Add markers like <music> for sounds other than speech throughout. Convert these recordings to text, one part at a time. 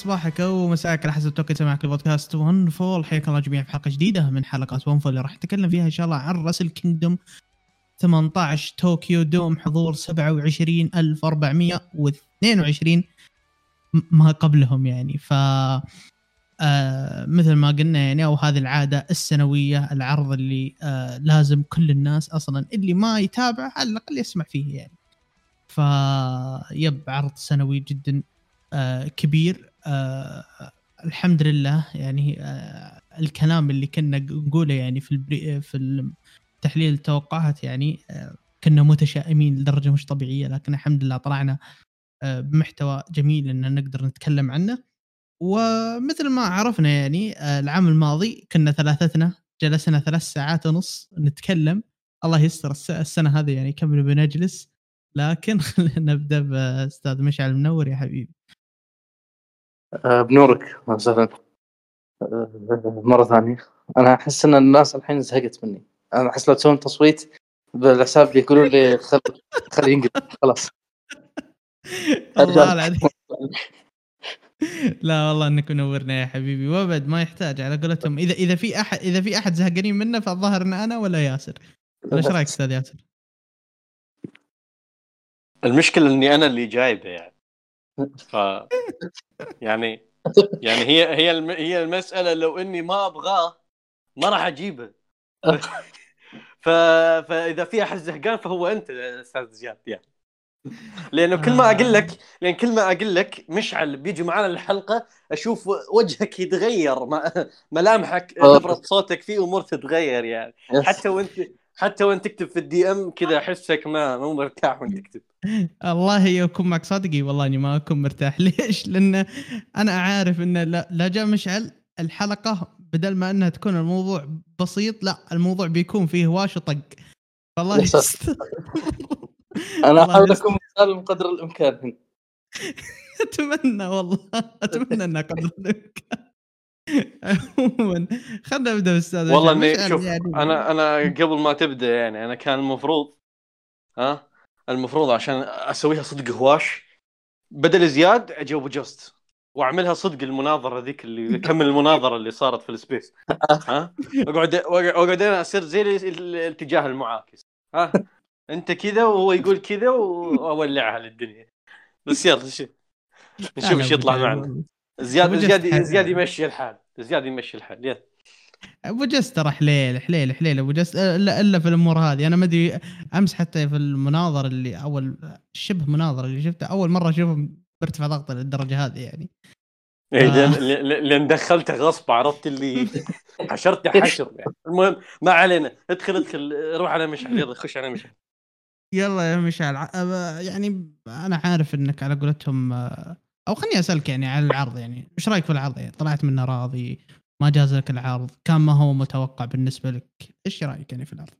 صباحك ومساك. على حسب توقيت سماعك البودكاست One Fall حياك الله جميعا في حلقة جديدة من حلقات One Fall اللي راح نتكلم فيها إن شاء الله عن Wrestle Kingdom 18 Tokyo Dome حضور 27422 ما قبلهم يعني. ف آه مثل ما قلنا يعني أو هذه العادة السنوية العرض اللي آه لازم كل الناس أصلا اللي ما يتابع على الأقل يسمع فيه يعني. ف يب عرض سنوي جدا آه كبير. آه الحمد لله يعني آه الكلام اللي كنا نقوله يعني في البري في تحليل التوقعات يعني آه كنا متشائمين لدرجة مش طبيعية لكن الحمد لله طلعنا آه بمحتوى جميل إن نقدر نتكلم عنه. ومثل ما عرفنا يعني آه العام الماضي كنا ثلاثتنا جلسنا ثلاث ساعات ونص نتكلم. الله يستر السنة هذه يعني كم بنجلس لكن <laughs> خلينا نبدأ بأستاذ مشعل منور يا حبيبي. بنورك. وسهلا. آه، مرة ثانية. أنا أحس إن الناس الحين زهقت مني. أنا أحس لو تسوون تصويت بالحساب اللي يقولون لي خل خليه ينقل. خلاص. الله العظيم. لا والله إنك منورنا يا حبيبي. وأبد ما يحتاج. على قولتهم اذا إذا في احد إذا في أحد زهقانين منه فالظاهر إن أنا ولا ياسر. إيش رأيك أستاذ ياسر؟ المشكلة إني أنا اللي جايبه يعني. ف يعني يعني هي هي الم... هي المسألة لو إني ما أبغاه ما راح أجيبه. ف... فاذا في أحد زهقان فهو أنت أستاذ زياد يعني. لأنه كل ما أقول لك لأن كل ما أقول لك مشعل بيجي معنا الحلقة أشوف وجهك يتغير ملامحك نبره صوتك في أمور تتغير يعني. حتى وأنت حتى وانت تكتب في الدي إم كذا احسك ما مو مرتاح وانت تكتب. الله يكون معك صادقي. والله إني ما أكون مرتاح. <laughs> ليش؟ لأن أنا عارف إن لا, لا جاء مشعل الحلقة بدل ما إنها تكون الموضوع بسيط لا الموضوع بيكون فيه واش وطق. والله <laughs> أنا أحاول أكون مثال قدر الإمكان. <laughs> أتمنى والله. أتمنى إنها قدر الإمكان. <laughs> عموما. خلينا نبدأ بالاستاذ والله إني شوف يعني... أنا أنا قبل ما تبدأ يعني أنا كان المفروض ها؟ المفروض عشان أسويها صدق هواش بدل زياد أجاوب جوست وأعملها صدق المناظرة ذيك اللي كمل المناظرة اللي صارت في ال space. ها؟ أقعد أقعد أنا اصير زي الاتجاه المعاكس. ها؟ أنت كذا وهو يقول كذا وأولعها للدنيا. بس يلا نشوف إيش يطلع معنا. زياد زياد زياد يمشي الحال. زياد يمشي الحال. يلا. أبو جس ترى حليل حليل حليل أبو جس الا الا في الأمور هذه. أنا ما أدري أمس حتى في المناظر اللي اول شبه مناظره اللي شفتها أول مرة اشوفه برتفع ضغطه للدرجة هذه يعني. إيه آه. لأن دخلته غصب عرفت اللي حشرته حشر. يعني المهم ما علينا. ادخل ادخل. روح على مشعل. يلا خش على مشعل. يلا يا مشعل. يعني أنا عارف إنك على قولتهم أو خليني أسألك يعني على العرض يعني إيش رأيك في العرض؟ يعني طلعت منه راضي ما جاز لك العرض كان ما هو متوقع بالنسبة لك إيش رأيك يعني في العرض؟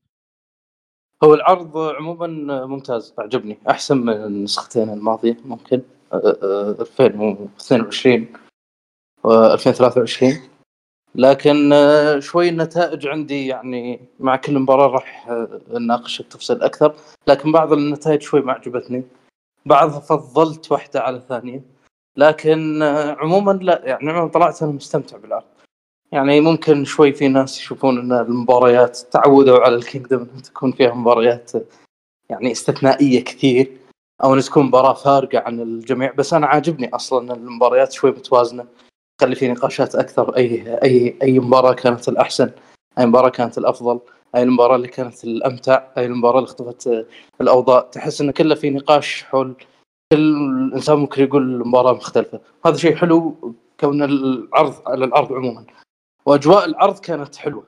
هو العرض عموما ممتاز أعجبني أحسن من النسختين الماضية ممكن 2022 و 2023 لكن شوي النتائج عندي يعني مع كل مباراة راح نناقش التفصيل أكثر لكن بعض النتائج شوي ما عجبتني. بعض فضلت واحدة على الثانية. لكن عموما لا يعني عموما طلعت أنا مستمتع بالعرض يعني ممكن شوي في ناس يشوفون إن المباريات تعودوا على الكينجدم تكون فيها مباريات يعني استثنائية كثير أو إن تكون مباراة فارقة عن الجميع. بس أنا عاجبني أصلا المباريات شوي متوازنة تخلي في نقاشات أكثر. أي أي أي مباراة كانت الأحسن أي مباراة كانت الأفضل أي المباراة اللي كانت الأمتع أي المباراة اللي اختفت الأوضاع. تحس انه كله في نقاش حول كل انسان ممكن يقول المباراه مختلفة. هذا شيء حلو كون العرض على العرض عموما. وأجواء العرض كانت حلوة.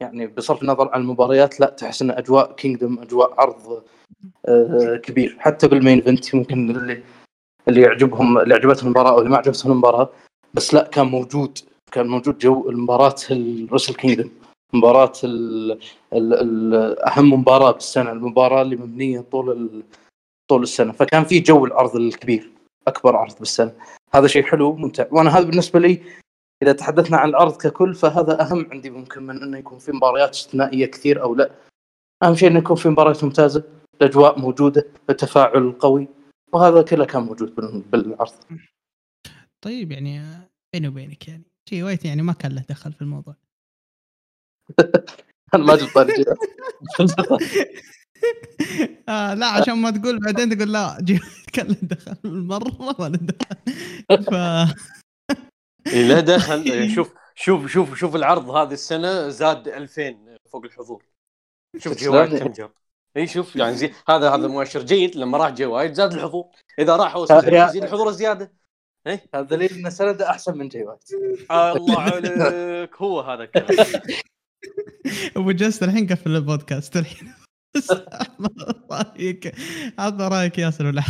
يعني بصرف النظر عن المباريات لا تحس إن أجواء Kingdom أجواء عرض آه كبير. حتى بال main event ممكن اللي اللي يعجبهم اللي عجبتهم المباراة أو اللي ما عجبتهم المباراة. بس لا كان موجود كان موجود جو المباراة الرسل كينجدم مباراة ال ال ال أهم مباراة بالسنة. المباراة اللي مبنية طول طول السنة فكان في جو العرض الكبير أكبر عرض بالسنة. هذا شيء حلو ممتع. وأنا هذا بالنسبة لي إذا تحدثنا عن العرض ككل فهذا أهم عندي ممكن من إنه يكون في مباريات استثنائية كثير أو لا. أهم شيء إنه يكون في مباريات ممتازة الأجواء موجودة التفاعل قوي وهذا كله كان موجود بالعرض طيب يعني بيني وبينك يعني جي وايت يعني ما كان له دخل في الموضوع. <laughs> أنا ما جبت طاري <laughs> آه لا عشان ما تقول بعدين تقول لا جي وايت كان له دخل مرة له دخل. ف إيه لا دخل. إيه، شوف شوف شوف شوف العرض هذه السنة زاد 2000 فوق الحضور. شوف جي وايت كم جاب اي شوف يعني زي هذا هذا مؤشر جيد. لما راح جي وايت زاد الحضور. إذا راح يزيد الحضور زياده هذا دليل إن سنده أحسن من جي وايت الله <laughs> عليك. هو هذا الكلام. أبو جست الحين قفل البودكاست. الحين. رأيك؟ عطنا رأيك ياسر ولا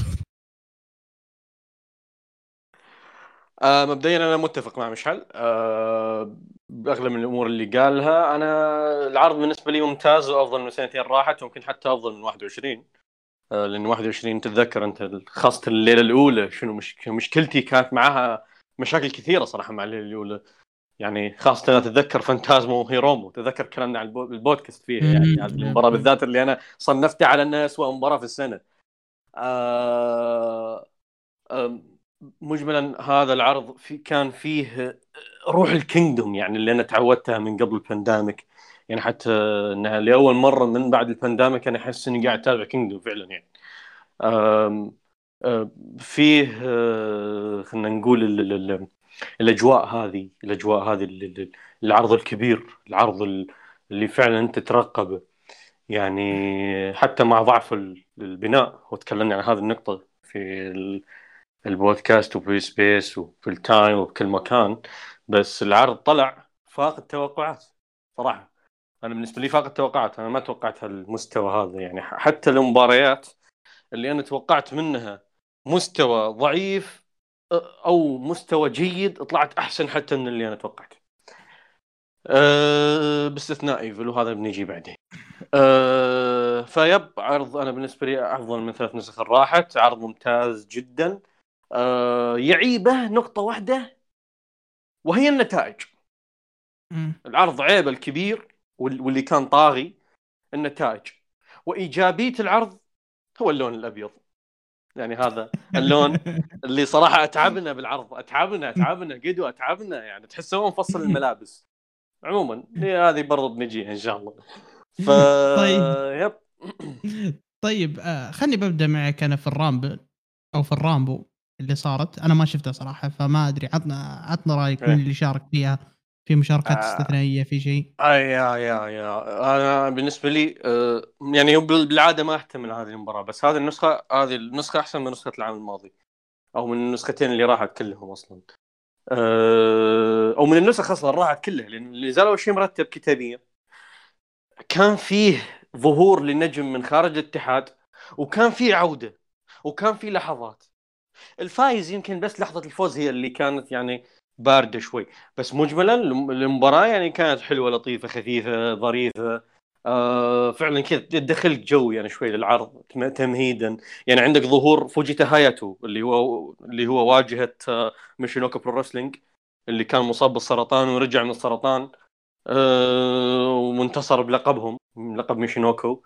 آه مبدئيا أنا متفق مع مشعل. آه بأغلب من الأمور اللي قالها أنا العرض بالنسبة لي ممتاز وأفضل من سنتين راحت ويمكن حتى أفضل من 21 آه لأن 21 تتذكر أنت خاصة الليلة الأولى شنو مش مشكلتي كانت معها مشاكل كثيرة صراحة مع الليلة الأولى. يعني خاصة أنا اتذكر فانتازمو وهيرومو تذكر كلامنا عن البو- البودكاست فيها يعني مم. هذه المباراه بالذات اللي أنا صنفتها على انها اسوء مباراة في السنة. آه مجملا هذا العرض في كان فيه روح ال Kingdom يعني اللي أنا تعودتها من قبل ال pandemic يعني حتى إنها لأول مرة من بعد ال pandemic أنا أحس إني قاعد أتابع Kingdom فعلا يعني. آم، آم، فيه آه، خلينا نقول ال- ال- ال- الأجواء هذه الأجواء هذه ال- ال- العرض الكبير العرض ال- اللي فعلا أنت ترقبه يعني حتى مع ضعف ال- البناء. وتكلمنا عن هذه النقطة في ال- البودكاست وفي space وفي ال time وبكل مكان. بس العرض طلع فاق التوقعات صراحة. أنا بالنسبة لي فاق التوقعات. أنا ما توقعت هالمستوى هذا. يعني حتى المباريات اللي أنا توقعت منها مستوى ضعيف أو مستوى جيد طلعت أحسن حتى من اللي أنا توقعته أه باستثناء Evil وهذا بنيجي بعدين. أه فيب عرض أنا بالنسبة لي أفضل من ثلاث نسخ راحت عرض ممتاز جدا. أه يعيبه نقطة واحدة وهي النتائج. العرض عيبه الكبير وال- واللي كان طاغي النتائج. وإيجابية العرض هو اللون الأبيض. يعني هذا اللون <laughs> اللي صراحة أتعبنا بالعرض أتعبنا أتعبنا قدو أتعبنا يعني تحس هو مفصل <laughs> الملابس. عموما هي هذه برضو بنجيها إن شاء الله. <laughs> ف طيب. يب. <clears throat> طيب آه خلني ببدأ معك أنا في الرامبل أو في الرامبو اللي صارت. أنا ما شفتها صراحة فما أدري عطنا عطنا رأيك إيه. من اللي شارك فيها. في مشاركات آه. استثنائية في شيء؟ آه يا يا يا. أنا بالنسبة لي آه، يعني بالعادة ما أحتمل هذه المباراة بس هذه النسخة هذه النسخة أحسن من نسخة العام الماضي أو من النسختين اللي راحت كلهم أصلا. آه، أو من النسخ أصلا راحت كلها لأن اللي زالوا شيء مرتب كتابيا. كان فيه ظهور لنجم من خارج الاتحاد وكان فيه عودة وكان فيه لحظات. الفايز يمكن بس لحظة الفوز هي اللي كانت يعني باردة شوي. بس مجملا الم- المباراة يعني كانت حلوة لطيفة خفيفة ظريفة. آه فعلا كذا تدخلك جو يعني شوي للعرض تم- تمهيدا. يعني عندك ظهور فوجيتا هاياتو اللي هو اللي هو واجهة آه Michinoku Pro Wrestling اللي كان مصاب بالسرطان ورجع من السرطان آه وانتصر بلقبهم لقب ميشينوكو.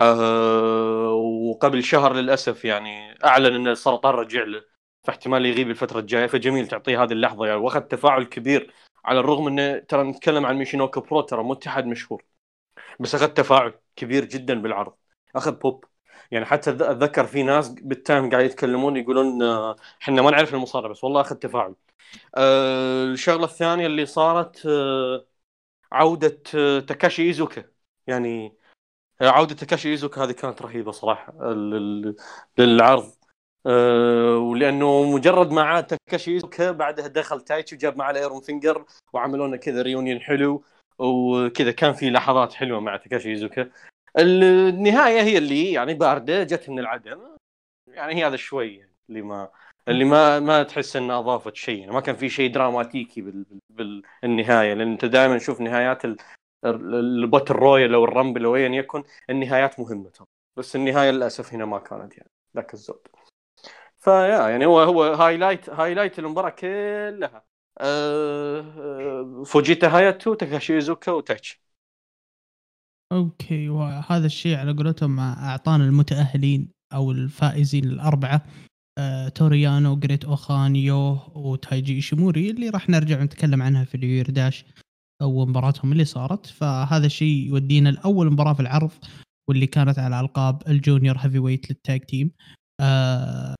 آه وقبل شهر للأسف يعني أعلن إن السرطان رجع له. فاحتمال يغيب الفترة الجاية. فجميل تعطيه هذه اللحظة يعني. واخذ تفاعل كبير على الرغم إنه ترى نتكلم عن ميشينوكا برو ترى مو اتحاد مشهور. بس أخذ تفاعل كبير جدا بالعرض. أخذ بوب يعني حتى اتذكر في ناس بال time قاعد يتكلمون يقولون آه، إحنا ما نعرف المصارع بس والله أخذ تفاعل. آه، الشغلة الثانية اللي صارت آه، عودة آه، تاكاشي إيزوكا. يعني آه، عودة تاكاشي إيزوكا هذه كانت رهيبة صراحة. للعرض. آه، ولأنه مجرد ما عاد تاكاشي بعدها دخل تايتشي وجاب معاه ال Iron Finger وعملوا لنا كذا reunion حلو وكذا كان في لحظات حلوة مع تاكاشي إيزوكا. النهاية هي اللي يعني باردة جت من العدم. يعني هي هذا شوي اللي ما اللي ما ما تحس انها أضافت شيء. يعني ما كان في شيء دراماتيكي بال... بال... بالنهاية. لأن أنت دائما تشوف نهايات ال... ال- ال Battle Royal أو ال Rumble أو ايا يكن النهايات مهمة بس النهاية للأسف هنا ما كانت يعني. ذاك الزود. فيا يعني هو هو highlight highlight المباراة كلها. أه أه فوجيتا هاياتو تاكاشي إيزوكا وتايتشي okay وهذا الشيء على قولتهم أعطانا المتأهلين أو الفائزين الأربعة. آه، تورو يانو جريت أوخان يو وتايجي إيشيموري اللي راح نرجع نتكلم عنها في ال New Year Dash أو مباراتهم اللي صارت. فهذا الشيء يودينا لأول مباراة في العرض واللي كانت على ألقاب ال junior heavyweight لل tag team. آه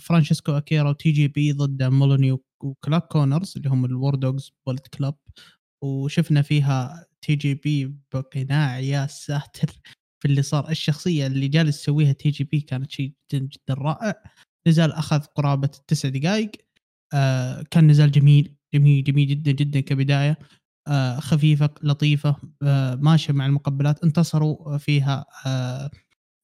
فرانشيسكو أكيرا وتي جي بي ضد مولوني وكلاك كونرز اللي هم ال War Dogs Bullet Club. وشفنا فيها تي جي بي بقناع يا ساتر في اللي صار. الشخصية اللي جالس يسويها تي جي بي كانت شيء جدا جدا رائع. نزال أخذ قرابة التسع دقائق آه كان نزال جميل جميل جميل جدا جدا كبداية. آه خفيفة لطيفة. آه ماشية مع المقبلات. انتصروا فيها آه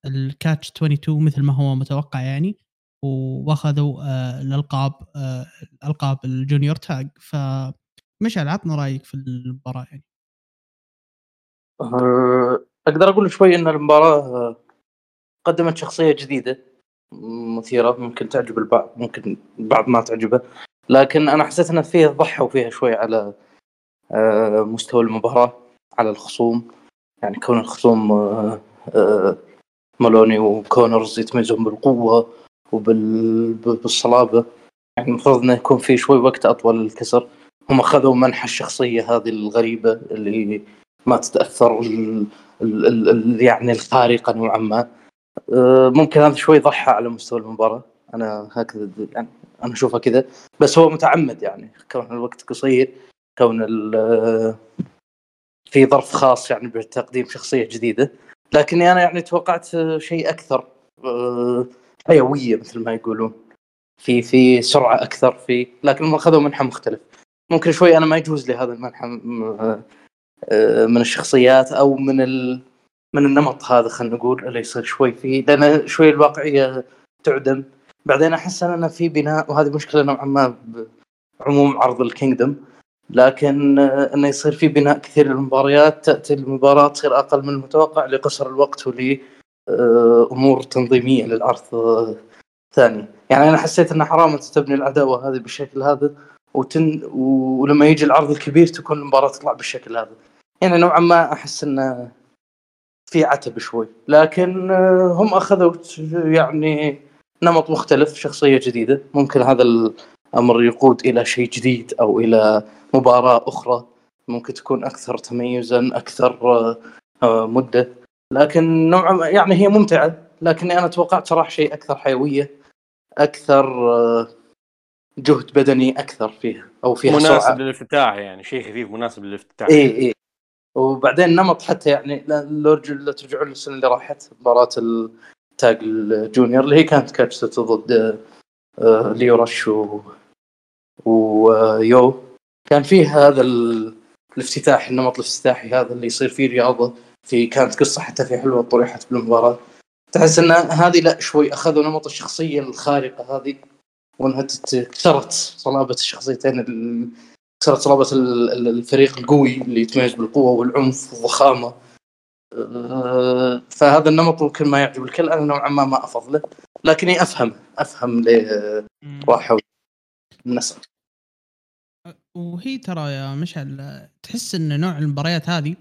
ال Catch 22 مثل ما هو متوقع يعني. واخذوا آه الألقاب آه ألقاب الجونيور تاج. فمشعل عطنا رأيك في المباراة يعني. آه، أقدر أقول شوي إن المباراة قدمت شخصية جديدة مثيرة ممكن تعجب البعض ممكن البعض ما تعجبه. لكن أنا حسيت إن فيها ضحوا فيها شوي على مستوى المباراة على الخصوم. يعني كون الخصوم مالوني وكونرز يتميزون بالقوة. وبالصلابه يعني المفروض إنه يكون في شوي وقت أطول للكسر. هم أخذوا منح الشخصية هذه الغريبة اللي ما تتأثر يعني الخارقة نوعا ما. أه، ممكن هذا شوي ضحى على مستوى المباراة. أنا هكذا يعني أنا أشوفها كذا. بس هو متعمد يعني كون الوقت قصير كون في ظرف خاص يعني بتقديم شخصية جديدة. لكني أنا يعني توقعت شيء أكثر. أه، حيوية مثل ما يقولون. في في سرعة أكثر في لكن هم أخذوا منحى مختلف ممكن شوي أنا ما يجوز لي هذا المنحى آه، من الشخصيات أو من ال... من النمط هذا خلينا نقول اللي يصير شوي فيه لأن شوي الواقعية تعدم. بعدين أحس ان في بناء وهذه مشكلة نوعا ما بعموم عرض الكينجدم لكن آه، انه يصير في بناء كثير للمباريات تأتي المباراة تصير أقل من المتوقع لقصر الوقت ول آه، أمور تنظيمية للعرض ثاني. يعني أنا حسيت إنه حرام تبني العداوة هذه بالشكل هذا وتن ولما يجي العرض الكبير تكون المباراة تطلع بالشكل هذا. يعني نوعا ما أحس انه في عتب شوي. لكن آه، هم أخذوا يعني نمط مختلف شخصية جديدة. ممكن هذا الأمر يقود إلى شيء جديد أو إلى مباراة أخرى. ممكن تكون أكثر تميزا أكثر آه، آه، مدة. لكن نوعا يعني هي ممتعة لكني أنا توقعت صراحة شيء أكثر حيوية أكثر جهد بدني أكثر فيها أو فيها مناسب سرعة. للافتتاح يعني شيء خفيف مناسب للافتتاح. اي اي وبعدين نمط حتى يعني لو ترجعون للسنة اللي راحت مباراة ال tag ال junior اللي هي كانت Catch 22 ضد آه، ليو رش و... ويو كان فيه هذا الافتتاح النمط الافتتاحي هذا اللي يصير فيه رياضة. في كانت قصة حتى في حلوة طرحت بالمباراه تحس إن هذه لا شوي أخذوا نمط الشخصية الخارقة هذه وإنها كسرت صلابة الشخصيتين كسرت صلابة الفريق القوي اللي يتميز بالقوة والعنف والضخامة. أه، فهذا النمط ممكن ما يعجب الكل أنا نوعا ما ما أفضله لكني أفهم أفهم ليه راحوا. النسر وهي ترى يا مشعل تحس إن نوع المباريات هذه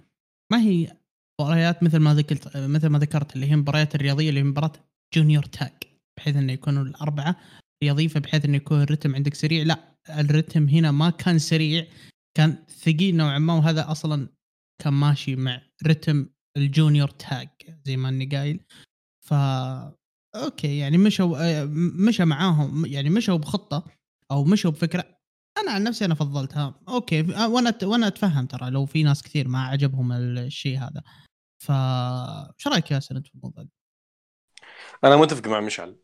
ما هي مباريات مثل ما ذكرت مثل ما ذكرت اللي هي المباريات الرياضية اللي هي مباراة junior tag بحيث إنه يكونوا الأربعة يضيفه بحيث إنه يكون الرتم عندك سريع. لا الرتم هنا ما كان سريع كان ثقيل نوعا ما وهذا أصلا كان ماشي مع رتم ال junior tag زي ما إني قايل. ف okay يعني مشوا مشى معاهم يعني مشوا بخطة أو مشوا بفكرة. أنا عن نفسي أنا فضلتها. okay وأنا وأنا أتفهم ترى لو في ناس كثير ما عجبهم الشيء هذا. ف إيش رأيك يا سند في الموضوع ده؟ أنا متفق مع مشعل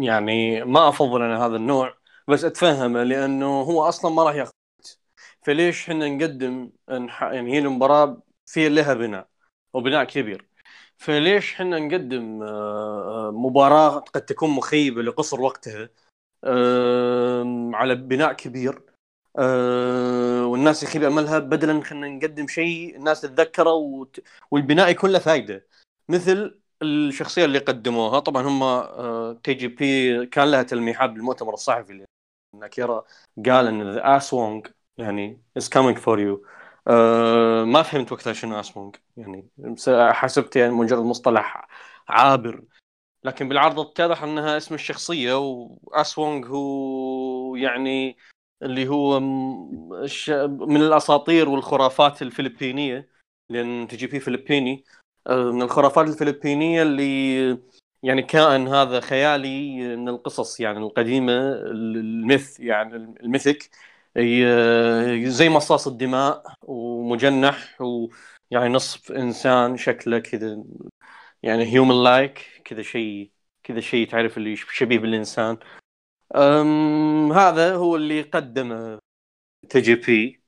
يعني ما أفضل أنا هذا النوع بس اتفهمه لأنه هو أصلا ما راح ياخذ فليش إحنا نقدم يعني هي المباراة في لها بناء وبناء كبير. فليش إحنا نقدم آه، مباراة قد تكون مخيبة لقصر وقتها على بناء كبير أه والناس يخيب املها بدلا خلينا نقدم شيء الناس تتذكره والبناء يكون له فائده مثل الشخصية اللي قدموها طبعا هم تي جي بي كان لها تلميحات بالمؤتمر الصحفي اللي أكيرا قال إن the Aswang يعني is coming for you ما فهمت وقتها شنو Aswang يعني حسبت يعني مجرد مصطلح عابر. لكن بالعرض اتضح إنها اسم الشخصية و Aswang هو يعني اللي هو من الأساطير والخرافات الفلبينية لأن تي جي بي فلبيني آه، من الخرافات الفلبينية اللي يعني كائن هذا خيالي من القصص يعني القديمة ال myth يعني ال mythic زي مصاص الدماء ومجنح ويعني نصف إنسان شكله كذا يعني human like كذا شيء كذا شيء تعرف اللي شبيه بالإنسان. هذا هو اللي قدمه تي جي بي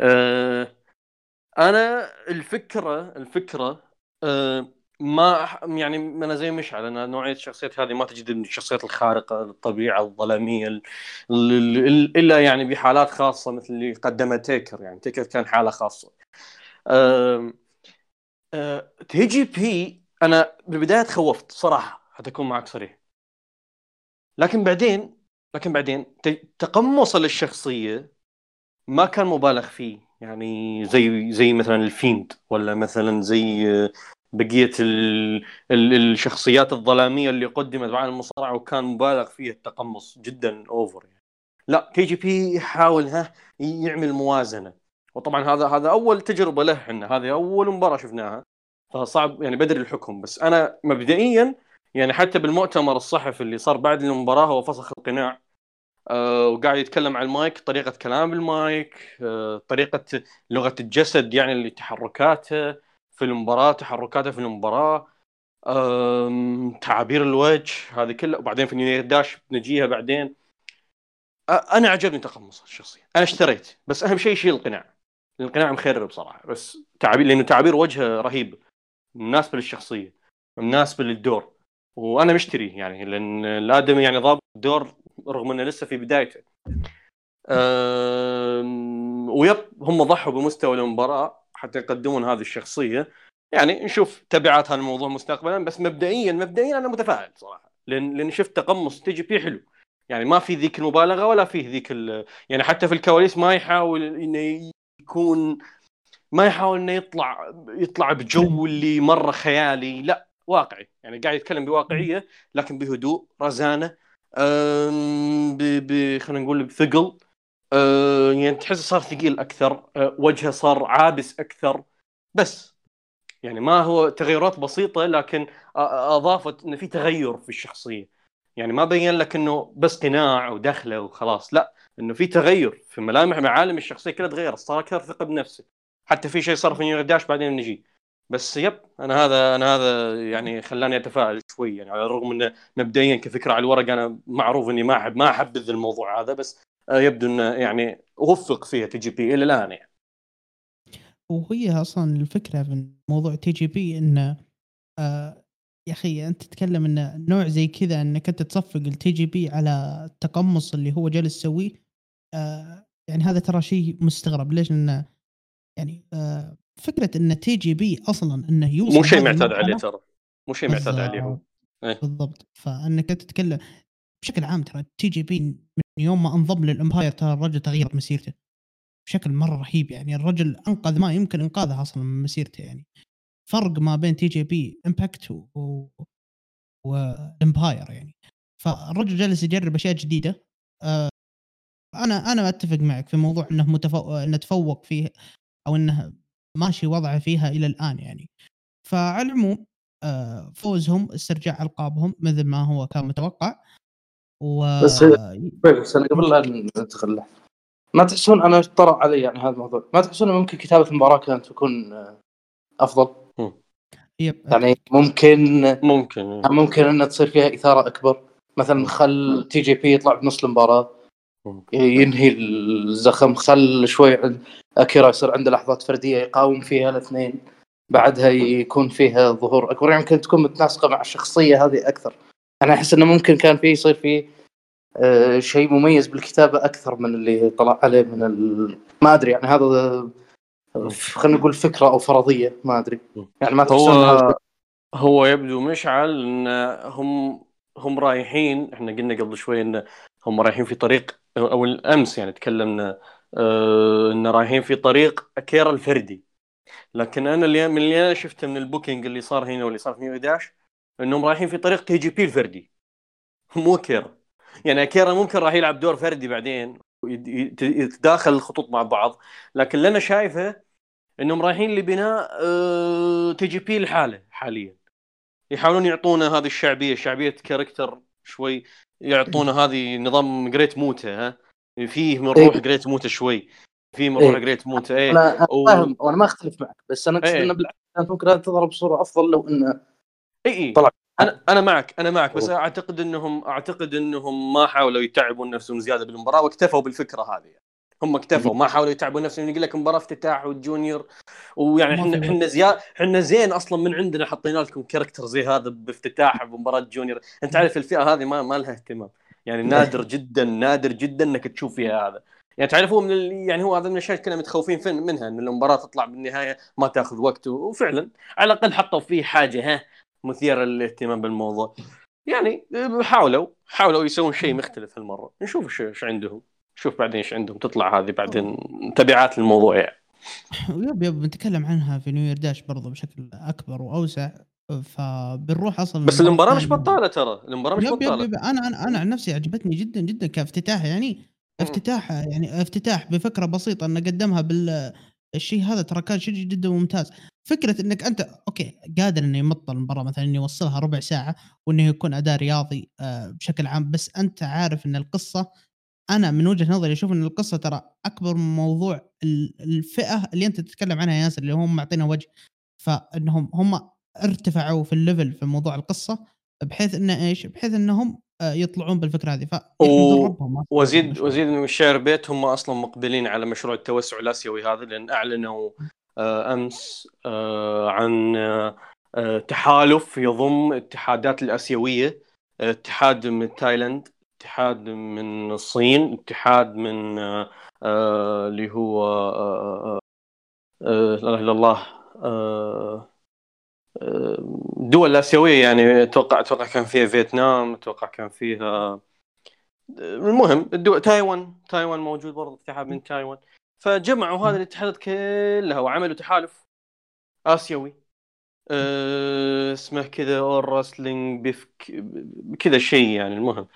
أه أنا الفكرة الفكرة أه ما يعني أنا زي مشعل أنا نوعية الشخصيات هذه ما تجد الشخصيات الخارقة للطبيعه الظلامية إلا يعني بحالات خاصة مثل اللي قدمها تيكر يعني تيكر كان حالة خاصة. أه أه تي جي بي أنا بالبدايه تخوفت صراحة حتكون معك صريح. لكن بعدين لكن بعدين تقمص للشخصية ما كان مبالغ فيه. يعني زي زي مثلا ال Fiend ولا مثلا زي بقية ال ال الشخصيات الظلامية اللي قدمت بعد المصارعة وكان مبالغ فيها التقمص جدا over يعني. لا تي جي بي يحاول ها يعمل موازنة. وطبعا هذا هذا أول تجربة له إحنا. هذه أول مباراة شفناها. فصعب يعني بدري الحكم. بس أنا مبدئيا يعني حتى بالمؤتمر الصحفي اللي صار بعد المباراة هو فسخ القناع آه وقاعد يتكلم عن المايك طريقة كلام المايك آه طريقة لغة الجسد يعني اللي تحركاته في المباراة تحركاته في المباراة تعابير الوجه هذه كلها. وبعدين في نيو داش نجيها بعدين. أنا عجبني تقمص الشخصيه أنا اشتريت بس أهم شيء شيء القناع. القناع مخرب بصراحة بس تعابير لأنه تعابير وجهه رهيب. مناسبة للشخصية مناسبة للدور. وأنا مشتري يعني لأن الآدمي يعني ضابط الدور رغم إنه لسه في بدايته. ويب هم ضحوا بمستوى المباراة حتى يقدمون هذه الشخصية. يعني نشوف تبعات هذا الموضوع مستقبلا بس مبدئيا مبدئيا أنا متفائل صراحة. لأن لأن شفت تقمص تي جي بي حلو. يعني ما في ذيك المبالغة ولا فيه ذيك يعني حتى في الكواليس ما يحاول إنه يكون ما يحاول إنه يطلع يطلع بجو اللي مرة خيالي. لا. واقعي يعني قاعد يتكلم بواقعية لكن بهدوء رزانة ب خلينا نقول بثقل يعني تحس صار ثقيل أكثر أه وجهه صار عابس أكثر. بس يعني ما هو تغيرات بسيطة لكن أضافت انه في تغير في الشخصية. يعني ما بين لك إنه بس قناع ودخلة وخلاص لا إنه في تغير في ملامح معالم الشخصية كلها تغيرت صار أكثر ثقة بنفسه. حتى في شيء صار في New Year Dash بعدين نجي. بس yep أنا هذا أنا هذا يعني خلاني أتفائل شوي يعني على الرغم إنه مبدئيا كفكرة على الورق أنا معروف إني ما أحب ما احبذ الموضوع هذا بس يبدو إنه يعني وفق فيها تي جي بي إلى الآن يعني وهي أصلا الفكرة في موضوع تي جي بي إنه آه يا أخي أنت تتكلم ان نوع زي كذا إنك أنت تصفق التي جي بي على التقمص اللي هو جالس يسويه آه يعني هذا ترى شيء مستغرب ليش؟ لأنه يعني آه فكرة إن تي جي بي أصلا إنه يوصل مو شيء معتاد عليه ترى. مو شيء معتاد عليه هو إيه؟ بالضبط. فإنك تتكلم بشكل عام ترى تي جي بي من يوم ما انضم لل Empire ترى الرجل تغيرت مسيرته بشكل مرة رهيب يعني. الرجل أنقذ ما يمكن إنقاذه أصلا من مسيرته يعني. فرق ما بين تي جي بي امباكت و وال Empire يعني. فالرجل جالس يجرب أشياء جديدة. آه أنا أنا أتفق معك في موضوع إنه متفوق إنه تفوق فيه أو إنه ماشي وضعه فيها إلى الآن يعني. فعلى العموم آه فوزهم استرجاع ألقابهم مثل ما هو كان متوقع. و بس بس أنا قبل لا ندخل ما تحسون أنا طرأ علي يعني هذا الموضوع. ما تحسون ممكن كتابة المباراة كانت تكون أفضل؟ yep. يعني ممكن ممكن ممكن انها تصير فيها إثارة أكبر. مثلا خل تي جي بي يطلع بنص المباراة ينهي الزخم خل شوي أكيرا يصير عنده لحظات فردية يقاوم فيها الاثنين بعدها يكون فيها ظهور أكبر. يمكن يعني تكون متناسقة مع الشخصية هذه أكثر. أنا أحس إنه ممكن كان في يصير فيه آه، شيء مميز بالكتابة أكثر من اللي طلع عليه من ال... ما أدري يعني هذا خلينا نقول فكرة أو فرضية ما أدري. يعني ما هو هو يبدو مشعل إن هم هم رايحين إحنا قلنا قبل شوي إن هم رايحين في طريق أو الأمس يعني تكلمنا إن رايحين في طريق اكيرا الفردي. لكن أنا اللي من اللي أنا شفته من البوكينج اللي صار هنا واللي صار في 111 إنهم رايحين في طريق تي جي بي الفردي. مو أكيرا يعني أكيرا ممكن راح يلعب دور فردي بعدين يتداخل الخطوط مع بعض. لكن اللي أنا شايفه إنهم رايحين لبناء تي جي بي لحاله حاليا. يحاولون يعطونا هذه الشعبية شعبية character شوي يعطونا هذه نظام جريت موتا ها. فيه من روح جريت موتا شوي. فيه من روح جريت موتا إيه. أنا و... فاهم وأنا ما أختلف معك بس أنا أقصد إيه. إنه بالعكس كانت ممكن تظهر بصورة أفضل لو إنه اي اي طلع. أنا أنا معك أنا معك بس أعتقد انهم أعتقد إنهم ما حاولوا يتعبون نفسهم زيادة بالمباراة واكتفوا بالفكرة هذه. هم اكتفوا ما حاولوا يتعبون نفسهم يقول لك مباراة افتتاح وال junior ويعني إحنا إحنا زياد إحنا زين أصلا من عندنا حطينا لكم character زي هذا بافتتاح بمباراة junior. أنت عارف الفئة هذه ما ما لها اهتمام. يعني نادر جدا نادر جدا إنك تشوف فيها هذا. يعني تعرف هو من ال... يعني هو هذا من الأشياء كنا متخوفين منها ان المباراة تطلع بالنهاية ما تأخذ وقت وفعلا على الأقل حطوا فيه حاجة ها مثيرة للاهتمام بالموضوع. يعني حاولوا حاولوا يسوون شيء مختلف هالمرة. نشوف إيش عندهم. شوف بعدين إيش عندهم. تطلع هذه بعدين تبعات الموضوع يعني. يب يب بنتكلم عنها في نيو داش برضو بشكل أكبر وأوسع. فبنروح أصلا بس المباراة مش بطالة ترى. المباراة مش بطاله يب يب أنا أنا أنا عن نفسي عجبتني جدا جدا كافتتاح يعني. افتتاح يعني افتتاح بفكرة بسيطة إنه قدمها بال الشيء هذا ترى كان شيء جدا ممتاز. فكرة إنك أنت okay قادر إنه يمطل المباراة مثلا إنه يوصلها ربع ساعة وإنه يكون أداء رياضي آه، بشكل عام. بس أنت عارف إن القصة أنا من وجهة نظري أشوف إن القصة ترى أكبر من موضوع الفئة اللي أنت تتكلم عنها يا ياسر اللي هم معطينا وجه. فإنهم هم ارتفعوا في ال level في موضوع القصة بحيث انه إيش؟ بحيث إنهم آه، يطلعون بالفكرة هذه و... وزيد وزيد من الشعر بيت هم أصلا مقبلين على مشروع التوسع الآسيوي هذا لأن أعلنوا آه، أمس آه، عن تحالف يضم اتحادات الآسيوية اتحاد من تايلاند اتحاد من الصين اتحاد من اللي هو لا إله إلا الله دول آسيوية يعني أتوقع أتوقع كان فيها فيتنام أتوقع كان فيها المهم الدول تايوان تايوان موجود برضه اتحاد من تايوان. فجمعوا هذه الاتحادات كلها وعملوا تحالف آسيوي. أه اسمه كذا اول راسلينج بيفك كذا شيء يعني المهم.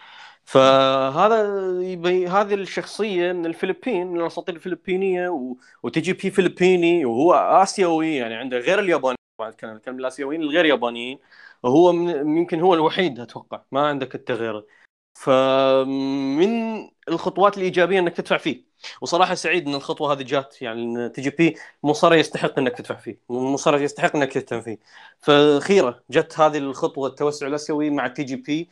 فهذا يبي هذه الشخصية من الفلبين من الأساطير الفلبينية و... وتجي بي فلبيني وهو آسيوي يعني عنده غير الياباني. طبعا نتكلم نتكلم الآسيويين الغير يابانيين وهو يمكن هو الوحيد أتوقع ما عندك أنت غيره. فمن الخطوات الإيجابية إنك تدفع فيه. وصراحة سعيد إن الخطوة هذه جات يعني تي جي بي مصارع يستحق إنك تدفع فيه مصارع يستحق إنك تهتم فيه. فخيرة جت هذه الخطوة التوسع الآسيوي مع تي جي بي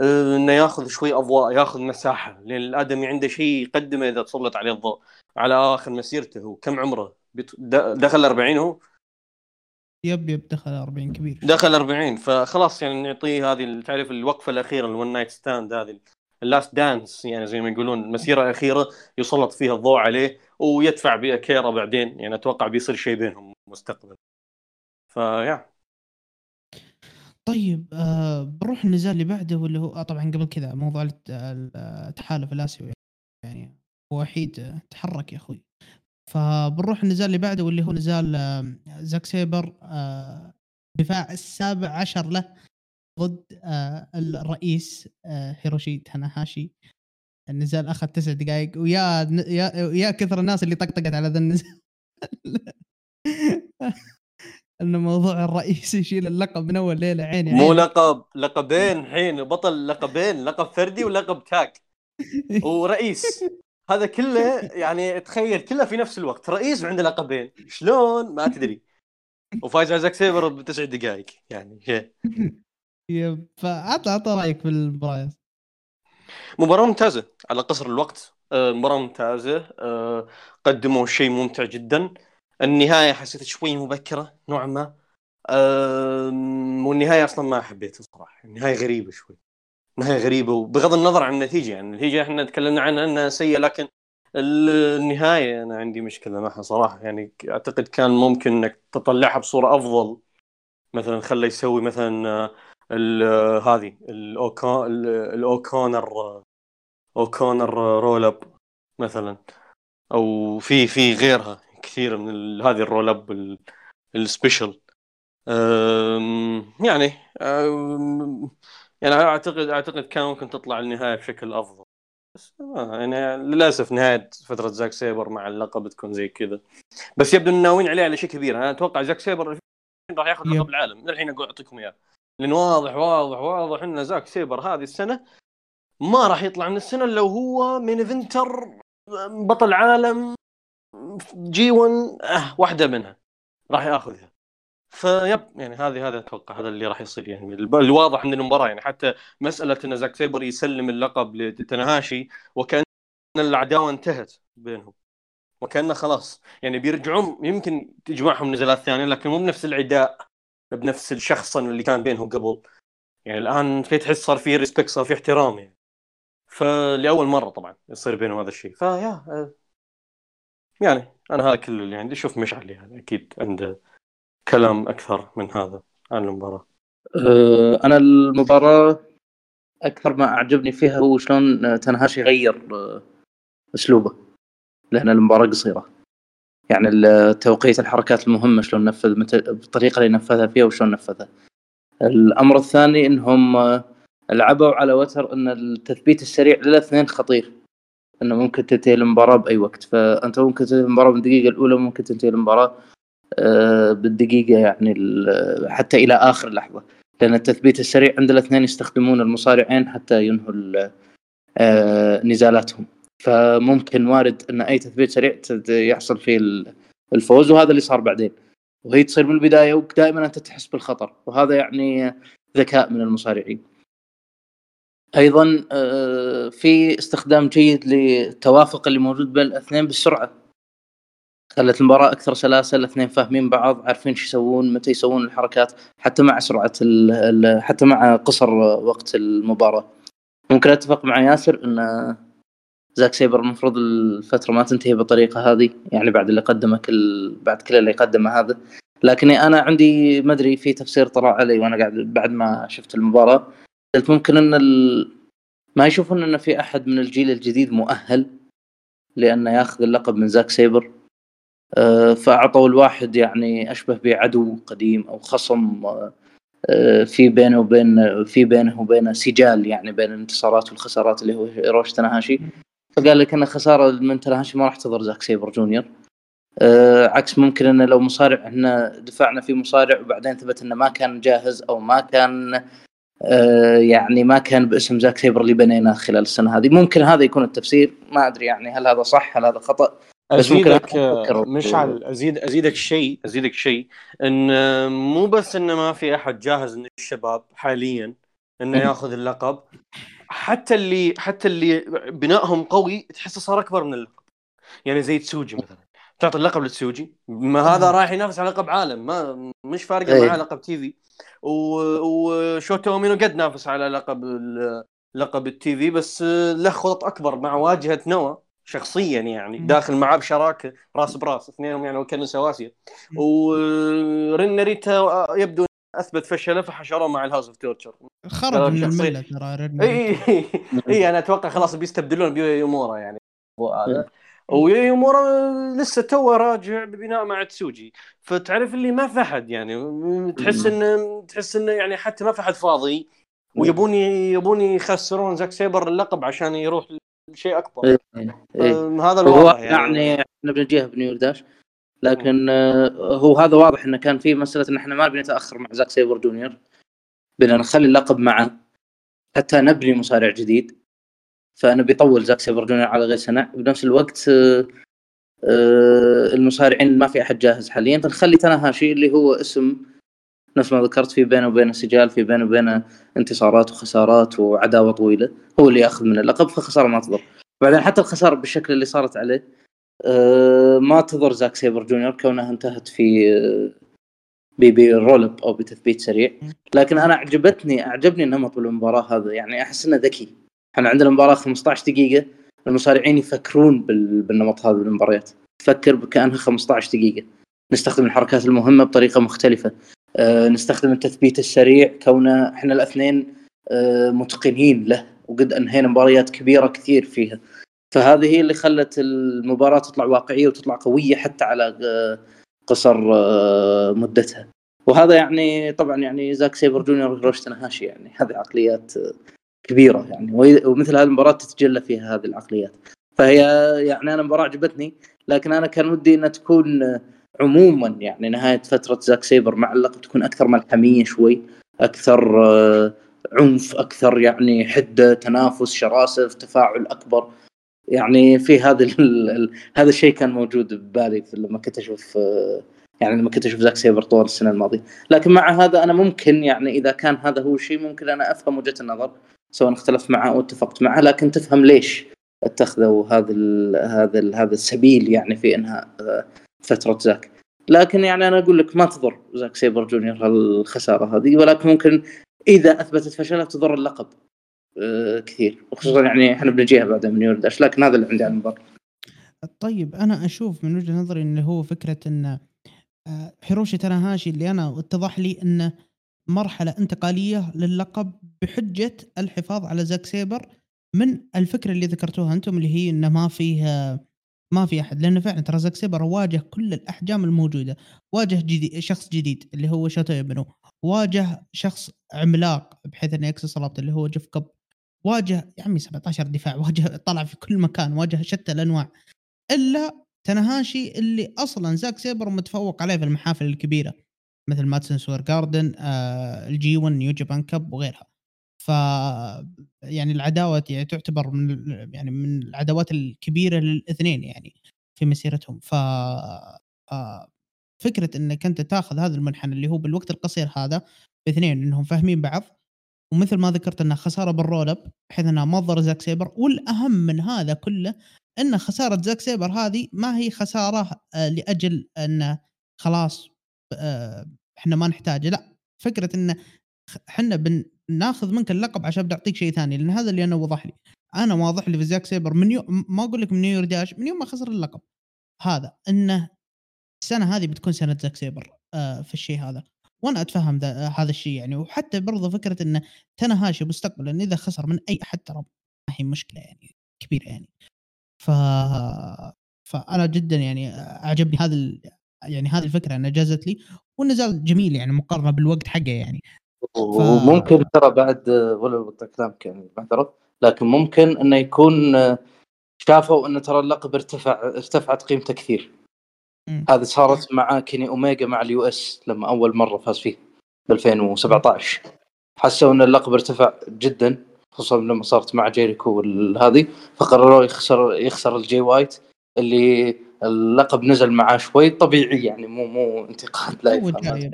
إنه ياخذ شوي أضواء ياخذ مساحة لأن الآدمي عنده شيء يقدمه إذا تسلط عليه الضوء على آخر مسيرته هو كم عمره؟ دخل 40 هو؟ yep yep دخل 40 كبير. دخل 40 فخلاص يعني نعطيه هذه تعرف الوقفة الأخيرة ال one night stand هذه ال last dance يعني زي ما يقولون المسيره الاخيره يسلط فيها الضوء عليه ويدفع بأكيرا بعدين يعني أتوقع بيصير شيء بينهم مستقبلا. فيا طيب آه بنروح النزال اللي بعده واللي هو آه طبعا قبل كذا موضوع التحالف الآسيوي يعني وحيد تحرك يا أخوي. فبنروح النزال اللي بعده واللي هو نزال زاك سيبر آه، دفاع السابع عشر له ضد آه، الرئيس آه، هيروشي تاناهاشي. النزال أخذ تسع دقائق ويا يا يا كثر الناس اللي طقطقت على ذا النزال. <laughs> إن موضوع الرئيس يشيل اللقب من أول ليلة عيني مو لقب لقبين الحين بطل لقبين لقب فردي ولقب tag. <laughs> ورئيس. هذا كله يعني تخيل كله في نفس الوقت. رئيس وعنده لقبين. شلون؟ ما تدري وفايز على زاك سيبر بتسع دقائق. يعني يب. فعطى عطى رأيك في المباراة. مباراة ممتازة. على قصر الوقت. آه، مباراة ممتازة. آه، قدموا شيء ممتع جدا. النهاية حسيت شوي مبكرة نوعا ما. والنهاية أصلا ما حبيتها صراحة. النهاية غريبة شوي. نهايه غريبة وبغض النظر عن النتيجة يعني النتيجة إحنا تكلمنا عنها إنها سيئة لكن النهاية أنا عندي مشكلة معها صراحة. يعني أعتقد كان ممكن إنك تطلعها بصورة أفضل. مثلا خله يسوي مثلا هذه ال O'Connor O'Connor roll up مثلا. أو في في غيرها كثير من هذه ال roll up ال special. يعني أم، يعني اعتقد أعتقد كان ممكن تطلع النهاية بشكل أفضل. بس آه، يعني للأسف نهاية فترة زاك سيبر مع اللقب تكون زي كذا. بس يبدو إنه ناويين عليه على شيء كبير. أنا أتوقع زاك سيبر راح ياخذ. لقب العالم. من الحين أقول أعطيكم إياه. لأن واضح واضح واضح إن زاك سيبر هذه السنة ما راح يطلع من السنة إلا وهو main eventer بطل عالم G 1 آه واحدة منها راح ياخذها. فيب يعني هذه هذا أتوقع هذا اللي راح يصير يعني. الواضح من المباراة يعني. حتى مسألة إن زاك سيبر يسلم اللقب لتنهاشي وكأن العداوه انتهت بينهم. وكأنه خلاص. يعني بيرجعون يمكن تجمعهم نزالات ثانية لكن مو بنفس العداء بنفس الشخصن اللي كان بينهم قبل. يعني الآن في تحس صار في ريسبكت صار في احترام يعني. فلأول مرة طبعا يصير بينهم هذا الشيء. فيا آه، يعني أنا هذا كل اللي عندي. شوف مشعل يعني أكيد عنده كلام أكثر من هذا عن المباراة. آه، أنا المباراة أكثر ما أعجبني فيها هو شلون تنهاشي غير آه، أسلوبه لأن المباراة قصيرة. يعني توقيت الحركات المهمة شلون نفذ متى بالطريقة اللي نفذها فيها وشلون نفذها. الأمر الثاني إنهم آه، لعبوا على وتر إن التثبيت السريع للاثنين خطير. إنه ممكن تنتهي المباراة بأي وقت. فأنت ممكن تنتهي المباراة بالدقيقة الأولى ممكن تنتهي المباراة آه، بالدقيقة يعني حتى إلى آخر لحظة. لأن التثبيت السريع عند الاثنين يستخدمون المصارعين حتى ينهوا آه، نزالاتهم. فممكن وارد أن أي تثبيت سريع يحصل فيه ال- الفوز وهذا اللي صار بعدين. وهي تصير من البدايه ودائما أنت تحس بالخطر. وهذا يعني ذكاء من المصارعين. أيضا آه، في استخدام جيد للتوافق اللي موجود بين الاثنين بالسرعة. خلت المباراة أكثر سلاسة الاثنين فاهمين بعض عارفين شو يسوون متى يسوون الحركات حتى مع سرعة ال ال حتى مع قصر وقت المباراة. ممكن أتفق مع ياسر إن زاك سيبر المفروض الفترة ما تنتهي بالطريقة هذه يعني بعد اللي قدمه كل بعد كل اللي قدمه هذا. لكني أنا عندي ما أدري في تفسير طلع علي وأنا قاعد بعد ما شفت المباراة. قلت ممكن إن ال... ما يشوفون إن في أحد من الجيل الجديد مؤهل لأنه ياخذ اللقب من زاك سيبر. فأعطوا الواحد يعني أشبه بعدو قديم أو خصم آه، آه، في بينه وبين في بينه وبينه سجال يعني بين الانتصارات والخسارات اللي هو هيروشي تناهاشي. فقال لك أن خسارة من تناهاشي ما راح تضر زاك سيبر جونيور. آه، عكس ممكن انه لو مصارع إحنا دفعنا في مصارع وبعدين ثبت أنه ما كان جاهز أو ما كان آه، يعني ما كان باسم زاك سيبر اللي بنيناه خلال السنة هذه. ممكن هذا يكون التفسير ما أدري يعني هل هذا صح هل هذا خطأ. أزيدك أنا أفكر- مشعل ازيد أزيدك شيء أزيدك شيء إن مو بس إنه ما في أحد جاهز من الشباب حاليا إنه. ياخذ اللقب حتى اللي حتى اللي بنائهم قوي تحسه صار أكبر من اللقب. يعني زي تسوجي مثلا. تعطي اللقب لتسوجي ما هذا رايح ينافس على لقب عالم ما مش فارقة إيه. معاه لقب TV. وشوتا اومينو قد نافس على لقب ال- لقب ال TV بس له خطط أكبر مع واجهة نوا شخصيا يعني. داخل معاه بشراكة راس براس اثنينهم يعني كانوا سواسية. ورين ناريتا يبدو أثبت فشله فحشروه مع ال House of Torture. خرج من شخصية. الملة ترى إي إي أنا أتوقع خلاص بيستبدلون بيومورا يعني. هذا. ويومورا لسه توه راجع ببناء مع تسوجي. فتعرف اللي ما في أحد يعني. تحس انه تحس انه يعني حتى ما في أحد فاضي. ويبون يبون يخسرون زاك سيبر اللقب عشان يروح لشيء أكبر. إيه، إيه. هذا الواضح يعني, يعني, إحنا بنجيها ب New Year Dash لكن آه، هو هذا واضح إنه كان في مسألة إن إحنا ما نبي نتأخر مع زاك سيبر جونيور. بدنا نخلي اللقب معه. حتى نبني مصارع جديد. فانا بيطول زاك سيبر جونيور على غير سنة. بنفس الوقت آه، آه، المصارعين ما في أحد جاهز حاليا. فنخلي تناهاشي اللي هو اسم نفس ما ذكرت في بينه وبينه سجال في بينه وبينه انتصارات وخسارات وعداوة طويلة. هو اللي يأخذ من اللقب فخساره ما تضر. بعدين حتى الخسارة بالشكل اللي صارت عليه آه، ما تضر زاك سيبر جونيور كونها انتهت في آه، ب- برول أب أو بتثبيت سريع. لكن أنا عجبتني أعجبني النمط بالمباراه هذا يعني أحس إنه ذكي. إحنا عندنا مباراة 15 دقيقة المصارعين يفكرون بال- بالنمط هذا بالمباريات. تفكر كانها 15 دقيقة. نستخدم الحركات المهمة بطريقة مختلفة. نستخدم التثبيت السريع كونه إحنا الاثنين آه، متقنين له وقد أنهينا مباريات كبيرة كثير فيها. فهذه هي اللي خلت المباراة تطلع واقعية وتطلع قوية حتى على آه، قصر آه، مدتها. وهذا يعني طبعا يعني زاك سيبر جونيور وهيروشي تناهاشي يعني هذه عقليات كبيرة يعني. ومثل هذه المباراة تتجلى فيها هذه العقليات. فهي يعني أنا المباراه عجبتني لكن أنا كان ودي إنها تكون عموما يعني نهاية فترة زاك سيبر مع اللقب تكون أكثر ملحمية شوي أكثر آه، عنف أكثر يعني حدة تنافس شراسة تفاعل أكبر. يعني في هذا هذا الشيء كان موجود ببالي لما كنت أشوف آه، يعني لما كنت أشوف زاك سيبر طوال السنة الماضية. لكن مع هذا أنا ممكن يعني إذا كان هذا هو الشيء ممكن أنا أفهم وجهة النظر سواء اختلفت معه أو اتفقت معه لكن تفهم ليش اتخذوا هذا هذا هذا السبيل يعني في إنهاء آه، فترة زاك. لكن يعني أنا أقول لك ما تضر زاك سيبر جونيور هالخسارة هذه ولكن ممكن إذا أثبتت فشلها تضر اللقب آه، كثير. وخصوصا يعني إحنا بنجيها بعد New Year Dash لكن هذا اللي عندي عن المباراه طيب أنا أشوف من وجهة نظري انه هو فكرة إن آه، هيروشي تناهاشي اللي أنا اتضح لي انه مرحلة انتقالية للقب بحجة الحفاظ على زاك سيبر من الفكرة اللي ذكرتوها أنتم اللي هي انه ما فيه ما في أحد لأنه فعلا ترى زاك سيبر واجه كل الأحجام الموجودة. واجه جديد شخص جديد اللي هو شوتا اومينو واجه شخص عملاق بحيث إنه يكسر صلابته اللي هو جيف كوب. واجه يا عمي 17 دفاع واجه طلع في كل مكان واجه شتى الأنواع. إلا تنهاشي اللي أصلا زاك سيبر متفوق عليه في المحافل الكبيرة مثل Madison Square Garden آه ال G 1 New Japan Cup وغيرها. ف يعني العداوة يعني تعتبر من يعني من العداوات الكبيرة للاثنين يعني في مسيرتهم. ف فكرة إنك أنت تاخذ هذا المنحنى اللي هو بالوقت القصير هذا باثنين إنهم فاهمين بعض ومثل ما ذكرت إنها خسارة بال roll up بحيث إنها مضر زاك سيبر والأهم من هذا كله إن خسارة زاك سيبر هذه ما هي خسارة آه، لأجل انه خلاص آه، إحنا ما نحتاجه لا. فكرة انه إحنا بناخذ منك اللقب عشان بنعطيك شيء ثاني لأن هذا اللي أنا وضح لي. أنا واضح لي في زاك سيبر من يوم ما أقول لك من New Year Dash من يوم ما خسر اللقب. هذا إنه السنة هذه بتكون سنة زاك سيبر آه في الشيء هذا. وأنا أتفهم هذا الشيء يعني. وحتى برضه فكرة إنه تنهاشي مستقبلا إذا خسر من أي احد ترى ما هي مشكلة يعني كبيرة يعني. ف فأنا جدا يعني أعجبني هذا يعني هذه الفكرة إنها جازت لي والنزال جميل يعني مقارنة بالوقت حقه يعني. وممكن ترى بعد ولا كلامك يعني معذره لكن ممكن إنه يكون شافوا انه ترى اللقب ارتفع ارتفعت قيمته كثير. هذه صارت مع كيني اوميجا مع ال US لما أول مرة فاز فيه ب 2017 حسوا إن اللقب ارتفع جدا خصوصا لما صارت مع جيريكو هذه فقرروا يخسر يخسر لجي وايت اللي اللقب نزل معاه شوي طبيعي يعني مو مو انتقاد لا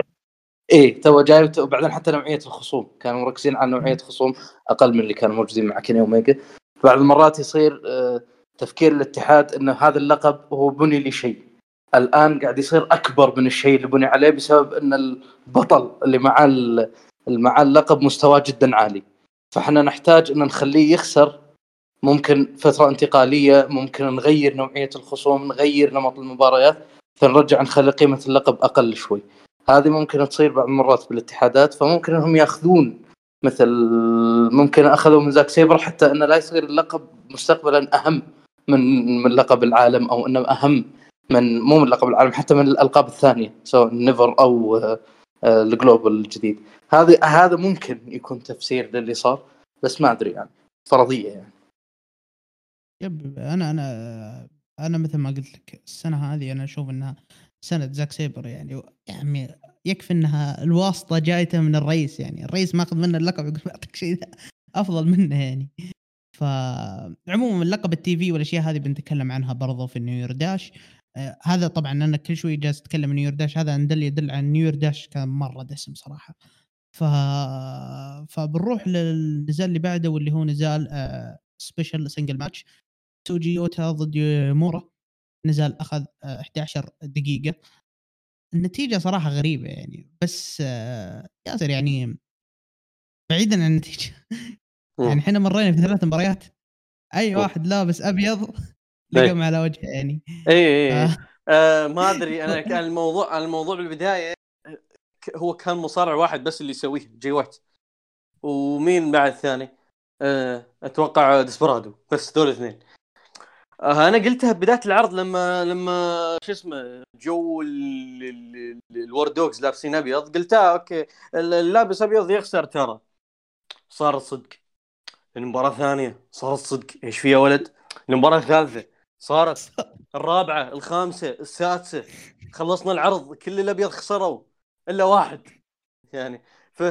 إيه تو جاي وبعدين حتى نوعية الخصوم. كانوا مركزين على نوعية خصوم أقل من اللي كانوا موجودين مع كيني اوميجا بعض المرات يصير آه، تفكير الاتحاد ان هذا اللقب هو بني لشيء. الآن قاعد يصير أكبر من الشيء اللي بني عليه بسبب إن البطل اللي مع اللي مع اللقب مستواه جدا عالي. فإحنا نحتاج إن نخليه يخسر. ممكن فترة انتقالية ممكن نغير نوعية الخصوم نغير نمط المباريات فنرجع نخلي قيمة اللقب أقل شوي. هذه ممكن تصير بعض المرات بالاتحادات فممكن إنهم يأخذون مثل ممكن أخذوا من زاك سيبر حتى إنه لا يصير اللقب مستقبلا أهم من من لقب العالم أو إنه أهم من مو من لقب العالم حتى من الألقاب الثانية سواء NEVER أو آه، ال Global الجديد. هذا هذا ممكن يكون تفسير للي صار بس ما أدري يعني. فرضية يعني. yep أنا أنا أنا مثل ما قلت لك السنة هذه أنا أشوف إنها سنه زاك سيبر يعني يعني يكفي إنها الواسطة جايته من الرئيس يعني الرئيس ماخذ منه اللقب يقول <laughs> بعطيك شيء أفضل منه يعني. فعموما لقب ال TV والأشياء هذه بنتكلم عنها برضو في New Year Dash. آه هذا طبعا أنا كل شوي جالس أتكلم New Year Dash هذا يدل يدل عن New Year Dash كان مرة دسم صراحة. ف فبنروح للنزال اللي بعده واللي هو نزال آه special single match تسوجي يوتا ضد أويمورا نزال أخذ 11 آه، دقيقة. النتيجة صراحة غريبة يعني بس آه، ياسر يعني بعيدا عن النتيجة. يعني إحنا مرينا في ثلاث مباريات أي واحد لابس أبيض لقم على وجهه يعني. إي إي آه. ما أدري أنا كان <laughs> الموضوع الموضوع بالبداية هو كان مصارع واحد بس اللي يسويه جي وايت ومين بعد ثاني؟ أتوقع ديسبرادو بس دول اثنين أنا قلتها بداية العرض لما لما شو اسمه جو ال- ال- ال- ال War Dogs لابسين أبيض قلتها okay اللابس أبيض يخسر ترى. صار صدق المباراة الثانية صارت صدق إيش فيها ولد؟ المباراة الثالثة صارت الرابعة الخامسة السادسة. خلصنا العرض. كل الأبيض خسروا. إلا واحد. يعني ف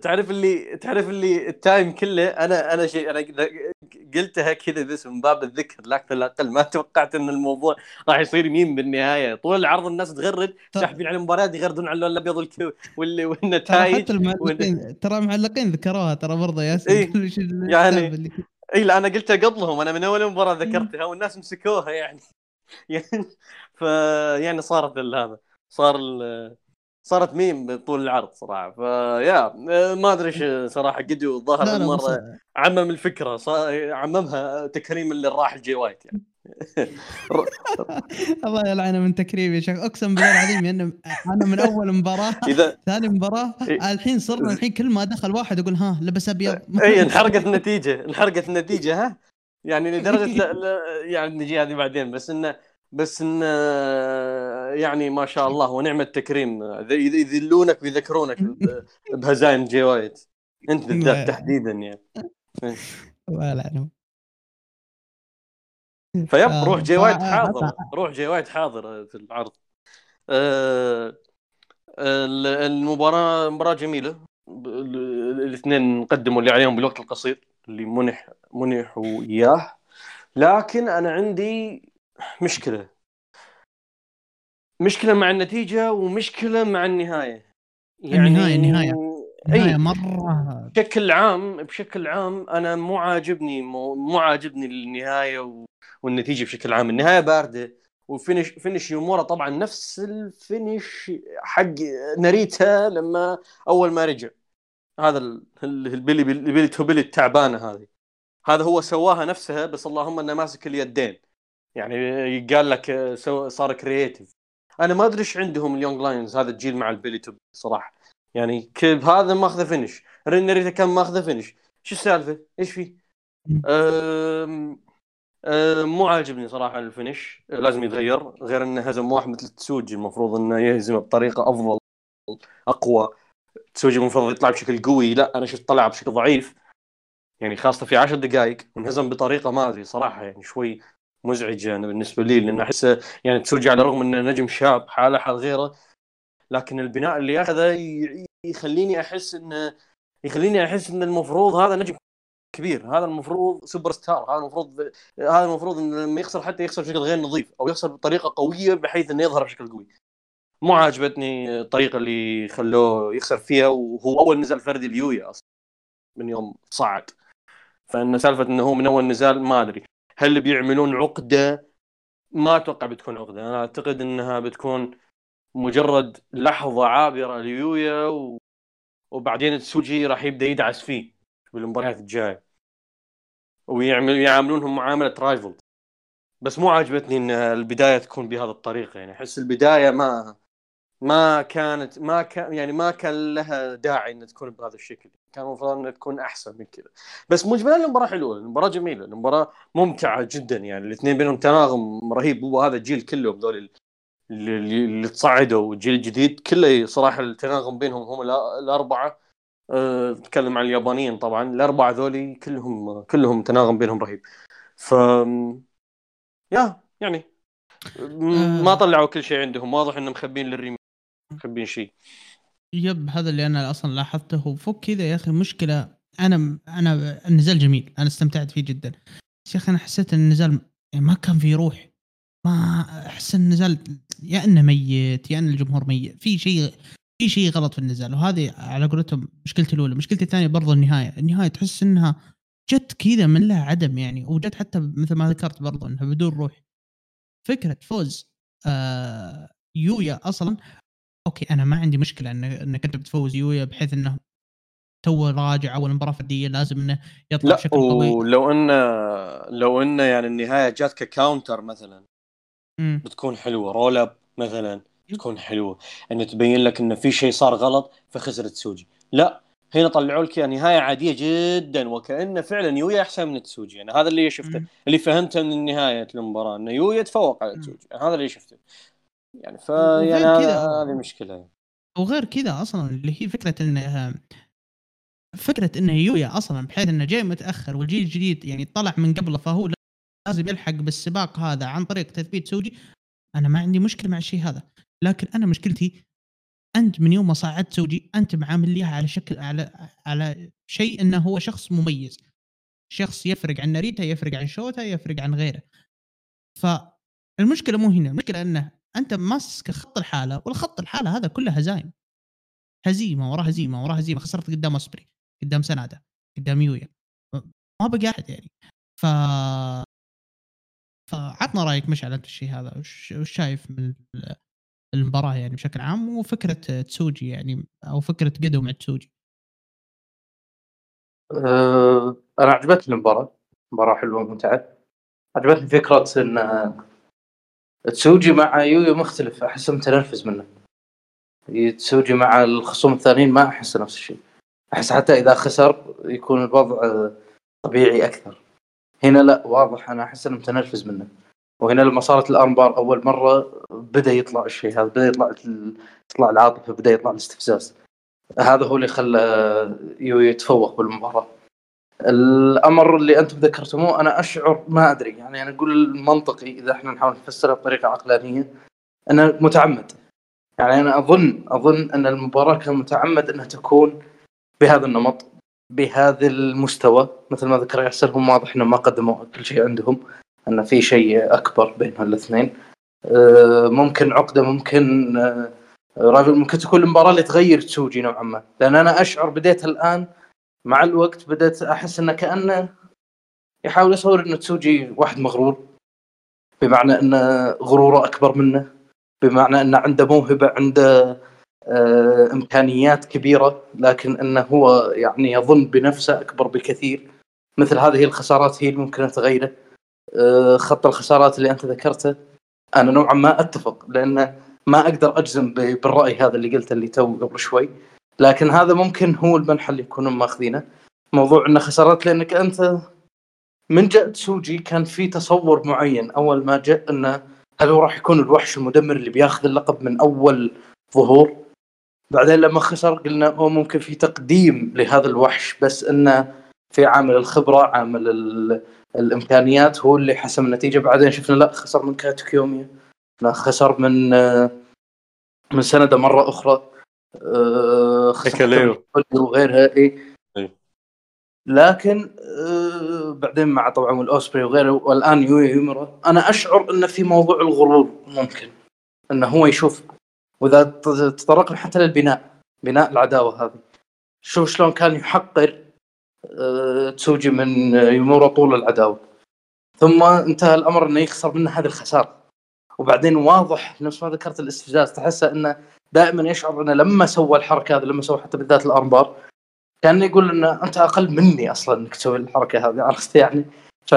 تعرف اللي تعرف اللي ال time كله أنا أنا شيء أنا قلتها كذا بس من باب الذكر لكن لا أقل ما توقعت إن الموضوع راح يصير ميم بالنهاية. طول العرض الناس تغرد ساحبين على المباريات يغردون على اللون الأبيض والنتائج حتى المعلقين ترى المعلقين ذكروها ترى برضه ياسر إيه، يعني. اي لا أنا قلتها قبلهم أنا من أول مباراة ذكرتها والناس مسكوها يعني. <laughs> يعني ف يعني صارت هذا صار ال- صارت ميم طول العرض صراحة فيا ما أدري إيش صراحة غيدو الظاهر المره عمم الفكرة عممها تكريم اللي راح الجي وايت يعني. <laughs> الله يلعنه من تكريم يا شيخ. أقسم بالله العظيم يعني أنا من أول مباراة <laughs> إذا ثاني مباراة. الحين صرنا الحين كل ما دخل واحد أقول ها لبس أبيض. <laughs> إي انحرقت النتيجه انحرقت النتيجه ها؟ يعني لدرجة لا لا يعني نجي هذه بعدين بس إنه بس انه يعني ما شاء الله ونعم التكريم يذ- يذلونك ويذكرونك بهزايم جي وايت أنت <laughs> بالذات تحديدا يعني. <laughs> الله يلعنه ف yep آه، روح جي وايت فا- حاضر. روح جي وايت حاضر في العرض. آه، ال- المباراة مباراة جميلة. ب- ال- الاثنين قدموا اللي عليهم بالوقت القصير اللي منح منحوا إياه. لكن أنا عندي مشكلة. مشكلة مع النتيجة ومشكلة مع النهاية. يعني النهاية- النهاية. نهايه اي مرة بشكل عام بشكل عام أنا مو عاجبني مو, مو عاجبني النهاية و... والنتيجة بشكل عام. النهاية باردة وفينش فينش يومورا طبعا نفس الفينش حق ناريتا لما أول ما رجع. هذا ال- ال- ال belly ال belly to belly التعبانة هذه. هذا هو سواها نفسها بس اللهم إنه ماسك اليدين. يعني قال لك سو- صار creative أنا ما أدري إيش عندهم ال Young Lions هذا الجيل مع ال belly to belly صراحة. يعني كيف هذا ماخذه finish. رين ناريتا كان ماخذه finish. شو السالفة؟ إيش فيه؟ أم... أم... مو عاجبني صراحة ال finish. لازم يتغير. غير انه هزم واحد مثل تسوجي المفروض إنه يهزمه بطريقة أفضل أقوى. تسوجي المفروض يطلع بشكل قوي. لا أنا شفت طلع بشكل ضعيف. يعني خاصة في عشر دقائق انهزم بطريقة ما أدري صراحة يعني شوي مزعجة أنا بالنسبة لي لأن احسه يعني تسوجي على الرغم إنه نجم شاب حالة حال غيره لكن البناء اللي ياخذه ي- يخليني أحس إنه يخليني أحس إن المفروض هذا نجم كبير هذا المفروض سوبر ستار هذا المفروض هذا المفروض انه لما يخسر حتى يخسر بشكل غير نظيف أو يخسر بطريقة قوية بحيث إنه يظهر بشكل قوي. مو عاجبتني الطريقة اللي خلوه يخسر فيها وهو أول نزال فردي ليويا أصلا من يوم صعد. فإن سالفة إنه هو من أول نزال ما أدري. هل بيعملون عقدة؟ ما أتوقع بتكون عقدة. أنا أعتقد إنها بتكون مجرد لحظة عابرة ليويا و... وبعدين تسوجي راح يبدأ يدعس فيه بالمباريات الجاية. ويعمل يعاملونهم معاملة رايفل بس مو عاجبتني إن البداية تكون بهذه الطريقة. يعني أحس البداية ما ما كانت ما كان يعني ما كان لها داعي إنها تكون بهذا الشكل. كان المفروض إنها تكون أحسن من كذا. بس مجملا المباراة حلوة. المباراة جميلة. المباراة ممتعة جدا. يعني الاثنين بينهم تناغم رهيب. هو هذا الجيل كلهم ذول اللي, اللي تصعدوا. والجيل الجديد كله صراحة التناغم بينهم هم الأربعة. أه، اتكلم عن اليابانيين طبعا. الأربعة ذولي كلهم كلهم تناغم بينهم رهيب. ف يا يعني م- ما طلعوا كل شيء عندهم. واضح إنهم مخبين للريمي مخبين شيء؟ يب هذا اللي أنا أصلا لاحظته. وفوق كذا يا أخي مشكلة. أنا أنا النزال جميل أنا استمتعت فيه جدا. بس يا أخي أنا حسيت إن النزال يعني ما كان فيه روح. ما أحس النزال يا إنه ميت يا إن الجمهور ميت. في شيء في شيء غلط في النزال. وهذه على قولتهم مشكلتي الأولى. مشكلتي الثانية برضو النهاية. النهاية تحس إنها جت كذا من لها عدم يعني وجت حتى مثل ما ذكرت برضو إنها بدون روح. فكرة فوز آه يويا أصلا okay أنا ما عندي مشكلة إن إنك أنت بتفوز يويا بحيث إنه تو راجع أول مباراة فردية لازم إنه يطلع لا بشكل قوي. ولو إن لو إن يعني النهاية جات ك counter مثلا مم. بتكون حلوة roll up مثلا تكون حلوة. إن تبين لك انه في شيء صار غلط فخسر تسوجي. لا هنا طلعوا لك نهاية عادية جدا وكانه فعلا يويا أحسن من تسوجي. يعني هذا اللي شفته. مم. اللي فهمته من نهاية المباراة انه يويا تفوق على. تسوجي. هذا اللي شفته. يعني ف وغير يعني كذا هذا- هو- هذه مشكلة. وغير كذا أصلا اللي هي فكرة انه فكرة انه يويا أصلا بحيث إنه جاي متأخر والجيل الجديد يعني طلع من قبله فهو لازم يلحق بالسباق هذا عن طريق تثبيت سوجي أنا ما عندي مشكلة مع الشيء هذا. لكن أنا مشكلتي أنت من يوم ما صعدت سوجي أنت معامل لي إياها على شكل على على شيء إنه هو شخص مميز. شخص يفرق عن ناريتا يفرق عن شوتا يفرق عن غيره. فالمشكلة مو هنا المشكلة إنه أنت ماسك خط الحالة والخط الحالة هذا كله هزايم. هزيمة ورا هزيمة ورا هزيمة خسرت قدام اسبري قدام سنادا قدام يويا. ما بقى أحد يعني. ف فعطنا رأيك مشعل أنت الشيء هذا وش شايف من ال- المباراة يعني بشكل عام وفكرة تسوجي يعني أو فكرة قدو مع تسوجي؟ أه أنا عجبتني المباراة مباراة حلوة وممتعة. عجبتني فكرة إن تسوجي مع يويو مختلف أحس متنرفز منه. تسوجي مع الخصوم الثانيين ما أحس نفس الشيء. أحس حتى إذا خسر يكون الوضع طبيعي أكثر. هنا لا واضح أنا أحس إنه متنرفز منه. وهنا لما صارت الأرمبار أول مرة بدأ يطلع الشيء هذا بدأ يطلع تطلع العاطفة بدأ يطلع الاستفزاز. هذا هو اللي خلى يويو يتفوق بالمباراة. الأمر اللي أنتم ذكرتموه أنا أشعر ما أدري يعني أنا أقول المنطقي إذا إحنا نحاول نفسرها بطريقة عقلانية أنه متعمد. يعني أنا أظن أظن أن المباراة كان متعمد أنها تكون بهذا النمط بهذا المستوى مثل ما ذكر ياسر هم واضح إنهم ما قدموا كل شيء عندهم أن في شيء أكبر بين الاثنين آه، ممكن عقدة ممكن آه، راجل ممكن تكون المباراة اللي تغير تسوجي نوعا ما. لأن أنا أشعر بديت الآن مع الوقت بدأت أحس أنه كأنه يحاول يصور أن تسوجي واحد مغرور بمعنى أن غروره أكبر منه بمعنى أنه عنده موهبة عنده آه، إمكانيات كبيرة لكن أنه هو يعني يظن بنفسه أكبر بكثير. مثل هذه الخسارات هي اللي ممكن تغيره آه، خط الخسارات اللي أنت ذكرته أنا نوعا ما أتفق لأن ما أقدر أجزم بالرأي هذا اللي قلته اللي تو قبل شوي. لكن هذا ممكن هو المنحى اللي يكونون ماخذينه. موضوع إنه خسارات لأنك أنت من جاء تسوجي كان في تصور معين أول ما جاء إنه هل هو راح يكون الوحش المدمر اللي بياخذ اللقب من أول ظهور. بعدين لما خسر قلنا هو ممكن في تقديم لهذا الوحش بس إنه في عامل الخبرة عامل ال- الإمكانيات هو اللي حسم النتيجة. بعدين شفنا لا خسر من كايتو كيوميا لا خسر من من سنادا مرة أخرى. آه، خسر وغيرها أي. لكن آه، بعدين مع طبعا الاوسبري وغيره والآن يويا أويمورا أنا أشعر إنه في موضوع الغرور ممكن إنه هو يشوف وإذا تطرقنا حتى للبناء بناء العداوة هذه. شوف شلون كان يحقر آه، تسوجي من يومورا طول العداوة. ثم انتهى الأمر إنه يخسر منه هذه الخسارة. وبعدين واضح نفس ما ذكرت الاستفزاز تحسه إنه دائما يشعر إنه لما سوى الحركة هذه لما سوى حتى بالذات الأرمبار كان يقول إنه أنت أقل مني أصلا إنك تسوي الحركة هذه عرفت يعني؟ ف...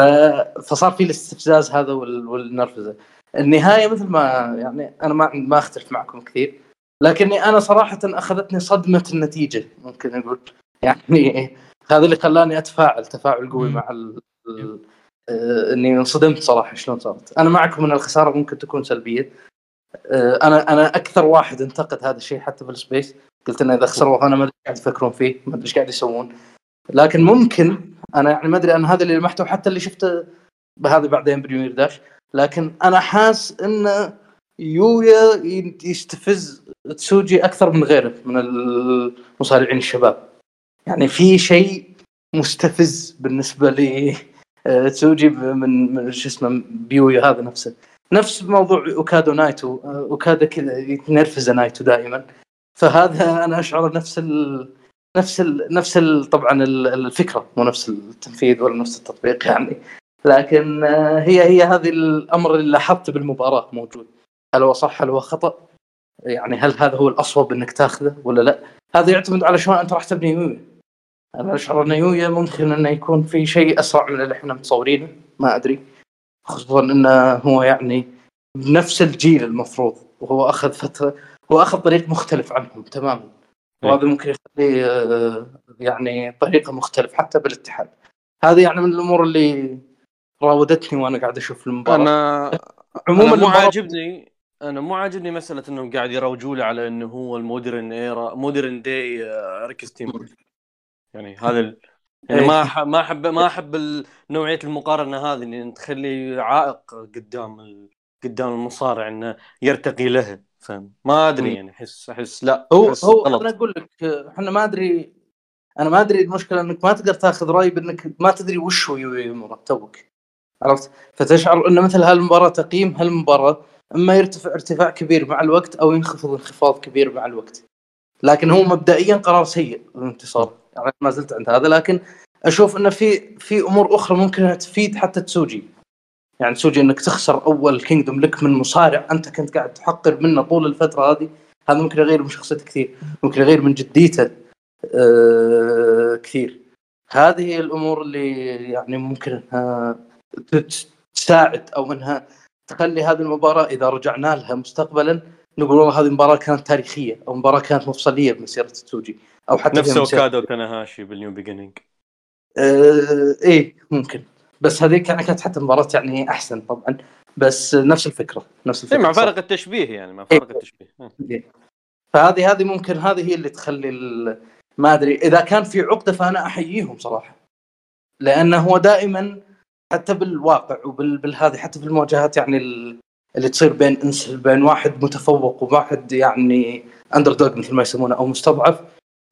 فصار في الاستفزاز هذا وال... والنرفزة. النهاية مثل ما يعني أنا ما ما اختلف معكم كثير لكني أنا صراحة أخذتني صدمة النتيجة ممكن نقول يعني هذا اللي خلاني أتفاعل تفاعل قوي. مع ال... ال... آه، إني انصدمت صراحة شلون صارت. أنا معكم إن الخسارة ممكن تكون سلبية أنا أنا أكثر واحد انتقد هذا الشيء حتى في السبيس قلت إنه إذا خسروا أنا ما أدري قاعد يفكرون فيه ما أدري إيش قاعد يسوون. لكن ممكن أنا يعني ما أدري أنا هذا اللي لمحته حتى اللي شفته بهذا بعدين ب New Year Dash. لكن أنا حاس إن يويا يستفز تسوجي أكثر من غيره من المصارعين الشباب. يعني في شيء مستفز بالنسبة لي آه، تسوجي من من شو اسمه بيويا هذا نفسه. نفس موضوع أوكادو نايتو. آه، اوكادا كذا يتنرفز نايتو دائما. فهذا أنا أشعر نفس ال... نفس ال... نفس ال... طبعا ال- الفكرة. مو نفس التنفيذ ولا نفس التطبيق يعني. لكن آه، هي هي هذه الأمر اللي لاحظته بالمباراة موجود. هل هو صح؟ هل هو خطأ؟ يعني هل هذا هو الأصوب إنك تاخذه ولا لا؟ هذا يعتمد على شلون أنت راح تبني يويا أنا أشعر إن يويا ممكن إنه يكون في شيء أسرع من اللي إحنا متصورينه. ما أدري. خصوصا إنه هو يعني بنفس الجيل المفروض وهو أخذ فترة هو أخذ طريق مختلف عنهم تماما إيه. وهذا ممكن يخليه آه، يعني طريقة مختلفه حتى بالاتحاد هذه يعني من الأمور اللي راودتني وأنا قاعد أشوف المباراة أنا عموما عموما مو عاجبني أنا مو عاجبني مسألة إنهم قاعد يروجوا له على إنه هو ال modern era modern day ريكي ستيمبوت يعني هذا. يعني إيه. ما أح- ما أحب ما أحب نوعية المقارنة هذه اللي تخلي عائق قدام ال... قدام المصارع إنه يرتقي له فاهم ما أدري. يعني أحس أحس لا هو أحس هو غلط. أنا أقول لك إحنا ما أدري أنا ما أدري المشكلة إنك ما تقدر تاخذ رأي بإنك ما تدري وش هو يويمورا توك عرفت فتشعر إن مثل هالمباراة تقييم هالمباراة إما يرتفع ارتفاع كبير مع الوقت أو ينخفض انخفاض كبير مع الوقت لكن هو مبدئيا قرار سيء الانتصار ما زلت عند هذا لكن أشوف إنه في في أمور أخرى ممكن تفيد حتى تسوجي. يعني تسوجي إنك تخسر أول كينجدوم لك من مصارع أنت كنت قاعد تحقر منه طول الفترة هذه. هذا ممكن يغير من شخصيته كثير ممكن يغير من جديته آه كثير. هذه الأمور اللي يعني ممكن انها تساعد أو إنها تخلي هذه المباراة إذا رجعنا لها مستقبلا نقول والله هذه مباراه كانت تاريخية أو مباراة كانت مفصلية بمسيرة تسوجي. أو حتى نفس اوكادا وتناهاشي بالنيو بيجينينج. آه إيه ممكن. بس هذيك يعني كانت حتى مباراة يعني أحسن طبعا. بس نفس الفكرة نفس الفكرة إيه، مع. فارق التشبيه يعني مع فارق التشبيه. فهذه هذه ممكن هذه هي اللي تخلي ما أدري. إذا كان في عقدة فأنا أحييهم صراحة. لأنه هو دائما حتى بالواقع وبالهذه حتى في المواجهات يعني ال- اللي تصير بين بين واحد متفوق وواحد يعني underdog مثل ما يسمونه أو مستضعف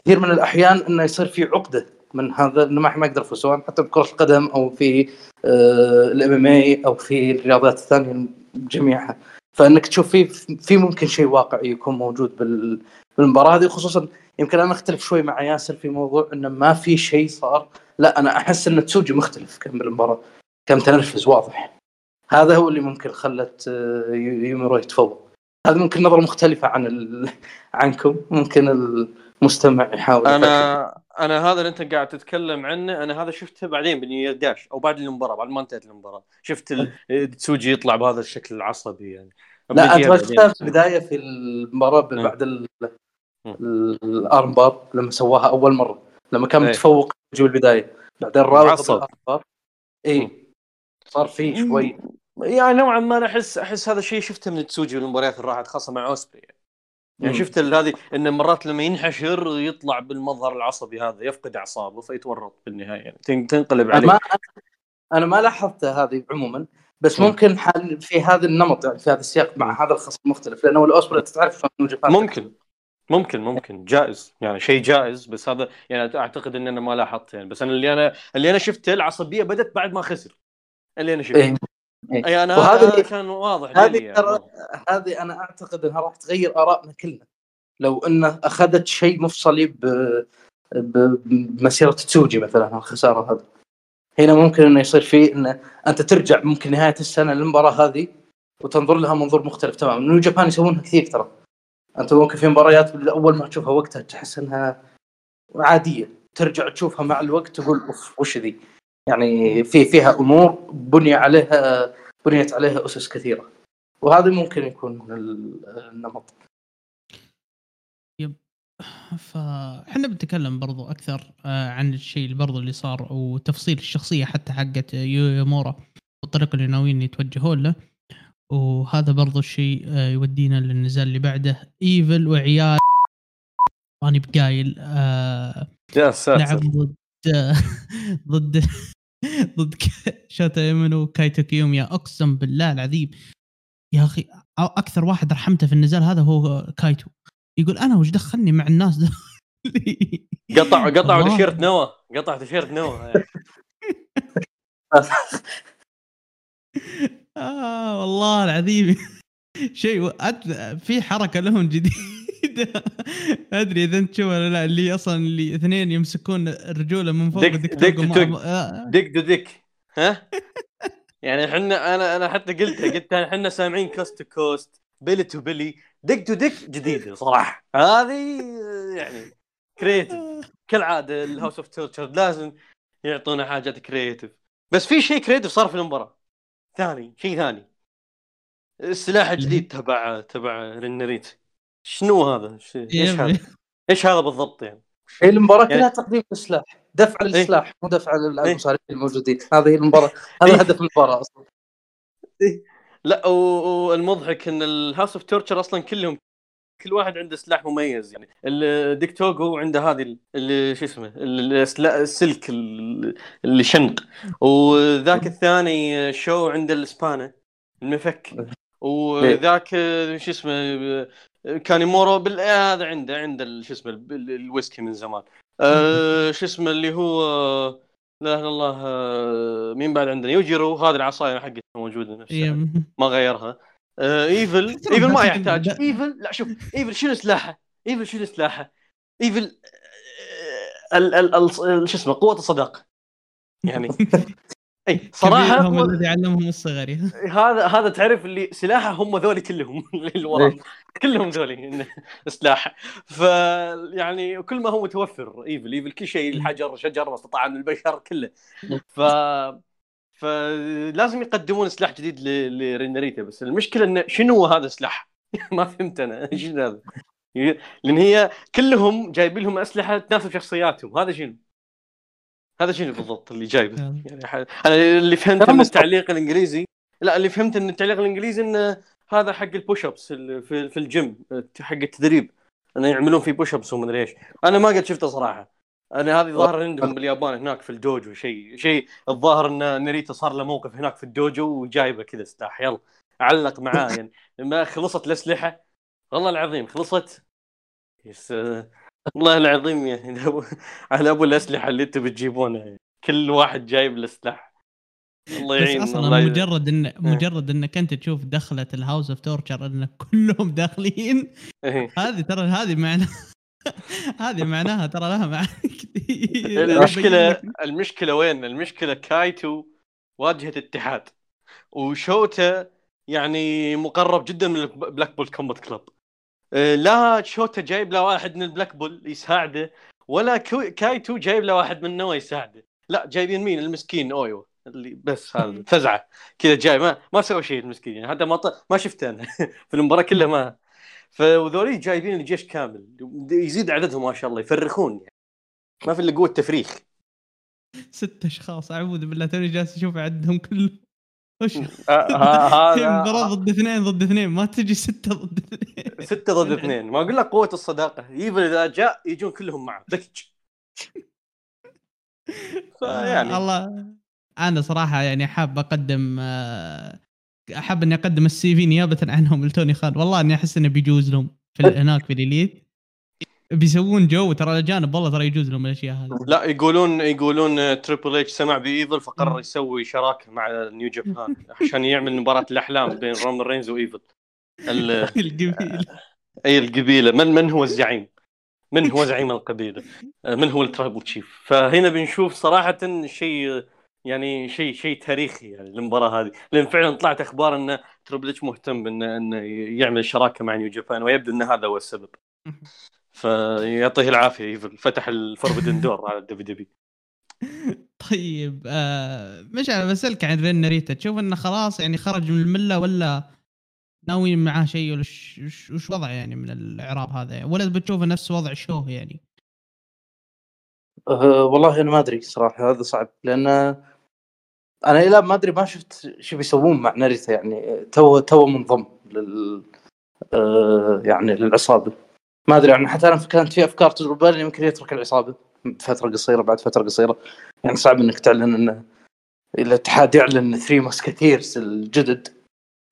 كثير من الأحيان إنه يصير في عقدة من هذا إنه ما يقدر يفوز سواء حتى بكرة القدم أو في ال MMA أو في الرياضات الثانية جميعها. فإنك تشوف في في ممكن شيء واقعي يكون موجود بال- بالمباراة هذه خصوصا يمكن أنا أختلف شوي مع ياسر في موضوع إنه ما في شيء صار. لا أنا أحس إن تسوجي مختلف كان بالمباراة كان متنرفز واضح. هذا هو اللي ممكن خلت آه، يو- يويمورا يتفوق. هذا ممكن نظرة مختلفة عن ال... عنكم. ممكن المستمع يحاول يفكر. أنا أنا هذا اللي أنت قاعد تتكلم عنه أنا هذا شفته بعدين ب New Year Dash أو بعد المباراة بعد ما انتهت المباراة. شفت تسوجي يطلع بهذا الشكل العصبي يعني. لا انت ما. شفتها في البداية في المباراة. بعد ال- ال armbar لما سواها أول مرة لما كان إيه. متفوق جو البداية. بعدين راوغ بار. اي صار في شوي. يعني نوعا ما أنا احس أحس هذا الشيء شفته من تسوجي بالمباريات اللي راحت خاصة مع اوسبري يعني. شفت هذه انه مرات لما ينحشر يطلع بالمظهر العصبي هذا يفقد أعصابه فيتورط بالنهاية يعني تن- تنقلب عليه ما أنا ما لاحظت هذه عموما بس مم. ممكن حال في هذا النمط يعني في هذا السياق مع هذا الخصم مختلف لأنه الأوسبري أنت تعرف شلون ممكن ممكن ممكن جائز يعني شيء جائز بس هذا يعني أعتقد إن أنا ما لاحظت يعني بس أنا اللي أنا اللي أنا شفته العصبية بدت بعد ما خسر اللي أنا شفته. إيه. أي أنا هذا كان واضح هذه. ترى هذه أنا أعتقد إنها راح تغير آرائنا كلنا. لو إنه أخذت شيء مفصلي ب... ب... بمسيرة تسوجي مثلا الخساره هذه. هنا ممكن إنه يصير فيه إنه أنت ترجع ممكن نهاية السنة للمباراة هذه وتنظر لها منظور مختلف تماما. نيو جابان يسوونها كثير ترى. أنت ممكن في مباريات اول ما تشوفها وقتها تحس إنها عادية. ترجع تشوفها مع الوقت تقول أوف وش ذي؟ يعني في فيها أمور بني عليها بنيت عليها أسس كثيرة. وهذا ممكن يكون ال- النمط. فاحنا بنتكلم برضو أكثر آه، عن الشيء اللي برضو اللي صار وتفصيل الشخصية حتى حقت يويامورا والطريقة اللي ناويين يتوجهون له. وهذا برضو الشيء آه، يودينا للنزال اللي بعده إيفل وعيال. ماني بقايل آه، يا ساتر لعب ضد <laughs> ضد <laughs> ضد شوتا أومينو وكايتو كيوميا أقسم بالله العظيم. يا أخي أكثر واحد رحمته في النزال هذا هو كايتو. يقول أنا وش دخلني مع الناس ده <laughs> قطع قطع والله. تيشيرت نوا قطع تيشيرت نوا آه والله العظيم. شيء في حركة لهم جديدة. <laughs> أدري إذا أنت تشوفها ولا لا اللي أصلا اللي اثنين يمسكون الرجوله من فوق dick- dick. مع- آه، dick to dick ها؟ <laughs> يعني إحنا أنا أنا حتى قلتها قلت إحنا سامعين coast to coast belly to belly dick to dick جديدة صراحة. هذه يعني creative <laughs> كالعادة ال House of Torture لازم يعطونا حاجات creative بس في شيء كريتيف صار في المباراة. ثاني شيء ثاني. السلاح الجديد تبع تبع رينريت شنو هذا؟ ش- إيش هذا؟ إيش هذا بالضبط يعني؟ هي المباراة يعني- كلها تقديم السلاح دفع إيه. للسلاح مو دفع للمصارعين الموجودين. هذه هي المباراة هذا هدف المباراة أصلا. لا والمضحك إن ال House of Torture أصلا كلهم كل واحد عنده سلاح مميز يعني. الديك توغو عنده هذه ال- اللي شو اسمه؟ السلك ال- اللي شنق وذاك الثاني شو عنده الاسبانه المفك. وذاك شو اسمه؟ كانيمارو بال... هذا عنده عنده شو اسمه ال- الويسكي من زمان. أه شو اسمه اللي هو لا إله إلا الله آه، مين بعد عندنا؟ يوجيرو هذه العصايه حقته موجودة نفسها. إيه. ما غيرها. آه إيفل. <laughs> إيفل ما يحتاج. إيفل لا شوف إيفل شنو سلاحه؟ إيفل شنو سلاحه؟ إيفل آه، ال ال ال شو اسمه قوة الصداقة. يعني <laughs> إي صراحة قوة- الذي علمهم. <laughs> هذا هذا تعرف اللي سلاحه هم ذولي كلهم <laughs> اللي إيه. كلهم ذولي <laughs> سلاح ف يعني كل ما هو متوفر إيفل إيفل كل شيء الحجر شجر ما استطاع من البشر كله ف فلازم يقدمون سلاح جديد ل- لرين ناريتا بس المشكلة انه شنو هذا السلاح؟ ما فهمت أنا شنو هذا؟ لأن هي كلهم جايبين لهم أسلحة تناسب شخصياتهم هذا شنو؟ هذا شنو بالضبط اللي جايبه؟ <laughs> يعني. ح... أنا اللي فهمت من. التعليق الانجليزي لا اللي فهمت إن التعليق الإنجليزي انه هذا حق ال push ups في في الجيم حق التدريب. انه يعملون فيه push ups ومدري إيش. أنا ما قد شفته صراحة. أنا هذه ظاهر عندهم باليابان هناك في الدوجو. شيء شيء الظاهر إن ناريتا صار له موقف هناك في الدوجو وجايبه كذا سلاح يلا علق معاه. يعني ما خلصت الأسلحة. والله العظيم خلصت. yes والله العظيم يعني على أبو الأسلحة اللي أنتم بتجيبونها يعني. كل واحد جايب له سلاح الله بس يعين أصلا الله. مجرد ان مجرد إنك أنت تشوف دخله ال House of Torture إن كلهم <laughs> داخلين إيه. هذه ترى هذه معناها <laughs> هذه معناها ترى لها معاني <laughs> كثير المشكلة المشكلة وين؟ المشكلة كايتو واجهة اتحاد وشوتا يعني مقرب جدا من ال Blackpool Combat Club لا شوتا جايب له واحد من ال Blackpool يساعده ولا كايتو جايب له واحد من نوا يساعده. لا جايبين مين؟ المسكين أويوا. اللي بس هذا فزعه كذا جاي ما ما سوى شيء المسكين. يعني حتى ما ط... ما شفته أنا. <laughs> في المباراة كلها ما. فذولي جايبين الجيش كامل. يزيد عددهم ما شاء الله يفرخون يعني. ما في إلا قوة تفريخ. ست أشخاص أعوذ بالله توني جالس أشوف عندهم كلهم وش آه، مباراة <laughs> هذا ضد اثنين ضد اثنين. ما تجي ستة ضد اثنين. ستة ضد اثنين. ما أقول لك قوة الصداقة. ايفل إذا جاء يجون كلهم معه. دكج <laughs> فيعني الله. أنا صراحة يعني حاب أقدم آه، أحب إني أقدم ال CV نيابة عنهم لتوني خان. والله إني أحس إنه بيجوز لهم في هناك في ال Elite. بيسوون جو ترى الاجانب والله ترى يجوز لهم الأشياء هذه لا يقولون يقولون Triple H سمع بإيفل فقرر يسوي شراكة مع نيو جابان <laughs> عشان يعمل مباراة الأحلام بين رومان رينز وايفل ال- <laughs> القبيل أي القبيلة من من هو الزعيم؟ من هو زعيم القبيلة؟ آه، من هو ال Tribal Chief؟ فهنا بنشوف صراحة شيء يعني شيء شيء تاريخي يعني المباراه هذه لأن فعلا طلعت أخبار إن Triple مهتم انه إنه يعمل شراكة مع New Japan ويبدو إن هذا هو السبب. فيعطيه العافية إيفل. فتح ال Forbidden Door على ال WW <laughs> طيب آه مش أنا بسألك عن رين ناريتا. تشوف إنه خلاص يعني خرج من الملة ولا ناوي معاه شيء؟ ولا وش وضعه يعني من الإعراب هذا؟ يعني؟ ولا بتشوفه نفس وضع شوه يعني؟ أه والله أنا ما أدري صراحة. هذا صعب. لأن أنا إلى ما أدري ما شفت شو بيسوون مع ناريتا يعني. تو تو منضم لل أه يعني للعصابة. ما أدري يعني حتى أنا كانت في أفكار تجرب بالي يمكن يترك العصابة. فترة قصيرة بعد فترة قصيرة. يعني صعب إنك تعلن إنه الاتحاد يعلن Three Musketeers الجدد.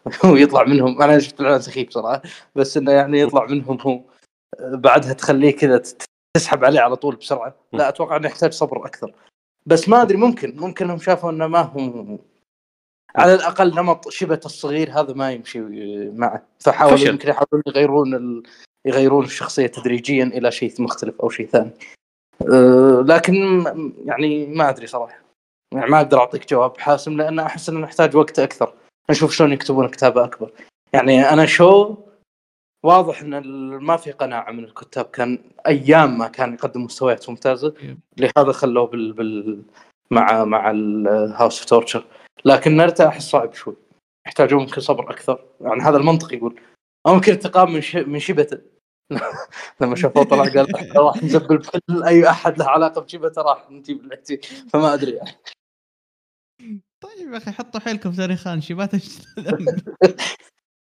<laughs> ويطلع منهم. أنا شفت الإعلان سخيف صراحة. بس إنه يعني يطلع منهم هو. بعدها تخليه كذا تسحب عليه على طول بسرعة. لا أتوقع إنه يحتاج صبر أكثر. بس ما أدري ممكن. ممكن انهم شافوا إنه ما هو على الأقل نمط شبه الصغير. هذا ما يمشي معه. فحاولوا. يمكن يحاولون يغيرون. يغيرون الشخصية تدريجيا إلى شيء مختلف أو شيء ثاني. أه لكن يعني ما أدري صراحة. يعني ما أقدر أعطيك جواب حاسم لأن أحس إنه نحتاج وقت أكثر. نشوف شلون يكتبون كتابة أكبر. يعني أنا شو واضح إن ما في قناعة من الكتاب. كان أيام ما كان يقدم مستويات ممتازة. لهذا خلوه بال, بال مع مع ال House of Torture لكن ناريتا أحس صعب شوي. يحتاجون ممكن صبر أكثر. يعني هذا المنطق يقول. أو ممكن انتقام من ش... من شبته. <laughs> لما شافوه طلع قال راح نزبل بكل أي أحد له علاقة بشيبه راح نجيب العتي فما أدري. يعني طيب يا أخي حطوا حيلكم ثاني خان شيبات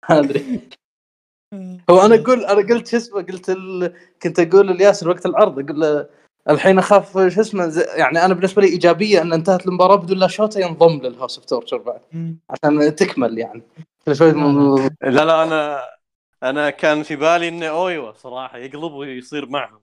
ما أدري. <laughs> هو أنا أقول أنا قلت شو اسمه قلت ال... كنت أقول لياسر وقت العرض أقول له الحين أخاف شو اسمه زي... يعني أنا بالنسبة لي إيجابية إن انتهت المباراة بدون لا شوتا ينضم لل House of Torture بعد. عشان تكمل يعني. كل شوي لا لا أنا أنا كان في بالي انه اويوا صراحة يقلب ويصير معهم.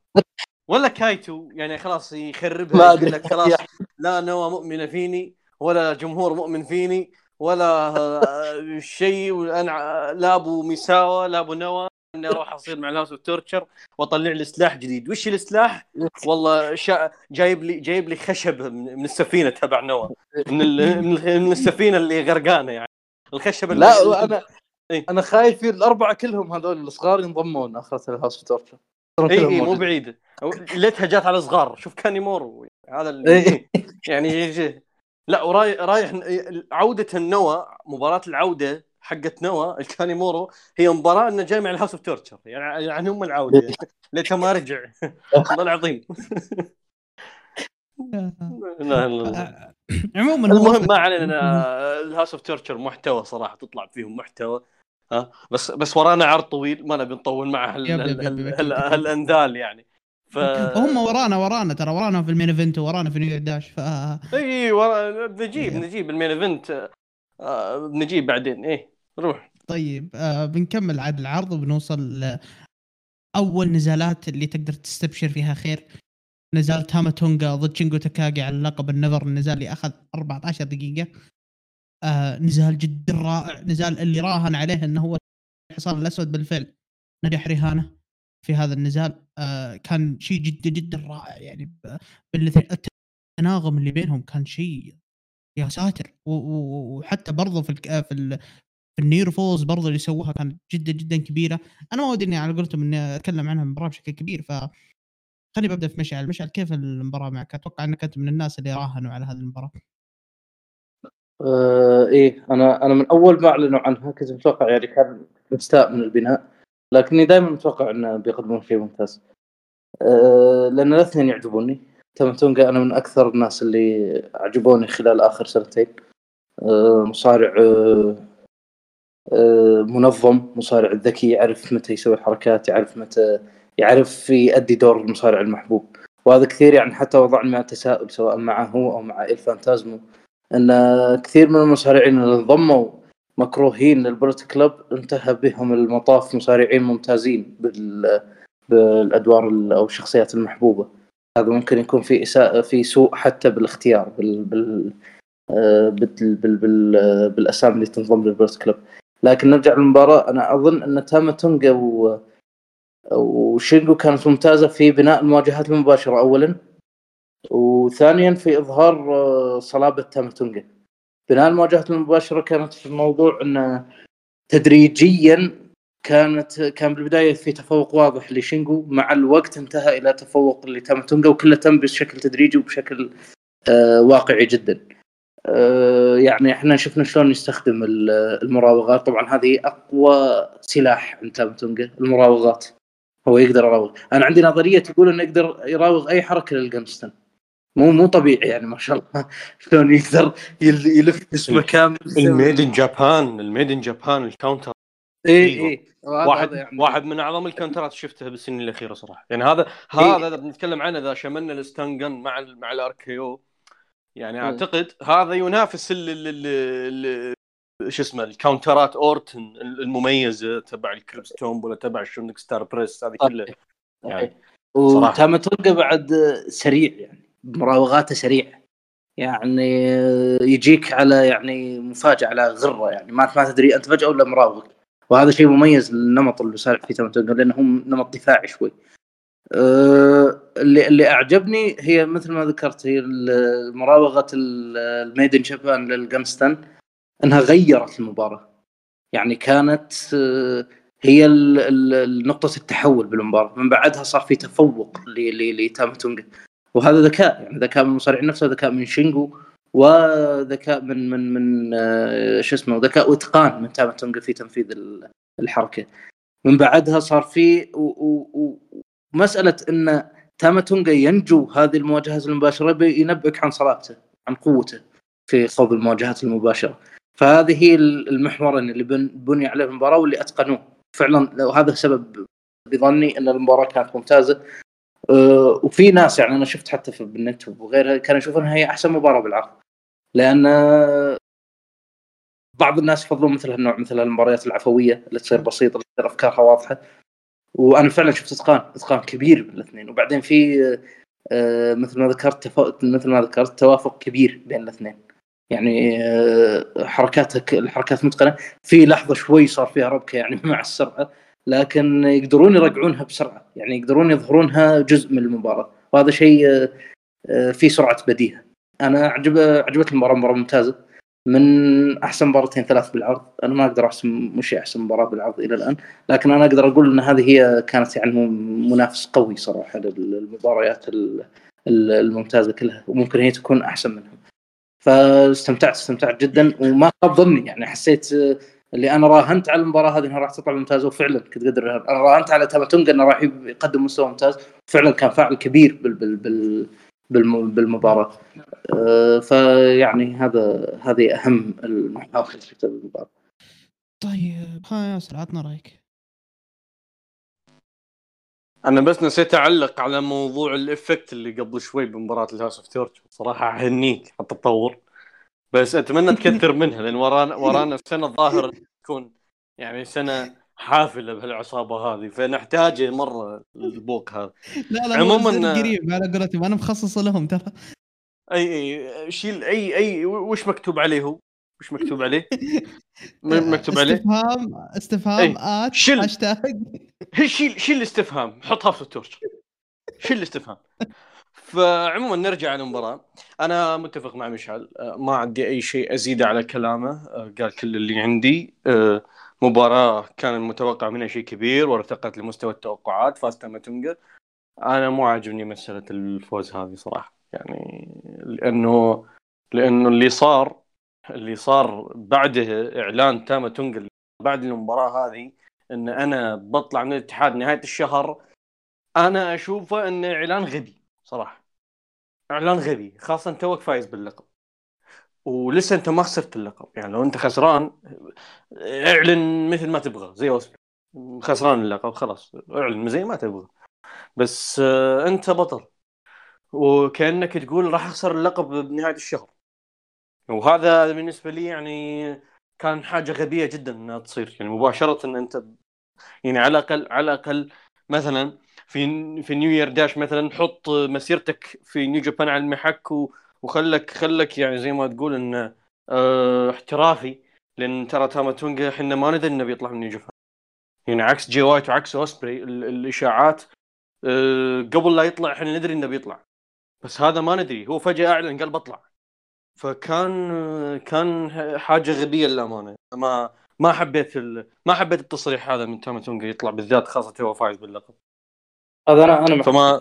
ولا كايتو يعني خلاص يخربها ما. لك خلاص <laughs> لا نوى مؤمنه فيني ولا جمهور مؤمن فيني ولا آه، شيء وأنا لا أبو ميساوا لا أبو نوى إني أروح أصير مع ال House of Torture وأطلع لي سلاح جديد. وش السلاح؟ <laughs> والله شا... جايب لي جايب لي خشب من السفينة تبع نوى. من ال... من ال- من السفينة اللي غرقانة يعني. الخشب اللي لا أنا إيه. أنا خايف الأربعة كلهم هذول الصغار ينضمون اخرة ال House of Torture اي اي مو بعيده ليتها جات على صغار شوف كاني مورو. هذا اللي إيه. <laughs> يعني يجي لا ورايح رايح عودة النوى مباراة العودة حقت نوى الكانيمورو هي مباراة إنه جاي مع الهاوس اوف تورتشر يعني يعني هم العودة. <laughs> يعني. ليته ما رجع. <laughs> والله العظيم. لا لا لا. <clears throat> عموما المهم ما علينا الهاوس اوف تورتشر محتوى صراحة تطلع فيهم محتوى ها؟ بس بس ورانا عرض طويل ما نبي نطول مع هال- يب- يب- هال- يب- هال- أكيد- هال- أكيد. هالاندال يعني. ف هم ورانا ورانا ترى ورانا في ال main event ورانا في New Dash ف اي ورا نجيب يب. نجيب ال main event آه، نجيب بعدين إيه روح. طيب آه بنكمل عاد العرض وبنوصل أول نزالات اللي تقدر تستبشر فيها خير. نزال تاما تونغا ضد شينجو تاكاغي على لقب ال NEVER النزال اللي أخذ 14 دقيقة. آه نزال جدا رائع. نزال اللي راهن عليه إنه هو الحصان الأسود بالفعل. نجح رهانه في هذا النزال. آه كان شيء جدا جدا رائع. يعني التناغم اللي بينهم كان شيء يا ساتر. وحتى برضو في في ال- في النير فوز برضو اللي سووها كانت جدا جدا كبيرة. أنا ما ودي إني على قولتهم إني أتكلم عنها المباراه بشكل كبير ف خليني ببدا في مشعل. مشعل كيف المباراة معك؟ أتوقع أنك أنت من الناس اللي راهنوا على هذه المباراة. آه إيه أنا أنا من أول ما أعلنوا عنها كنت متوقع يعني كان مستاء من البناء لكني دائما متوقع إنه بيقدمون شيء ممتاز. آه لأن الاثنين يعجبوني. تامتونجا أنا من أكثر الناس اللي عجبوني خلال آخر سنتين. آه مصارع آه آه منظم مصارع ذكي يعرف متى يسوي الحركات يعرف متى يعرف يؤدي دور المصارع المحبوب. وهذا كثير يعني حتى وضعني مع تساؤل سواء معه هو أو مع الفانتازمو إن كثير من المصارعين اللي انضموا مكروهين لل Bullet Club انتهى بهم المطاف مصارعين ممتازين بال بالأدوار ال- أو الشخصيات المحبوبة. هذا ممكن يكون في إساءة في سوء حتى بالاختيار بال بال بال بال بال بالأسامي اللي تنضم لل Bullet Club لكن نرجع للمباراة. أنا أظن إن تاما تونجا و وشينجو كانت ممتازة في بناء المواجهات المباشرة اولا وثانيا في إظهار آه، صلابة تامتونجا بناء المواجهات المباشرة كانت في الموضوع إنه تدريجيا كانت كان بالبداية في تفوق واضح لشينجو مع الوقت انتهى إلى تفوق لتامتونجا وكله تم بشكل تدريجي وبشكل آه واقعي جدا. آه يعني إحنا شفنا شلون يستخدم ال- المراوغات. طبعا هذه أقوى سلاح عند تامتونجا المراوغات. هو يقدر يراوغ. أنا عندي نظرية تقول إنه يقدر يراوغ أي حركة لل Gun Stun. مو مو طبيعي يعني ما شاء الله. <laughs> شلون يقدر يل- يلف جسمه كامل. ال Made in Japan ال Made in Japan ال counter اي. اي واحد يعني. واحد من أعظم الكاونترات شفتها بالسنين الأخيرة صراحة. يعني هذا هذا إذا بنتكلم عنه إذا شملنا ال Stun Gun مع ال مع ال RKO يعني مم. أعتقد هذا ينافس ال ال ال شو اسمه الكاونترات أورتن المميزة تبع ال Curb Stomp ولا تبع ال Shooting Star Press هذه كلها. يعني صراحة. وتاماتونجا بعد سريع يعني مراوغاته سريع. يعني يجيك على يعني مفاجأة على غرة يعني ما ما تدري أنت فجأة ولا مراوغ. وهذا شيء مميز للنمط اللي صار في تاماتونجا لأنه هم نمط دفاعي شوي. أه، اللي اللي أعجبني هي مثل ما ذكرت هي مراوغه ال- الميدن جابان للجمستن أنها غيرت المباراة. يعني كانت أه، هي نقطة التحول بالمباراة. من بعدها صار في تفوق لتامتونجا وهذا ذكاء يعني ذكاء من المصارعين نفسه ذكاء من شينجو وذكاء من من من آه، شو اسمه ذكاء وإتقان من تامتونجا في تنفيذ ال- الحركة. من بعدها صار في ومساله إن تاماتونجا ينجو هذه المواجهات المباشرة ينبئك عن صلابته عن قوته في خوض المواجهات المباشرة. فهذه هي المحورين اللي بني عليه المباراة واللي أتقنوه. فعلا وهذا سبب بظني إن المباراة كانت ممتازة. أه وفي ناس يعني أنا شفت حتى في بالنت وغيرها كانوا يشوفونها هي أحسن مباراة بالعرض. لأن بعض الناس يفضلون مثل هالنوع مثل المباريات العفوية اللي تصير بسيطة اللي تصير أفكارها واضحة. وأنا فعلا شفت إتقان إتقان كبير بين الاثنين. وبعدين في آه مثل ما ذكرت. مثل ما ذكرت توافق كبير بين الاثنين. يعني آه حركاتك الحركات متقنه في لحظة شوي صار فيها ربكة يعني <laughs> مع السرعة لكن يقدرون يرجعونها بسرعة يعني يقدرون يظهرونها جزء من المباراة. وهذا شيء آه, آه، في سرعة بديهة. أنا عجب عجبتني المباراة مباراة ممتازة. من أحسن مباراتين ثلاث بالعرض. أنا ما أقدر أحسن مش أحسن مباراة بالعرض إلى الآن لكن أنا أقدر أقول إن هذه هي كانت يعني منافس قوي صراحة للمباريات الممتازة كلها. وممكن هي تكون أحسن منهم فاستمتعت استمتعت جدا وما خاب ظني يعني حسيت اللي أنا راهنت على المباراة هذه إنها راح تطلع ممتازه وفعلا كنت قدر أنا راهنت على تاماتونجا إنه راح يقدم مستوى ممتاز فعلا كان فاعل كبير بال بال بال بالمباراة. آه، فيعني هذا هذه أهم المحاور اللي شفتها بالمباراة. طيب ها ياسر عطنا رأيك. أنا بس نسيت أعلق على موضوع ال effect اللي قبل شوي بمباراة ال House of Torture. صراحة أهنيك على التطور بس أتمنى تكثر <laughs> منها لأن ورانا ورانا السنة الظاهر تكون يعني سنة حافلة بهالعصابة هذه فنحتاج مرة البوك هذا. لا لا عموما قريب على قولتهم. أنا مخصص لهم ترى. اي اي شيل اي اي وش مكتوب عليه هو؟ وش مكتوب عليه؟ <laughs> مكتوب عليه؟ استفهام استفهام at شيل هاشتاج <laughs> شيل شيل الاستفهام حطها في ال Torture. شيل الاستفهام. فعموما نرجع على المباراه أنا متفق مع مشعل. ما عندي أي شيء ازيده على كلامه. قال كل اللي عندي. مباراة كان المتوقع منها شيء كبير وارتقت لمستوى التوقعات فاز تاماتونجا أنا مو عاجبني مسألة الفوز هذه صراحة. يعني لأنه لأنه اللي صار اللي صار بعده إعلان تاماتونجا بعد المباراة هذه إن أنا بطلع من الاتحاد نهاية الشهر أنا أشوفه انه إعلان غبي صراحة. إعلان غبي خاصة توك فايز باللقب. ولسه أنت ما خسرت اللقب. يعني لو أنت خسران إعلن مثل ما تبغى زي وسبي خسران اللقب خلاص. إعلن زي ما تبغى. بس آه، أنت بطل. وكأنك تقول راح أخسر اللقب بنهاية الشهر. وهذا بالنسبة لي يعني كان حاجة غبية جدا إنها تصير. يعني مباشرة إن أنت يعني على الاقل على الأقل مثلا في في نيو يير داش مثلا حط مسيرتك في نيو جابان على المحك وخلك خلك يعني زي ما تقول انه آه احترافي. لأن ترى تاما تونجا إحنا ما ندري إنه بيطلع من نيو يعني عكس جي وايت وعكس أوسبري الإشاعات آه قبل لا يطلع إحنا ندري إنه بيطلع. بس هذا ما ندري. هو فجأة أعلن قال بطلع. فكان كان حاجة غبية للأمانة. ما ما حبيت ال... ما حبيت التصريح هذا من تاما تونجا يطلع بالذات خاصة هو فايز باللقب. هذا أنا أنا فما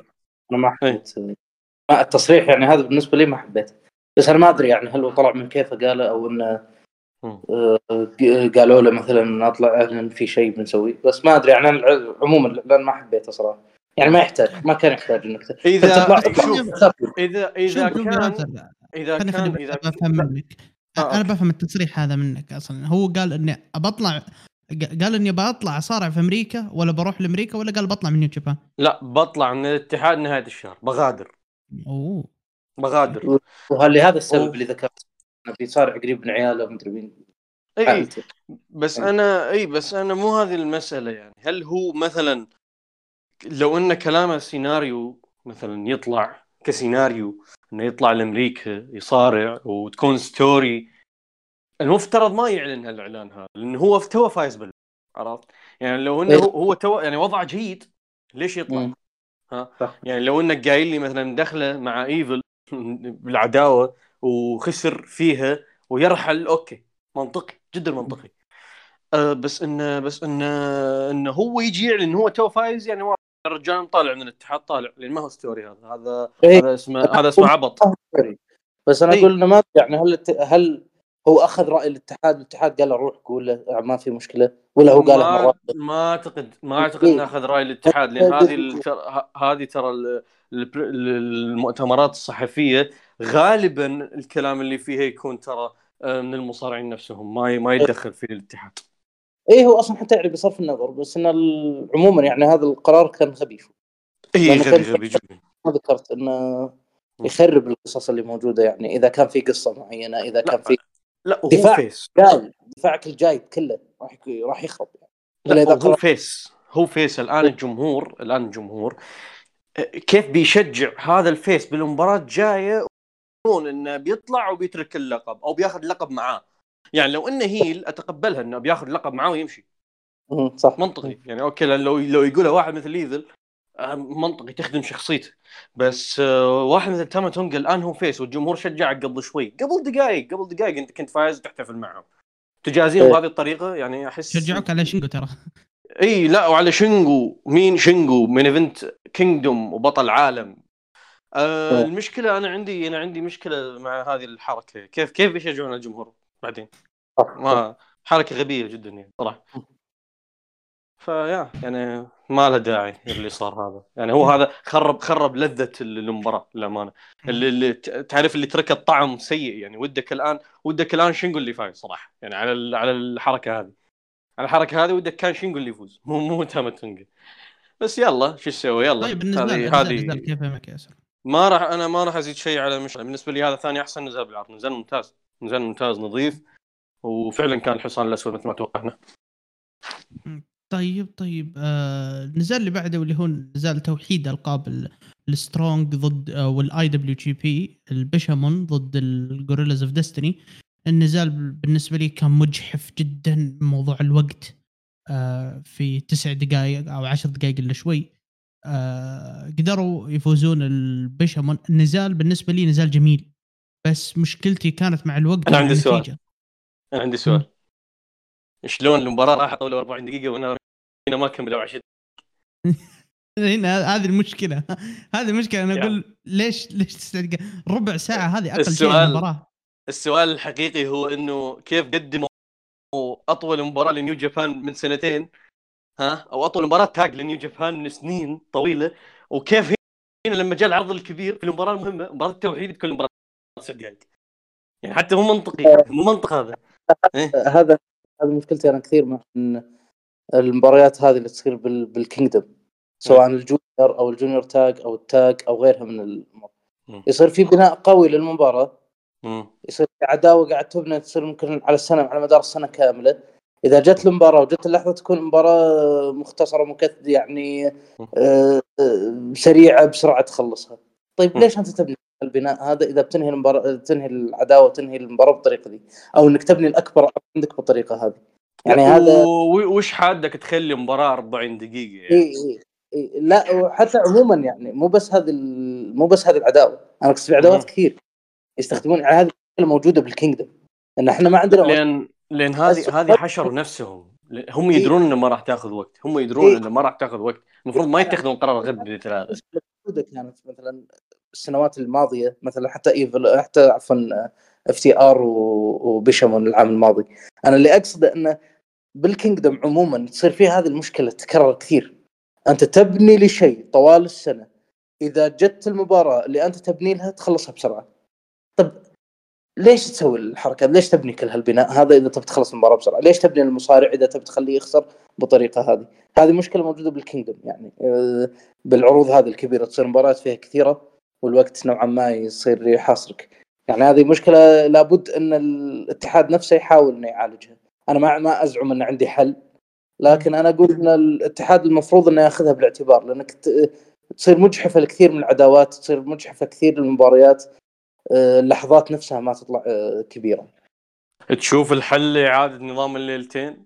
أنا ما حبيت التصريح يعني هذا بالنسبة لي ما حبيته بس أنا ما أدري يعني هل هو طلع من كيفه قاله أو إنه آه، قالوا له مثلا نطلع اعلن في شيء بنسويه. بس ما أدري يعني أنا عموما لأن ما حبيته صراحة. يعني ما يحتاج ما كان يحتاج إنك إذا إذا إذا كان إذا كان إذا بفهم منك. آه أنا بفهم التصريح هذا منك أصلا. هو قال إني بطلع قال إني بطلع اصارع في أمريكا ولا بروح لأمريكا ولا قال بطلع من نيو جابان؟ لا بطلع من الاتحاد نهاية الشهر. بغادر. أوه. بغادر. وهل لهذا السبب أوه. اللي ذكرت إنه بيصارع قريب من عياله ومدري مين؟ إي بس. أنا إي بس أنا مو هذه المسألة يعني. هل هو مثلا لو إن كلامه سيناريو مثلا يطلع كسيناريو إنه يطلع لامريكا يصارع وتكون story المفترض ما يعلن هالإعلان هذا لأنه هو تو فايز بال عرفت؟ يعني لو إنه إيه. هو تو يعني وضعه جيد ليش يطلع؟ م. ها صح. يعني لو إنك قايل لي مثلا دخله مع إيفل بالعداوة وخسر فيها ويرحل okay منطقي جدا منطقي أه بس إنه بس إنه إنه هو يجي يعلن هو تو فايز يعني الرجال طالع من الاتحاد طالع لأن ما هو story هذا. هذا إيه. هذا اسمه هذا اسمه عبط. بس أنا إيه. أقول إنه ما يعني هل هل هو أخذ رأي الاتحاد الاتحاد قال له روح قول له آه، ما في مشكلة. ولا هو قال ما ما أعتقد ما أعتقد إنه أخذ رأي الاتحاد لأن هذه ال- ترى- ه- هذه ترى ال- ال- المؤتمرات الصحفية غالبا الكلام اللي فيها يكون ترى آه، من المصارعين نفسهم ما ما يتدخل فيه الاتحاد. إيه هو أصلا حتى يعني بصرف النظر بس إن عموما يعني هذا القرار كان خبيث. اي غبي غبي جدا. ما ذكرت إنه يخرب القصص اللي موجودة يعني إذا كان في قصة معينة إذا كان في لا هو دفاع. face جاي دفاعك الجاي كله راح راح يخرب يعني. إلا لا إذا هو face هو face الآن الجمهور الآن الجمهور آه، كيف بيشجع هذا ال face بالمباراة الجاية؟ إنه بيطلع وبيترك اللقب أو بياخذ اللقب معاه. يعني لو إنه heel أتقبلها إنه بياخذ اللقب معاه ويمشي. صح. منطقي. يعني okay لأن لو لو يقولها واحد مثل إيفل آه، منطقي تخدم شخصيته. بس آه، واحد مثل تاما تونجا الآن هو face والجمهور شجعك قبل شوي. قبل دقائق قبل دقائق أنت كنت فايز وتحتفل معهم تجازيهم إيه. بهذه الطريقة؟ يعني أحس شجعوك على شنقو ترى. إي لا وعلى شينجو مين شينجو main event Kingdom وبطل عالم. آه إيه. المشكلة أنا عندي أنا عندي مشكلة مع هذه الحركة. كيف كيف بيشجعون الجمهور؟ بعدين. صح. ما حركة غبية جدا يعني صراحة. فيا يعني ما له داعي اللي صار هذا. يعني هو هذا خرب خرب لذة المباراة للأمانة. اللي, اللي تعرف اللي ترك الطعم سيء يعني. ودك الآن ودك الآن شينجو اللي فايز صراحة؟ يعني على ال- على الحركة هذه. على الحركة هذه ودك كان شينجو اللي يفوز؟ مو مو تاما تونجا بس يلا شو تسوي؟ يلا. طيب بالنسبة لك هذه كيف يا؟ ما راح أنا ما راح أزيد شيء على مش بالنسبة لي هذا ثاني أحسن نزال بالعرض. نزال ممتاز. نزال ممتاز نظيف وفعلا كان الحصان الأسود مثل ما توقعنا. طيب طيب آه النزال اللي بعده واللي هو نزال توحيد ألقاب ال- ال Strong ضد آه وال IWGP البيشامون ضد ال Guerrillas of Destiny. النزال بالنسبة لي كان مجحف جدا موضوع الوقت آه في تسع دقائق أو عشر دقائق إلا شوي. آه قدروا يفوزون البيشامون. النزال بالنسبة لي نزال جميل. بس مشكلتي كانت مع الوقت أنا عندي سؤال. أنا عندي سؤال. شلون المباراة راحت طولوا 40 دقيقة وأنا هنا ما كملوا 10 <laughs> هنا هذه المشكلة. <laughs> هذه المشكلة. أنا أقول يعني. ليش ليش تسع ربع ساعة هذه أقل شيء المباراه السؤال الحقيقي هو إنه كيف قدموا أطول مباراة لنيو جابان من سنتين؟ ها؟ أو أطول مباراة تاج لنيو جابان من سنين طويلة. وكيف هنا لما جاء العرض الكبير في المباراة المهمة مباراة التوحيد تكون المباراه خمس دقائق يعني حتى مو منطقي. مو منطق هذا. هذا إيه. هذا هذه مشكلتي أنا كثير من المباريات هذه اللي تصير بال... بالكينجدم سواء إيه. الجونيور أو الجونيور تاج أو التاج أو غيرها من الأمور إيه. يصير في بناء قوي للمباراة. يصير في عداوة قاعد تبنى تصير ممكن على السنة على مدار السنة كاملة. إذا جت المباراة وجت اللحظة تكون مباراه مختصرة مكت يعني آه،, آه سريعة بسرعة تخلصها. طيب ليش أنت تبني؟ البناء هذا إذا بتنهي المباراه تنهي العداوة تنهي المباراة بالطريقة دي أو إنك تبني الأكبر عندك بالطريقة هذه. يعني هذا وش حادك تخلي مباراة 40 دقيقة يعني؟ إيه إيه إيه لا وحتى عموما يعني مو بس هذه ال- مو بس هذه العداوة. أنا أقصد في عداوات. كثير يستخدمون يعني هذه موجودة بالكينجدم. ان إحنا ما عندنا لأن لأن هذه هذه حشروا نفسهم. هم. يدرون إنه ما راح تأخذ وقت. هم يدرون. إنه ما راح تأخذ وقت. المفروض ما يتخذون قرار غبي مثل هذا. كانت مثلا السنوات الماضية مثلا حتى إيفل حتى عفوا FTR وبيشامون العام الماضي. أنا اللي أقصده إنه بال Kingdom عموما تصير فيه هذه المشكلة تتكرر كثير. أنت تبني لشيء طوال السنة إذا جت المباراة اللي أنت تبني لها تخلصها بسرعة. طب ليش تسوي الحركه ليش تبني كل هالبناء هذا إذا تبي تخلص المباراة بسرعة؟ ليش تبني المصارع إذا تبي تخليه يخسر بالطريقة هذه؟ هذه مشكلة موجودة بالكينجدم يعني آه، بالعروض هذه الكبيرة تصير مباريات فيها كثيرة. والوقت نوعا ما يصير يحاصرك. يعني هذه مشكلة لابد إن الاتحاد نفسه يحاول إنه يعالجها. أنا ما ما أزعم إن عندي حل لكن أنا أقول إن الاتحاد المفروض إنه يأخذها بالاعتبار لأنك تصير مجحفة لكثير من العداوات تصير مجحفة كثير للمباريات آه، اللحظات نفسها ما تطلع آه، كبيرة. تشوف الحل إعادة نظام الليلتين؟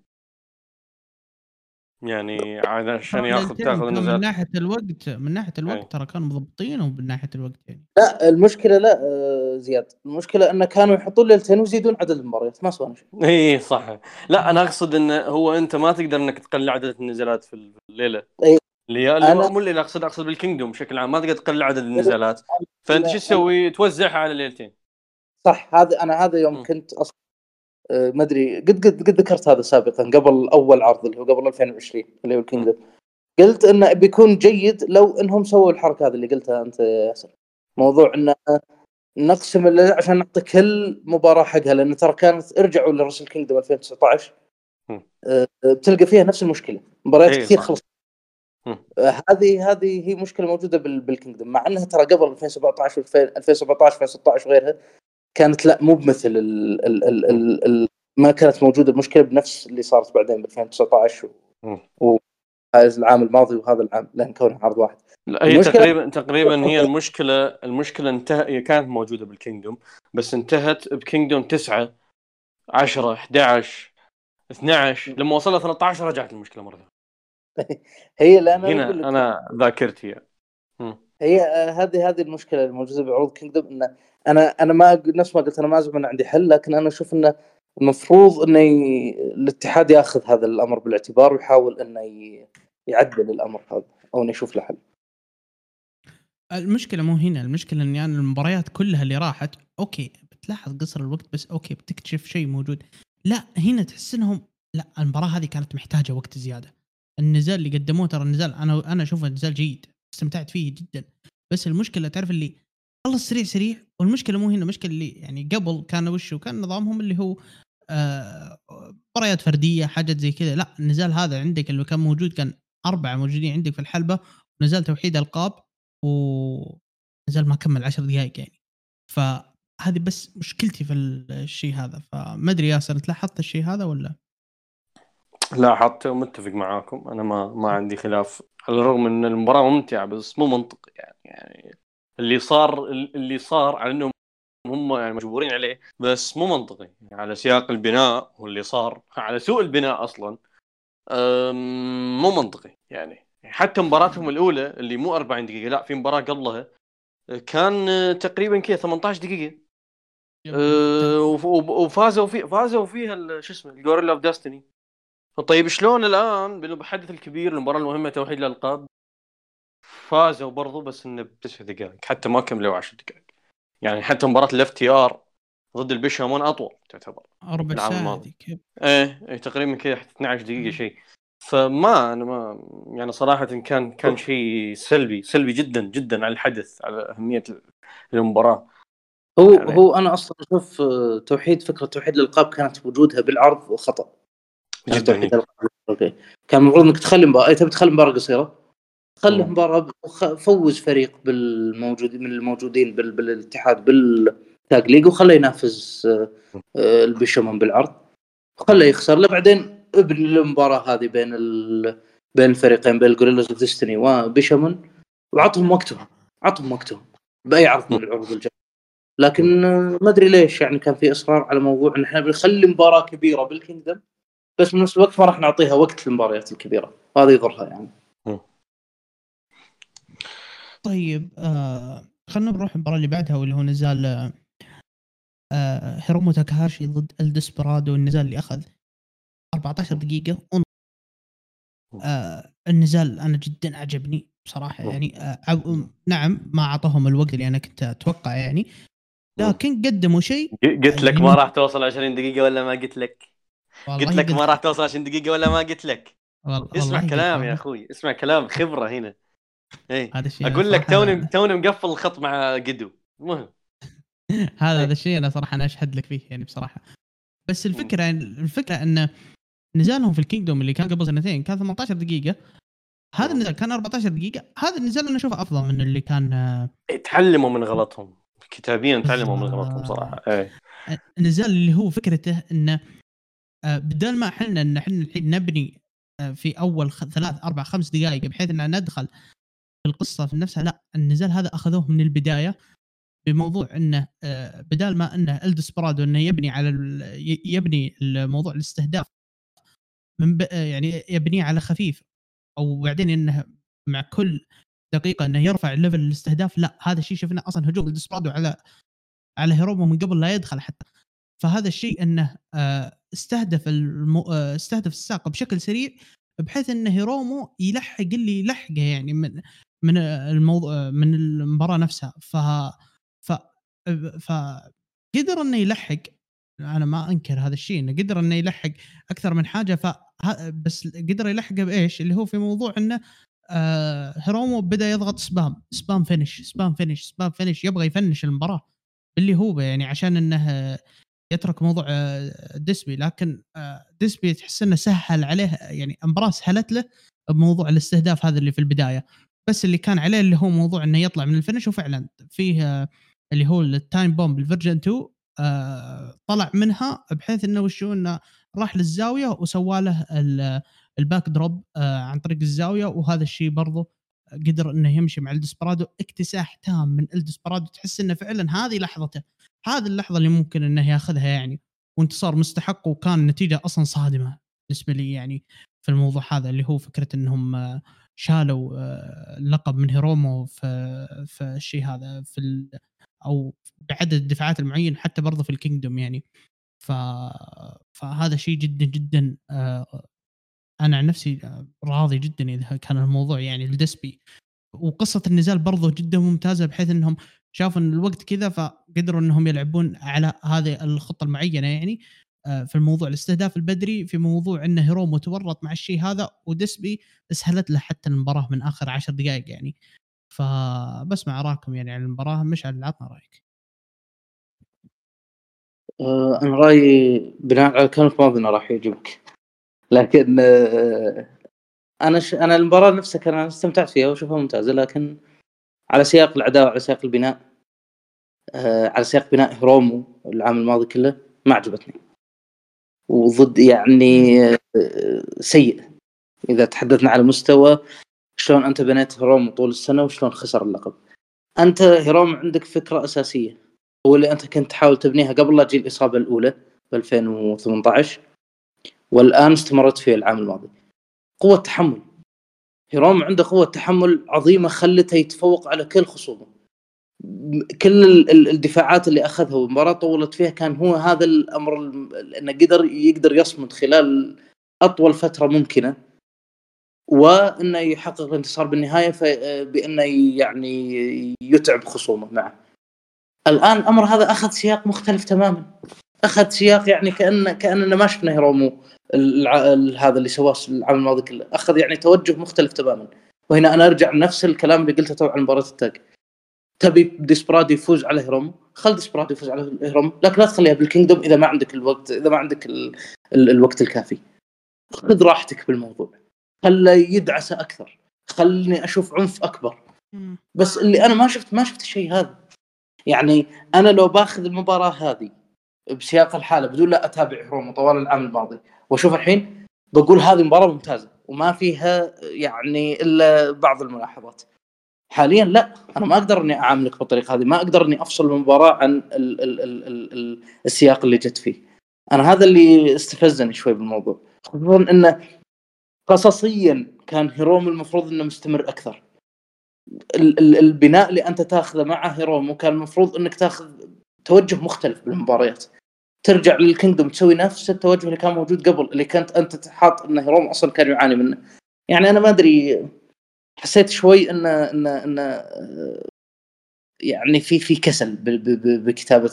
يعني عاد عشان ياخذ تاخذ من ناحية الوقت من ناحية. الوقت ترى كانوا مضبطين ومن ناحية الوقت يعني. لا المشكلة لا آه، زياد. المشكلة انه كانوا يحطون ليلتين ويزيدون عدد المباريات ما سوى شيء. اي إيه، صح. لا أنا أقصد انه هو أنت ما تقدر إنك تقلل عدد النزالات في الليلة. إي. اللي أنا- اللي مو الليلة اقصد أقصد بالكينجدوم بشكل عام ما تقدر تقلل عدد النزالات فأنت شو تسوي؟ توزعها على ليلتين. صح هذا أنا هذا يوم م. كنت أصلا ما أدري قد قد قد ذكرت هذا سابقا قبل أول عرض اللي هو قبل 2020 اللي هو الكينجدم قلت إنه بيكون جيد لو إنهم سووا الحركة هذه اللي قلتها أنت يا ياسر موضوع إنه نقسم عشان نعطي كل مباراة حقها لأن ترى كانت ارجعوا لرسل كينجدم 2019 مم. آه، بتلقى فيها نفس المشكلة مباريات إيه، كثير صح. خلص مم. آه، هذه هذه هي مشكلة موجودة بال- بال Kingdom مع إنها ترى قبل 2017 و 2017 2016 وغيرها كانت لا مو بمثل ال ال ال ال ال ما كانت موجودة المشكلة بنفس اللي صارت بعدين ب 2019 مم. و- العام الماضي وهذا العام لأن كونه عرض واحد لا هي المشكلة- تقريبا تقريبا هي المشكلة المشكلة انتهى هي كانت موجودة بال Kingdom بس انتهت ب Kingdom 9 10 11 12 لما وصلنا 13 رجعت المشكلة مرة ثانية <laughs> هي لأن هنا أنا ذاكرتي. هي آه، هذه هذه المشكلة الموجودة بعروض كينجدم انه أنا أنا ما نفس ما قلت أنا ما ازعم ان عندي حل لكن أنا أشوف إنه المفروض إنه. الاتحاد ياخذ هذا الأمر بالاعتبار ويحاول إنه. يعدل الأمر هذا أو إنه يشوف له حل. المشكلة مو هنا المشكلة اني أنا المباريات كلها اللي راحت okay بتلاحظ قصر الوقت بس okay بتكتشف شيء موجود لا هنا تحس إنهم لا المباراة هذه كانت محتاجة وقت زيادة النزال اللي قدموه ترى النزال أنا أنا أشوفه نزال جيد استمتعت فيه جدا. بس المشكلة تعرف اللي خلص سريع سريع والمشكلة مو هنا المشكلة اللي يعني قبل كان وشه كان نظامهم اللي هو آه، مباريات فردية حاجات زي كذا. لا النزال هذا عندك اللي كان موجود كان أربعة موجودين عندك في الحلبة ونزال توحيد ألقاب ونزال ما كمل عشر دقائق يعني. فهذه بس مشكلتي في الشيء هذا. فما أدري ياسر أنت لاحظت الشيء هذا ولا؟ لاحظت ومتفق معاكم. أنا ما ما عندي خلاف على الرغم إن المباراة ممتعة بس مو منطقي يعني يعني اللي صار اللي صار على إنهم هم يعني مجبورين عليه بس مو منطقي. يعني على سياق البناء واللي صار على سوء البناء أصلا مو منطقي يعني. حتى مباراتهم الأولى اللي مو 40 دقيقة لا في مباراة قبلها كان تقريبا كذا 18 دقيقة. أه، وف- وف- وفازوا في فازوا فيها شو اسمه ال Guerrillas of Destiny طيب شلون الآن؟ بالحدث الكبير المباراة المهمة توحيد الألقاب. فازوا برضو بس إنه بتسع دقائق. حتى ما كملوا 10 دقائق. يعني حتى مباراة ال FTR ضد البيشامون أطول تعتبر؟ ربع العام ساعه الماضي. ذيك إيه إيه تقريبا كذا 12 دقيقة شيء. فما أنا ما يعني صراحة كان كان شيء سلبي سلبي جدا جدا على الحدث على أهمية المباراة. هو يعني- هو أنا أصلا أشوف آه، توحيد فكرة توحيد الألقاب كانت وجودها بالعرض خطا. يعني. جدا. okay. كان المفروض إنك تخلي مباراه تبي تخلي مباراة قصيرة؟ خلي. مباراة وخ- فوز فريق بالموجودين من الموجودين بال... بالاتحاد بال Tag League وخله ينافس آه، آه، البيشامون بالعرض. وخله يخسر. له بعدين ابن المباراة هذه بين ال... بين الفريقين بين الجوريلاز ديستني وبيشمون وعطهم وقتهم. عطهم وقتهم بأي عرض من العروض الجاية. لكن آه، ما أدري ليش يعني كان في إصرار على موضوع إن إحنا بنخلي مباراة كبيرة بالكينجدم. بس بنفس الوقت ما راح نعطيها وقت للمباريات الكبيرة. وهذا يضرها يعني. طيب آه خلينا نروح المباراة اللي بعدها واللي هو نزال آه، هيرومو تاكاهاشي ضد الديسبرادو النزال اللي أخذ 14 دقيقة. ون- آه النزال أنا جدا عجبني بصراحة. يعني آه نعم ما أعطاهم الوقت اللي أنا كنت أتوقع يعني. لكن قدموا شيء. قلت لك ما راح توصل 20 دقيقة ولا ما قلت لك؟ قلت لك ما راح توصل 20 دقيقة ولا ما قلت لك؟ والله اسمع كلام. يا أخوي اسمع كلام خبرة هنا. إيه هذا الشيء أقول لك توني توني مقفل الخط مع قدو. المهم. <laughs> هذا إيه. هذا الشيء أنا صراحة أنا أشهد لك فيه يعني بصراحة. بس الفكرة الفكرة أن نزالهم في الكينجدوم اللي كان قبل سنتين كان 18 دقيقة. هذا النزال كان 14 دقيقة. هذا النزال أنا أشوفه أفضل من اللي كان آه، تعلموا من غلطهم. كتابيا تعلموا من. غلطهم صراحة. إيه. النزال اللي هو فكرته انه آه، بدل ما إحنا إن إحنا الحين نبني آه، في أول ثلاث أربع خمس دقائق بحيث ان ندخل في القصة في نفسها لا النزال هذا أخذوه من البداية بموضوع إنه آه، بدال ما إنه الدسبرادو إنه يبني على يبني الموضوع الاستهداف من. آه، يعني يبنيه على خفيف أو بعدين إنه مع كل دقيقة إنه يرفع level الاستهداف لا هذا الشيء شفنا أصلا هجوم الدسبرادو على على هيرومو من قبل لا يدخل حتى فهذا الشيء إنه آه، استهدف المو... آه، استهدف الساق بشكل سريع بحيث إن هيرومو يلحق اللي يلحقه يعني من من الموضوع من المباراة نفسها ف ف فقدر إنه يلحق أنا ما أنكر هذا الشيء إنه قدر إنه يلحق أكثر من حاجة ف بس قدر يلحقه بإيش؟ اللي هو في موضوع إنه آه هيرومو بدأ يضغط spam spam finish spam finish spam finish يبغى يفنش المباراة اللي هو يعني عشان إنه يترك موضوع آه، ديسبي لكن آه، ديسبي تحس إنه سهل عليه يعني المباراه سهلت له بموضوع الاستهداف هذا اللي في البداية. بس اللي كان عليه اللي هو موضوع إنه يطلع من ال finish وفعلا فيه آه، اللي هو ال time bomb ال version 2 طلع منها بحيث إنه وشو إنه راح للزاوية وسوى له ال back drop عن طريق الزاوية. وهذا الشيء برضه قدر إنه يمشي مع الدسبرادو اكتساح تام من الدسبرادو تحس إنه فعلا هذه لحظته هذه اللحظة اللي ممكن إنه ياخذها يعني وانتصار مستحق وكان النتيجة أصلا صادمة بالنسبة لي يعني في الموضوع هذا اللي هو فكرة إنهم آه، شالوا آه، اللقب من هيرومو في في الشيء هذا في أو بعدد الدفاعات المعين حتى برضه في الكينجدوم يعني. ف فهذا شيء جدا جدا آه، أنا عن نفسي راضي جدا إذا كان الموضوع يعني الدسبي وقصة النزال برضو جدا ممتازة بحيث إنهم شافوا إن الوقت كذا فقدروا إنهم يلعبون على هذه الخطة المعينة يعني آه، في الموضوع. الاستهداف البدري في موضوع انه هيرومو تورط مع الشيء هذا ودسبي اسهلت له حتى المباراة من آخر عشر دقائق يعني. فبسمع اراكم يعني عن المباراة مشعل عطنا رأيك؟ آه، أنا رأيي بناء على كلامك ما راح يعجبك. لكن آه، أنا ش... أنا المباراة نفسها كان استمتعت فيها وأشوفها ممتازة لكن على سياق العداوه على سياق البناء على سياق بناء هيرومو العام الماضي كله ما عجبتني. وضد يعني آه سيء. إذا تحدثنا على مستوى شلون أنت بنيت هيرومو طول السنة وشلون خسر اللقب. أنت هيرومو عندك فكرة أساسية. هو اللي أنت كنت تحاول تبنيها قبل لا تجي الإصابة الأولى ب 2018 والآن استمرت فيه العام الماضي. قوة تحمل. هيروم عنده قوة تحمل عظيمة خلته يتفوق على كل خصومه. كل الدفاعات اللي أخذها والمباراه طولت فيها كان هو هذا الأمر إنه قدر يقدر يصمد خلال أطول فترة ممكنة. وإنه يحقق الانتصار بالنهاية بإنه يعني يتعب خصومه. معه. الآن الأمر هذا أخذ سياق مختلف تماما. أخذ سياق يعني كان كأننا ما شفنا هيرومو هذا اللي سواه العام الماضي كله. أخذ يعني توجه مختلف تماما. وهنا أنا أرجع لنفس الكلام اللي قلته تو عن مباراة التاج. تبي ديسبرادو يفوز على هيروم خل ديسبرادو يفوز على هيروم لكن لا تخليها بالكينجدوم إذا ما عندك الوقت إذا ما عندك ال... ال... الوقت الكافي. خذ راحتك بالموضوع. خله يدعسه أكثر. خلني أشوف عنف أكبر. بس اللي أنا ما شفت ما شفت الشيء هذا. يعني أنا لو باخذ المباراة هذه بسياق الحالة بدون لا أتابع هيروم طوال العام الماضي وأشوف الحين بقول هذه مباراة ممتازة وما فيها يعني إلا بعض الملاحظات. حاليا لا أنا ما أقدر إني أعاملك بالطريقة هذه ما أقدر إني أفصل المباراه عن ال ال ال ال ال السياق اللي جت فيه. أنا هذا اللي استفزني شوي بالموضوع. خصوصا انه قصصيا كان هيروم المفروض إنه مستمر أكثر. ال ال البناء اللي أنت تاخذه مع هيروم وكان المفروض إنك تاخذ توجه مختلف بالمباريات. ترجع للكينجدوم تسوي نفس التوجه اللي كان موجود قبل اللي كنت أنت حاط إن هيروم أصلا كان يعاني منه. يعني أنا ما أدري حسيت شوي إن إن إن يعني في في كسل بكتابة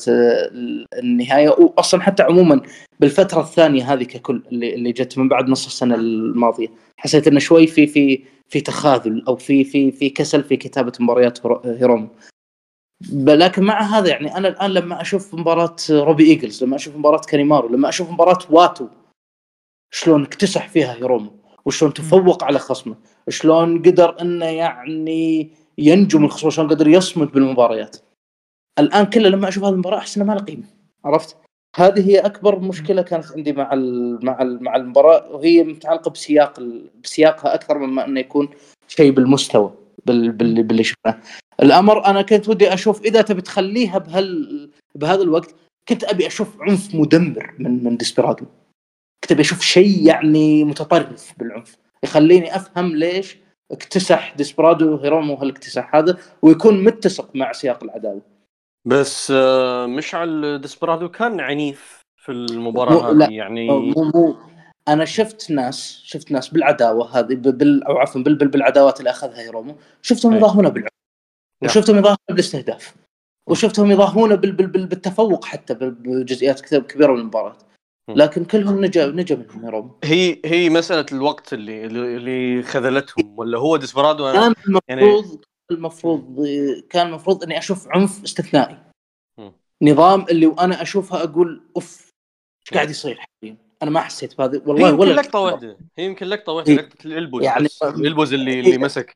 النهاية. واصلا حتى عموما بالفترة الثانية هذه ككل اللي اللي جت من بعد نص السنة الماضية حسيت انه شوي في في في تخاذل أو في في في كسل في كتابة مباريات هيروم. لكن مع هذا يعني أنا الآن لما أشوف مباراة روبي إيجلز لما أشوف مباراة كانيمارو لما أشوف مباراة واتو شلون اكتسح فيها هيرومو وشلون تفوق على خصمه شلون قدر إنه يعني ينجو من خصمه شلون قدر يصمد بالمباريات. الآن كله لما أشوف هذه المباراة أحس انها ما لها قيمة عرفت؟ هذه هي أكبر مشكلة كانت عندي مع مع مع المباراة وهي متعلقة بسياق بسياقها أكثر مما إنه يكون شيء بالمستوى باللي شفناه. الأمر أنا كنت ودي أشوف إذا تبي تخليها بهال بهذا الوقت كنت أبي أشوف عنف مدمر من من ديسبيرادو. كنت أشوف شيء يعني متطرف بالعنف. يخليني أفهم ليش اكتسح ديسبرادو هيرومو هالاكتساح هذا ويكون متسق مع سياق العداوة. بس آه، مشعل ديسبرادو كان عنيف في المباراة هذه يعني مو مو. أنا شفت ناس شفت ناس بالعداوة هذه بال أو عفوا بالبل بالعداوات اللي أخذها هيرومو شفتهم إيه. يضاهونه بالعنف وشفتهم يضاهونه بالاستهداف وشفتهم يضاهونه بال- بال- بال- بالتفوق حتى بال- بجزئيات كبيرة من المباراة. لكن كلهم نجا نجا منهم هيرومو هي هي مسألة الوقت اللي اللي اللي خذلتهم ولا هو ديسبرادو أنا كان المفروض المفروض كان المفروض إني أشوف عنف استثنائي. مم. نظام اللي وأنا أشوفها أقول أوف إيش قاعد يصير حاليا؟ أنا ما حسيت بهذا والله يمكن ولا لقطة واحدة هي يمكن لقطة واحدة هي- لقطة الإلبوز يعني- الإلبوز اللي اللي مسك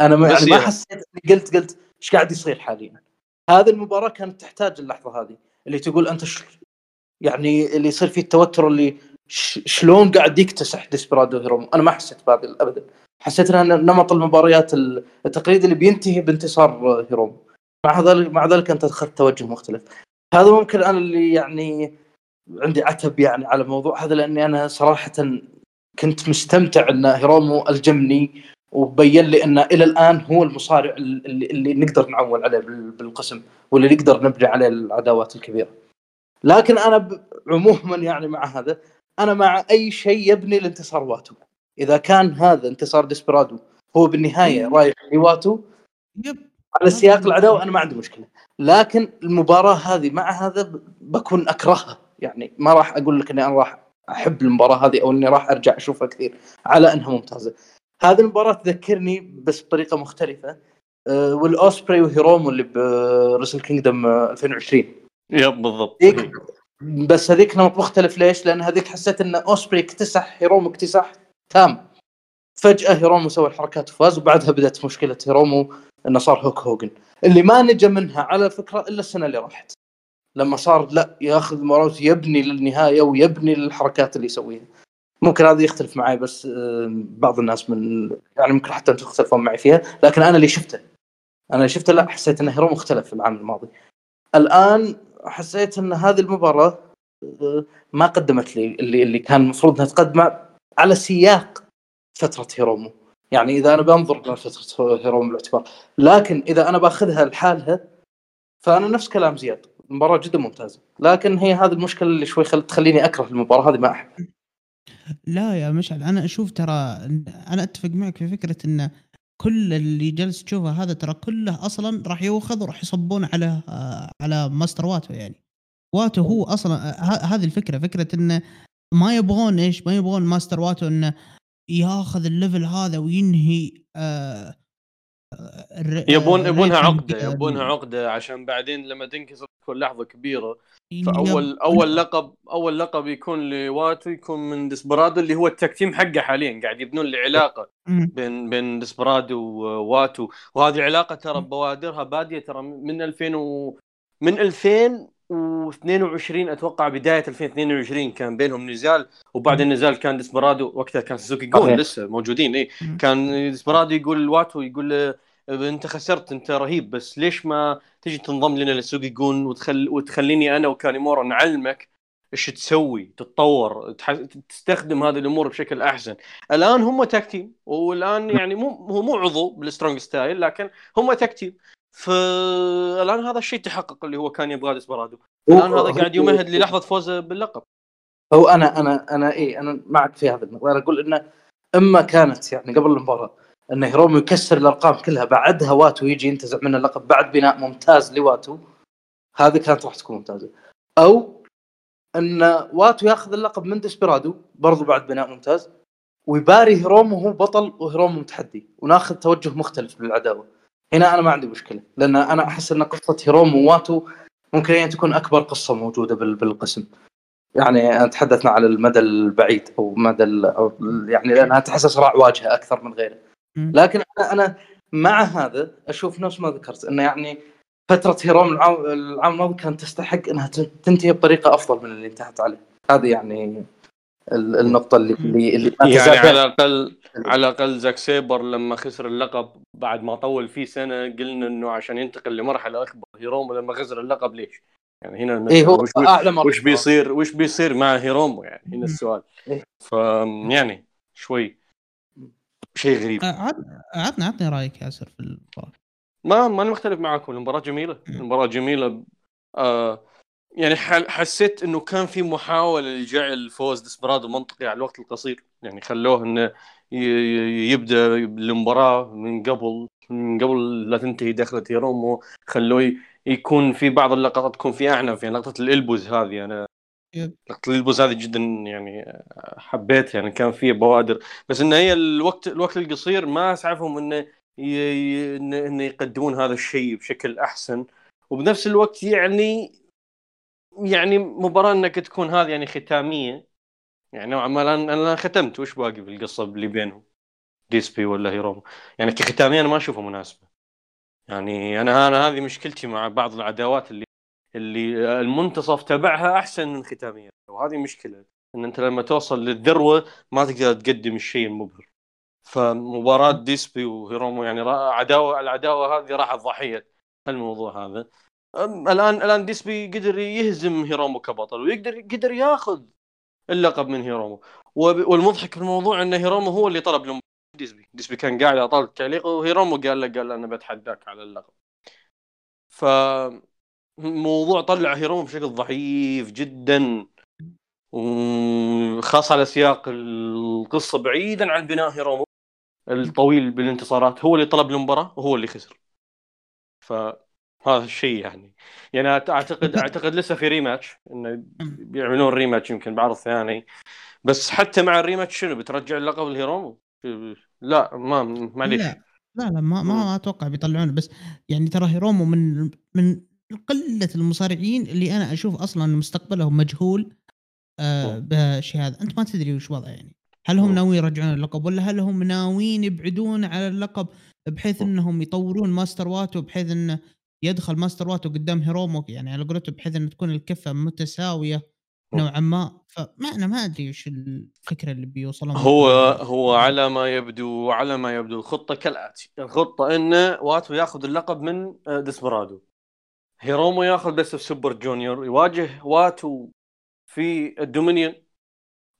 أنا ما, يعني ما حسيت قلت قلت إيش قاعد يصير حاليا؟ هذه المباراة كانت تحتاج اللحظة هذه اللي تقول أنت. يعني اللي يصير فيه التوتر اللي. شلون قاعد يكتسح ديسبرادو هيرومو أنا ما حسيت بهذا ابدا حسيت إنها نمط المباريات التقليدي اللي بينتهي بانتصار هيرومو مع ذلك مع ذلك أنت اخذت توجه مختلف هذا ممكن أنا اللي يعني عندي عتب يعني على الموضوع هذا لأني أنا صراحة كنت مستمتع إن هيرومو ألجمني وبين لي إنه إلى الآن هو المصارع اللي, اللي نقدر نعول عليه بال- بالقسم واللي نقدر نبني عليه العداوات الكبيرة. لكن أنا عموما يعني مع هذا أنا مع أي شيء يبني لانتصار واتو. إذا كان هذا انتصار ديسبرادو هو بالنهاية رايح لواتو yep. على سياق العداوة أنا ما عندي مشكلة. لكن المباراة هذه مع هذا بكون أكرهها. يعني ما راح أقول لك إني أنا راح أحب المباراة هذه أو إني راح أرجع أشوفها كثير على إنها ممتازة. هذه المباراة تذكرني بس بطريقة مختلفة أه ويل أوسبري وهيرومو اللي بريسل كينجدم 2020 yep بالضبط. ذيك بس هذيك نمط مختلف. ليش؟ لأن هذيك حسيت إن اوسبري اكتسح هيرومو اكتساح تام. فجأة هيرومو سوى الحركات وفاز وبعدها بدأت مشكلة هيرومو إنه صار هولك هوجن اللي ما نجا منها على فكرة إلا السنة اللي راحت. لما صار لا ياخذ مباراه يبني للنهاية ويبني للحركات اللي يسويها. ممكن هذا يختلف معي بس بعض الناس من يعني ممكن حتى أنتم تختلفون معي فيها. لكن أنا اللي شفته أنا اللي شفته لا حسيت إن هيرومو اختلف في العام الماضي. الآن حسيت إن هذه المباراة ما قدمت لي اللي اللي كان المفروض إنها تقدمه على سياق فترة هيرومو. يعني إذا أنا بنظر لفتره هيرومو بالاعتبار لكن إذا أنا بأخذها لحالها فأنا نفس كلام زياد المباراة جدا ممتازة. لكن هي هذه المشكلة اللي شوي خل... تخليني أكره المباراة هذه ما أحب. لا يا مشعل أنا أشوف ترى أنا أتفق معك في فكرة إن كل اللي جالس تشوفه هذا ترى كله أصلا راح يؤخذ وراح يصبون على على ماستر واتو يعني. واتو هو أصلا هذه الفكرة فكرة إنه ما يبغون إيش؟ ما يبغون ماستر واتو إنه ياخذ ال level هذا وينهي آه يبون يبونها عقدة آه، يبونها عقدة عشان بعدين لما تنكسر تكون لحظة كبيرة. yep- فأول أول لقب أول لقب يكون لواتو يكون من ديسبرادو اللي هو ال tag team حقه حاليا قاعد يبنون لي علاقة. بين بين ديسبرادو وواتو. وهذه علاقة ترى بوادرها بادية ترى من 2000 و... من 2022 أتوقع بداية 2022 كان بينهم نزال وبعد النزال كان ديسبرادو وقتها كان سوزوكي جن. لسه موجودين اي. كان ديسبرادو يقول واتو يقول أنت خسرت أنت رهيب بس ليش ما تجي تنضم لنا لسوزوكي جن وتخل... وتخليني أنا وكانيمارو نعلمك إيش تسوي تتطور تح... تستخدم هذه الأمور بشكل أحسن. الآن هم tag team والآن يعني مو هو مو عضو بال Strong Style لكن هم tag team فالآن هذا الشيء تحقق اللي هو كان يبغاه ديسبرادو الآن هذا قاعد يمهد للحظة فوزه باللقب. هو أنا أنا أنا إي أنا معك في هذا النقطة. أنا أقول انه إما كانت يعني قبل المباراة إن هيرومو يكسر الأرقام كلها بعدها واتو يجي ينتزع منه اللقب بعد بناء ممتاز لواتو هذه كانت راح تكون ممتازة. أو إن واتو ياخذ اللقب من ديسبرادو برضو بعد بناء ممتاز ويباري هيرومو هو بطل وهيرومو متحدي وناخذ توجه مختلف للعداوة. هنا أنا ما عندي مشكلة لأن أنا أحس إن قصة هيرومو وواتو ممكن هي تكون أكبر قصة موجودة بال- بالقسم. يعني تحدثنا على المدى البعيد أو مدى أو يعني لأنها تحس صراع واجهة أكثر من غيره. لكن أنا أنا مع هذا أشوف نفس ما ذكرت إنه يعني فترة هيروم العام الماضي كانت تستحق إنها تنتهي بطريقة أفضل من اللي انتهت عليه. هذه يعني النقطة اللي اللي, ما يعني على. الاقل على الأقل زاك سيبر لما خسر اللقب بعد ما طول فيه سنة قلنا إنه عشان ينتقل لمرحلة أكبر. هيرومو لما خسر اللقب ليش؟ يعني هنا إيه هو وش, مرة. وش بيصير وش بيصير مع هيرومو؟ يعني هنا السؤال. إيه. ف يعني شوي. شيء غريب. آه، عط- عطني عطني رأيك ياسر في المباراة. ما ماني مختلف معاكم المباراه جميلة. المباراة جميلة آه يعني حسيت إنه كان في محاولة لجعل فوز ديسبرادو منطقي على الوقت القصير. يعني خلوه إنه يبدأ المباراه من قبل من قبل لا تنتهي دخلة هيرومو. خلوه يكون في بعض اللقطات تكون في أعنف يعني لقطة الإلبوز هذه. أنا. لقطة الإلبوز هذه جدا يعني حبيت يعني كان فيها بوادر. بس ان هي الوقت الوقت القصير ما أسعفهم إنه إنه يقدمون هذا الشيء بشكل أحسن. وبنفس الوقت يعني يعني مباراة إنك تكون هذه يعني ختامية. يعني نوعا ما أنا ختمت. وش باقي في القصة اللي بينهم؟ ديسبي ولا هيرومو يعني كختامية أنا ما أشوفها مناسبة. يعني أنا أنا هذه مشكلتي مع بعض العداوات اللي اللي المنتصف تبعها أحسن من ختامية. وهذه مشكلة إن أنت لما توصل للذروة ما تقدر تقدم الشيء المبهر. فمباراة ديسبي وهيرومو يعني عداوة العداوة هذه راحت ضحيه الموضوع هذا. الآن الآن ديسبي قدر يهزم هيرومو كبطل ويقدر قدر ياخذ اللقب من هيرومو. والمضحك في الموضوع إن هيرومو هو اللي طلب ديسبي. ديسبي كان قاعد ع طاولة التعليق وهيرومو قال له قال أنا بتحداك على اللقب. ف موضوع طلع هيرومو بشكل ضعيف جدا وخاصة على سياق القصة بعيدا عن بناء هيرومو. الطويل بالانتصارات هو اللي طلب المباراة وهو اللي خسر. فهذا الشيء يعني يعني اعتقد <laughs> أعتقد لسه في ريماتش إنه بيعملون ريماتش يمكن بعرض ثاني بس حتى مع الريماتش شنو بترجع اللقب لهيرومو؟ لا ما معليش لا لا لا ما ما, أتوقع بيطلعونه بس يعني ترى هيرومو من من قلة المصارعين اللي أنا أشوف أصلا مستقبلهم مجهول آه مم. بالشيء هذا أنت ما تدري وش وضعه يعني هل هم. ناويين يرجعون اللقب ولا هل هم ناويين يبعدون على اللقب بحيث. إنهم يطورون ماستر واتو بحيث انه يدخل ماستر واتو قدام هيرومو يعني على قولته بحيث ان تكون الكفة متساوية. نوعا ما. فما أنا ما أدري وش الفكرة اللي بيوصلون هو هو على ما يبدو على ما يبدو الخطة كالآتي. الخطة انه واتو ياخذ اللقب من آه، ديسبرادو هيرومو ياخذ Best of Super Junior. يواجه واتو في ال Dominion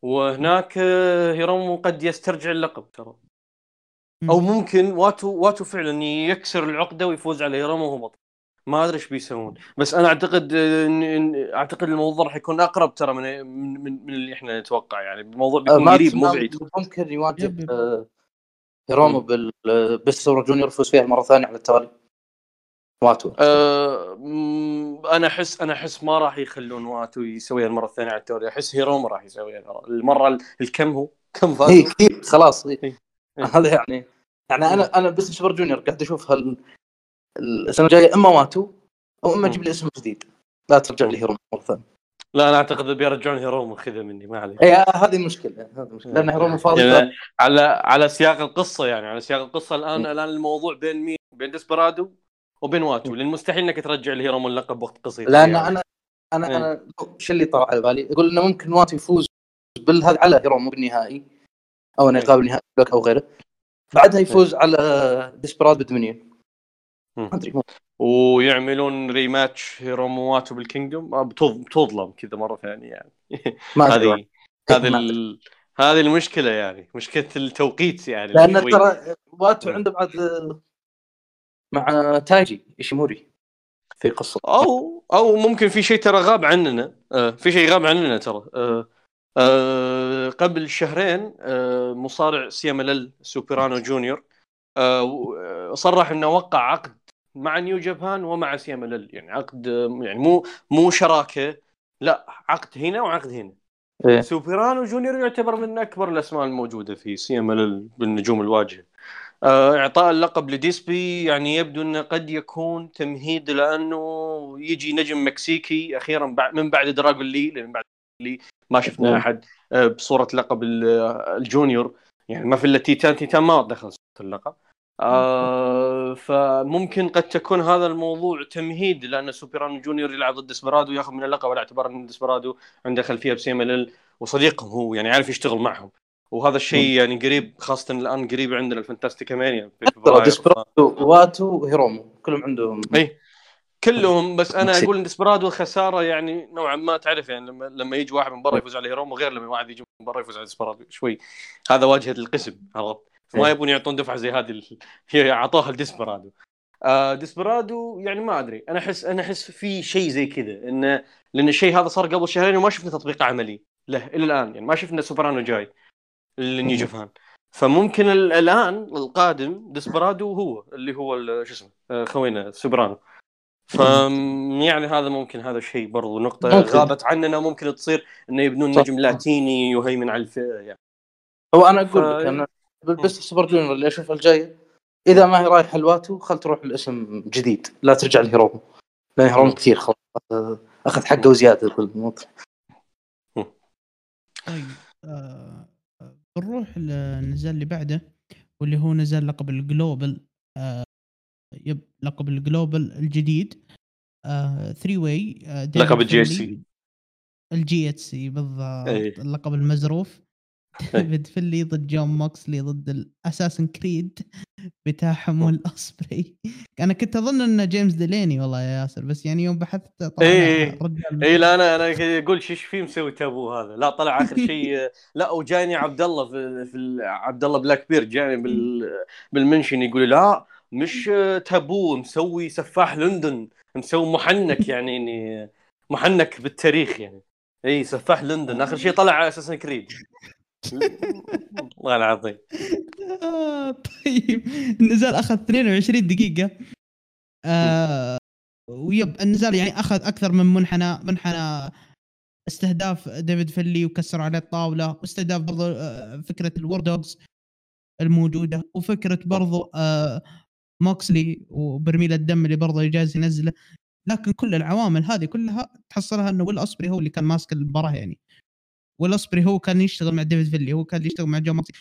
وهناك آه، هيرومو قد يسترجع اللقب ترى. أو ممكن واتو واتو فعلا يكسر العقدة ويفوز على هيرومو وهو بطل. ما أدري إيش بيسوون بس أنا أعتقد إن- إن- أعتقد الموضوع راح يكون أقرب ترى من من, من, اللي إحنا نتوقع يعني الموضوع بيكون قريب مو بعيد ممكن يواجه. آه، هيرومو. بال بال Super Junior يفوز فيها مرة ثانية على التوالي واتو أه أنا احس أنا أحس ما راح يخلون واتو يسويها المره الثانية على التوالي أحس هيرومو راح يسويها. المرة ال- الكم هو كم فاز هي كثير خلاص هي. إيه. هذا يعني يعني أنا أنا Best Super Junior قاعد أشوف هال السنة الجاية إما واتو أو إما مم. أجيب لي اسم جديد لا ترجع لي هيرومو مرة ثانية لا أنا أعتقد بيرجعون هيرومو خذها مني ما عليه اي هذه مشكلة هذه مشكلة لأن هيرومو فاضي يعني على على سياق القصة يعني على سياق القصة الآن مم. الآن الموضوع بين مين؟ بين ديسبرادو وبين واتو لأن مستحيل إنك ترجع لهيرومو اللقب وقت قصير لأن يعني. أنا أنا إيه. أنا شو اللي طرى على بالي أقول إنه ممكن واتو يفوز بالهذا على هيرومو بالنهائي أو إنه. يقابل نهائي أو غيره بعدها يفوز على ديسبرادو بال Dominion مم. ما أدري. مو- ويعملون rematch هيرومو واتو بال Kingdom. آه، بتظ- بتظلم كذا مرة ثانية يعني. هذه هذه ال... هذه المشكلة يعني. مشكلة التوقيت يعني. لأن. ترى واتو. عنده بعد مع تايجي إيشيموري في قصة. أو أو ممكن في شيء ترى غاب عننا. آه في شيء غاب عننا ترى. آه آه قبل شهرين آه مصارع CMLL سوبرانو جونيور آه و- آه، صرح إنه وقع عقد مع New Japan ومع CMLL يعني عقد يعني مو مو شراكة. لا عقد هنا وعقد هنا. إيه. سوبرانو جونيور يعتبر من أكبر الأسماء الموجودة في CMLL بالنجوم الواجهة. آه، إعطاء اللقب لديسبي يعني يبدو إنه قد يكون تمهيد لأنه يجي نجم مكسيكي أخيرا من بعد دراجون لي لأن بعد لي ما شفنا نعم. أحد آه، بصورة لقب ال- ال Junior. يعني ما في إلا تيتان تيتان ما دخل اللقب. آه فممكن قد تكون هذا الموضوع تمهيد لأن سوبرانو جونيور يلعب ضد ديسبرادو ياخذ من اللقب على اعتبار إن ديسبرادو عنده خلفية ب CMLL وصديقهم هو يعني عارف يشتغل معهم. وهذا الشيء يعني قريب خاصة الآن قريب عندنا ال Fantastica Mania. ديسبرادو واتو وهيرومو كلهم عندهم إي كلهم بس أنا. أقول إن ديسبرادو خسارة يعني نوعا ما تعرف يعني لما لما يجي واحد من برا يفوز على هيرومو غير لما واحد يجي من برا يفوز على ديسبرادو شوي هذا واجهة القسم عرفت؟ ما إيه. يبون يعطون دفعة زي هذه <laughs> أعطوها لديسبرادو آه ديسبرادو يعني ما أدري. أنا احس أنا أحس في شيء زي كذا انه لأن الشيء هذا صار قبل شهرين وما شفنا تطبيق عملي. له إلى الآن. يعني ما شفنا سوبرانو جاي ل New Japan فممكن ال- الآن القادم ديسبرادو هو اللي هو شو اسمه آه، خوينا سوبرانو. ف يعني هذا ممكن هذا الشيء برضو نقطة ممكن. غابت عننا ممكن تصير انه يبنون. نجم لاتيني يهيمن على الفئة يعني. هو أنا أقول ف- لك أنا Best Super Junior اللي اشوفها الجايه إذا ما هي رايحه لواتو خل تروح لاسم جديد. لا ترجع لهيرومو. لأن هيرومو كثير خلاص آه، أخذ حقه وزياده بالموضوع طيب آه بنروح للنزال اللي بعده واللي هو نزال لقب ال Global آه yep لقب ال Global الجديد آه 3 way آه لقب الجي اس فينلي- سي الجي اتش سي بالضبط إيه. اللقب المزروف. <laughs> ديفيد فينلي ضد جون موكسلي ضد ال Assassin's Creed بتاعهم والاسبري أنا كنت أظن إنه جيمس ديليني والله يا ياسر بس يعني يوم بحثت طلع إيه. رجال اي لا أنا أنا أقول إيش فيه مسوي تابو هذا. لا طلع آخر <laughs> شيء لا وجاني عبد الله في, في عبد الله بلاك بير جاني بال بالمنشن يقول لا مش تابو مسوي سفاح لندن مسوي محنك <laughs> يعني إني محنك بالتاريخ يعني. اي سفاح لندن. آخر شيء طلع على أساس كريد <laughs> والله العظيم. آه طيب. النزال أخذ 22 دقيقة. آه وي بالنزال يعني أخذ أكثر من منحنى منحنى استهداف ديفيد فينلي وكسر عليه الطاولة واستهداف برضو آه فكرة الوور دوجز الموجودة وفكرة برضو آه موكسلي وبرميل الدم اللي برضو جاهز ينزله. لكن كل العوامل هذه كلها تحصلها إنه ويل اوسبري هو اللي كان ماسك المباراة يعني. ويل اوسبري هو كان يشتغل مع ديفيد فينلي هو كان يشتغل مع جون موكسلي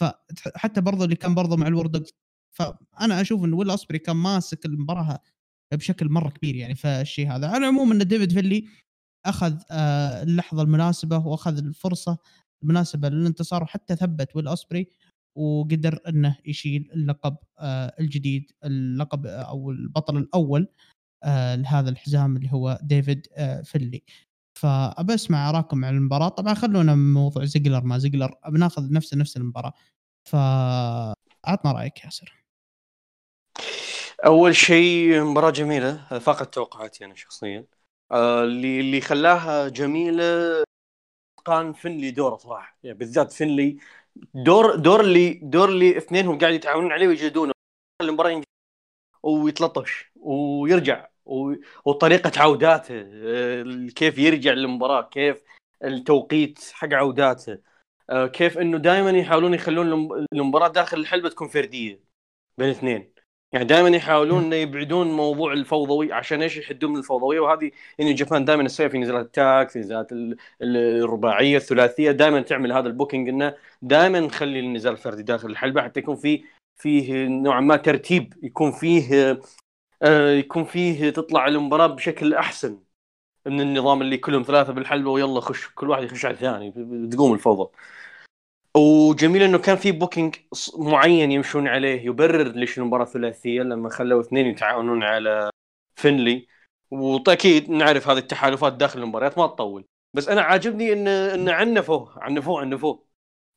فحتى برضو اللي كان برضو مع الوور دوجز فانا أشوف ان ويل اوسبري كان ماسك المباراة بشكل مرة كبير يعني فالشيء هذا. على العموم إن ديفيد فينلي أخذ آه، اللحظة المناسبة وأخذ الفرصة المناسبة للانتصار وحتى ثبت ويل اوسبري وقدر إنه يشيل اللقب آه، الجديد اللقب أو البطل الأول آه، لهذا الحزام اللي هو ديفيد فيلي. فأبى أسمع اراكم عن المباراة. طبعا خلونا من موضوع زيجلر ما زيجلر بناخذ نفس نفس المباراة. فعطنا رأيك ياسر. أول شيء مباراة جميلة فاقت توقعاتي أنا شخصيا. آه، اللي اللي خلاها جميلة كان فينلي دوره صراحة. يعني بالذات فينلي دور دور اللي دور اللي اثنينهم قاعد يتعاونون عليه ويجلدونه المباراة ويتلطش ويرجع. وطريقة عوداته آه، كيف يرجع للمباراة كيف التوقيت حق عوداته آه، كيف إنه دائما يحاولون يخلون الم- المباراه داخل الحلبة تكون فردية بين اثنين. يعني دائما يحاولون انه يبعدون موضوع الفوضوي عشان إيش يحدون من الفوضوية وهذه يعني جابان دائما تسويها في نزالات ال tag في نزالات ال- ال- الرباعية الثلاثية دائما تعمل هذا ال booking إنه دائما نخلي النزال الفردي داخل الحلبة حتى يكون فيه فيه نوعا ما ترتيب يكون فيه يكون فيه تطلع المباراة بشكل أحسن من النظام اللي كلهم ثلاثة بالحلبة ويلا خش كل واحد يخش على الثاني. تقوم الفوضى. وجميل إنه كان في booking معين يمشون عليه يبرر ليش المباراة ثلاثية لما خلوا اثنين يتعاونون على فينلي وأكيد نعرف هذه التحالفات داخل المباريات ما تطول. بس أنا عاجبني ان إن عنفوه عنفوه عنفوه.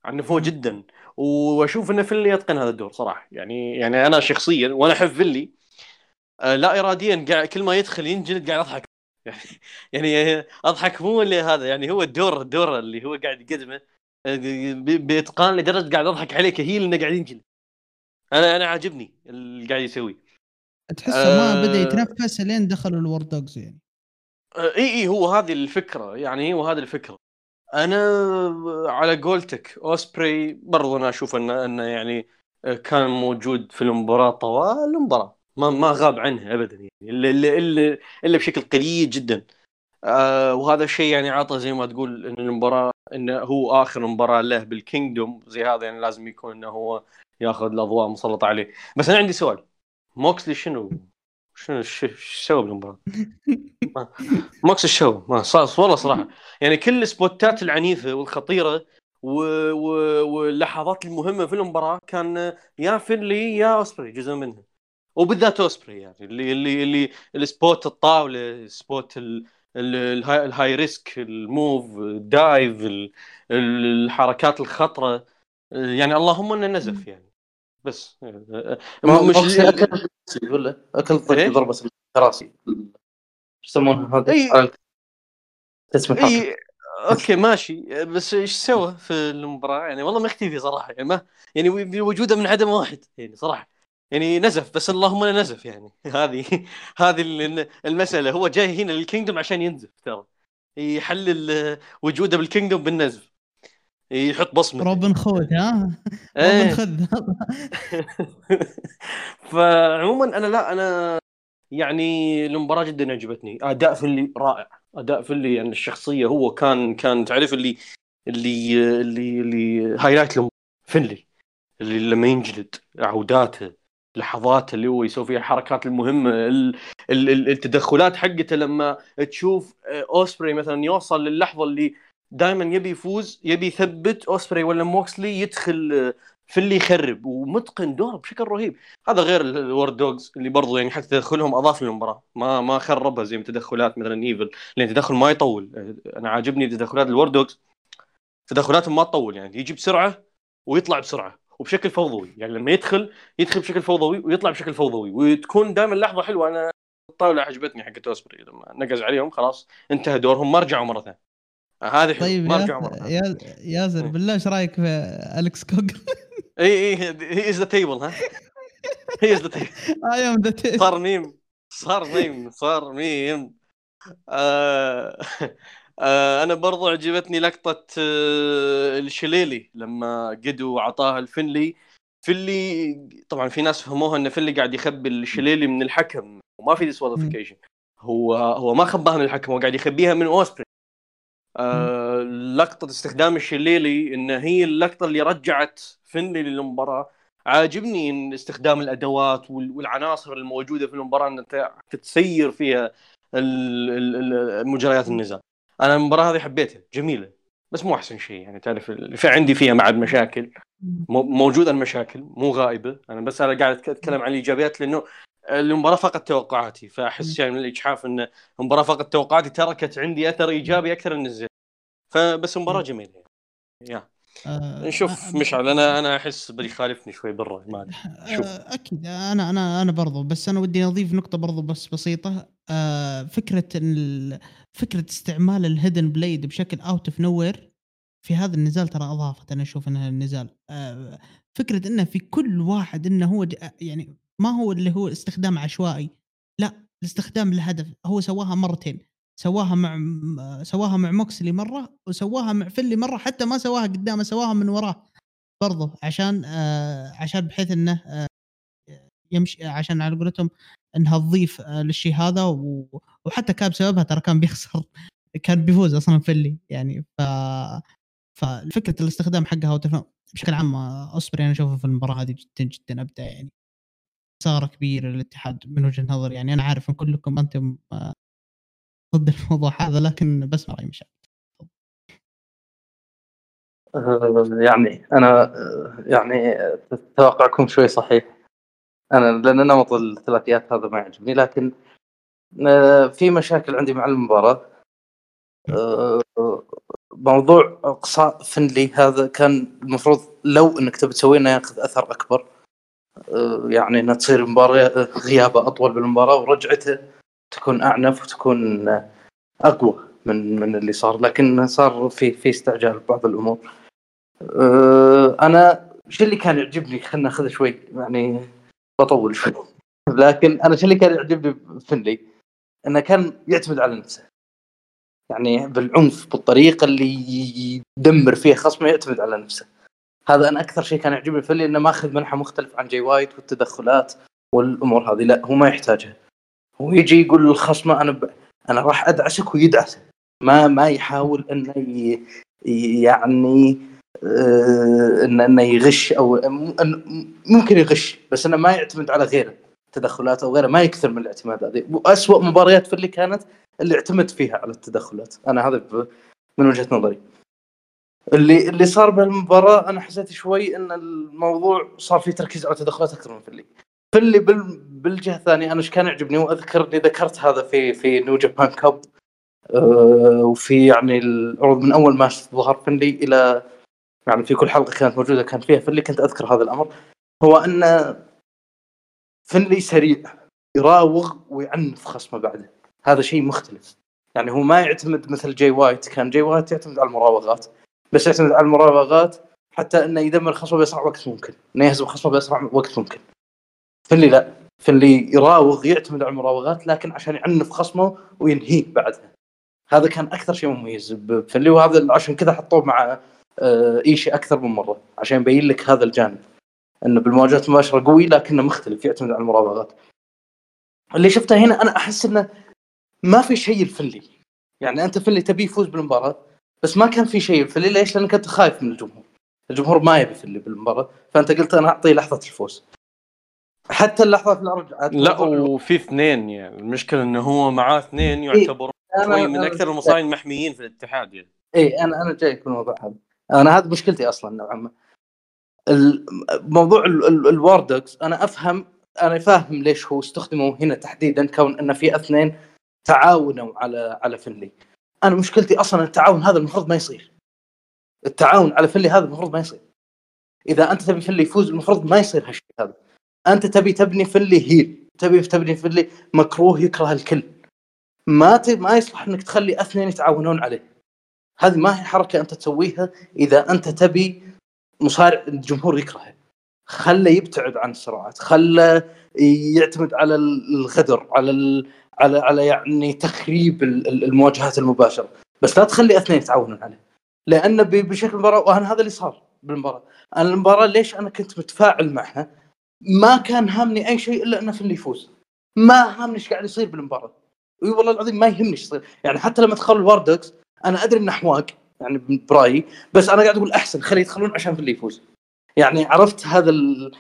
عنفوه جدا. وأشوف إن فينلي يتقن هذا الدور صراحة. يعني يعني أنا شخصيا وأنا أحب فينلي آه، لا اراديا قاعد كل ما يدخل ينجلد قاعد أضحك. يعني <laughs> يعني أضحك مو اللي هذا يعني هو الدور الدور اللي هو قاعد يقدمه آه، بإتقان لدرجة قاعد أضحك عليه ك heel إنه قاعد ينجلد أنا أنا عاجبني اللي قاعد يسويه تحسه ما آه. بدأ يتنفس لين دخلوا الوور دوجز يعني. آه، اي إي هو هذه الفكرة يعني هو هذه الفكرة. أنا على قولتك اوسبري برضو أنا أشوف انه إنه يعني آه، كان موجود في المباراة طوال المباراة. ما ما غاب عنها ابدا يعني. الا الا الا, بشكل قليل جدا. آه وهذا الشيء يعني عطى زي ما تقول إن المباراة انه هو آخر مباراة له بالكينجدوم زي هذا يعني لازم يكون إنه هو ياخذ الأضواء مسلطه عليه. بس أنا عندي سؤال. موكسلي شنو؟ شنو إيش سوى بالمباراة؟ ما- موكسلي شو ما صار والله صراحة. يعني كل ال spots ات العنيفة والخطيرة و... و... واللحظات المهمة في المباراة كان يا فينلي يا أوسبري جزء منها. وبالذات اوسبري يعني اللي اللي اللي ال spot الطاولة spot ال... ال- الهاي, الهاي ريسك الموف الدايف ال... الحركات الخطرة. يعني اللهم إنه نزف يعني. بس ما مش مش أكل ولا أكل؟ ضربة شو يسمونها هذا؟ تسمع إي okay ماشي. بس إيش سوى في المباراة؟ يعني والله مختفي صراحة. يعني ما يعني وجوده من عدم واحد يعني صراحة. يعني نزف بس اللهم لا نزف يعني. <laughs> هذه هذه المسألة. هو جاي هنا للكينجدوم عشان ينزف ترى. يحلل وجوده بالكينجدوم بالنزف. يحط بصمة. روبن خود ها؟ إيه. روبن خذ <laughs> فعموما أنا لا أنا يعني المباراة جدا عجبتني. أداء فينلي رائع. أداء فينلي يعني الشخصية هو كان كان تعرف اللي اللي اللي اللي highlight فينلي اللي لما ينجلد عوداته لحظات اللي هو يسوي فيها الحركات المهمة التدخلات حقته لما تشوف أوسبري مثلا يوصل للحظة اللي دائما يبي يفوز يبي يثبت أوسبري ولا موكسلي يدخل في اللي يخرب ومتقن دوره بشكل رهيب. هذا غير الوور دوجز اللي برضو يعني حتى تدخلهم أضاف للمباراة. ما ما خربها زي تدخلات مثلا إيفل لأن تدخل ما يطول. أنا عاجبني تدخلات الوور دوجز تدخلاتهم ما تطول يعني يجي بسرعة ويطلع بسرعة. وبشكل فوضوي. يعني لما يدخل يدخل بشكل فوضوي ويطلع بشكل فوضوي. وتكون دائما لحظة حلوة. أنا الطاولة عجبتني حقت أوسبري. لما نقز عليهم خلاص انتهى دورهم ما رجعوا مرة ثانية. هذه طيب ما رجعوا مرة ثانية. يا ياسر بالله إيش رأيك في الكس كوك؟ اي اي هي از ذا تيبل ها؟ هي از ذا تيبل اي ام ذا تيبل صار ميم. صار ميم. صار ميم. آه أنا برضو عجبتني لقطة آه الشليلي لما قدو عطاها الفنلي. فينلي طبعا في ناس فهموها إن فينلي قاعد يخبي ال shillelagh من الحكم وما في disqualification هو هو ما خباها من الحكم هو قاعد يخبيها من اوسبري آه لقطة استخدام ال shillelagh إن هي اللقطة اللي رجعت فينلي للمباراة. عاجبني إن استخدام الأدوات والعناصر الموجودة في المباراة إن أنت تتسير فيها مجريات النزال أنا المباراة هذه حبيتها جميلة بس مو أحسن شيء يعني تعرف في عندي فيها بعد مشاكل موجودة المشاكل مو غائبة أنا بس أنا قاعد أتكلم عن الإيجابيات لأنه المباراة فقط توقعاتي فأحس يعني من الإجحاف إن المباراة فقط توقعاتي تركت عندي أثر إيجابي أكثر من الزين. فبس مباراه جميلة يا. آه نشوف مشعل أنا أنا أحس بيخالفني شوي برا ما أدري. آه أكيد أنا أنا أنا برضو بس أنا ودي أضيف نقطة برضو بس بسيطة آه فكرة إن فكرة استعمال ال Hidden Blade بشكل out of nowhere في هذا النزال ترى أضافت أنا أشوف إنها النزال. آه فكرة إنه في كل واحد إنه هو يعني ما هو اللي هو استخدام عشوائي لا الاستخدام للهدف هو سواها مرتين سواها مع سواها مع موكسلي مرة وسواها مع فينلي مرة حتى ما سواها قدامه سواها من وراه برضه عشان آه عشان بحيث إنه آه يمشي عشان على قولتهم إنها تضيف للشيء هذا وحتى كان بسببها ترى كان بيخسر. كان بيفوز أصلا فيلي يعني ف ففكره الاستخدام حقها بشكل عام أوسبري أنا أشوفه في المباراة هذه جدا جدا أبدع يعني. ثغره كبيره للاتحاد من وجهة نظري يعني. أنا عارف إن كلكم أنتم آه، ضد الموضوع هذا لكن بس رأيي مشعل آه، يعني أنا آه، يعني توقعكم شوي صحيح. أنا لأن نمط الثلاثيات هذا ما يعجبني لكن في مشاكل عندي مع المباراة. موضوع اقصاء فنلي هذا كان المفروض لو انك تبي تسويه انه ياخذ اثر اكبر. يعني انها تصير مباراه غيابه اطول بالمباراة ورجعته تكون اعنف وتكون اقوى من من اللي صار. لكن صار في في استعجال ببعض الأمور. أنا شو اللي كان يعجبني؟ خلينا ناخذ شوي يعني بطول شوي. <laughs> لكن أنا شو اللي كان يعجبني فنلي إنه كان يعتمد على نفسه. يعني بالعنف بالطريقة اللي يدمر فيها خصمه يعتمد على نفسه. هذا أنا أكثر شيء كان يعجبني في إنه ماخذ منحى مختلف عن جاي وايت والتدخلات والأمور هذه. لا هو ما يحتاجها. هو يجي يقول للخصمه أنا ب... أنا راح أدعسك ويدعسه ما ما يحاول إنه ي... يعني آه إنه يغش أو ممكن يغش بس إنه ما يعتمد على غيره. تدخلات أو غيره ما يكثر من الاعتماد هذه. واسوء مباريات في اللي كانت اللي اعتمد فيها على التدخلات. أنا هذا من وجهة نظري. اللي اللي صار بهالمباراة أنا حسيت شوي إن الموضوع صار فيه تركيز على تدخلات أكثر من فيلي فيلي بال... بالجهة الثانية أنا إيش كان يعجبني؟ واذكر اني ذكرت هذا في في نيو جابان كاب وفي يعني العروض من أول ما ظهر فينلي إلى يعني في كل حلقة كانت موجودة كان فيها. فينلي كنت أذكر هذا الأمر. هو إن فينلي سريع يراوغ ويعنف خصمه بعده. هذا شيء مختلف. يعني هو ما يعتمد مثل جاي وايت كان جاي وايت يعتمد على المراوغات. بس يعتمد على المراوغات حتى إنه يدمر خصمه بأسرع وقت ممكن. إنه يهزم خصمه بأسرع وقت ممكن. فاللي لا. فاللي يراوغ يعتمد على المراوغات لكن عشان يعنف خصمه وينهيه بعدها. هذا كان أكثر شيء مميز بفلي وهذا عشان كذا حطوه مع آه، إيشي أكثر من مرة عشان يبين لك هذا الجانب. إنه بالمواجهات المباشرة قوي لكنه مختلف يعتمد على المراوغات. اللي شفته هنا أنا أحس إنه ما في شيء الفلي يعني أنت فلي تبي يفوز بالمباراة بس ما كان في شيء الفلي ليش؟ لأنك أنت خايف من الجمهور. الجمهور ما يبي فلي بالمباراة فأنت قلت أنا أعطيه لحظة الفوز. حتى اللحظات اللي رجعت لا وفي اثنين يعني. المشكلة إنه هو معاه اثنين يعتبروا شوي من أكثر المصارعين المحميين في الاتحاد يعني. اي أنا أنا جاي في الموضوع هذا. أنا هذا مشكلتي أصلا نوعا ما. الموضوع الواردكس أنا أفهم أنا فاهم ليش هو استخدموا هنا تحديدا كون إن في أثنين تعاونوا على على فنلي. أنا مشكلتي أصلا التعاون هذا المفروض ما يصير. التعاون على فنلي هذا المفروض ما يصير. إذا أنت تبي فنلي يفوز المفروض ما يصير هالشيء هذا. أنت تبي تبني فنلي هيل تبي تبني فنلي مكروه يكره الكل. ما ما يصلح إنك تخلي أثنين يتعاونون عليه. هذه ما هي حركة أنت تسويها إذا أنت تبي مصارع الجمهور يكرهه. خله يبتعد عن الصراعات خله يعتمد على الغدر على. على على يعني تخريب المواجهات المباشرة. بس لا تخلي اثنين يتعاونون عليه. لأن بشكل المباراه وأنا هذا اللي صار بالمباراة. أنا المباراة ليش أنا كنت متفاعل معها ما كان هامني أي شيء إلا إنه في اللي يفوز. ما هامني إيش قاعد يصير بالمباراة. أي والله العظيم ما يهمني إيش يصير. يعني حتى لما دخلوا الواردكس أنا أدري إنه حواق. يعني برأيي بس أنا قاعد أقول أحسن خليه يدخلون عشان في اللي يفوز يعني عرفت هذا ال...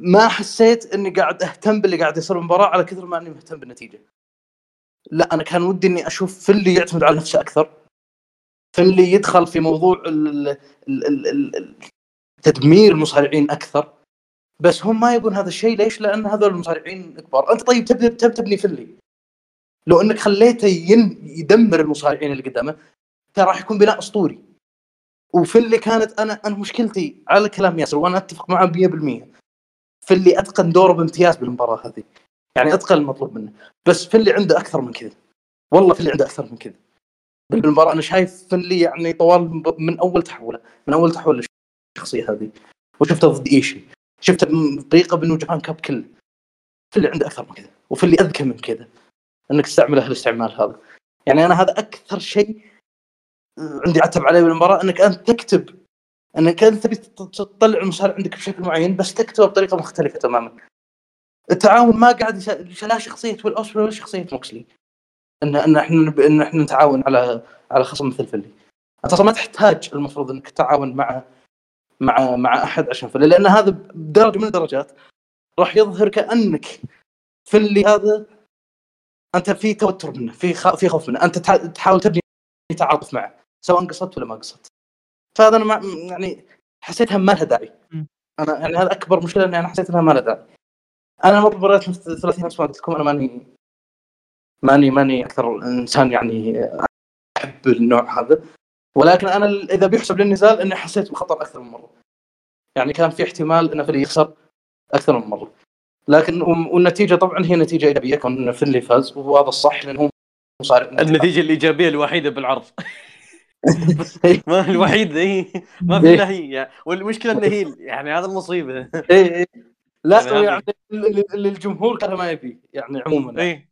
ما حسيت إني قاعد أهتم باللي قاعد يصير بالمباراه على كثر ما إني مهتم بالنتيجة لا أنا كان ودي إني أشوف في اللي يعتمد على نفسه أكثر في اللي يدخل في موضوع ال... ال... ال... تدمير المصارعين أكثر بس هم ما يبون هذا الشيء ليش؟ لأن هذول المصارعين كبار، أنت طيب تبدا تبني فلي لو إنك خليته. يدمر المصارعين اللي قدامه كان راح يكون بناء أسطوري. وفي اللي كانت أنا أنا مشكلتي على كلام ياسر وأنا أتفق معه 100% في اللي أتقن دوره بامتياز بالمباراة هذه. يعني أتقن المطلوب منه. بس في اللي عنده أكثر من كذا. والله في اللي عنده أكثر من كذا. بالمباراة أنا شايف فنلي يعني طوال من أول تحولة من أول تحول للشخصيه هذه. وشفته ضد إيشي. شفته بطريقه بانه جابان كاب كله في اللي عنده أكثر من كذا. وفي اللي أذكى من كذا. أنك تستعمله الاستعمال هذا. يعني أنا هذا أكثر شيء عندي عتب عليه بالمباراة إنك أنت تكتب إنك أنت تبي تطلع المصارع عندك بشكل معين بس تكتبه بطريقة مختلفة تماما. التعاون ما قاعد لا شخصية والاوسبري ولا شخصية موكسلي. ان إن إحنا إن إحنا نتعاون على على خصم مثل فينلي. انت ما تحتاج المفروض إنك تتعاون مع مع مع أحد عشان فينلي لأن هذا بدرجة من الدرجات راح يظهر كأنك فينلي هذا أنت في توتر منه في في خوف منه أنت تحاول تبني تعاطف معه سواء قصدت ولا ما قصدت فهذا أنا ما يعني حسيتها ما لها داعي. أنا يعني هذا أكبر مشكلة إني أنا حسيت انها ما لها داعي. أنا مباريات 30 نفس ما قلت لكم أنا ماني ماني ماني أكثر إنسان يعني أحب النوع هذا. ولكن أنا إذا بيحسب للنزال إني حسيت بخطر أكثر من مرة. يعني كان في احتمال ان فريق يخسر أكثر من مرة. لكن والنتيجة طبعا هي نتيجة إيجابية كون فيلي فاز وهذا الصح لأن هو صار النتيجة الإيجابية الوحيدة بالعرض. <laughs> ما الوحيد هي ما في إلا هي. والمشكلة إنه هي يعني هذا المصيبة. اي اي لا يعني, يعني اللي الجمهور كان ما يبي يعني عموما. اي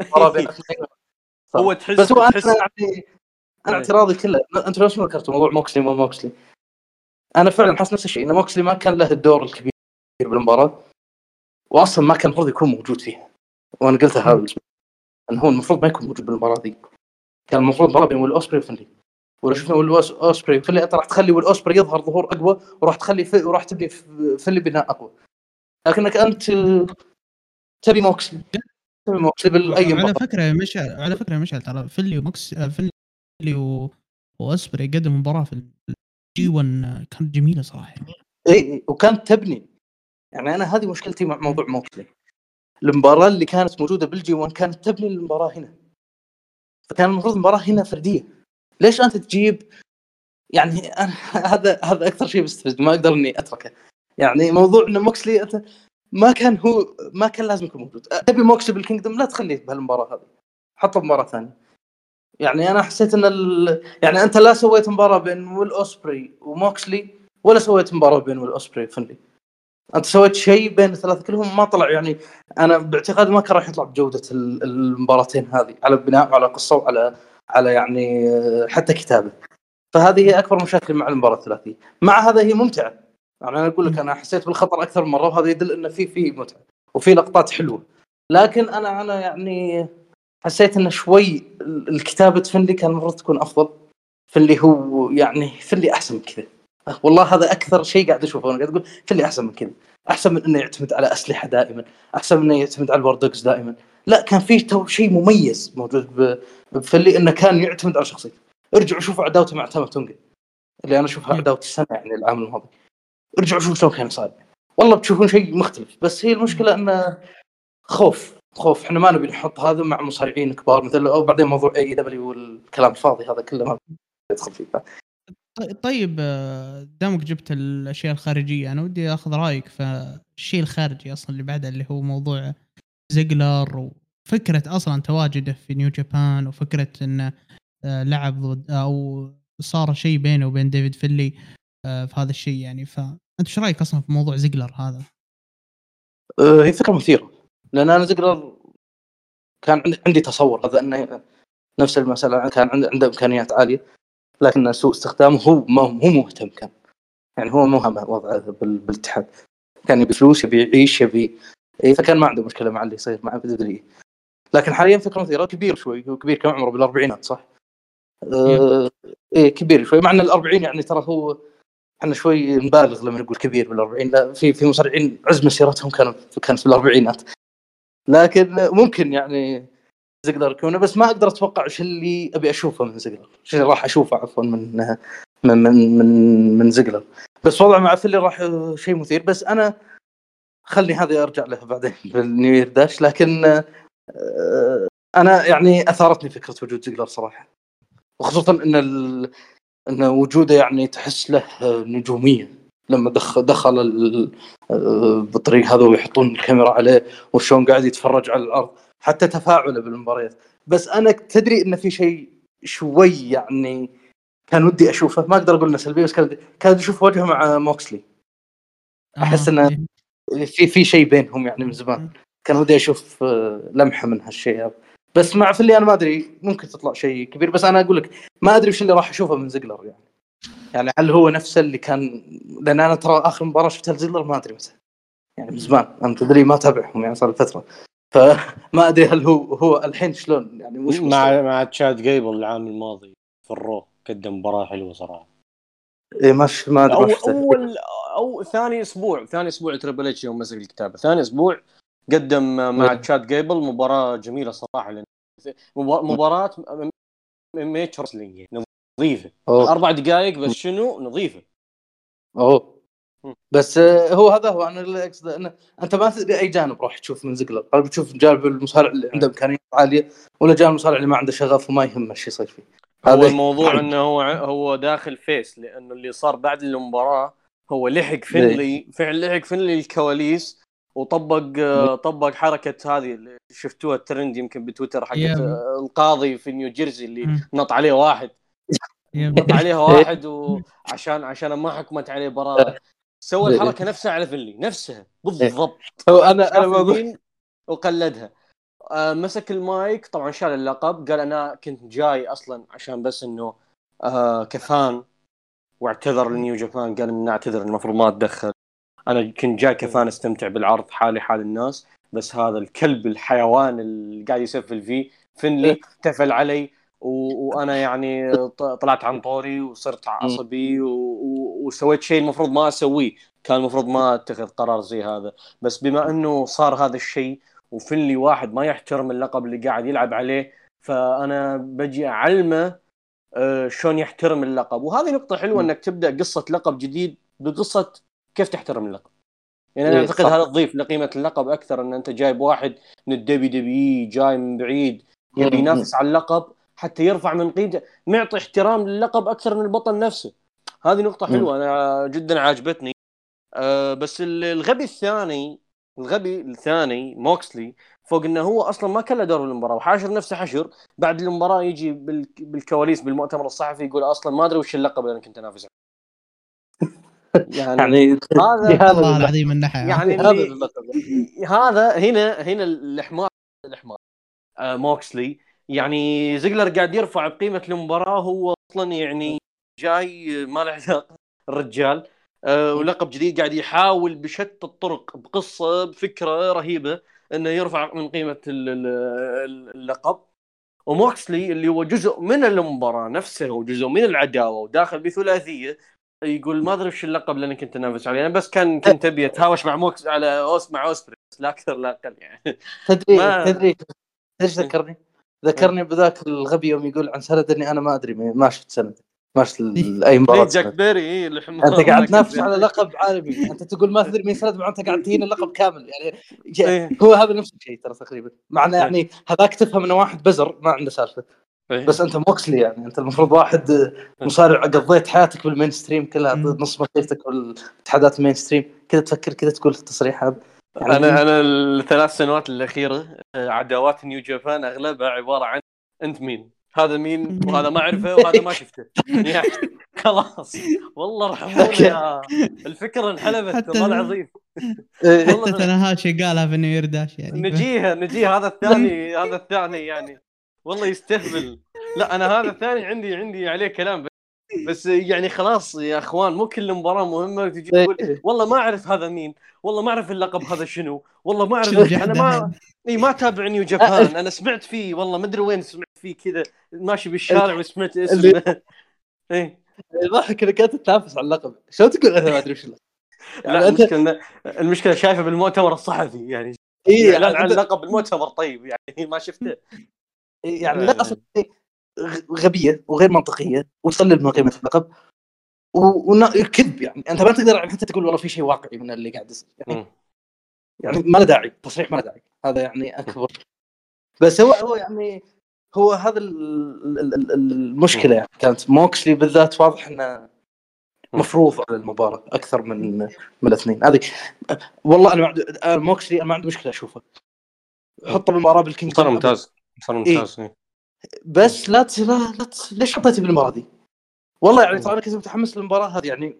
<laughs> هو تحس بس هو أنا يعني أنا اعتراضي كله. أنت ليش ما ذكرت موضوع موكسلي مو موكسلي. أنا فعلا حاسس نفس الشيء إن موكسلي ما كان له الدور الكبير بالمباراة واصلا ما كان المفروض يكون موجود فيها. وأنا قلتها هذا انه هو المفروض ما يكون موجود بالمباراة ذي كان المفروض مباراة بين أوسبري وفينلي. ولو شفنا أوسبري. أنت راح تخلي اوسبري يظهر ظهور أقوى وراح تخلي في وراح تبني فينلي بناء أقوى. لكنك أنت تبي موكسلي تبي موكسلي باي على فكرة يا مشعل على فكرة يا مشعل ترى فينلي وموكس فينلي و... وأوسبري قدم مباراة في ال G 1 كانت جميلة صراحة. إي وكانت تبني. يعني أنا هذه مشكلتي مع موضوع موكسلي المباراة اللي كانت موجودة بال G 1 كانت تبني المباراة هنا. فكان المفروض المباراة هنا فردية. ليش أنت تجيب؟ يعني أنا <laughs> هذا هذا أكثر شيء بستفز ما أقدر إني أتركه. يعني موضوع ان موكسلي ما كان هو ما كان لازم يكون موجود. تبي موكسلي بال Kingdom؟ لا تخليه بهالمباراه هذه. حطه مباراه ثانية. يعني أنا حسيت إن ال... يعني أنت لا سويت مباراة بين ويل أوسبري وموكسلي ولا سويت مباراة بين ويل أوسبري وفنلي. أنت سويت شيء بين الثلاثة كلهم ما طلع. يعني أنا باعتقادي ما كان راح يطلع بجودة ال- المباراتين هذه على بناء وعلى قصة وعلى على يعني حتى كتابه. فهذه هي أكبر مشاكل مع المباراة الثلاثية. مع هذا هي ممتعة. يعني أنا أقول لك أنا حسيت بالخطر أكثر من مرة وهذا يدل انه في في متعة وفي لقطات حلوة. لكن أنا أنا يعني حسيت انه شوي ال- الكتابة فنلي كان المفروض تكون أفضل. فاللي هو يعني فينلي أحسن من كذا. والله هذا أكثر شيء قاعد أشوفه. أنا قاعد أقول فينلي أحسن من كذا. أحسن من إنه يعتمد على أسلحة دائما. أحسن من إنه يعتمد على ال War Dogs دائما. لا كان في شيء مميز موجود بفينلي إنه كان يعتمد على شخصيته. ارجعوا شوفوا عداوته مع تاما تونجا اللي أنا أشوفها عداوة السنة يعني العام الماضي. ارجعوا شوفوا شلون كان صاير. والله بتشوفون شيء مختلف بس هي المشكلة إنه خوف خوف. إحنا ما نبي نحط هذا مع مصارعين كبار مثل أو بعدين موضوع AEW والكلام الفاضي هذا كله ما يدخل فيه. طيب آه، دامك جبت الأشياء الخارجية أنا ودي أخذ رأيك في الشيء الخارجي أصلا اللي بعده اللي هو موضوع زيجلر وفكره أصلا تواجده في نيو جابان وفكرة انه آه، لعب ضد أو صار شيء بينه وبين ديفيد فيلي آه، في هذا الشيء يعني. فانت إيش رأيك أصلا في موضوع زيجلر هذا؟ هي فكرة مثيرة. لأن أنا زقلر كان عندي- تصور هذا إنه نفس المسألة كان عنده إمكانيات عالية لكن سوء استخدامه هو ما هو مهتم كان. يعني هو مو هم وضعه بال- بالاتحاد. كان يبي فلوس يبي يعيش يبي إيه، فكان ما عنده مشكلة مع اللي يصير مع بدري لكن حاليا فكره مثيره كبير شوي هو كبير كم عمره؟ بالأربعينات صح؟ آه إيه كبير شوي مع إن الأربعين يعني ترى هو إحنا شوي نبالغ لما نقول كبير بالأربعين لا في في مصارعين عز مسيرتهم كانت في الأربعينات. لكن ممكن يعني زقلر يكون بس ما أقدر أتوقع إيش اللي أبي أشوفه من زقلر إيش اللي راح أشوفه عفوا من من من من, من زقلر. بس وضع مع فيلي راح شيء مثير بس أنا خلني هذه أرجع له بعدين بالنيو داش لكن أنا يعني أثارتني فكرة وجود زقلر صراحة. وخصوصا إن ال... إن وجوده يعني تحس له نجوميه لما دخل دخل ال... بالطريق هذا ويحطون الكاميرا عليه وشلون قاعد يتفرج على الأرض. حتى تفاعله بالمباريات. بس أنا تدري إن في شيء شوي يعني كان ودي أشوفه. ما أقدر أقول إنه سلبي بس كان كان أشوف وجهه مع موكسلي. إنه- إيه. في في شيء بينهم يعني من زمان. كان ودي أشوف آه، لمحة من هالشيء. هذا بس مع فيلي أنا ما أدري ممكن تطلع شيء كبير. بس أنا أقول لك ما أدري وش اللي راح أشوفه من زقلر يعني. يعني هل هو نفسه اللي كان لأن أنا ترى آخر مباراة شفتها لزقلر ما أدري متى يعني من زمان أنا تدري ما أتابعهم يعني صار فترة. فما <laughs> أدري هل هو هو الحين شلون يعني وش مع مع تشاد جيبل العام الماضي في الرو قدم مباراة حلوة صراحة. إيه ما ما أدري أول أو ثاني أسبوع ثاني أسبوع تريبل اتش يوم مسك الكتابه ثاني أسبوع قدم مع إيه. تشاد جيبل مباراة جميلة صراحة لأن مبا- مباراة mat wrestling نظيفة. أوه. أربع دقائق بس شنو؟ نظيفة. أوه. بس آه، هو هذا هو أنا اللي أقصده إنه أنت ما تدري أي جانب راح تشوف من زقلر هل بتشوف جانب المصارع اللي عنده إمكانيات عالية ولا جانب المصارع اللي ما عنده شغف وما يهمه إيش يصير فيه؟ هو الموضوع إنه هو هو داخل face لأنه اللي صار بعد المباراة هو لحق فينلي فعل لحق فينلي الكواليس وطبق طبق حركة هذه اللي شفتوها الترند يمكن بتويتر حقت. آه، القاضي في نيوجيرسي اللي مم. نط عليه واحد. <laughs> نط عليها <laughs> واحد وعشان عشان ما حكمت عليه براءه سوى الحركة نفسها على فينلي نفسها بالضبط هو أنا أنا اليمين وقلدها آه مسك المايك طبعا شال اللقب قال أنا كنت جاي أصلا عشان بس إنه آه كفان واعتذر لنيو جابان قال اني أعتذر المفروض ما أتدخل أنا كنت جاي كفان أستمتع بالعرض حالي حال الناس بس هذا الكلب الحيوان اللي قاعد يسفل فيه فينلي احتفل علي و... وأنا يعني <laughs> طلعت عن طوري وصرت عصبي و... و... وسويت شيء المفروض ما أسويه. كان المفروض ما أتخذ قرار زي هذا. بس بما إنه صار هذا الشيء وفنلي واحد ما يحترم اللقب اللي قاعد يلعب عليه فأنا بجي أعلمه آه، شلون يحترم اللقب. وهذه نقطة حلوة. إنك تبدأ قصة لقب جديد بقصة كيف تحترم اللقب يعني أنا إيه، أعتقد. هذا تضيف لقيمه اللقب أكثر إن أنت جايب واحد من الدبي دبي جاي من بعيد يبي. ينافس على اللقب حتى يرفع من قيمته معطي احترام للقب أكثر من البطل نفسه هذه نقطة. حلوة أنا جدا عاجبتني أه بس ال- الغبي الثاني الغبي الثاني موكسلي فوق إنه هو أصلا ما كان له دور بالمباراة وحاشر نفسه حشر بعد المباراة يجي بال- بالكواليس بالمؤتمر الصحفي يقول أصلا ما أدري وش اللقب اللي أنا كنت انافس عليه. يعني يعني هذا هذا والله العظيم يعني هذا. هذا هنا هنا الحمار الحمار آه موكسلي يعني زيجلر قاعد يرفع بقيمه المباراه هو أصلا يعني جاي ما له علاقة الرجال آه ولقب جديد قاعد يحاول بشتى الطرق بقصة بفكرة رهيبة إنه يرفع من قيمة ال- ال- اللقب. وموكسلي اللي هو جزء من المباراة نفسها وجزء من العداوة وداخل بثلاثية يقول ما أدري وش اللقب اللي أنا كنت أنافس عليه أنا بس كان كنت أبي أتهاوش مع موكس على اوس مع اوسبري لا أكثر لا أقل يعني تدري ما- تدري إيش ذكرني؟ ذكرني بذاك الغبي يوم يقول عن سانادا إني أنا ما أدري ما شفت سانادا ما شفت أي مباراة جاك. بيري إيه، الحمار أنت قاعد <laughs> تنافس. على لقب عالمي أنت تقول ما تدري مين سانادا مع أنت قاعد تهين اللقب كامل يعني إيه. هو هذا نفس الشيء ترى تقريبا مع إنه يعني هذاك تفهم إنه واحد بزر ما عنده سالفة إيه. بس أنت موكسلي يعني. أنت المفروض واحد مصارع قضيت حياتك بال mainstream كلها. نص مسيرتك والاتحادات ال mainstream كذا تفكر كذا تقول التصريح هذا. يعني أنا أنا الثلاث سنوات الأخيرة آه، عداوات نيو جابان أغلبها عبارة عن أنت مين؟ هذا مين؟ وهذا ما أعرفه وهذا ما شفته. <laughs> يعني خلاص. والله ارحمونا يا الفكرة انحلبت حتى- والله العظيم. <laughs> إيه، حتى تناهاشي قالها في New Year Dash يعني. نجيها نجيها. هذا الثاني هذا الثاني يعني. والله يستهبل. لا أنا هذا الثاني عندي عندي عليه كلام بس, يعني خلاص يا أخوان مو كل مباراة مهمة تجي تقول إيه. والله ما أعرف هذا مين والله ما أعرف اللقب هذا شنو والله ما أعرف شو أنا ما إي ما تابع نيو جابان <laughs> أنا سمعت فيه والله ما أدري وين سمعت فيه كذا ماشي بالشارع وسمعت اسمه. <laughs> إيه يضحك إنك انت تنافس على اللقب. شلون تقول؟ أنا ما أدري وش؟ يعني لا انت المشكلة المشكلة شايفه بالمؤتمر الصحفي يعني إي يعني, أنت- اللقب بالمؤتمر طيب يعني ما شفته. <laughs> يعني لا أصلا غ- غبية وغير منطقية وتقلل من قيمة اللقب وكذب يعني. أنت ما تقدر حتى تقول والله في شيء واقعي من اللي قاعد يصير. يعني. يعني ما له داعي تصريح ما له داعي. هذا يعني أكبر. بس هو هو يعني هو هذا ال- ال- ال- المشكلة يعني. كانت موكسلي بالذات واضح إنه مفروض على المباراة أكثر من من الاثنين. هذه والله أنا ما عندي موكسلي أنا ما عندي مشكلة أشوفه. حطه بالمباراة بال King ممتاز صار ممتاز إيه. بس لا ت... لا, لا ت... ليش حطيتي بالمباراه دي؟ والله يعني ترى أنا كنت متحمس للمباراة هذه يعني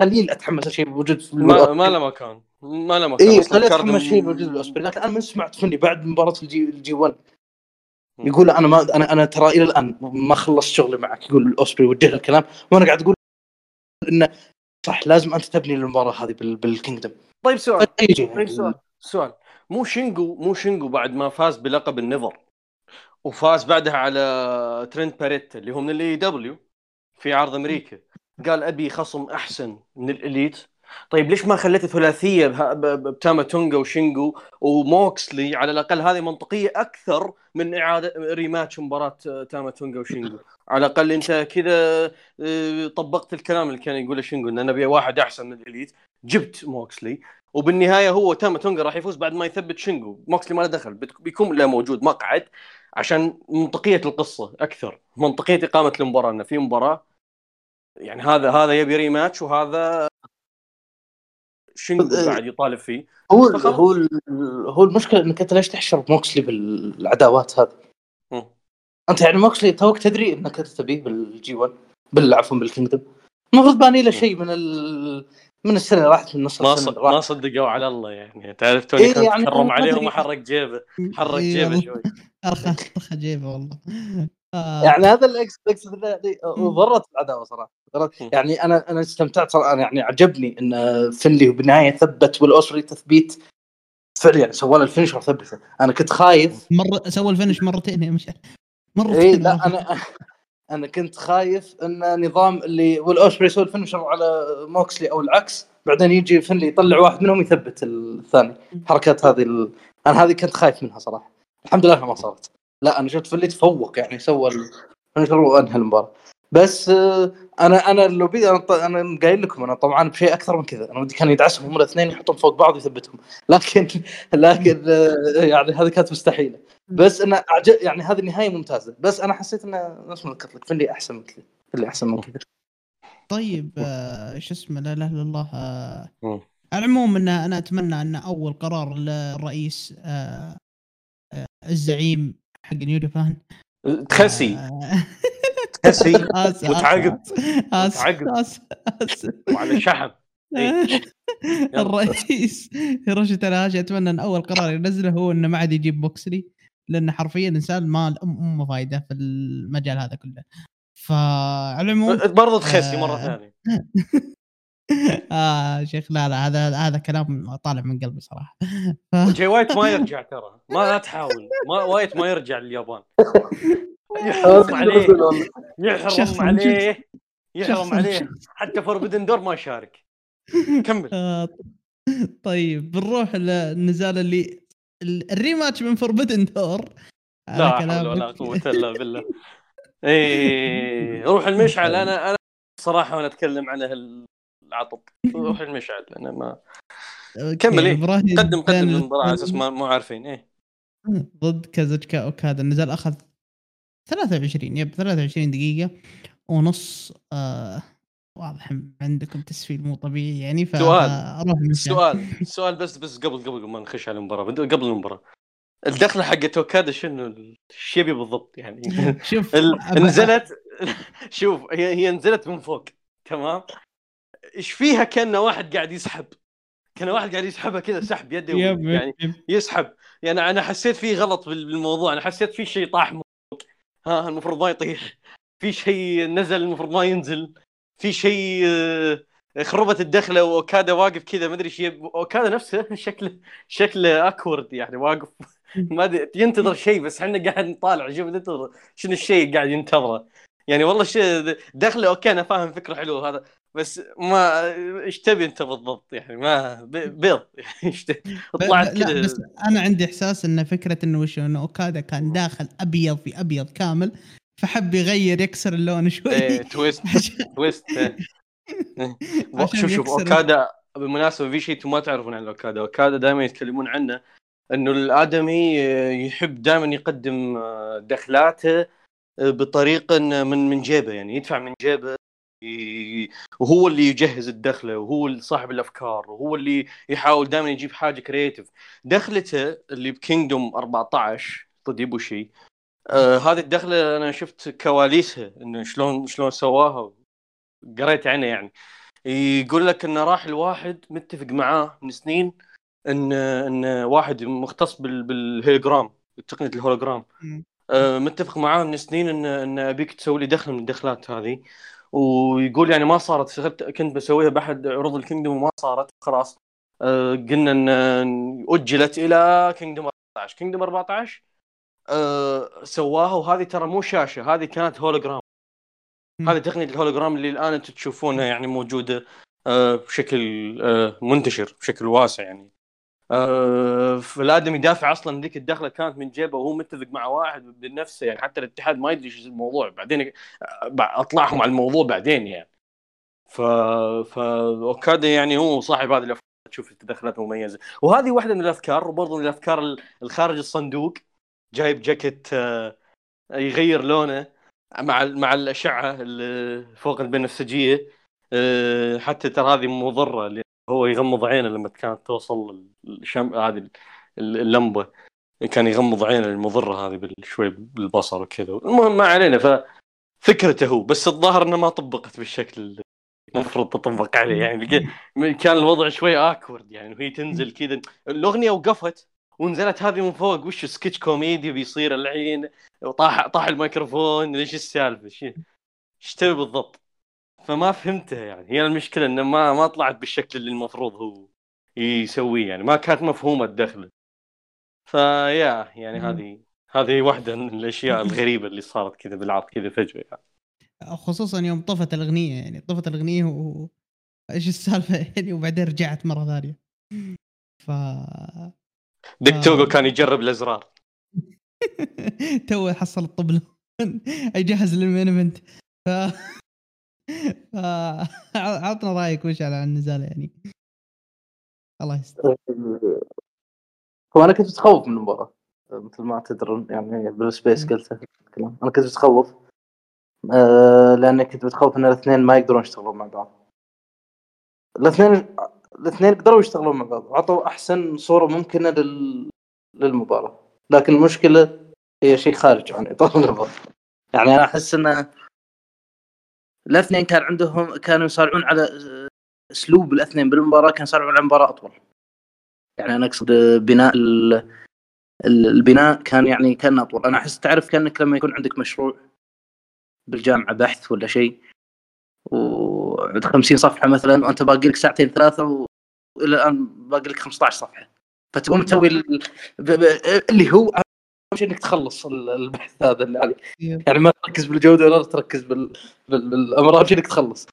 قليل أتحمس لشيء بوجود في ما ما له مكان. ما له مكان اي قليل أتحمس شيء بوجود الاوسبري لكن أنا ما سمعت فينلي بعد مباراة ال G ال G 1 يقول أنا ما أنا أنا ترى إلى الآن ما خلصت شغلي معك. يقول الاوسبري وجه الكلام. وأنا قاعد أقول إنه صح لازم أنت تبني المباراة هذه بال... بال Kingdom. طيب سؤال. طيب سؤال. سؤال. مو شينجو مو شينجو بعد ما فاز بلقب ال NEVER وفاز بعدها على ترينت باريتا اللي هو من ال AEW في عرض أمريكا. قال أبي خصم أحسن من ال Elite طيب ليش ما خليت ثلاثية بتاما تونجا وشينجو وموكسلي؟ على الأقل هذه منطقية أكثر من إعادة rematch مباراة تاما تونجا وشينجو. <laughs> على الأقل أنت كذا آه، طبقت الكلام اللي كان يقوله شينجو إن نبي واحد أحسن من ال Elite جبت موكسلي. وبالنهاية هو تاما تونجا راح يفوز بعد ما يثبت شينجو. موكسلي ما له دخل. بيكون له موجود. مقعد عشان منطقية القصة أكثر منطقية إقامة المباراة إنه في مباراة يعني هذا هذا يبي rematch وهذا شينجو قاعد يطالب فيه هو. هو هو المشكلة إنك أنت ليش تحشر موكسلي بالعداوات هذه؟ أنت يعني موكسلي توك تدري إنك أنت تبيه بالجي 1 بال عفوا بالكينجدم المفروض باني له شيء من ال... من السنة اللي راحت من نص ما السنة ما صدقوا على الله يعني. تعرف توني إيه كنت يعني تكرم عليه. وما حرك جيبه. حرك إيه جيبه. شوي. أرخى أرخى جيبه والله. آه. يعني هذا اللي اقصد. وضرت العداوه صراحة. ضرت. يعني أنا أنا استمتعت صراحة. يعني عجبني إن فنلي وبالنهايه ثبت والأوسري تثبيت. فعلا يعني سوى له ال finisher ثبته أنا كنت خايف. مرة سوى ال finish مرتين يا مشعل. مرتين اي لا أنا أنا كنت خايف أن نظام اللي ويل اوسبري يسوي ال finisher على موكسلي أو العكس. بعدين يجي فنلي يطلع واحد منهم يثبت الثاني. حركات هذه ال... أنا هذه كنت خايف منها صراحة. الحمد لله ما صارت. لا أنا شفت فنلي تفوق يعني سوى ال finisher وانهى المباراة. بس آه، أنا أنا لو بي أنا, أنا قايل لكم أنا طبعا بشيء أكثر من كذا. أنا ودي كان يدعسهم هم الاثنين يحطهم فوق بعض ويثبتهم. لكن <laughs> لكن آه، يعني هذه كانت مستحيلة. بس أنا أعجب يعني هذه النهاية ممتازة. بس أنا حسيت انه نفس ما ذكرت لك؟ فنلي أحسن من كذا. فنلي أحسن من كذا. طيب آه، شو اسمه لا إله إلا الله. على العموم إن أنا أتمنى إن أول قرار للرئيس الزعيم حق نيو تخسي <laughs> وتعاقب. آسف، آسف. وعلى شحم. إيه. الرئيس هيروشي تناهاشي اتمنى إن أول قرار ينزله هو إنه ما عاد يجيب موكسلي لأنه حرفيا إنسان ما له ام أم فايدة في المجال هذا كله. فعلى العموم برضه تخسي مرة آه. ثانية. <laughs> آه شيخ لا لا هذا هذا كلام طالع من قلبي صراحة. جاي وايت ما يرجع ترى. ما لا تحاول. ما وايت ما يرجع لليابان. <laughs> يحرم عليه يحرم. عليه يحرم عليه. حتى فوربدن دور ما يشارك كمل. <laughs> آه، طيب بنروح للنزال اللي ال- الريماتش من فوربدن دور لا حول ولا. قوة إلا بالله. إيه روح المشعل. أنا أنا صراحة وأنا أتكلم عن العطب. روح المشعل. أنا ما كمل، إيه. قدم قدم دان المباراه على أساس ما مو عارفين. إيه. ضد كازوتشكا اوكادا النزال أخذ 23 يب 23 دقيقة ونص آه واضح عندكم تسفيل مو طبيعي يعني ف سؤال. سؤال سؤال بس بس قبل قبل ما نخش على المباراة بدو- قبل المباراة. الدخلة حقت اوكادا شنو؟ إيش يبي بالضبط يعني. <laughs> شوف نزلت <laughs> شوف هي هي نزلت من فوق تمام؟ إيش فيها؟ كأن واحد قاعد يسحب كأن واحد قاعد يسحبها كذا سحب يده يعني. يسحب. يعني أنا حسيت فيه غلط بال- بالموضوع أنا حسيت في شيء طاح ها المفروض ما يطيح. في شيء نزل المفروض ما ينزل. في شيء آه، خربت الدخلة وأوكادا واقف كذا ما أدري إيش أوكادا نفسه <laughs> شكله شكله awkward يعني واقف. <laughs> ما أدري ينتظر شيء بس إحنا قاعد نطالع شوف ننتظر شنو الشيء قاعد ينتظره. يعني والله شيء دخلة okay أنا فاهم فكرة حلوة هذا بس ما إيش تبي أنت بالضبط؟ يعني ما بيض. يعني طلعت كذا بس أنا عندي إحساس إن فكرة إنه وش إنه اوكادا كان داخل أبيض في أبيض كامل فحب يغير يكسر اللون شوي. إيه، تويست <laughs> تويست. إيه. <laughs> شوف شوف اوكادا بالمناسبة في شيء أنتم ما تعرفون عن اوكادا اوكادا دائما يتكلمون عنه إنه الآدمي يحب دائما يقدم دخلاته بطريقة إنه من من جيبه. يعني يدفع من جيبه وهو اللي يجهز الدخلة وهو صاحب الأفكار وهو اللي يحاول دائما يجيب حاجة creative دخلته اللي ب Kingdom 14 ضد ايبوشي آه هذه الدخلة أنا شفت كواليسها إنه شلون شلون سواها قريت عنه يعني. يقول لك إنه راح الواحد متفق معاه من سنين إن إن واحد مختص بال بالهولوجرام تقنية الهولوجرام. آه، متفق معاه من سنين إن إن أبيك تسوي لي دخل من الدخلات هذه. ويقول يعني ما صارت كنت بسويها بأحد عروض ال Kingdom وما صارت خلاص. آه، قلنا إن أجلت إلى Kingdom 14 Kingdom 14 آه، سواها وهذه ترى مو شاشة هذه كانت هولوجرام. هذه تقنية الهولوجرام اللي الآن أنتم تشوفونها يعني موجودة آه، بشكل منتشر بشكل واسع يعني. آه، فالادم يدافع أصلا ذيك الدخلة كانت من جيبه وهو متفق مع واحد بنفسه يعني حتى الاتحاد ما يدري إيش الموضوع. بعدين آه، أطلعهم على الموضوع بعدين يعني. ف اوكادا يعني هو صاحب هذه الأفكار. تشوف التدخلات مميزه وهذه واحدة من الأفكار وبرضه من الأفكار ال- الخارج الصندوق. جايب جاكيت آه، يغير لونه مع مع الأشعة اللي فوق البنفسجية. حتى ترى هذه مضرة هو يغمض عينه لما كانت توصل الشم هذه ال- اللمبة. كان يغمض عينه المضرة هذه شوي بالبصر وكذا. المهم ما علينا ففكرته هو. بس الظاهر إنه ما طبقت بالشكل المفروض تطبق عليه. يعني كان الوضع شوي awkward يعني وهي تنزل كذا. الأغنية وقفت ونزلت هذه من فوق. وش سكتش كوميدي بيصير الحين وطاح طاح الميكروفون. ليش السالفة؟ إيش تبي بالضبط؟ فما فهمتها يعني. هي المشكلة إنه ما ما طلعت بالشكل اللي المفروض هو يسويه يعني. ما كانت مفهومة الدخله فيا يعني. هذه هذه واحدة من الأشياء <laughs> الغريبة اللي صارت كذا بالعرض كذا فجأة يعني. خصوصا يوم طفت الأغنية يعني. طفت الأغنية و إيش السالفة <laughs> يعني؟ وبعدين رجعت مرة ثانية. ف ديك. توغو كان يجرب الأزرار. <laughs> تو حصل الطبل يجهز لل main event. ف <laughs> عطنا رأيك وش على النزال يعني. الله يستر. <laughs> هو أنا كنت متخوف من المباراة مثل ما تدرون يعني بال Space قلت الكلام. أنا كنت متخوف آه لأني كنت متخوف إن الاثنين ما يقدرون يشتغلون مع بعض. الاثنين الاثنين قدروا يشتغلون مع بعض وعطوا أحسن صورة ممكنة لل... للمباراة. لكن المشكلة هي شيء خارج عن إطار المباراة. يعني أنا أحس ان الاثنين كان عندهم كانوا يصارعون على اسلوب الاثنين بالمباراه كان يصارعون على مباراه اطول. يعني أنا أقصد بناء ال... البناء كان يعني كان أطول. أنا أحس تعرف كأنك لما يكون عندك مشروع بالجامعة بحث ولا شيء و 50 صفحة مثلا وأنت باقي لك ساعتين ثلاثة وإلى الآن باقي لك 15 صفحة. فتقوم تسوي اللي هو شيء إنك تخلص البحث هذا اللي عليك يعني ما تركز بالجودة ولا تركز بال... بال... بالأمر أهم شيء إنك تخلص.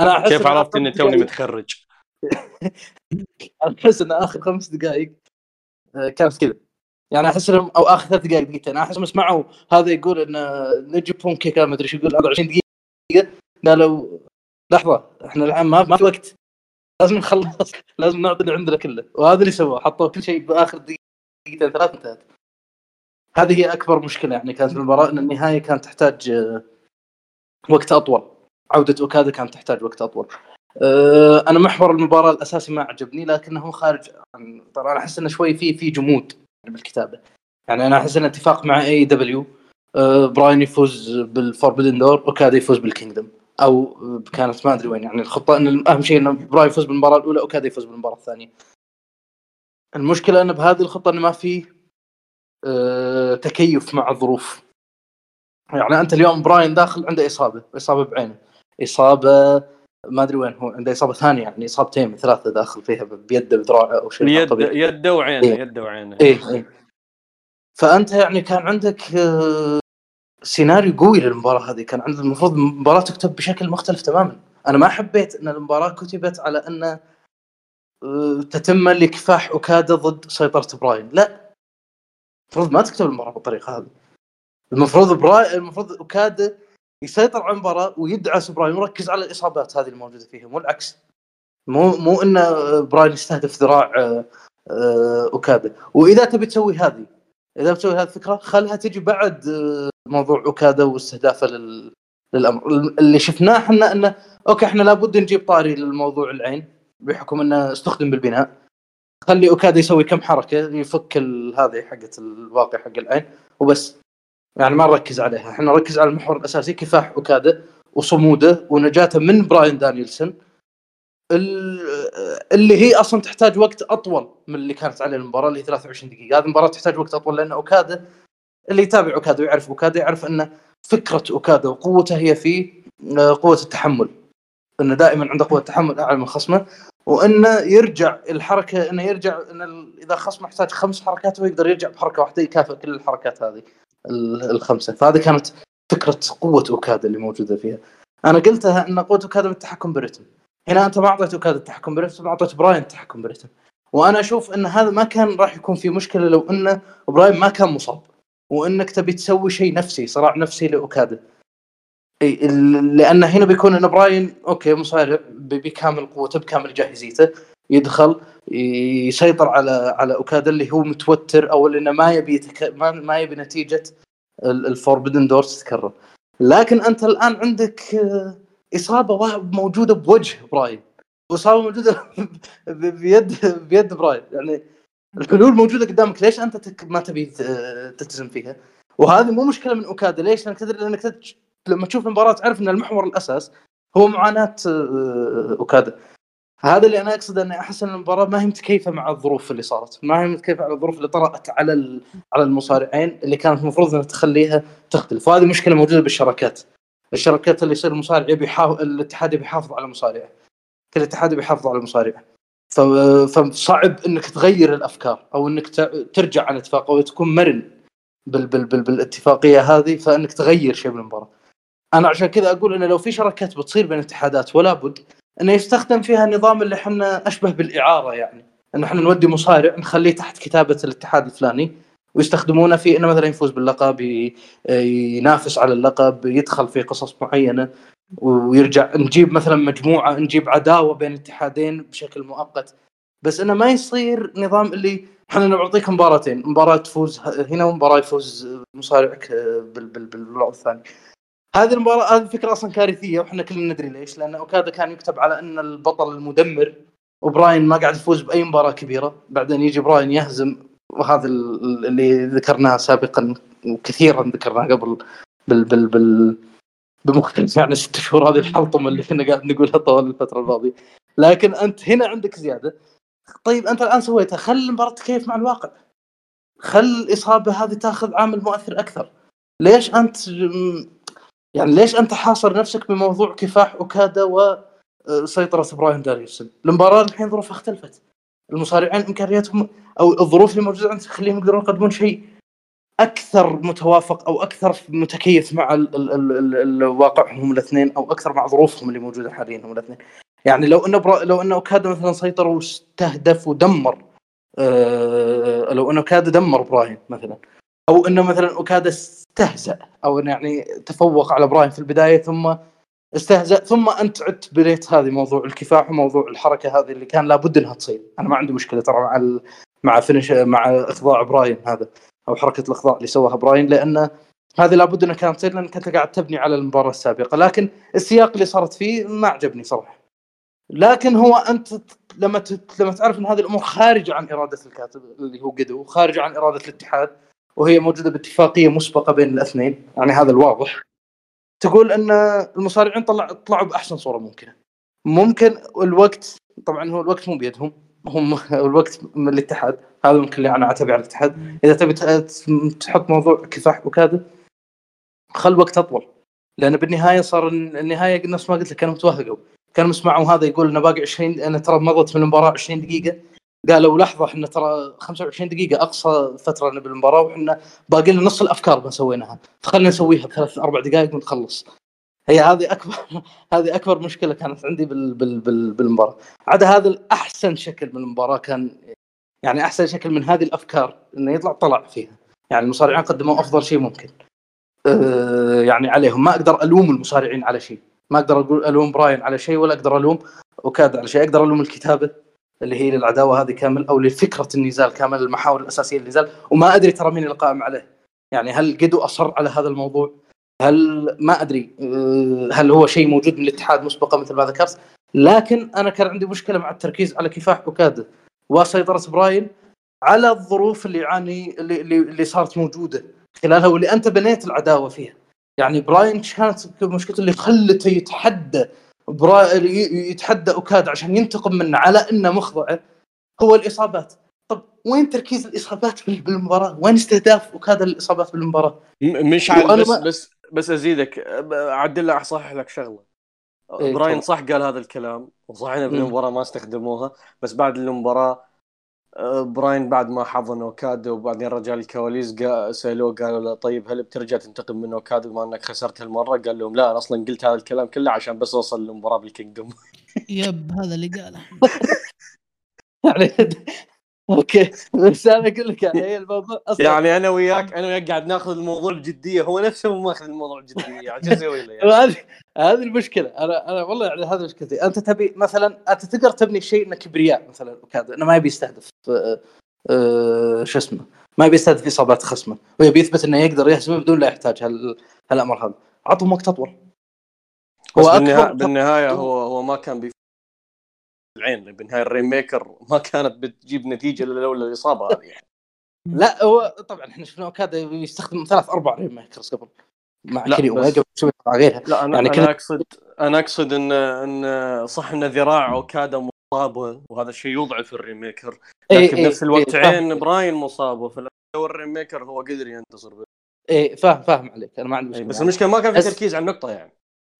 أنا أحس كيف عرفت إني توني متخرج؟ <laughs> أنا أحس إن آخر خمس دقائق آه، كانت كذا. يعني أحس انهم أو آخر ثلاث دقائق دقيقتين أنا. أحس سمعوا هذا يقول إن نجي بونكي كان ما أدري إيش يقول 20 دقيقة. قالوا لحظة إحنا الآن ما, ما في وقت. لازم نخلص لازم نعطي اللي عندنا كله. وهذا اللي سووه حطوا كل شيء بآخر دقيقتين ثلاث انتهت. هذه هي أكبر مشكلة يعني كانت المباراة إن النهاية كانت تحتاج آه، وقت أطول. عودة أوكادا كانت تحتاج وقت أطول. آه، أنا محور المباراة الأساسي ما عجبني لكنه خارج طبعا أنا أحس إنه شوي في في جمود بالكتابة. يعني أنا أحس إن اتفاق مع AEW آه، براين يفوز بال Forbidden Door أوكادا يفوز بال Kingdom أو كانت ما أدري وين يعني الخطه إن أهم شيء انه براين يفوز بالمباراة الأولى أوكادا يفوز بالمباراة الثانية. المشكلة إن بهذه الخطة انه ما في تكيف مع الظروف. يعني أنت اليوم براين داخل عنده إصابة إصابة بعينه إصابة ما أدري وين هو عنده إصابة ثانية يعني إصابتين ثلاثة داخل فيها بيده بذراعه أو شيء يد يده وعينه إيه. يده وعينه. إيه إيه. فأنت يعني كان عندك آه، سيناريو قوي للمباراة هذه. كان عندك المفروض المباراة تكتب بشكل مختلف تماما. أنا ما حبيت أن المباراة كتبت على أن آه، تتم لكفاح أوكادا ضد سيطرة براين. لا. المفروض ما تكتب المباراه بالطريقة هذه. المفروض براين المفروض اوكادا يسيطر على المباراة ويدعس براين ويركز على الإصابات هذه الموجودة فيهم والعكس. مو مو إن براين يستهدف ذراع آه، آه، اوكادا وإذا تبي تسوي هذه إذا بتسوي هذه الفكرة خلها تجي بعد آه، موضوع اوكادا واستهدافه لل... للأمر. اللي شفناه إحنا إنه okay إحنا لابد نجيب طاري للموضوع العين بحكم إنه استخدم بالبناء. خلي اوكادا يسوي كم حركة يفك هذه حقت الواقع حق العين وبس. يعني ما نركز عليها. إحنا نركز على المحور الأساسي كفاح أوكادا وصموده ونجاته من براين دانيلسون اللي هي أصلا تحتاج وقت أطول من اللي كانت عليه المباراة اللي هي 23 دقيقة. هذه المباراة تحتاج وقت أطول لأن أوكادا اللي يتابع أوكادا ويعرف أوكادا يعرف أن فكرة أوكادا وقوته هي في آه، قوة التحمل. أنه دائما عنده قوة تحمل أعلى من خصمه. وإنه يرجع الحركة إنه يرجع إن إذا خصمه يحتاج خمس حركات هو يقدر يرجع بحركة واحدة يكافئ كل الحركات هذه الخمسة. فهذه كانت فكرة قوة اوكادا اللي موجودة فيها. أنا قلتها إن قوة اوكادا بالتحكم برتم هنا أنت ما أعطيت اوكادا التحكم برتم أعطيت براين التحكم برتم وأنا أشوف إن هذا ما كان راح يكون في مشكلة لو إن براين ما كان مصاب وإنك تبي تسوي شيء نفسي صراع نفسي لاوكادا لأن هنا بيكون إن براين okay مصارع بكامل قوته بكامل جاهزيته يدخل يسيطر على على أوكادا اللي هو متوتر أو إنه ما يبي يتك... ما, ما يبي نتيجة ال Forbidden Doors تتكرر. لكن أنت الآن عندك آه، إصابة موجودة بوجه براين. واصابه موجودة <laughs> بيد بيد براين. يعني الحلول موجودة قدامك. ليش أنت تك... ما تبي تلتزم فيها؟ وهذه مو مشكلة من أوكادا. ليش؟ لأنك تدري لأنك تد... لما تشوف المباراة تعرف إن المحور الأساس هو معاناة آه، أوكادا هذا اللي أنا اقصد إني أحس إن المباراة ما هي متكيفة مع الظروف اللي صارت، ما هي متكيفة على الظروف اللي طرأت على على المصارعين اللي كانت المفروض إنها تخليها تختلف، وهذه مشكلة موجودة بالشراكات. الشراكات اللي يصير المصارع يبي الاتحاد يبي يحافظ على مصارعه. كل اتحاد يبي يحافظ على مصارعه. فصعب إنك تغير الأفكار أو إنك ترجع عن اتفاق أو تكون مرن بال بال بال بالاتفاقية هذه فإنك تغير شيء بالمباراة. أنا عشان كذا أقول إنه لو في شراكات بتصير بين الاتحادات ولا بد إنه يستخدم فيها النظام اللي إحنا أشبه بالإعارة يعني. إنه إحنا نودي مصارع نخليه تحت كتابة الاتحاد الفلاني ويستخدمونه في إنه مثلا يفوز باللقب ينافس على اللقب يدخل في قصص معينة ويرجع نجيب مثلا مجموعة نجيب عداوة بين اتحادين بشكل مؤقت. بس إنه ما يصير نظام اللي إحنا نعطيك مباراتين مباراة تفوز هنا ومباراة يفوز مصارعك بالوضع الثاني. هذه المباراة هذه الفكرة أصلا كارثية وإحنا كلنا ندري ليش. لأن أوكادا كان يكتب على أن البطل المدمر وبراين ما قاعد يفوز بأي مباراة كبيرة. بعدين يجي براين يهزم وهذا ال- اللي ذكرناه سابقا وكثيرا ذكرناه قبل بال بال بال بمختلف يعني ست شهور هذه الحلطمه اللي كنا قاعد نقولها طوال الفترة الماضية. لكن أنت هنا عندك زيادة. طيب أنت الآن سويتها. خل المباراه تكيف مع الواقع. خل الاصابه هذه تاخذ عامل مؤثر أكثر. ليش أنت يعني ليش أنت حاصر نفسك بموضوع كفاح أوكادا وسيطره براين داريوسن؟ المباراة الحين ظروفها اختلفت. المصارعين إمكانياتهم أو الظروف اللي موجودة عندك تخليهم يقدرون يقدمون شيء أكثر متوافق أو أكثر متكيف مع ال ال ال ال ال واقعهم هم الاثنين أو أكثر مع ظروفهم اللي موجودة حاليا هم الاثنين. يعني لو انه لو انه أوكادا مثلا سيطر واستهدف ودمر آه لو انه أوكادا دمر براين مثلا أو إنه مثلا أوكادا استهزأ أو إنه يعني تفوق على براين في البداية ثم استهزأ ثم أنت عدت بريت هذه موضوع الكفاح وموضوع الحركة هذه اللي كان لابد إنها تصير. أنا ما عندي مشكلة ترى مع ال... مع فينش مع إخضاع براين هذا أو حركة الإخضاع اللي سواها براين لأن هذه لابد إنها كانت تصير لانك انت قاعد تبني على المباراة السابقة. لكن السياق اللي صارت فيه ما عجبني صراحة. لكن هو أنت لما لما تعرف إن هذه الأمور خارجة عن إرادة الكاتب اللي هو قدو خارجه عن إرادة الاتحاد وهي موجودة باتفاقية مسبقة بين الاثنين يعني هذا الواضح. تقول إن المصارعين طلع طلعوا بأحسن صورة ممكنة. ممكن الوقت طبعا هو الوقت مو بيدهم هم <laughs> الوقت من الاتحاد هذا ممكن اللي أنا اعتبر على الاتحاد. إذا تبي تحط موضوع كفاح وكذا خل وقت أطول. لأن بالنهاية صار النهاية نفس ما قلت لك كانوا متوهقوا كانوا يسمعوا هذا يقول انه باقي 20 أنا ترى مضت من المباراة 20 دقيقة. قالوا لحظة إحنا ترى 25 دقيقة أقصى فترة لنا بالمباراه وإحنا باقي لنا نص الأفكار ما سويناها. فخلينا نسويها بثلاث أربع دقائق ونخلص. هي هذه أكبر <laughs> هذه أكبر مشكلة كانت عندي بال بال بال بالمباراة. عدا هذا الأحسن شكل من المباراة كان يعني أحسن شكل من هذه الأفكار إنه يطلع طلع فيها. يعني المصارعين قدموا أفضل شيء ممكن. أه يعني عليهم. ما أقدر ألوم المصارعين على شيء. ما أقدر أقول ألوم براين على شيء ولا أقدر ألوم أوكاد على شيء. أقدر ألوم الكتابة. اللي هي للعداوة هذه كامل أو لفكرة النزال كامل المحاور الأساسية للنزال. وما أدري ترى مين اللي قائم عليه. يعني هل قدو أصر على هذا الموضوع؟ هل ما أدري. أه، هل هو شيء موجود من الاتحاد مسبقا مثل ما ذكرت لكن أنا كان عندي مشكلة مع التركيز على كفاح اوكادا وسيطرة براين على الظروف اللي يعاني اللي, اللي صارت موجودة خلالها واللي أنت بنيت العداوة فيها. يعني براين كانت مشكلته اللي خلته يتحدى برا... يتحدى اوكادا عشان ينتقم منه على إنه مخضعه هو الإصابات طب وين تركيز الإصابات بال- بالمباراه؟ وين استهداف اوكادا للاصابات بالمباراه؟ مش وأنا بس ما- بس بس أزيدك اعدل لك أصحح لك شغلة إيه، براين تفضل. صح قال هذا الكلام وصح إنه مم. بالمباراة ما استخدموها بس بعد المباراة براين بعد ما حضن اوكادا وبعدين رجع الكواليس سألوه قالوا له طيب هل بترجع تنتقم من اوكادا بما أنك خسرت هالمرة؟ قال لهم لا أنا أصلا قلت هذا الكلام كله عشان بس أوصل للمباراة بال Kingdom yep هذا اللي قاله <laughs> <laughs> يعني okay. <laughs> بس أنا أقول لك يعني هي الموضوع أصلا يعني أنا وياك أنا وياك قاعد ناخذ الموضوع بجدية. هو نفسه ما ماخذ الموضوع بجدية يعني شو أسوي له يعني؟ <laughs> هذه هذه المشكلة. أنا أنا والله يعني هذه مشكلتي أنت تبي مثلا أنت تقدر تبني شيء انه كبرياء مثلا اوكادا إنه ما يبي يستهدف آه، آه، شو اسمه ما يبي يستهدف إصابات خصمه. ويبي يثبت إنه يقدر يهزمه بدون لا يحتاج هال هالأمر هذا. عطهم وقت أطول. هو بالنهاية هو هو ما كان بيفك العين بالنهايه ال Rainmaker ما كانت بتجيب نتيجة إلا لولا الإصابة هذه يعني. لا هو طبعا إحنا شفنا اوكادا يستخدم ثلاث أربع Rainmakers قبل مع كيري اوميجا مع غيرها لا أنا يعني أنا أقصد أنا أقصد إن إن صح إن ذراع أوكادا مصابه وهذا الشيء يضعف ال Rainmaker إيه لكن إيه بنفس الوقت إيه. عين براين مصابه فلو ال Rainmaker هو قدر ينتصر به. إيه فاهم فاهم عليك أنا ما عندي إيه، مشكلة بس. المشكلة ما كان في تركيز على النقطة يعني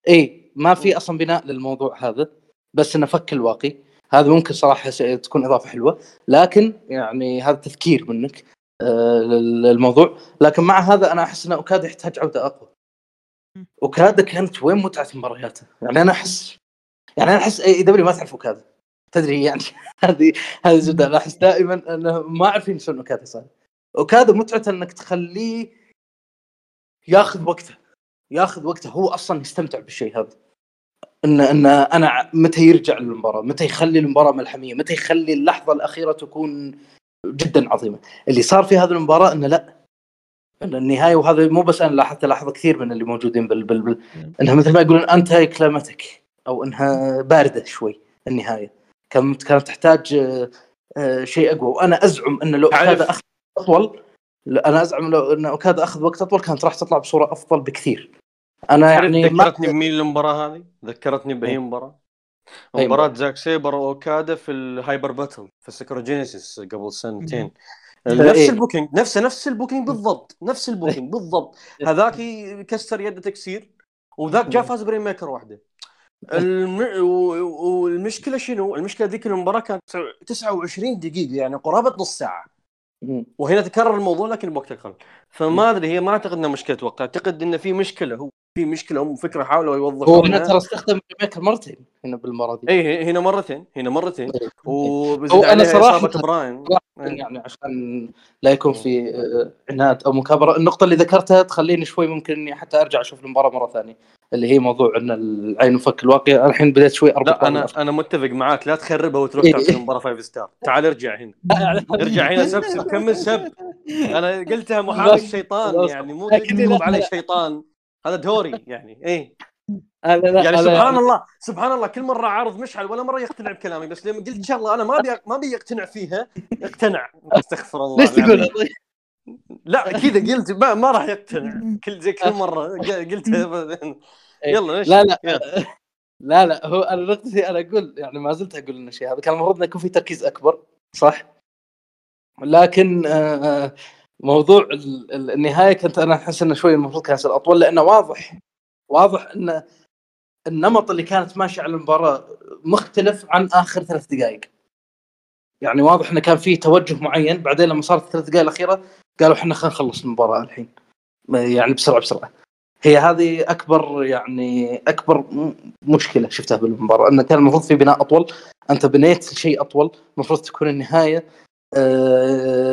اي ما في أصلا بناء للموضوع هذا بس إنه فك الواقي هذا ممكن صراحة تكون إضافة حلوة. لكن يعني هذا تذكير منك آه، لل- للموضوع. لكن مع هذا أنا أحس إن أوكادا يحتاج عودة أقوى. أوكادا كانت وين متعة مبارياته؟ يعني أنا أحس يعني أنا أحس AEW ما تعرف أوكادا. تدري يعني <laughs> هذه هذه أنا أحس دائما إنه ما عارفين شلون أوكادا صار. أوكادا متعته إنك تخليه ياخذ وقته. ياخذ وقته. هو أصلا يستمتع بالشيء هذا. ان إن أنا متى يرجع للمباراه متى يخلي المباراة ملحمية؟ متى يخلي اللحظة الأخيرة تكون جدا عظيمة؟ اللي صار في هذه المباراة إنه لا. إن النهاية وهذا مو بس أنا لاحظت لاحظ كثير من اللي موجودين بال, بال, بال انها مثل ما يقولون انتهي كلامتك أو إنها باردة شوي النهاية. كانت كانت تحتاج آه، شيء أقوى. وأنا أزعم إن لو اوكادا أخذ أطول أنا أزعم لو إن اوكادا أخذ وقت أطول كانت راح تطلع بصورة أفضل بكثير. أنا يعني ذكرتني بمين المباراة هذه؟ ذكرتني بأي إيه. مباراة؟ مباراة زاك سيبر وأوكادا في ال Hyper Battle في ال Sakura Genesis قبل سنتين إيه. نفس ال booking نفسه نفس ال booking بالضبط نفس ال booking بالضبط إيه. هذاك يكسر يده تكسير وذاك جاء فاز ب Rainmaker واحدة إيه. الم... والمشكلة شنو؟ المشكلة ذيك المباراة كانت 29 دقيقة يعني قرابة نص ساعة. وهنا تكرر الموضوع لكن بوقت أقل فما أدري هي ما أعتقد إنها مشكلة وقت أعتقد انه في مشكلة هو في مشكلة هم فكرة حاولوا هو هنا ترى استخدم Rainmaker مرتين هنا بالمرة دي اي هنا مرتين هنا مرتين هو وبزيد صراحة- إصابة براين إيه. يعني عشان لا يكون في آه، عناد أو مكابرة النقطة اللي ذكرتها تخليني شوي ممكن إني حتى أرجع أشوف المباراة مرة ثانية اللي هي موضوع إن العين وفك الواقي الحين بديت شوي أربط لا أنا. أنا متفق معاك لا تخربها وتروح إيه. تعطي المباراة 5 star تعال ارجع هنا <laughs> ارجع هنا سبسب كمل سب أنا قلتها. الشيطان خلاص. يعني مو لا- علي لا. هذا دوري يعني اي <laughs> أنا لا يعني سبحان الله سبحان الله كل مرة عارض مشعل ولا مرة يقتنع بكلامي بس لما قلت شغله أنا ما أبي ما أبي يقتنع فيها اقتنع. <laughs> استغفر الله ليش تقول. لا كذا قلت ما, ما راح يقتنع. كل زي كل مرة ق- قلتها. بعدين. <laughs> يلا ماشي لا لا. يلا. لا لا. هو أنا نقطتي أنا أقول يعني ما زلت أقول ان الشيء هذا كان المفروض إنه يكون في تركيز أكبر صح؟ لكن آه، آه، موضوع ال- ال- النهاية كنت أنا أحس إنه شوي المفروض كان يصير أطول لأنه واضح واضح إن النمط اللي كانت ماشيه على المباراة مختلف عن آخر ثلاث دقائق. يعني واضح إنه كان في توجه معين بعدين لما صارت الثلاث دقائق الأخيرة قالوا إحنا خلينا نخلص المباراة الحين يعني بسرعة بسرعة. هي هذه أكبر يعني أكبر مشكلة شفتها بالمباراة إنه كان المفروض في بناء أطول. أنت بنيت شيء أطول المفروض تكون النهاية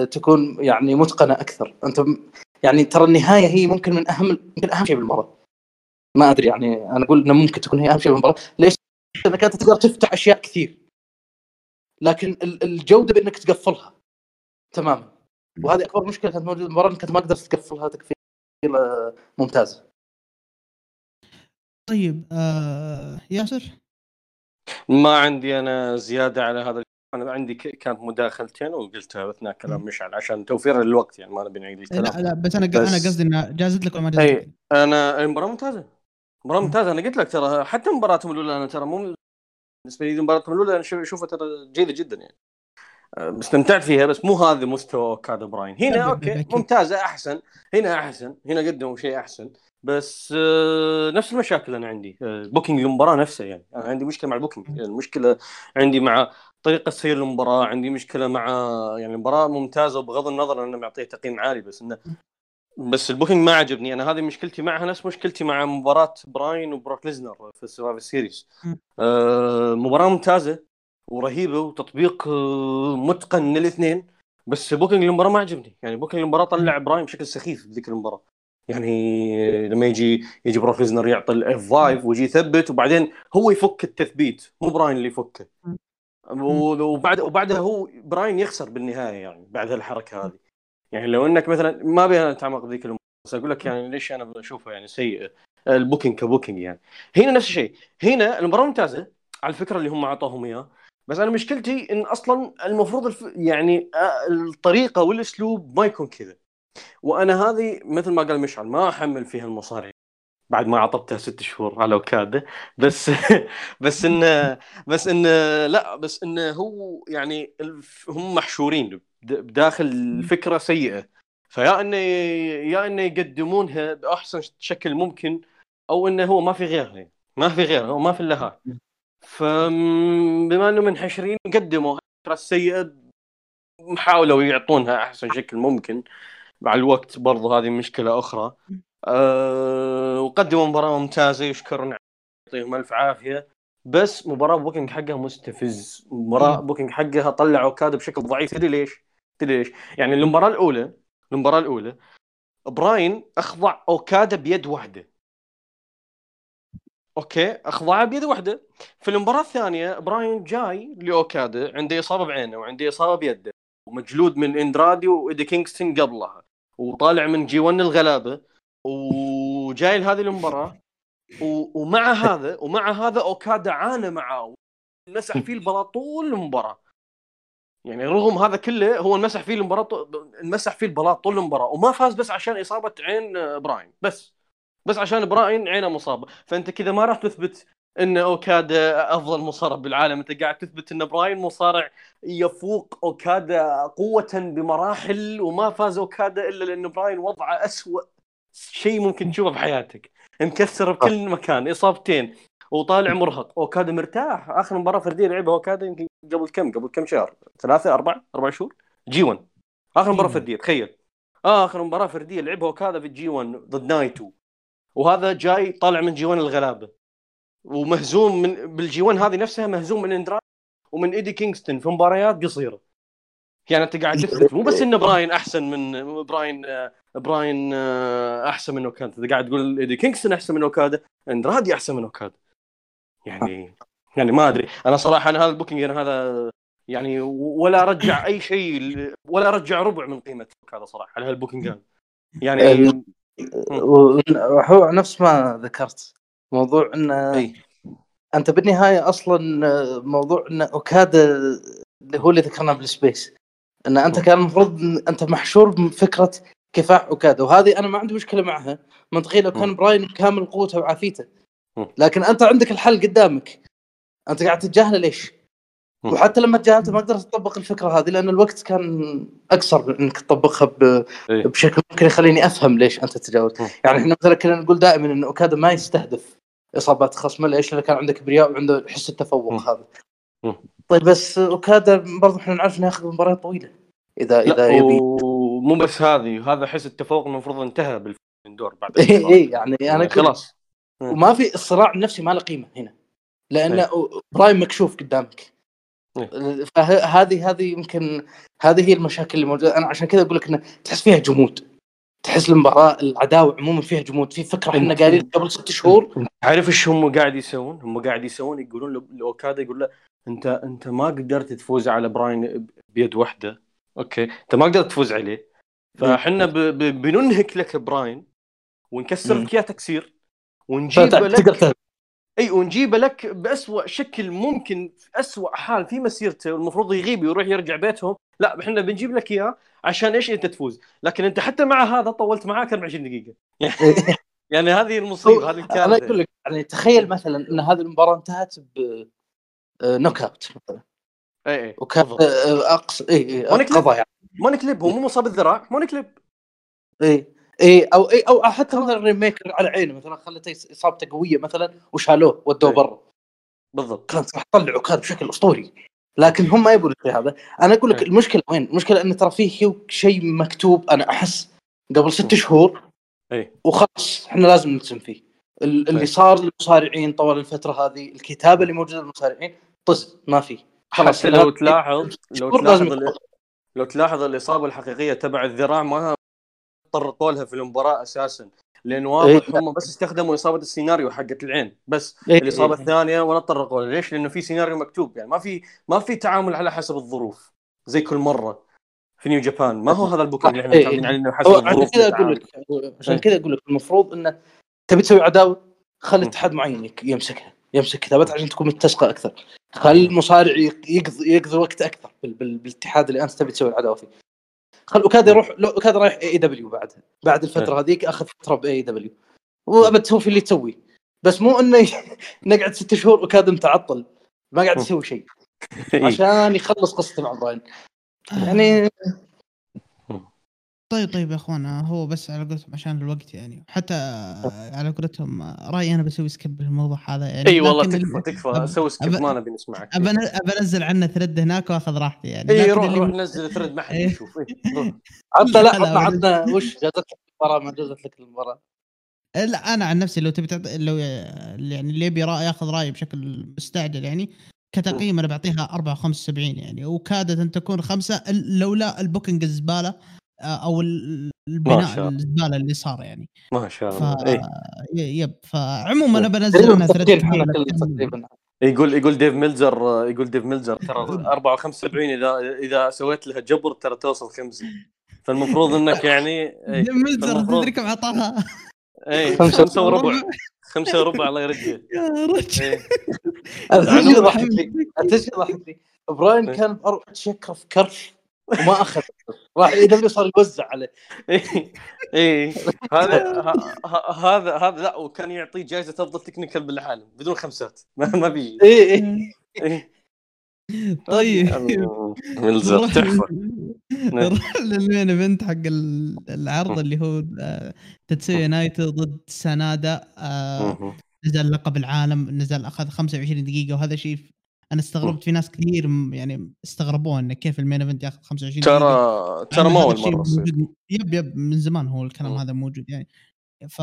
تكون يعني متقنة أكثر. أنت يعني ترى النهاية هي ممكن من اهم يمكن أهم شيء بالمباراة. ما أدري يعني أنا أقول إنه ممكن تكون هي أهم شيء بالمباراة. ليش؟ لانك انت تقدر تفتح أشياء كثير. لكن ال- الجودة بإنك تقفلها. تماما وهذه أكبر مشكلة كانت موجودة بالمباراة إنك ما قدرت تقفلها تقفيل آه، ممتاز. طيب آه ياسر؟ ما عندي أنا زيادة على هذا أنا عندي كانت مداخلتين وقلتها أثناء كلام مشعل عشان توفير الوقت يعني ما نبي نعيد لا الكلام. لا بس أنا بس- أنا قصدي انها جازت لك ولا ما جازت اي؟ أنا المباراه ممتازة. مباراة ممتازة. أنا قلت لك ترى حتى مباراتهم الأولى أنا ترى مو بالنسبة لي مباراتهم الأولى أنا شو- اشوفها ترى جيدة جدا يعني. أه، استمتعت فيها بس مو هذا مستوى أوكادا براين. هنا لا، okay. ممتازة أحسن. هنا أحسن. هنا قدموا شيء أحسن. بس آه، نفس المشاكل أنا عندي. booking المباراة نفسها يعني. أنا عندي مشكلة مع ال booking المشكلة عندي مع طريقة سير المباراة عندي مشكلة مع يعني المباراة ممتازة وبغض النظر انه معطيه تقييم عالي بس إنه بس ال booking ما عجبني. أنا هذه مشكلتي معها نفس مشكلتي مع مباراة براين وبروك ليزنر في ال Survivor Series. آه مباراة ممتازة ورهيبة وتطبيق آه متقن من الاثنين بس booking المباراه ما عجبني. يعني booking المباراه طلع براين بشكل سخيف بذيك المباراة. يعني لما يجي يجي بروك ليزنر يعطي ال F5 ويجي يثبت وبعدين هو يفك التثبيت مو براين اللي يفكه. وبعد وبعدها هو براين يخسر بالنهاية يعني بعد هالحركة هذه. يعني لو إنك مثلا ما ابي أنا اتعمق بذيك المباراة بس أقول لك يعني ليش أنا بشوفها يعني سيئه ال booking ك booking يعني. هنا نفس الشيء. هنا المباراة ممتازة على الفكرة اللي هم اعطوهم اياه بس أنا مشكلتي إن أصلا المفروض الف... يعني آه، الطريقة والأسلوب ما يكون كذا. وأنا هذه مثل ما قال مشعل ما أحمل فيها المصاري بعد ما عطبتها ست شهور على أوكادا بس <laughs> بس انه بس انه لا بس انه هو يعني هم محشورين بد- بداخل فكرة سيئة. فيا إنه يا إنه يقدمونها بأحسن شكل ممكن أو إنه هو ما في غيرها ما في غيرها هو ما في الا هاي فبما انه منحشرين قدموا الفكرة السيئه حاولوا يعطونها أحسن شكل ممكن. مع الوقت برضو هذه مشكلة أخرى. أه وقدموا مباراة ممتازة يشكرون يعطيهم ألف عافية. بس مباراة booking حقها مستفز. مباراة. booking حقها طلع أوكادا بشكل ضعيف. تدري ليش؟ تدري ليش؟ يعني المباراة الأولى المباراة الأولى براين أخضع أوكادا بيد واحدة. أوكي؟ اخضعه بيد واحدة. في المباراة الثانية براين جاي لأوكادا عنده إصابة بعينه وعنده إصابة بيده ومجلود من إندرادي وإيدي كينغستون قبلها وطالع من G1 الغلابة. وجاي لهذه المباراة ومع هذا ومع هذا أوكادا عانى معاه مسح فيه البلاط طول المباراة. يعني رغم هذا كله هو انمسح فيه المباراة انمسح فيه البلاط طول المباراة وما فاز بس عشان إصابة عين آه، براين بس. بس عشان براين عينه مصابة. فأنت كذا ما راح تثبت إن أوكادا أفضل مصارع بالعالم. أنت قاعد تثبت إن براين مصارع يفوق أوكادا قوة بمراحل وما فاز أوكادا إلا لأن براين وضعه أسوأ شيء ممكن تشوفه بحياتك. مكسر بكل مكان إصابتين وطالع مرهق. اوكادا مرتاح آخر مباراة فردية لعبها اوكادا يمكن قبل كم؟ قبل كم شهر؟ ثلاثة أربعة أربع شهور؟ G1 آخر مباراة G1. فردية تخيل. آخر مباراة فردية لعبها اوكادا في ال G1 ضد نايتو. وهذا جاي طالع من G1 الغلابة. ومهزوم من بال G1 هذه نفسها مهزوم من اندرادي ومن إيدي كينغستون في مباريات قصيرة. يعني انت قاعد تثبت مو بس ان براين أحسن من براين آه، براين آه، أحسن من أوكادا. انت قاعد تقول إيدي كينغستون أحسن من أوكادا اندرادي أحسن من أوكادا. يعني يعني ما أدري. أنا صراحة أنا هذا ال booking أنا هذا يعني ولا رجع أي شيء ولا رجع ربع من قيمة أوكادا صراحة على هال booking. يعني وهو نفس ما ذكرت. موضوع إن أي. أنت بالنهاية أصلا موضوع إن أوكادا اللي هو اللي ذكرناه بالسبيس. إن أنت كان المفروض أنت محشور بفكرة كفاح اوكادا وهذه أنا ما عندي مشكلة معها منطقيا لو كان. براين بكامل قوته وعافيته. لكن أنت عندك الحل قدامك أنت قاعد تتجاهله ليش؟ وحتى لما تجاهلته ما قدرت تطبق الفكرة هذه لأن الوقت كان اقصر من إنك تطبقها ب... إيه. بشكل ممكن يخليني أفهم ليش أنت تجاوزت. يعني إحنا مثلا كنا نقول دائما إن اوكادا ما يستهدف إصابات خصمه ليش؟ لأنه كان عنده كبرياء وعنده حس التفوق. هذا. طيب بس اوكادا برضو إحنا نعرف إنه ياخذ مباريات طويلة اذا إذا يبي. ومو بس هذه هذا حس التفوق المفروض انتهى بالدور بعد <laughs> اي. اي يعني أنا يعني خلاص. وما في الصراع النفسي ما له قيمة هنا لأن إيه. براين مكشوف قدامك. إيه. فهذه هذه يمكن هذه هي المشاكل اللي موجودة. أنا عشان كذا أقول لك إنه تحس فيها جمود. تحس المباراة العداوة عموما فيها جمود. في فكرة إحنا قايلين قبل ست شهور. عارف إيش هم قاعد يسوون؟ هم قاعد يسوون يقولون لاوكادا يقول له انت أنت ما قدرت تفوز على براين بيد واحدة. أوكي. أنت ما قدرت تفوز عليه. فاحنا ب... ب... بننهك لك براين ونكسر. لك إياه تكسير ونجيبه فتقدر لك. إي ونجيبه لك باسوء شكل ممكن في اسوء حال في مسيرته والمفروض يغيب ويروح يرجع بيتهم. لا إحنا بنجيب لك إياه عشان إيش؟ أنت تفوز. لكن أنت حتى مع هذا طولت معاك 24 دقيقة. <laughs> يعني هذه المصيبة هذه أنا أقول الكارثه لك يعني تخيل مثلا إن هذه المباراة انتهت ب knockout مثلا. اي اي وكان اقصى اي Money Clip. قضى يعني. Money Clip هو مو مصاب الذراع Money Clip اي اي أو اي أو حتى مثلا Rainmaker على عينه مثلا خلته إصابته قوية مثلا وشالوه ودوه إيه. برا. بالضبط. كان راح طلع أوكادا بشكل أسطوري. لكن هم ما يبون الشيء هذا. أنا أقول لك إيه. المشكلة وين؟ المشكلة إن ترى فيه هو شيء مكتوب أنا أحس قبل ست شهور اي وخلاص إحنا لازم نلتزم فيه. ال- اللي إيه. صار للمصارعين طوال الفترة هذه الكتابة اللي موجودة للمصارعين طز ما في. خلاص لو تلاحظ لو تلاحظ. لو تلاحظ الاصابه الحقيقية تبع الذراع ما طرقوا لها في المباراة أساسا لأن واضح إيه. هم بس استخدموا إصابة السيناريو حقت العين بس إيه. الإصابة الثانية ولا تطرقوا لها ليش؟ لأنه في سيناريو مكتوب يعني ما في ما في تعامل على حسب الظروف زي كل مرة في New Japan ما هو هذا ال booking اللي إحنا إيه. متعودين عليه انه حسب هو عشان الظروف كذا أقول. لك عشان إيه. كذا أقول لك المفروض إنه تبي تسوي عداوة خلي. اتحاد معين يمسكها يمسك كتابات عشان تكون متسقة أكثر. خلي المصارع يق- يقضي يقضي وقت أكثر بال- بال- بالاتحاد اللي أنت تبي تسوي العداوة فيه. خل اوكادا يروح لو اوكادا رايح AEW بعدها بعد. الفترة هذيك أخذ فترة ب AEW وأبد تسوي في اللي تسويه بس مو إنه <laughs> نقعد ست شهور اوكادا متعطل. ما قاعد. يسوي شيء. <laughs> إيه. عشان يخلص قصته مع براين. يعني طيب طيب يا أخوان هو بس على قولتهم عشان الوقت يعني. حتى على قولتهم رأيي أنا بسوي skip للموضوع هذا يعني إي والله تكفى تكفى. سوي skip ما نبي نسمعك. ابى انزل عنه thread هناك وأخذ راحتي يعني. إي روح اللي- روح نزل thread ما حد. يشوف. عطنا <laughs> لا عطنا عطنا وش <laughs> جازت لك المباراة؟ ما جازت لك المباراة. لا أنا عن نفسي لو تبي تعط... لو يعني اللي يبي رأي ياخذ رأيي بشكل مستعجل يعني كتقييم أنا بعطيها 4 75 يعني. وكادت أن تكون خمسة لولا ال booking الزبالة أو ال- ما البناء. الزبالة اللي صار يعني. ما شاء ف الله. إيه. ي- yep. فعموما أنا بنزل تقريبا يقول يقول ديف ميلزر يقول ديف ميلزر ترى <laughs> 4 75 إذا إذا سويت لها جبر ترى توصل خمسة. فالمفروض إنك <laughs> يعني إيه، ملزر فالمفروض- تدري كم عطاها خمسة خمسة وربع. خمسة وربع الله يرجع يا رجل. إيه. يضحكني؟ انت إيش يضحكني؟ براين إيه. كان شكر في كرش. وما أخذ. راح اي دبليو صار يوزع عليه. إيه إيه. هذا هذا هذا لا وكان يعطيه جائزه أفضل technical بالعالم بدون خمسات. ما ما بيجي اي اي إيه. طيب. نروح تحفة. نعم. نروح لل main event حق ال- العرض اللي هو آه، تتسويا نايتو ضد سانادا آه،. نزل لقب العالم نزل أخذ 25 دقيقة وهذا شيء أنا استغربت في ناس كثير م- يعني استغربوه انه كيف ال main event ياخذ 25 دقيقه ترى ترى ما اول مره yep yep من زمان هو الكلام مم. هذا موجود يعني. ف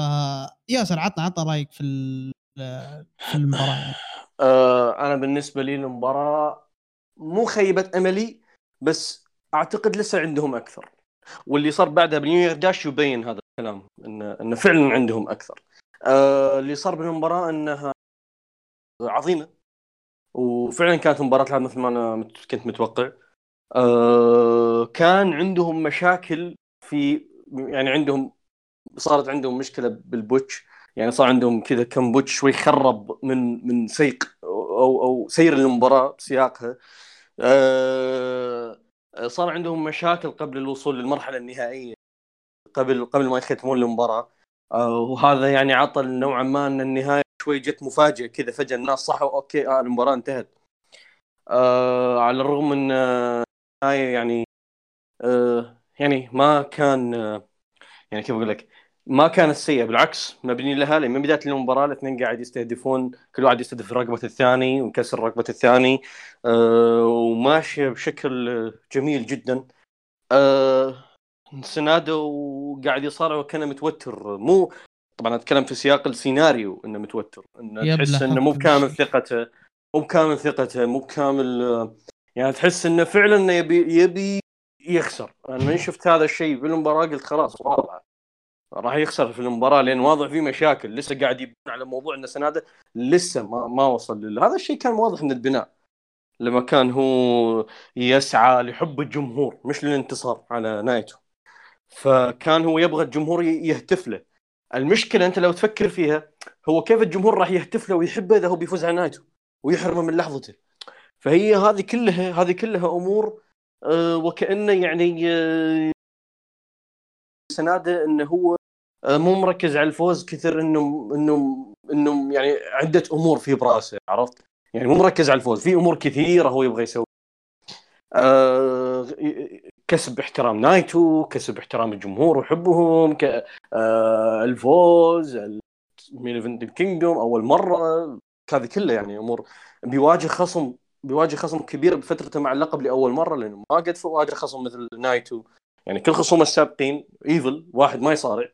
ياسر عطنا عطنا رأيك في في المباراة يعني. آه أنا بالنسبة لي المباراة مو خيبة أملي بس أعتقد لسه عندهم أكثر. واللي صار بعدها بنيو يير داش يبين هذا الكلام انه انه فعلا عندهم أكثر. آه اللي صار بالمباراه إنها عظيمة. وفعلا كانت مباراة تلعب مثل ما أنا كنت متوقع. آه كان عندهم مشاكل في يعني عندهم صارت عندهم مشكلة بال botch. يعني صار عندهم كذا كم botch شوي خرب من من سيق أو أو سير المباراة بسياقها آه صار عندهم مشاكل قبل الوصول للمرحلة النهائية قبل قبل ما يختمون المباراة. وهذا يعني عطى نوعا ما إن النهاية شوي جت مفاجئة كذا فجأة الناس صحوا okay آه المباراة انتهت. آه على الرغم إن آه، النهاية يعني آه يعني ما كان آه يعني كيف أقول لك ما كانت سيئة بالعكس مبني لها من بداية المباراة الاثنين قاعد يستهدفون كل واحد يستهدف رقبة الثاني ومكسر رقبة الثاني آه وماشية بشكل آه، جميل جدا. آه سنادو قاعد يصارع وكأنه متوتر. مو طبعا أتكلم في سياق السيناريو إنه متوتر إنه تحس إنه مو بكامل. ثقته مو بكامل ثقته مو بكامل يعني تحس إنه فعلا إنه يبي يبي يخسر. أنا من شفت هذا الشيء بالمباراه قلت خلاص واضح. راح يخسر في المباراة لأن واضح في مشاكل. لسه قاعد يبني على موضوع إن سناده لسه ما, ما وصل لل... هذا الشيء كان واضح من البناء. لما كان هو يسعى لحب الجمهور مش للانتصار على نايتو. فكان هو يبغى الجمهور يهتف له. المشكلة أنت لو تفكر فيها هو كيف الجمهور راح يهتف له ويحبه إذا هو بيفوز على نايتو ويحرمه من لحظته؟ فهي هذه كلها هذه كلها أمور آه، وكأنه يعني آه، سنادة إنه هو آه، مو مركز على الفوز كثر إنه إنه إنه يعني عدة أمور في براسه عرفت؟ يعني مو مركز على الفوز في أمور كثيرة هو يبغى يسوي كسب احترام نايتو كسب احترام الجمهور وحبهم ك... آه، الفوز مين كينجدوم أول مرة. هذه كلها يعني أمور بيواجه خصم بيواجه خصم كبير بفترته مع اللقب لأول مرة لأنه ما قد واجه خصم مثل نايتو. يعني كل خصوم السابقين إيفل واحد ما يصارع.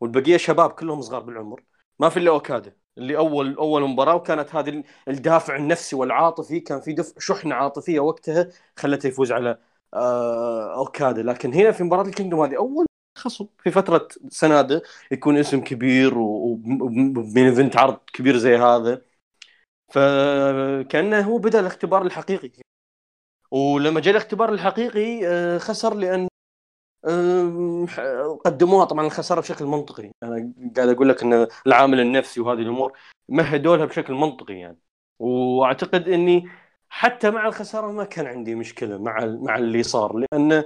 والبقية شباب كلهم صغار بالعمر. ما في إلا أوكادا اللي أول أول مباراة وكانت هذه الدافع النفسي والعاطفي. كان في دفع شحنة عاطفية وقتها خلته يفوز على آه اوكادا لكن هنا في مباراة الكينجدوم هذه أول خصم. في فترة سنادة يكون اسم كبير ومين إيفنت عرض كبير زي هذا. فكأنه هو بدأ الاختبار الحقيقي. ولما جاء الاختبار الحقيقي آه، خسر لأن آم، قدموها. طبعا الخساره بشكل منطقي. أنا قاعد أقول لك إن العامل النفسي وهذه الأمور مهدوا لها بشكل منطقي يعني. وأعتقد إني حتى مع الخسارة ما كان عندي مشكلة مع مع اللي صار لأن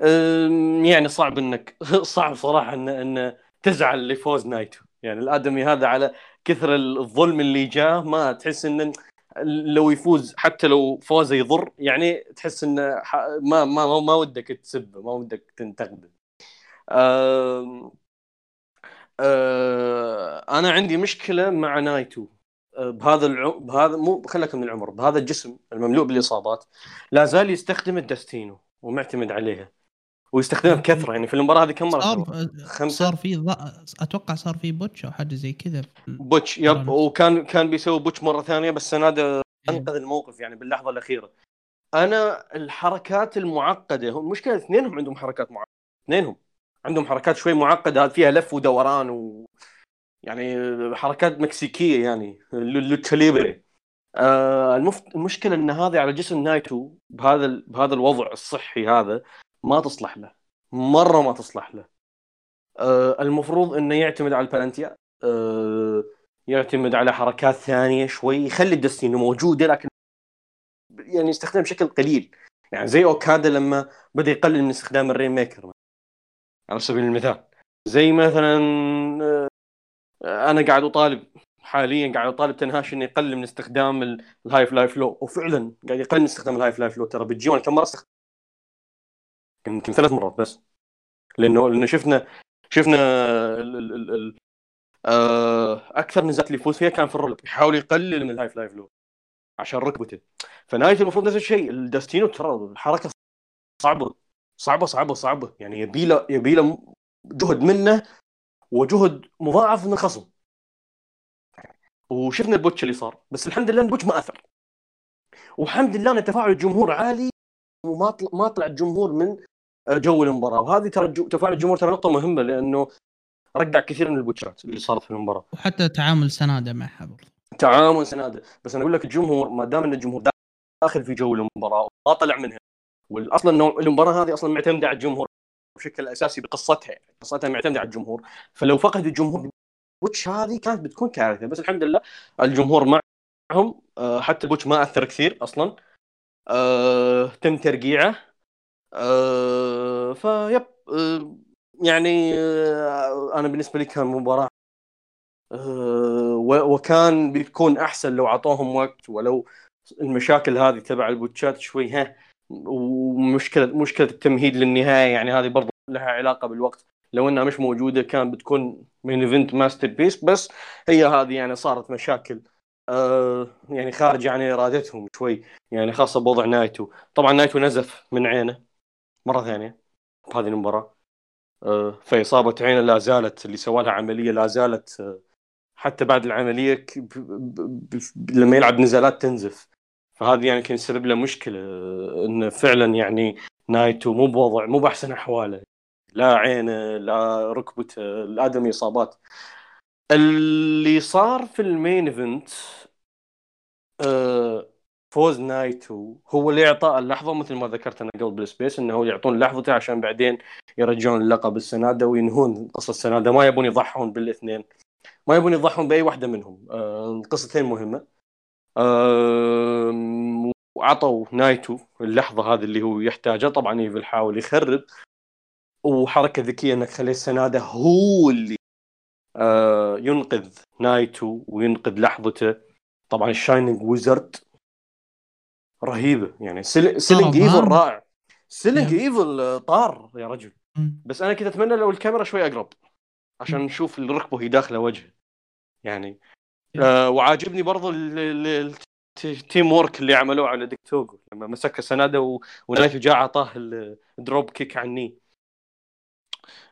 آم، يعني صعب إنك <laughs> صعب صراحة ان إن تزعل لفوز نايتو. يعني الآدمي هذا على كثر الظلم اللي جاه ما تحس إن لو يفوز حتى لو فوزه يضر يعني تحس انه ح- ما ما ما, ودك تسبه ما ودك تنتقده. آه، أنا عندي مشكلة مع نايتو. بهذا الع... بهذا مو خلك من العمر بهذا الجسم المملوء بالإصابات لا زال يستخدم الدستينو ومعتمد عليها ويستخدمها بكثرة يعني في المباراة هذه كم مرة صار سوى؟ خمسة؟ صار في ض... أتوقع صار في botch أو حاجة زي كذا botch yep. وكان كان بيسوي botch مرة ثانية بس سناده أنقذ الموقف يعني باللحظة الأخيرة أنا الحركات المعقدة هم المشكلة اثنينهم عندهم حركات معقدة اثنينهم عندهم حركات شوي معقدة فيها لف ودوران و يعني حركات مكسيكية يعني lucha libre آه. المشكلة إن هذه على جسم نايتو بهذا ال... بهذا الوضع الصحي هذا ما تصلح له مرة ما تصلح له. آه المفروض إنه يعتمد على البلانتيا آه يعتمد على حركات ثانية شوي يخلي الدستينو موجودة لكن يعني يستخدم بشكل قليل. يعني زي اوكادا لما بدأ يقلل من استخدام الرين ميكر على سبيل المثال. زي مثلا آه، أنا قاعد أطالب حاليا قاعد أطالب تاناهاشي انه يقلل من استخدام ال High Fly Flow وفعلا قاعد يقلل من استخدام ال High Fly Flow ترى بال G 1 كم مرة استخدم يمكن ثلاث مرات بس. لأنه لأنه شفنا شفنا ال ال ال ال آه، أكثر نزالات اللي يفوز فيها كان في ال roll-up يحاول يقلل من ال High Fly Flow عشان ركبته. فنايتو المفروض نفس الشيء. الداستينو ترى الحركة صعبة. صعبة صعبة صعبة. يعني يبي له يبي له جهد منه وجهد مضاعف من الخصم. وشفنا ال botch اللي صار بس الحمد لله ال botch ما أثر. والحمد لله أن تفاعل الجمهور عالي وما طلع ما طلع الجمهور من جو المباراة. وهذه ترى تفاعل الجمهور ترى نقطة مهمة لأنه رجع كثير من البوتشات اللي صارت في المباراة. وحتى تعامل سنادة معها برضه تعامل سنادة. بس أنا أقول لك الجمهور ما دام أن الجمهور داخل في جو المباراة وما طلع منها والاصلا إنه المباراة هذه أصلا معتمدة على الجمهور. بشكل أساسي بقصتها. يعني قصتها معتمدة على الجمهور. فلو فقد الجمهور botch هذه كانت بتكون كارثة. بس الحمد لله الجمهور معهم. آه، حتى botch ما أثر كثير أصلا. أه تم ترقيعه. أه ف yep. أه يعني أه أنا بالنسبة لي كان مباراة أه وكان بيكون أحسن لو أعطوهم وقت ولو المشاكل هذه تبع البotchات شوي ها. ومشكله مشكلة التمهيد للنهاية يعني هذه برضو لها علاقة بالوقت. لو إنها مش موجودة كان بتكون main event masterpiece بس هي هذه يعني صارت مشاكل آه يعني خارج عن إرادتهم شوي يعني خاصة بوضع نايتو. طبعا نايتو نزف من عينه مرة ثانية بهذه المباراة آه فإصابة عينه لا زالت اللي سوى لها عملية لا زالت آه حتى بعد العملية لما يلعب نزالات تنزف. فهذه يعني كان يسبب له مشكلة انه فعلا يعني نايتو مو بوضع مو بأحسن أحواله. لا عينه لا ركبته لا إصابات. اللي صار في ال main event آه، فوز نايتو هو اللي اعطى اللحظة مثل ما ذكرت أنا قبل بال space إنه يعطون لحظته عشان بعدين يرجعون اللقب لسنادة وينهون قصة السنادة. ما يبون يضحون بالإثنين ما يبون يضحون بأي واحدة منهم. آه، القصتين مهمة. وعطوا نايتو اللحظة هذه اللي هو يحتاجها. طبعا إيفل حاول يخرب وحركة ذكية إنك خليت سنادة هو اللي آه ينقذ نايتو وينقذ لحظته. طبعا ال shining wizard رهيبة يعني. selling ايفل رائع. selling ايفل طار يا رجل. بس أنا كنت أتمنى لو الكاميرا شوي أقرب عشان نشوف الركبة وهي داخلة وجهه يعني آه وعاجبني برضو ال teamwork اللي عملوه على ديك توغو لما مسك سنادة ونايتو جاء اعطاه ال dropkick الني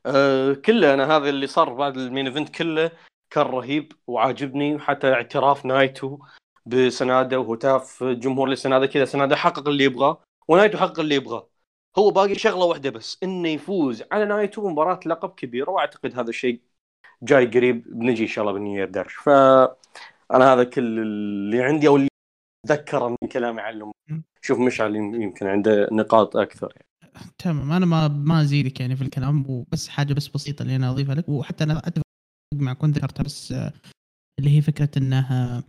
أه كله أنا هذا اللي صار بعد ال main event كله كان رهيب وعاجبني حتى اعتراف نايتو بسنادة وهتاف الجمهور لسنادة كذا سنادة حقق اللي يبغاه ونايتو حقق اللي يبغاه. هو باقي شغلة واحدة بس إنه يفوز على نايتو مباراة لقب كبيرة وأعتقد هذا الشيء جاي قريب بيجي إن شاء الله بال New Year Dash ف أنا هذا كل اللي عندي أو اللي ذكره من كلامي عنه شوف مشعل يمكن عنده نقاط أكثر يعني. تمام أنا ما ما أزيدك يعني في الكلام وبس حاجة بس بسيطة اللي أنا أضيفها لك. وحتى أنا أتفق معك كنت ذكرتها بس اللي هي فكرة إنها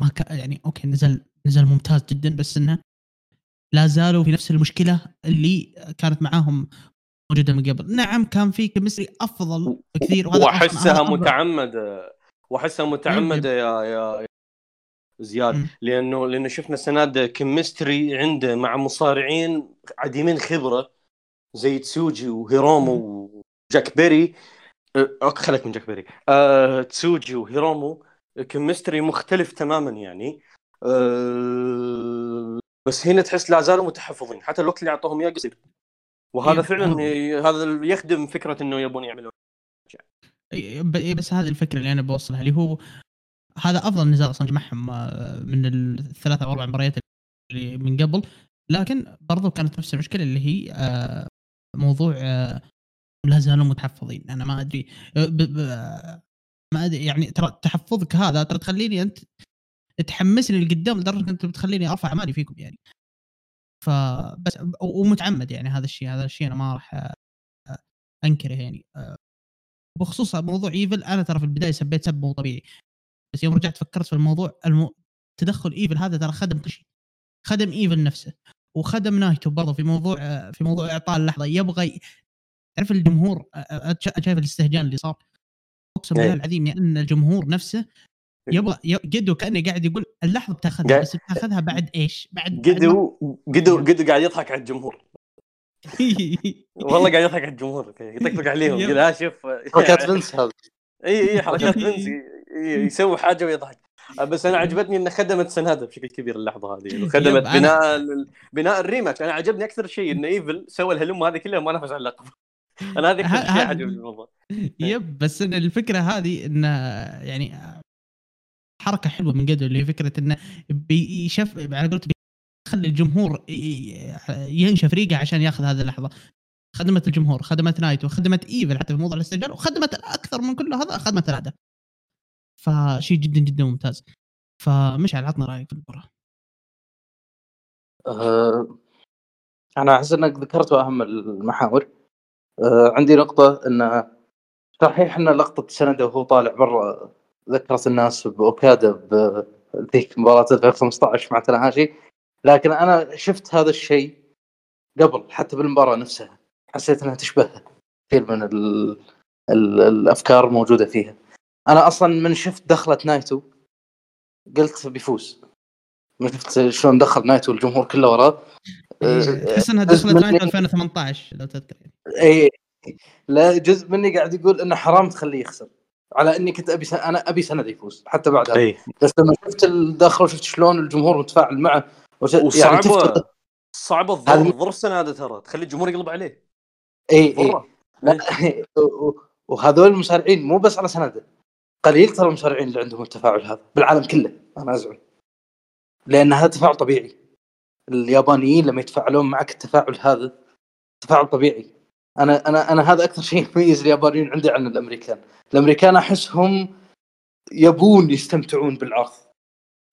ما كان يعني okay نزل نزل ممتاز جدا بس انه لا زالوا في نفس المشكلة اللي كانت معاهم موجودة من قبل. نعم كان في chemistry أفضل بكثير وأحسها متعمدة. وأحسها متعمدة يا يا زياد لأنه لأنه شفنا سنادا chemistry عنده مع مصارعين عديمين خبرة زي تسوجي وهيرومو وجاك بيري. أه، okay خليك من جاك بيري. أه، تسوجي وهيرومو chemistry مختلف تماما يعني. أه، بس هنا تحس لا زالوا متحفظين. حتى الوقت اللي أعطوهم إياه قصير. وهذا فعلا هذا يخدم فكرة إنه يبون يعملون. بس هذه الفكرة اللي أنا بوصلها اللي هو هذا أفضل نزال أصلا جمعهم آه، من الثلاث أو أربع مباريات اللي من قبل. لكن برضو كانت نفس المشكلة اللي هي آه، موضوع آه، لا زالوا متحفظين. أنا ما أدري ما أدري يعني ترى تحفظك هذا ترى تخليني أنت تحمسني لقدام لدرجة أنت بتخليني أرفع امالي فيكم يعني. فبس ومتعمد يعني هذا الشيء هذا الشيء أنا ما راح أنكره يعني بخصوص موضوع إيفل أنا ترى في البداية سبيت سب مو طبيعي بس يوم رجعت فكرت في الموضوع المو... تدخل إيفل هذا ترى خدم كل شيء خدم إيفل نفسه وخدم نايتو برضه في موضوع في موضوع إعطاء اللحظة يبغى. تعرف الجمهور شايف الاستهجان اللي صار أقسم بالله إيه. العظيم يا إن الجمهور نفسه يبغى ي- قيدو كأنه قاعد يقول اللحظة بتاخذها بس بتاخذها بعد إيش؟ بعد قيدو قيدو قيدو قاعد يضحك على الجمهور. والله قاعد يضحك على الجمهور يطقطق عليهم. يقول ها شوف حركات فينس هذا. <laughs> إي إي حركات <laughs> فينس يسوي حاجة ويضحك. بس أنا عجبتني انه خدمت سنادة بشكل كبير اللحظة هذه. وخدمت أنا- <laughs> بناء بناء ال rematch. أنا عجبني أكثر شيء إن إيفل سوى الهلمة هذه كلها ما نافس على اللقب أنا هذه أكثر شيء عجبني بالموضوع yep بس إن الفكرة هذه انه يعني حركة حلوة من قيدو اللي هي فكرة إنه بينشف على قولته بيخلي الجمهور ينشف ريقه عشان ياخذ هذه اللحظة. خدمت الجمهور خدمت نايتو وخدمت إيفل حتى في موضوع الاستهجان وخدمت أكثر من كل هذا خدمت الاداء فشيء جدا جدا ممتاز. فمشعل عطنا رأيك في المباراة. آه، أنا أحس إنك ذكرت أهم المحاور. آه، عندي نقطة إن صحيح إن لقطة سنادا وهو طالع برا ذكرت الناس باوكادا بذيك مباراة 2015 مع تاناهاشي لكن أنا شفت هذا الشيء قبل حتى بالمباراة نفسها. حسيت إنها تشبهها كثير من ال ال الأفكار موجوده فيها. أنا أصلا من شفت دخله نايتو قلت بيفوز. من شفت شلون دخل نايتو الجمهور كله وراه. آه، تحس إنها دخلت مني- نايتو 2018 لو تذكر. اي لا جزء مني قاعد يقول إنه حرام تخليه يخسر. على إني كنت أبي س... أنا أبي سنادا يفوز حتى بعد هذا إي. بس لما شفت الدخل وشفت شلون الجمهور متفاعل معه وش... يعني وصعبه تفتقد صعبة الظهر الظهر السنة هذا ترى. تخلي الجمهور يقلب عليه. إي إي. مرة. لا، وهذول المصارعين مو بس على سنده قليل ترى المصارعين اللي عندهم التفاعل هذا بالعالم كله أنا ازعم لأن هذا تفاعل طبيعي. اليابانيين لما يتفاعلون معك التفاعل هذا تفاعل طبيعي. أنا أنا أنا هذا أكثر شيء يميز اليابانيين عندي عن الأمريكان. الأمريكان أحسهم يبون يستمتعون بالعرض.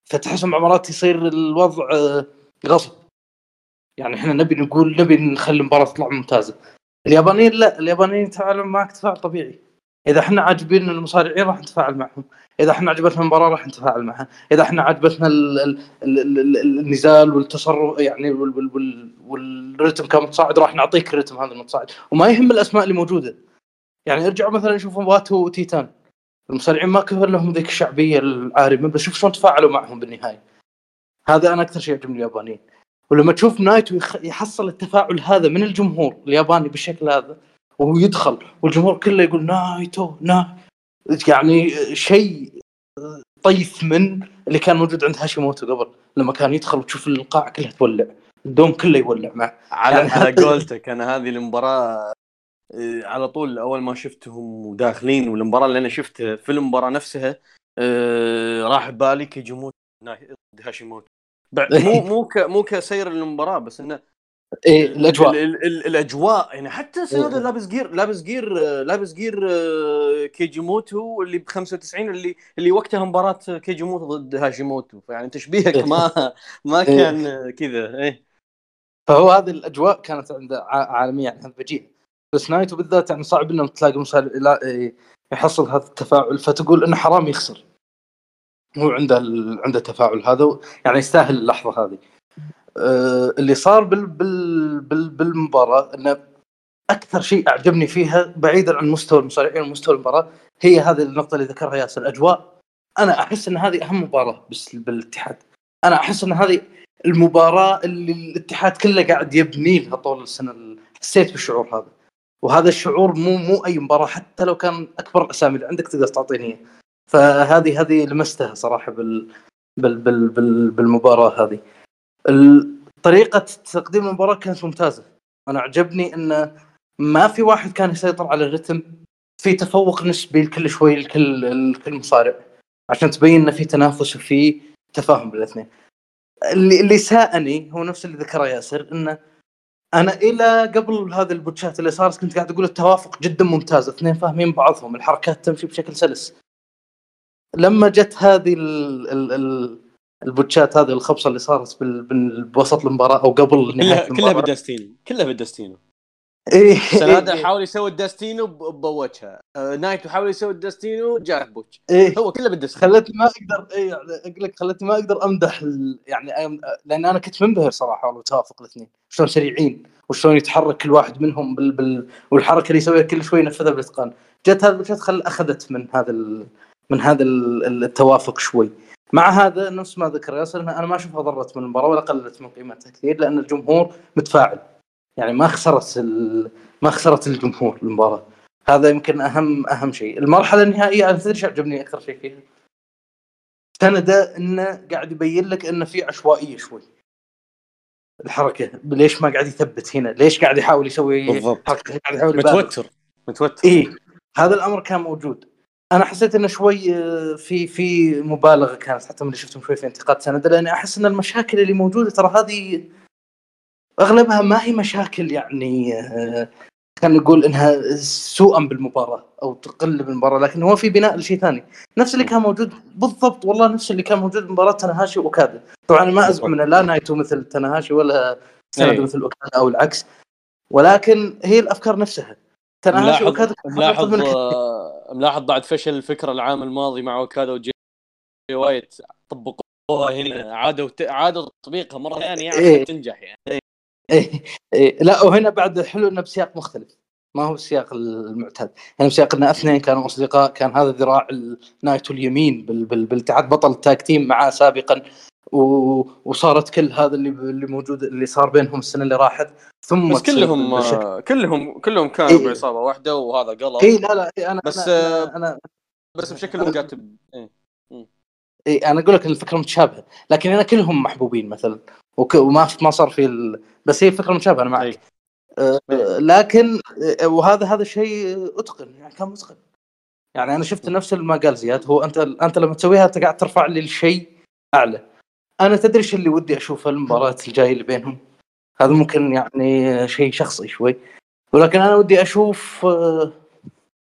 فتحسهم مرات يصير الوضع آه، غصب. يعني إحنا نبي نقول نبي نخلي المباراة تطلع ممتازة. اليابانيين لا اليابانيين يتفاعلون معك تفاعل طبيعي. إذا إحنا عاجبين المصارعين راح نتفاعل معهم. إذا إحنا عجبتنا المباراة راح نتفاعل معها. إذا إحنا عجبتنا ال ال ال ال ال النزال والتصرف يعني وال وال وال والرتم كمتصاعد راح نعطيك الرتم هذا المتصاعد. وما يهم الأسماء اللي موجودة. يعني ارجعوا مثلا شوفوا واتو وتايتان المصارعين ما كان لهم ذيك الشعبية العارمة بس شوف شلون تفاعلوا معهم بالنهاية. هذا أنا أكثر شيء يعجبني اليابانيين. ولما تشوف نايتو يحصل التفاعل هذا من الجمهور الياباني بالشكل هذا وهو يدخل والجمهور كله يقول نايتو نا يعني شيء طيف من اللي كان موجود عند هاشيموتو قبل لما كان يدخل وتشوف القاعه كلها تولع ال dome كله يولع معه. على يعني على <laughs> قولتك أنا هذه المباراة آه، على طول أول ما شفتهم وداخلين والمباراة اللي أنا شفتها في المباراة نفسها آه، راح ببالي كيجيموتو ضد هاشيموتو. مو <laughs> مو مو كسير المباراة بس إنه إيه الأجواء ال ال ال الأجواء يعني حتى إيه. لابس gear لابس gear لابس gear آه، كيجيموتو اللي ب 95 اللي اللي وقتها مباراة كيجيموتو ضد هاشيموتو فيعني تشبيهك إيه. ما ما إيه. كان كذا إيه فهو هذه الأجواء كانت عنده عالميه يعني هذا بجيه بس نايتو بالذات يعني صعب إنه تلاقي إيه، يحصل هذا التفاعل فتقول إنه حرام يخسر هو عنده. عنده التفاعل هذا يعني يستاهل اللحظة هذه اللي صار بال... بال... بال... بالمباراة انه أكثر شيء أعجبني فيها بعيدا عن مستوى المصارعين ومستوى المباراة هي هذه النقطة اللي ذكرها ياسر. الاجواء أنا أحس إن هذه أهم مباراة بس بالاتحاد. أنا أحس إن هذه المباراة اللي الاتحاد كله قاعد يبني لها طول السنة ال- حسيت بالشعور هذا. وهذا الشعور مو مو أي مباراة حتى لو كان أكبر الأسامي اللي عندك تقدر تعطيني. فهذه هذه لمستها صراحة بال بال بال بال بالمباراة هذه. طريقة تقديم المباراة كانت ممتازة. أنا عجبني انه ما في واحد كان يسيطر على الرتم في تفوق نسبي لكل شوي لكل لكل مصارع عشان تبين انه في تنافس وفي تفاهم بين الاثنين اللي اللي ساءني هو نفس اللي ذكره ياسر انه أنا إلى قبل هذا البوتشات اللي صارت كنت قاعد أقول التوافق جدا ممتاز اثنين فاهمين بعضهم الحركات تمشي بشكل سلس. لما جت هذه ال ال ال البوتشات هذه الخبصة اللي صارت بوسط المباراة أو قبل نهاية كلها كلها المباراه بالدستينو. كلها بالدستينو. إيه. سنادا إيه. حاول يسوي الداستينو ب- بوجهه آه، نايتو حاول يسوي الداستينو جاه بوجه إيه. هو كله بالداستينو خلتني ما أقدر اي يعني أقول لك خلتني ما أقدر أمدح. يعني. لأن أنا كنت منبهر صراحة والله توافق الاثنين. شلون سريعين وشلون يتحرك كل واحد منهم بال... بال... والحركة اللي يسويها كل شوي ينفذها باتقان جت جت خل أخذت من هذا ال... من هذا ال- التوافق شوي. مع هذا نفس ما ذكر ياسر أنا ما أشوفها ضرت من المباراة ولا قللت من قيمتها كثير لأن الجمهور متفاعل. يعني ما خسرت ال... ما خسرت الجمهور المباراة. هذا يمكن أهم أهم شيء. المرحلة النهائية أنا تدري إيش عجبني أكثر شيء فيها؟ سنده إنه قاعد يبين لك إنه في عشوائية شوي. الحركة ليش ما قاعد يثبت هنا؟ ليش قاعد يحاول يسوي بالضبط. حركة قاعد يحاول متوتر متوتر. اي هذا الأمر كان موجود. أنا حسيت إنه شوي آه، في في مبالغة كانت حتى من اللي شفتهم شوي في انتقاد سند لأني أحس إن المشاكل اللي موجودة ترى هذه أغلبها ما هي مشاكل يعني آه، خلينا نقول إنها سوءا بالمباراة أو تقل بالمباراة لكن هو في بناء لشيء ثاني. نفس اللي كان موجود بالضبط والله نفس اللي كان موجود بمباراة تناهاشي وأوكادا. طبعا ما أزعم إنه لا نايتو مثل تناهاشي ولا سنادا إيه. مثل أوكادا أو العكس ولكن هي الأفكار نفسها. تناهاشي ملاحظ وأوكادا ملاحظ آه، ملاحظ بعد فشل الفكرة العام الماضي مع وكادا وجي وايت. طبقوها هنا. عادوا عادوا تطبيقها مرة ثانية إيه. عشان تنجح يعني. إيه. إيه. لا وهنا بعد حلو إنه بسياق مختلف. ما هو السياق المعتاد. يعني بسياق ان أثنين كانوا أصدقاء كان هذا ذراع نايتو اليمين بال بال بالاتحاد بطل ال tag team معاه سابقا. و... وصارت كل هذا اللي اللي موجود اللي صار بينهم السنة اللي راحت ثم بس كلهم آه، كلهم كلهم كانوا إيه. بعصابه واحدة وهذا قلب. اي لا لا إيه أنا بس، أنا, أنا, أنا بس بشكل مكاتب إيه. إيه. أنا أقول لك إن الفكرة متشابهة. لكن هنا كلهم محبوبين مثلا وك... وما ما صار في ال... بس هي الفكرة متشابهة أنا معك. أي. آه، إيه. لكن آه، وهذا هذا شيء أتقن يعني كان متقن. يعني أنا شفت نفس ما قال زياد هو أنت أنت لما تسويها انت قاعد ترفع لي الشيء أعلى. أنا تدري إيش اللي ودي اشوفه المباراة الجاية اللي بينهم؟ هذا ممكن يعني شيء شخصي شوي. ولكن أنا ودي أشوف آه،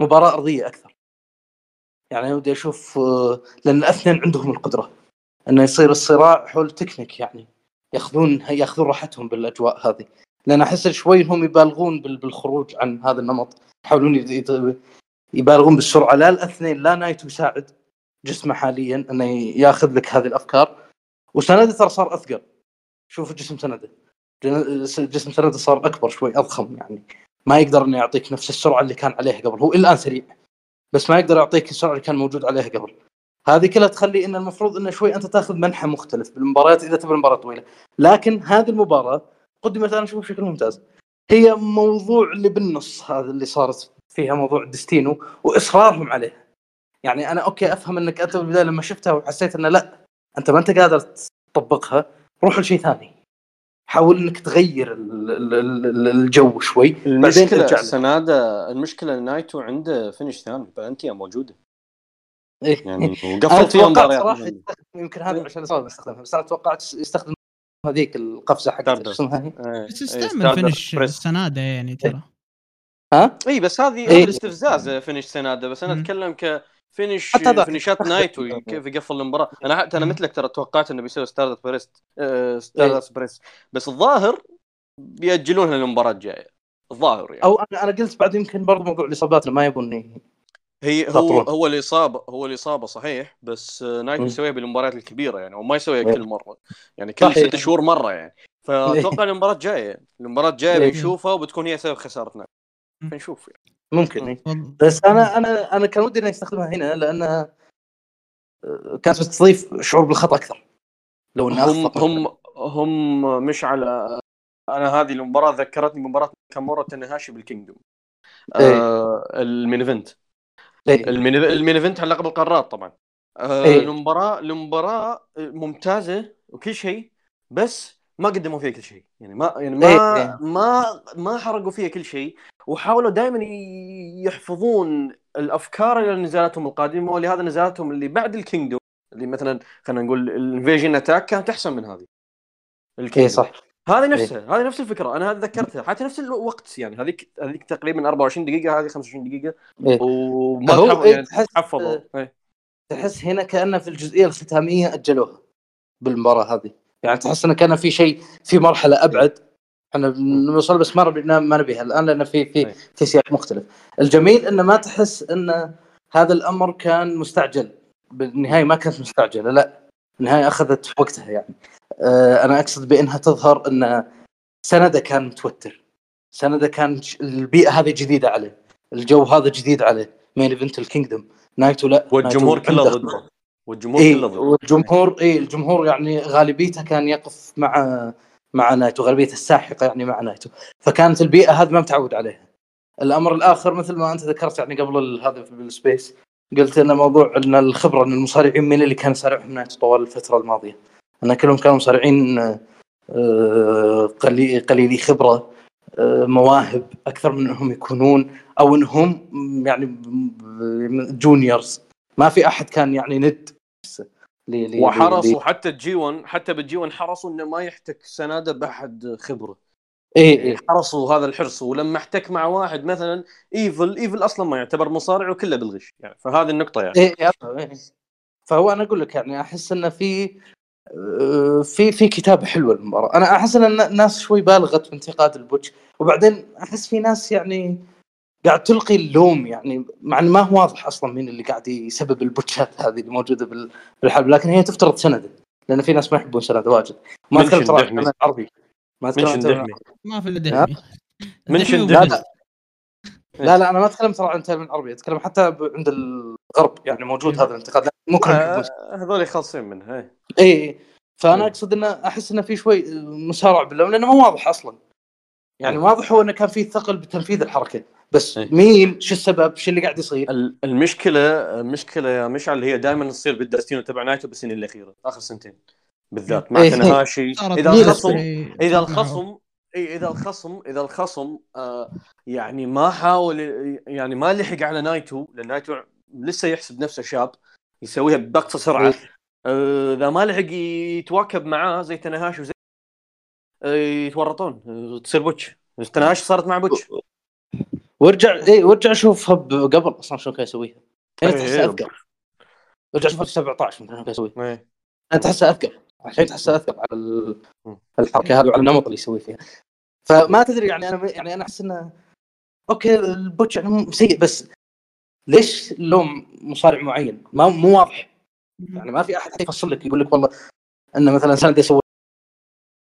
مباراة أرضية أكثر. يعني أنا ودي أشوف آه، لأن الاثنين عندهم القدرة. انه يصير الصراع حول تكنيك يعني. ياخذون ياخذون راحتهم بالأجواء هذه. لأن أحس شوي هم يبالغون بال- بالخروج عن هذا النمط. يحاولون يبالغون بالسرعة. لا الاثنين لا نايتو يساعد جسمه حاليا إنه ياخذ لك هذه الأفكار. وسنادا ترى صار أثقل. شوف جسم سنادا جسم سنادا صار أكبر شوي أضخم يعني. ما يقدر إنه يعطيك نفس السرعة اللي كان عليها قبل. هو الآن سريع بس ما يقدر يعطيك السرعة اللي كان موجود عليها قبل. هذه كلها تخلي إن المفروض إنه شوي أنت تأخذ منحى مختلف بالمباريات إذا تبي المباراه طويلة. لكن هذه المباراة قدمت أنا اشوفها بشكل ممتاز. هي موضوع اللي بالنص هذا اللي صارت فيها موضوع ديستينو وإصرارهم عليه. يعني أنا okay أفهم إنك أنت بالبداية لما شفتها وحسيت إنه لأ أنت ما أنت قادر تطبقها روح لشيء ثاني حاول إنك تغير ال- ال- ال- الجو شوي المشكلة. سنادا المشكلة نايتو عنده finish ثاني بلانتيا موجودة إيه. يعني أنا وقفل فيها توقعت صراحة يمكن هذا عشان الاصابه يستخدمها بس أنا توقعت يستخدم هذيك القفزة حقت اسمها هي؟ إيه. بس إيه، استعمل finish. السنادا يعني ترى ها؟ اي بس هذه إيه. هذا استفزاز finish سنادا بس أنا. أتكلم ك finish هذا- فينشات نايتو كيف يقفل المباراة أنا حتى أنا. مثلك ترى توقعت إنه بيسوي ستاردست بريس آه، ستاردست بريس بس الظاهر بيأجلونها للمباراة الجاية الظاهر يعني أو أنا أنا قلت بعد يمكن برضو موضوع الإصابات ما يبون هي هو يخاطرون. هو الاصابه هو الإصابة صحيح بس مم. يسويها بالمباريات الكبيرة يعني وما يسويها إيه. كل مرة يعني كل. ست شهور مرة يعني فأتوقع المباراة الجاية المباراة الجاية إيه. بنشوفها وبتكون هي سبب خسارتنا. بنشوف يعني. ممكن. إيه. بس أنا أنا أنا كان ودي انه يستخدمها هنا لأنها آه، كانت بتضيف شعور بالخطأ أكثر لو انه هم هم هم مش على أنا هذه المباراة ذكرتني بمباراه ناكامورا تناهاشي بالكينجدوم آه ال main event إيه. ال main ال main event على لقب القارات طبعا آه إيه. المباراة المباراة ممتازة وكل شيء بس ما قدموا فيها كل شيء. يعني ما يعني ما إيه، إيه. ما ما حرقوا فيها كل شيء وحاولوا دائما يحفظون الأفكار نزالاتهم القادمة ولهذا نزالاتهم اللي بعد الكينجدوم اللي مثلا خلينا نقول الانفيجن أتاك كانت أحسن من هذه. اي الكينجدوم صح. هذه نفسها هذه نفس الفكرة أنا هذه ذكرتها. حتى نفس الوقت يعني هذيك هذيك تقريبا 24 دقيقة هذه 25 دقيقة إيه. وما هو إيه يعني تحس- حفظوا إيه. تحس هنا كأنه في الجزئية الختامية أجلوها بالمباراة هذه. يعني تحس انه كان في شيء في مرحلة أبعد. إحنا بنوصل بس ما ما نبيها الان لأن في في. في سياق مختلف. الجميل إنه ما تحس إن هذا الأمر كان مستعجل. بالنهاية ما كانت مستعجلة لا. النهايه أخذت وقتها يعني. آه، أنا أقصد بإنها تظهر إن سنادا كان متوتر. سنادا كان البيئة هذه جديدة عليه. الجو هذا جديد عليه. main event الكينجدوم نايتو لا. والجمهور كله ضده. والجمهور اي كله ضده والجمهور اي الجمهور يعني غالبيته كان يقف مع مع نايتو غالبيته الساحقة يعني مع نايتو. فكانت البيئة هذه ما متعود عليها. الأمر الآخر مثل ما أنت ذكرت يعني قبل هذا في ال space قلت إن موضوع إن الخبرة إن المصارعين من اللي كان يصارعهم نايتو طوال الفترة الماضية. إن كلهم كانوا مصارعين آه، قلي- قليلي خبرة آه، مواهب أكثر من إنهم يكونون أو إنهم يعني juniors ما في أحد كان يعني ند لي- لي- وحرصوا لي- حتى الجي 1 حتى بالجي 1 حرصوا إنه ما يحتك سنادة بأحد خبرة. اي اي حرصوا هذا الحرص ولما احتك مع واحد مثلا إيفل إيفل أصلا ما يعتبر مصارع وكله بالغش. يعني فهذه النقطة يعني. اي إي، إي. فهو أنا أقول لك يعني أحس إنه في آه، في في كتابة حلوة للمباراة. أنا أحس إن الناس شوي بالغت في انتقاد ال botch. وبعدين أحس في ناس يعني قاعد تلقي اللوم يعني مع إن ما هو واضح أصلا مين اللي قاعد يسبب البوتشات هذه اللي موجودة بال- بالحلب لكن هي تفترض سنده لأن في ناس ما يحبون سنده واجد. ما اتكلم ترى العربي ما اتكلم ما في إلا دحمي منشن لا. لا لا أنا ما أتكلم ترى عن التلميذ العربي أتكلم حتى عند الغرب يعني موجود هذا الانتقاد. لكن مو كلهم يحبون آه، هذول خالصين منها إيه. اي اي فأنا مم. أقصد إنه أحس إنه في شوي مسارع باللوم لأنه مو واضح أصلا. يعني مم. واضح هو إنه كان في ثقل بتنفيذ الحركة بس إي. مين شو السبب شو اللي قاعد يصير ال- المشكلة المشكلة يا مشعل اللي هي دائما تصير بال Destino تبع نايتو بالسنين الأخيرة آخر سنتين بالذات مع إيه. تنهاشي صارت إذا الخصم إيه، إذا. الخصم إي إذا الخصم إذا الخصم آه يعني ما حاول يعني ما لحق على نايتو لأن نايتو لسه يحسب نفسه شاب يسويها بأقصى سرعة إيه. آه، إذا ما لحق يتواكب معاه زي تنهاشي وزي آه، يتورطون. تصير botch. تنهاشي صارت مع botch. وارجع اي وارجع شوفها قبل أصلا شلون كان يسويها. إيه، تحسها. اذكر ارجع شوفها في 17 مثلا كان يسويها إيه. أنا تحسها اذكر الحين تحسها اذكر على. الحركة هذه وعلى النمط اللي يسوي فيها. فما تدري يعني أنا يعني أنا أحس إنه okay ال botch يعني مو سيء بس ليش لوم مصارع معين؟ ما مو واضح. يعني ما في أحد يفصل لك يقول لك والله ان مثلا سند يسوي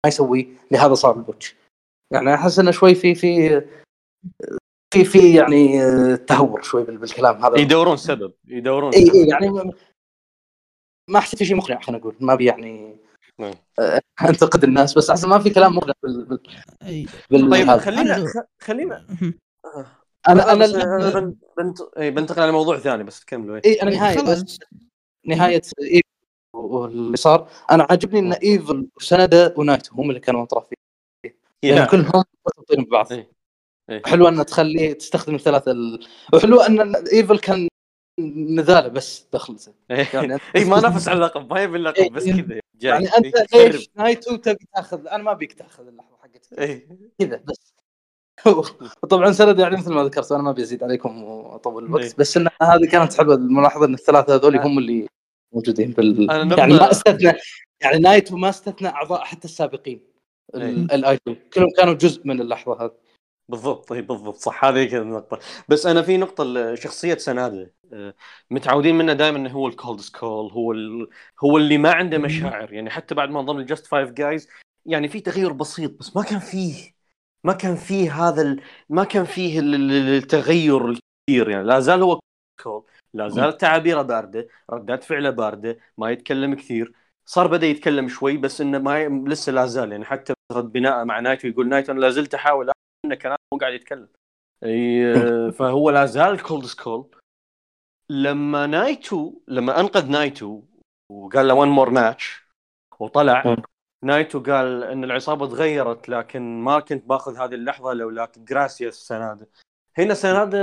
ما يسوي لهذا صار ال botch يعني أحس إنه شوي في في في في يعني تهور شوي بال- بالكلام هذا يدورون سبب يدورون اي. إي يعني ما- حسيت في شيء مقنع خلينا نقول ما بي يعني نعم. <laughs> أنتقد الناس بس أحس ما في كلام مقنع بال, بال, طيب هذا. خلينا خلينا أنا أنا بنت... إيه، بنتقل على موضوع ثاني بس تكملوا إيه. إي أنا نهاية بس نهاية واللي صار أنا عاجبني إن إيفل وسنده ونايتو هم اللي كانوا مطرفين لأن يا. كلهم مرتبطين ببعض إيه. إيه. حلو أن تخليه تستخدم الثلاثة ال... وحلو أن إيفل كان نذاله بس دخلته يعني اي إيه، ما نافس على اللقب ما يبي اللقب إيه. بس كذا يعني أنت. ليش نايتو تبي تأخذ أنا ما بيك تأخذ اللحظة حقتك إيه. كذا بس <laughs> وطبعا سند يعني مثل ما ذكرت أنا ما بيزيد عليكم وأطول الوقت إيه. بس إن هذه كانت حلوة الملاحظة إن الثلاثة هذول هم اللي موجودين بال يعني ما استثنى يعني نايتو ما استثنى أعضاء حتى السابقين. إيه. الاي كلهم كانوا جزء من اللحظة هذه. بالضبط اي بالضبط. صح هذه كذا النقطة بس أنا في نقطة شخصية سنادة. آه، متعودين منه دائما إنه هو ال Cold Skull هو ال... هو اللي ما عنده مشاعر. يعني حتى بعد ما انضم ال Just Five Guys يعني في تغير بسيط بس ما كان فيه. ما كان فيه هذا ال... ما كان فيه ال- ال- التغير الكبير. يعني لا زال هو cold لا زال تعابيره باردة ردات فعله باردة ما يتكلم كثير. صار بدا يتكلم شوي بس إنه ما ي... لسه لا زال يعني حتى رد بناء مع نايتو يقول نايتو أنا لا زلت أحاول إنه كلام مو قاعد يتكلم. أي <laughs> فهو لا زال Cold Skull لما نايتو لما أنقذ نايتو وقال له one more match وطلع. نايتو قال إن العصابة تغيرت لكن ما كنت باخذ هذه اللحظة لولا gracias سناده هنا سناده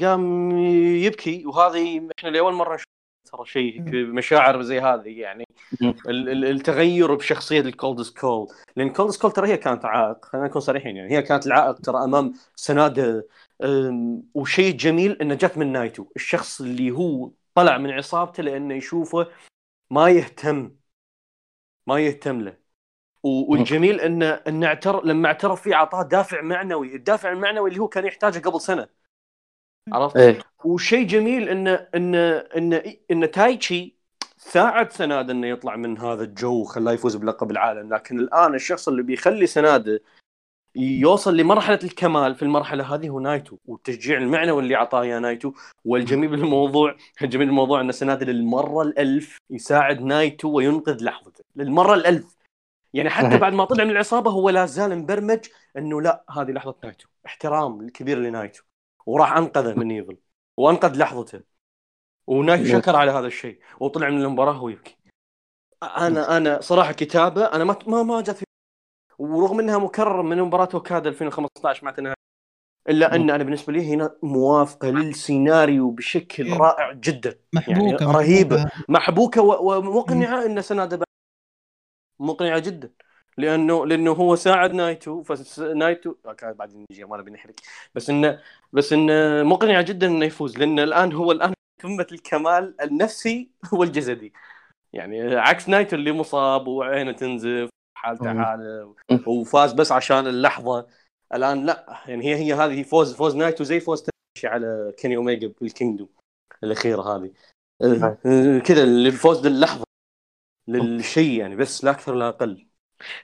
قام يبكي وهذه إحنا لأول مرة نشوف ترى شيء مشاعر زي هذه يعني التغير بشخصية ال Cold Skull لأن Cold Skull ترى هي كانت عائق خلينا نكون صريحين يعني هي كانت العائق ترى أمام سناده أم، وشيء جميل إنه جت من نايتو. الشخص اللي هو طلع من عصابته لأنه يشوفه ما يهتم ما يهتم له. والجميل انه انه اعترف لما اعترف فيه أعطاه دافع معنوي، الدافع المعنوي اللي هو كان يحتاجه قبل سنة. عرفت؟ إيه. وشيء جميل انه انه انه إن تايتشي ساعد سناد إنه يطلع من هذا الجو وخلاه يفوز بلقب العالم، لكن الآن الشخص اللي بيخلي سناده يوصل لمرحلة الكمال في المرحلة هذه هو نايتو. والتشجيع المعنوي اللي أعطاه اياه نايتو. والجميل بالموضوع الجميل بالموضوع إن سناده للمرة الألف يساعد نايتو وينقذ لحظته. للمرة الألف. يعني حتى بعد ما طلع من العصابة هو لا زال مبرمج إنه لا هذه لحظة نايتو. احترام الكبير لنايتو. وراح أنقذه من إيفل. وأنقذ لحظته. ونايتو شكر على هذا الشيء. وطلع من المباراة وهو يبكي. أنا أنا صراحة كتابة أنا ما ما ما جت في ورغم إنها مكرر من مباراة اوكادا 2015 مع تنهاشي إلا أن أنا بالنسبة لي هنا موافقة للسيناريو بشكل إيه. رائع جدا. يعني. محبوكة. محبوكة. و- ومقنعة إن سنادة مقنعة جدا. لأنه لأنه هو ساعد نايتو فنايتو بعدين نجي ما نبي نحرق. بس إنه بس إنه مقنعة جدا إنه يفوز لأن الآن هو الآن قمة الكمال النفسي والجسدي يعني عكس نايتو اللي مصاب وعينه تنزف حالته. حاله وفاز بس عشان اللحظة. الآن لا يعني هي هي هذه فوز فوز نايتو زي فوز تنشي على كيني اوميجا بال Kingdom الأخيرة هذه. آه، كذا الفوز للحظة. للشيء يعني بس لا أكثر لا أقل.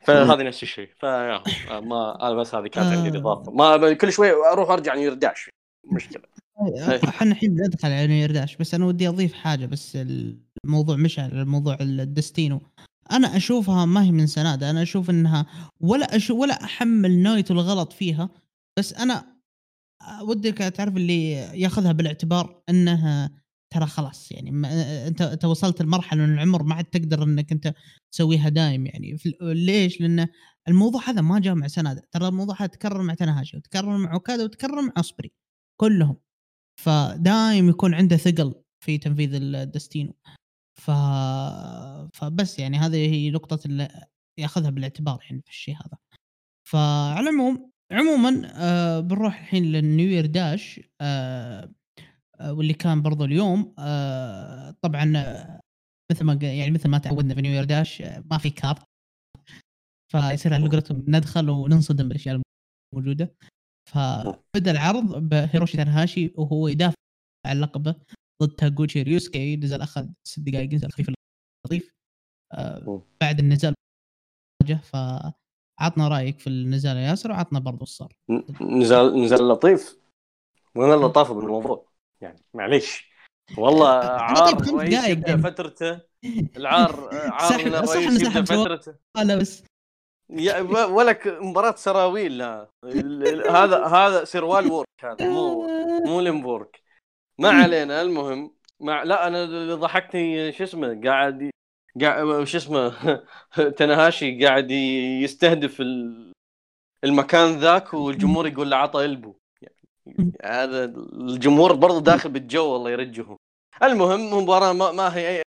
فهذه نفس الشيء. فيا ما أنا بس هذه كانت عندي آه. الإضافة. ما كل شوي أروح أرجع نير داش مشكلة. إحنا الحين ندخل على نير داش بس أنا ودي أضيف حاجة بس الموضوع مش على الموضوع ال Destino. أنا أشوفها ما هي من سنادة أنا أشوف إنها ولا أشوف ولا أحمل نايتو الغلط فيها بس أنا ودك تعرف اللي ياخذها بالاعتبار إنها ترى خلاص يعني ما أنت أنت وصلت لمرحلة من العمر ما عاد تقدر إنك أنت تسويها دايم يعني. ليش؟ لأن الموضوع هذا ما جاء مع سنادة. ترى الموضوع هذا تكرر مع تناهاشي وتكرر مع أوكادا وتكرر مع اسبري كلهم. فدايم يكون عنده ثقل في تنفيذ الدستينو. ف... فبس يعني هذه هي نقطة اللي يأخذها بالاعتبار يعني في الشيء هذا. فعلى العموم عموما آه بنروح الحين لل New Year Dash آه واللي كان برضو اليوم آه طبعا آه، مثل ما يعني مثل ما تعودنا في New Year Dash آه ما في كارت فيصير على قولتهم ندخل وننصدم بالأشياء الموجودة. فبدأ العرض بهيروشي تاناهاشي وهو يدافع عن لقبه ضد تاغوتشي ريوسكي. نزل أخذ ست دقائق نزل خفيف لطيف. آه بعد النزال واجه فعطنا رأيك في النزال يا ياسر وعطنا برضو الصار. نزال نزال لطيف. وين اللطافة بالموضوع؟ يعني معليش. والله <laughs> عار خمس رئيس يبدأ. فترته. <laughs> العار عار الرئيس يبدأ فترته. لا بس. يا ولك مباراة سراويل لا. هذا هذا سروال وورك هذا مو <laughs> مو لمبورك ما علينا المهم. مع لا أنا اللي ضحكني شو اسمه قاعد قاعد شو اسمه تنهاشي قاعد يستهدف ال- المكان ذاك والجمهور يقول له عطى إلبو. هذا الجمهور برضه داخل بالجو الله يرجهم. المهم مباراة ما, ما هي اي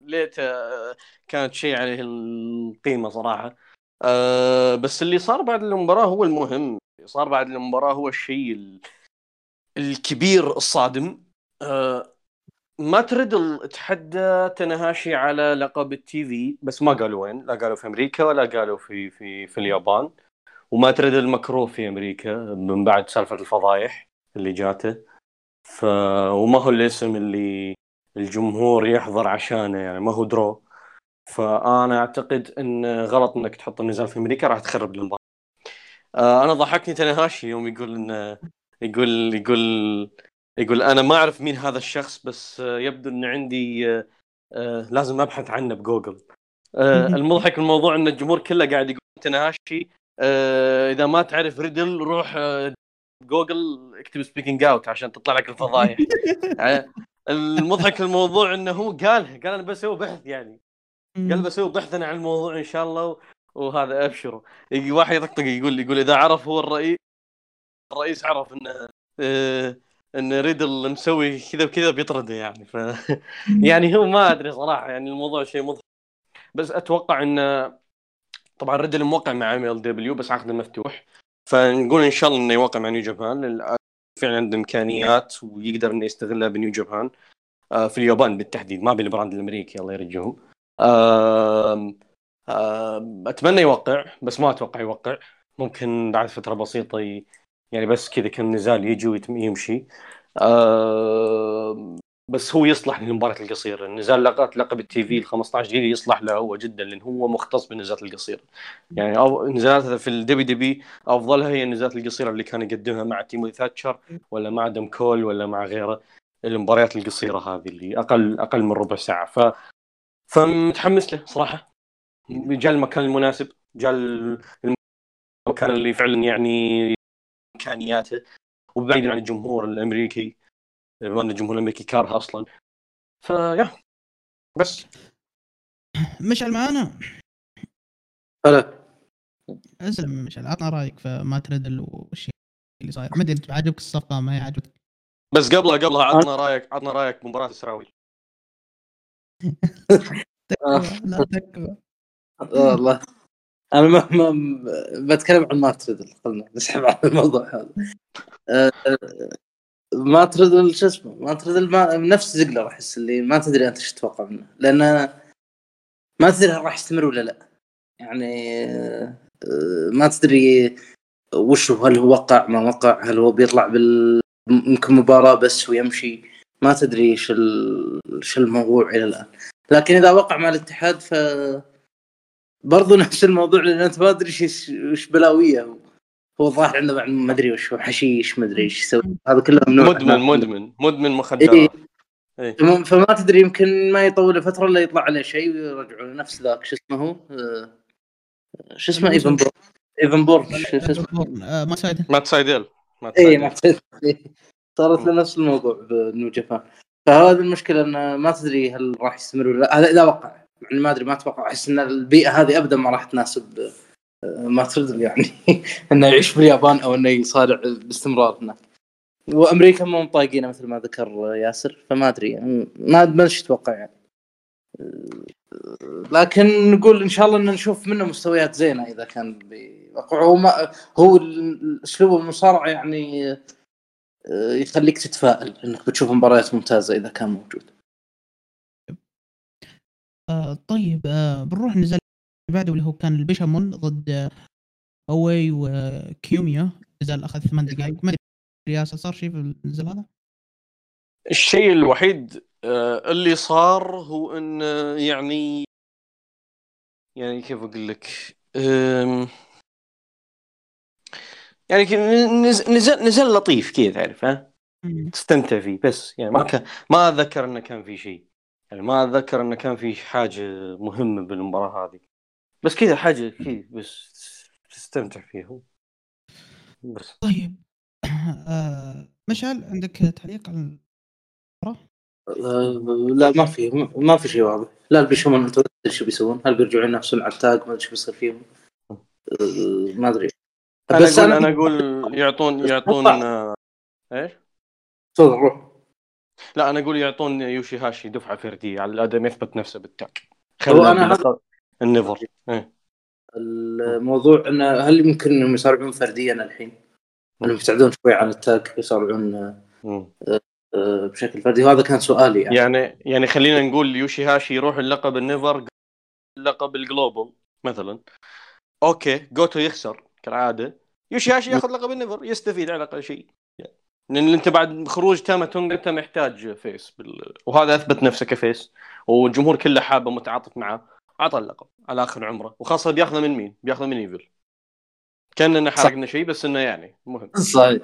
ليت آه، كانت شيء عليه القيمة صراحة. أه بس اللي صار بعد المباراة هو المهم. اللي صار بعد المباراة هو الشيء ال- الكبير الصادم. أه ما تريدل تحدى تنهاشي على لقب التي في بس ما قالوا وين. لا قالوا في أمريكا ولا قالوا في في في اليابان. وما تريدل مكروه في أمريكا من بعد سالفة الفضايح اللي جاته. ف وما هو الاسم اللي الجمهور يحضر عشانه يعني ما هو درو. فأنا أعتقد إن غلط إنك تحط النزال في أمريكا راح تخرب المباراة. آه أنا ضحكني تنهاشي يوم يقول انه يقول يقول يقول أنا ما أعرف مين هذا الشخص بس آه، يبدو إن عندي آه، لازم أبحث عنه بجوجل. <laughs> المضحك الموضوع إن الجمهور كله قاعد يقول تنهاشي إذا ما تعرف ريدل روح آه، جوجل اكتب speaking out عشان تطلع لك الفضايح. يعني <laughs> المضحك الموضوع إنه هو قالها قال أنا بسوي بحث يعني. قال بسوي بحث أنا عن الموضوع إن شاء الله وهذا ابشروا يجي واحد يطقطق يقول يقول إذا عرف هو الرئيس الرئيس عرف إنه آه، إن ريدل مسوي كذا وكذا بيطرده يعني. ف <laughs> يعني هو ما أدري صراحة يعني الموضوع شيء مضحك. بس أتوقع إنه طبعا ريدل موقع مع إم إل دبليو بس عقد مفتوح. فنقول إن شاء الله إنه يوقع مع نيو جابان. فعلا عنده إمكانيات ويقدر إنه يستغلها بنيو جابان. آه، في اليابان بالتحديد ما بالبراند الأمريكي الله آه، أتمنى يوقع بس ما أتوقع يوقع. ممكن بعد فترة بسيطة. يعني بس كذا كم نزال يجي ويمشي بس هو يصلح للمباريات القصيره النزال لقب لقب التي في ال 15 جيل يصلح له هو جدا لأن هو مختص بالنزالات القصيرة. يعني أو نزالات في الدبي دبي أفضلها هي النزالات القصيرة اللي كان يقدمها مع تيمو ثاتشر ولا مع دم كول ولا مع غيره. المباريات القصيرة هذه اللي أقل أقل من ربع ساعة. ف فمتحمس له صراحة. جاء المكان المناسب جاء المكان اللي فعلا يعني إمكانياته. وبعيدا عن الجمهور الأمريكي. بما ان الجمهور الامريكي كاره أصلا. فيا بس. مشعل معانا؟ هلا اسمع مشعل عطنا رأيك في مات ريدل والشيء اللي صاير. ما أدري عجبك الصفقة ما هي عجبك؟ بس قبلها قبلها عطنا رأيك عطنا رأيك بمباراه السراويل لا تكفى والله. أنا ما, ما بتكلم عن مارت ريدل خلنا نسحب على الموضوع هذا. أه، مات ريدل شو اسمه ما ما نفس زقلر احس اللي ما تدري أنت إيش تتوقع منه. لأن ما تدري هل راح يستمر ولا لا. يعني أه، ما تدري وش هل هو وقع ما وقع هل هو بيطلع بال ممكن مباراة بس ويمشي. ما تدري إيش إيش الموضوع إلى الآن. لكن إذا وقع مع الاتحاد ف برضو <laughs> نفس الموضوع لأن أنت ما ادري إيش بلاوية هو الظاهر عنده بعد ما أدري وش هو حشيش ما أدري إيش يسوي. هذا كله ممنوع. مدمن مدمن مدمن مخدرات. إيه. إيه. فما تدري يمكن ما يطول فترة إلا يطلع عليه شيء ويرجعوا نفس ذاك. شو اسمه هو؟ آه، شو اسمه؟ إيفان بورن إيفان بورن شو اسمه؟ مات سايدل. مات سايدل اي ما صارت له نفس الموضوع بنيو جابان. فهذه المشكلة انه ما تدري هل راح يستمر ولا لا. هذا إذا وقع. يعني ما أدري ما أتوقع. أحس إن البيئة هذه ابدا ما راح تناسب مات ريدل يعني. <laughs> إنه يعيش في اليابان أو إنه يصارع باستمرار هناك. وأمريكا مو طايقينه مثل ما ذكر ياسر فما أدري يعني. ما ما أتوقع يعني. لكن نقول إن شاء الله إن نشوف منه مستويات زينة إذا كان بيوقع هو ما هو اسلوب المصارعة يعني آه، يخليك تتفائل إنك بتشوف مباريات ممتازة إذا كان موجود. آه طيب آه بنروح اللي بعده اللي هو كان البيشامون ضد آه اوي وكيوميا نزال اخذ ثمان دقائق. ما أدري رياسه صار شيء في النزال هذا؟ الشيء الوحيد آه اللي صار هو إن يعني يعني كيف أقول لك؟ يعني نزل نزل لطيف كذا تعرف ها؟ تستمتع فيه بس يعني ما كان ما اتذكر إنه كان في شيء. يعني ما اتذكر إنه كان في حاجة مهمة بالمباراة هذه. بس كذا حاجة كذا بس تستمتع فيها. بس. طيب. <coughs> آه مشعل عندك تعليق على؟ آه لا ما في ما في شيء واضح. لا البيشومون انت شو بيسوون. هل بيرجعون ينافسون على التاج؟ ما أدري شو بيصير فيهم. آه ما أدري. أنا بس أقول أنا أقول يعطون يعطون إيش؟ تفضل روح. لا أنا أقول يعطون يوشي هاشي دفعة فردية على الادم يثبت نفسه بال tag هو أنا ال NEVER. إيه. الموضوع انه هل يمكن إنهم يصارعون فرديا الحين؟ إنهم يبتعدون شوي عن ال tag يصارعون آه، آه، بشكل فردي. وهذا كان سؤالي يعني. يعني, يعني خلينا نقول يوشي هاشي يروح اللقب ال NEVER اللقب ال global مثلا. أوكي جوتو يخسر كالعادة. يوشيهاشي ياخذ لقب ال NEVER يستفيد على الأقل شيء. لأن أنت بعد خروج تاما تونغ انت محتاج فيس بال... وهذا أثبت نفسه كفيس. والجمهور كله حابة متعاطف معه. اعطى اللقب على آخر عمره. وخاصة بياخذه من مين؟ بياخذه من إيفل. كأننا حرقنا شيء بس إنه يعني مهم. صحيح.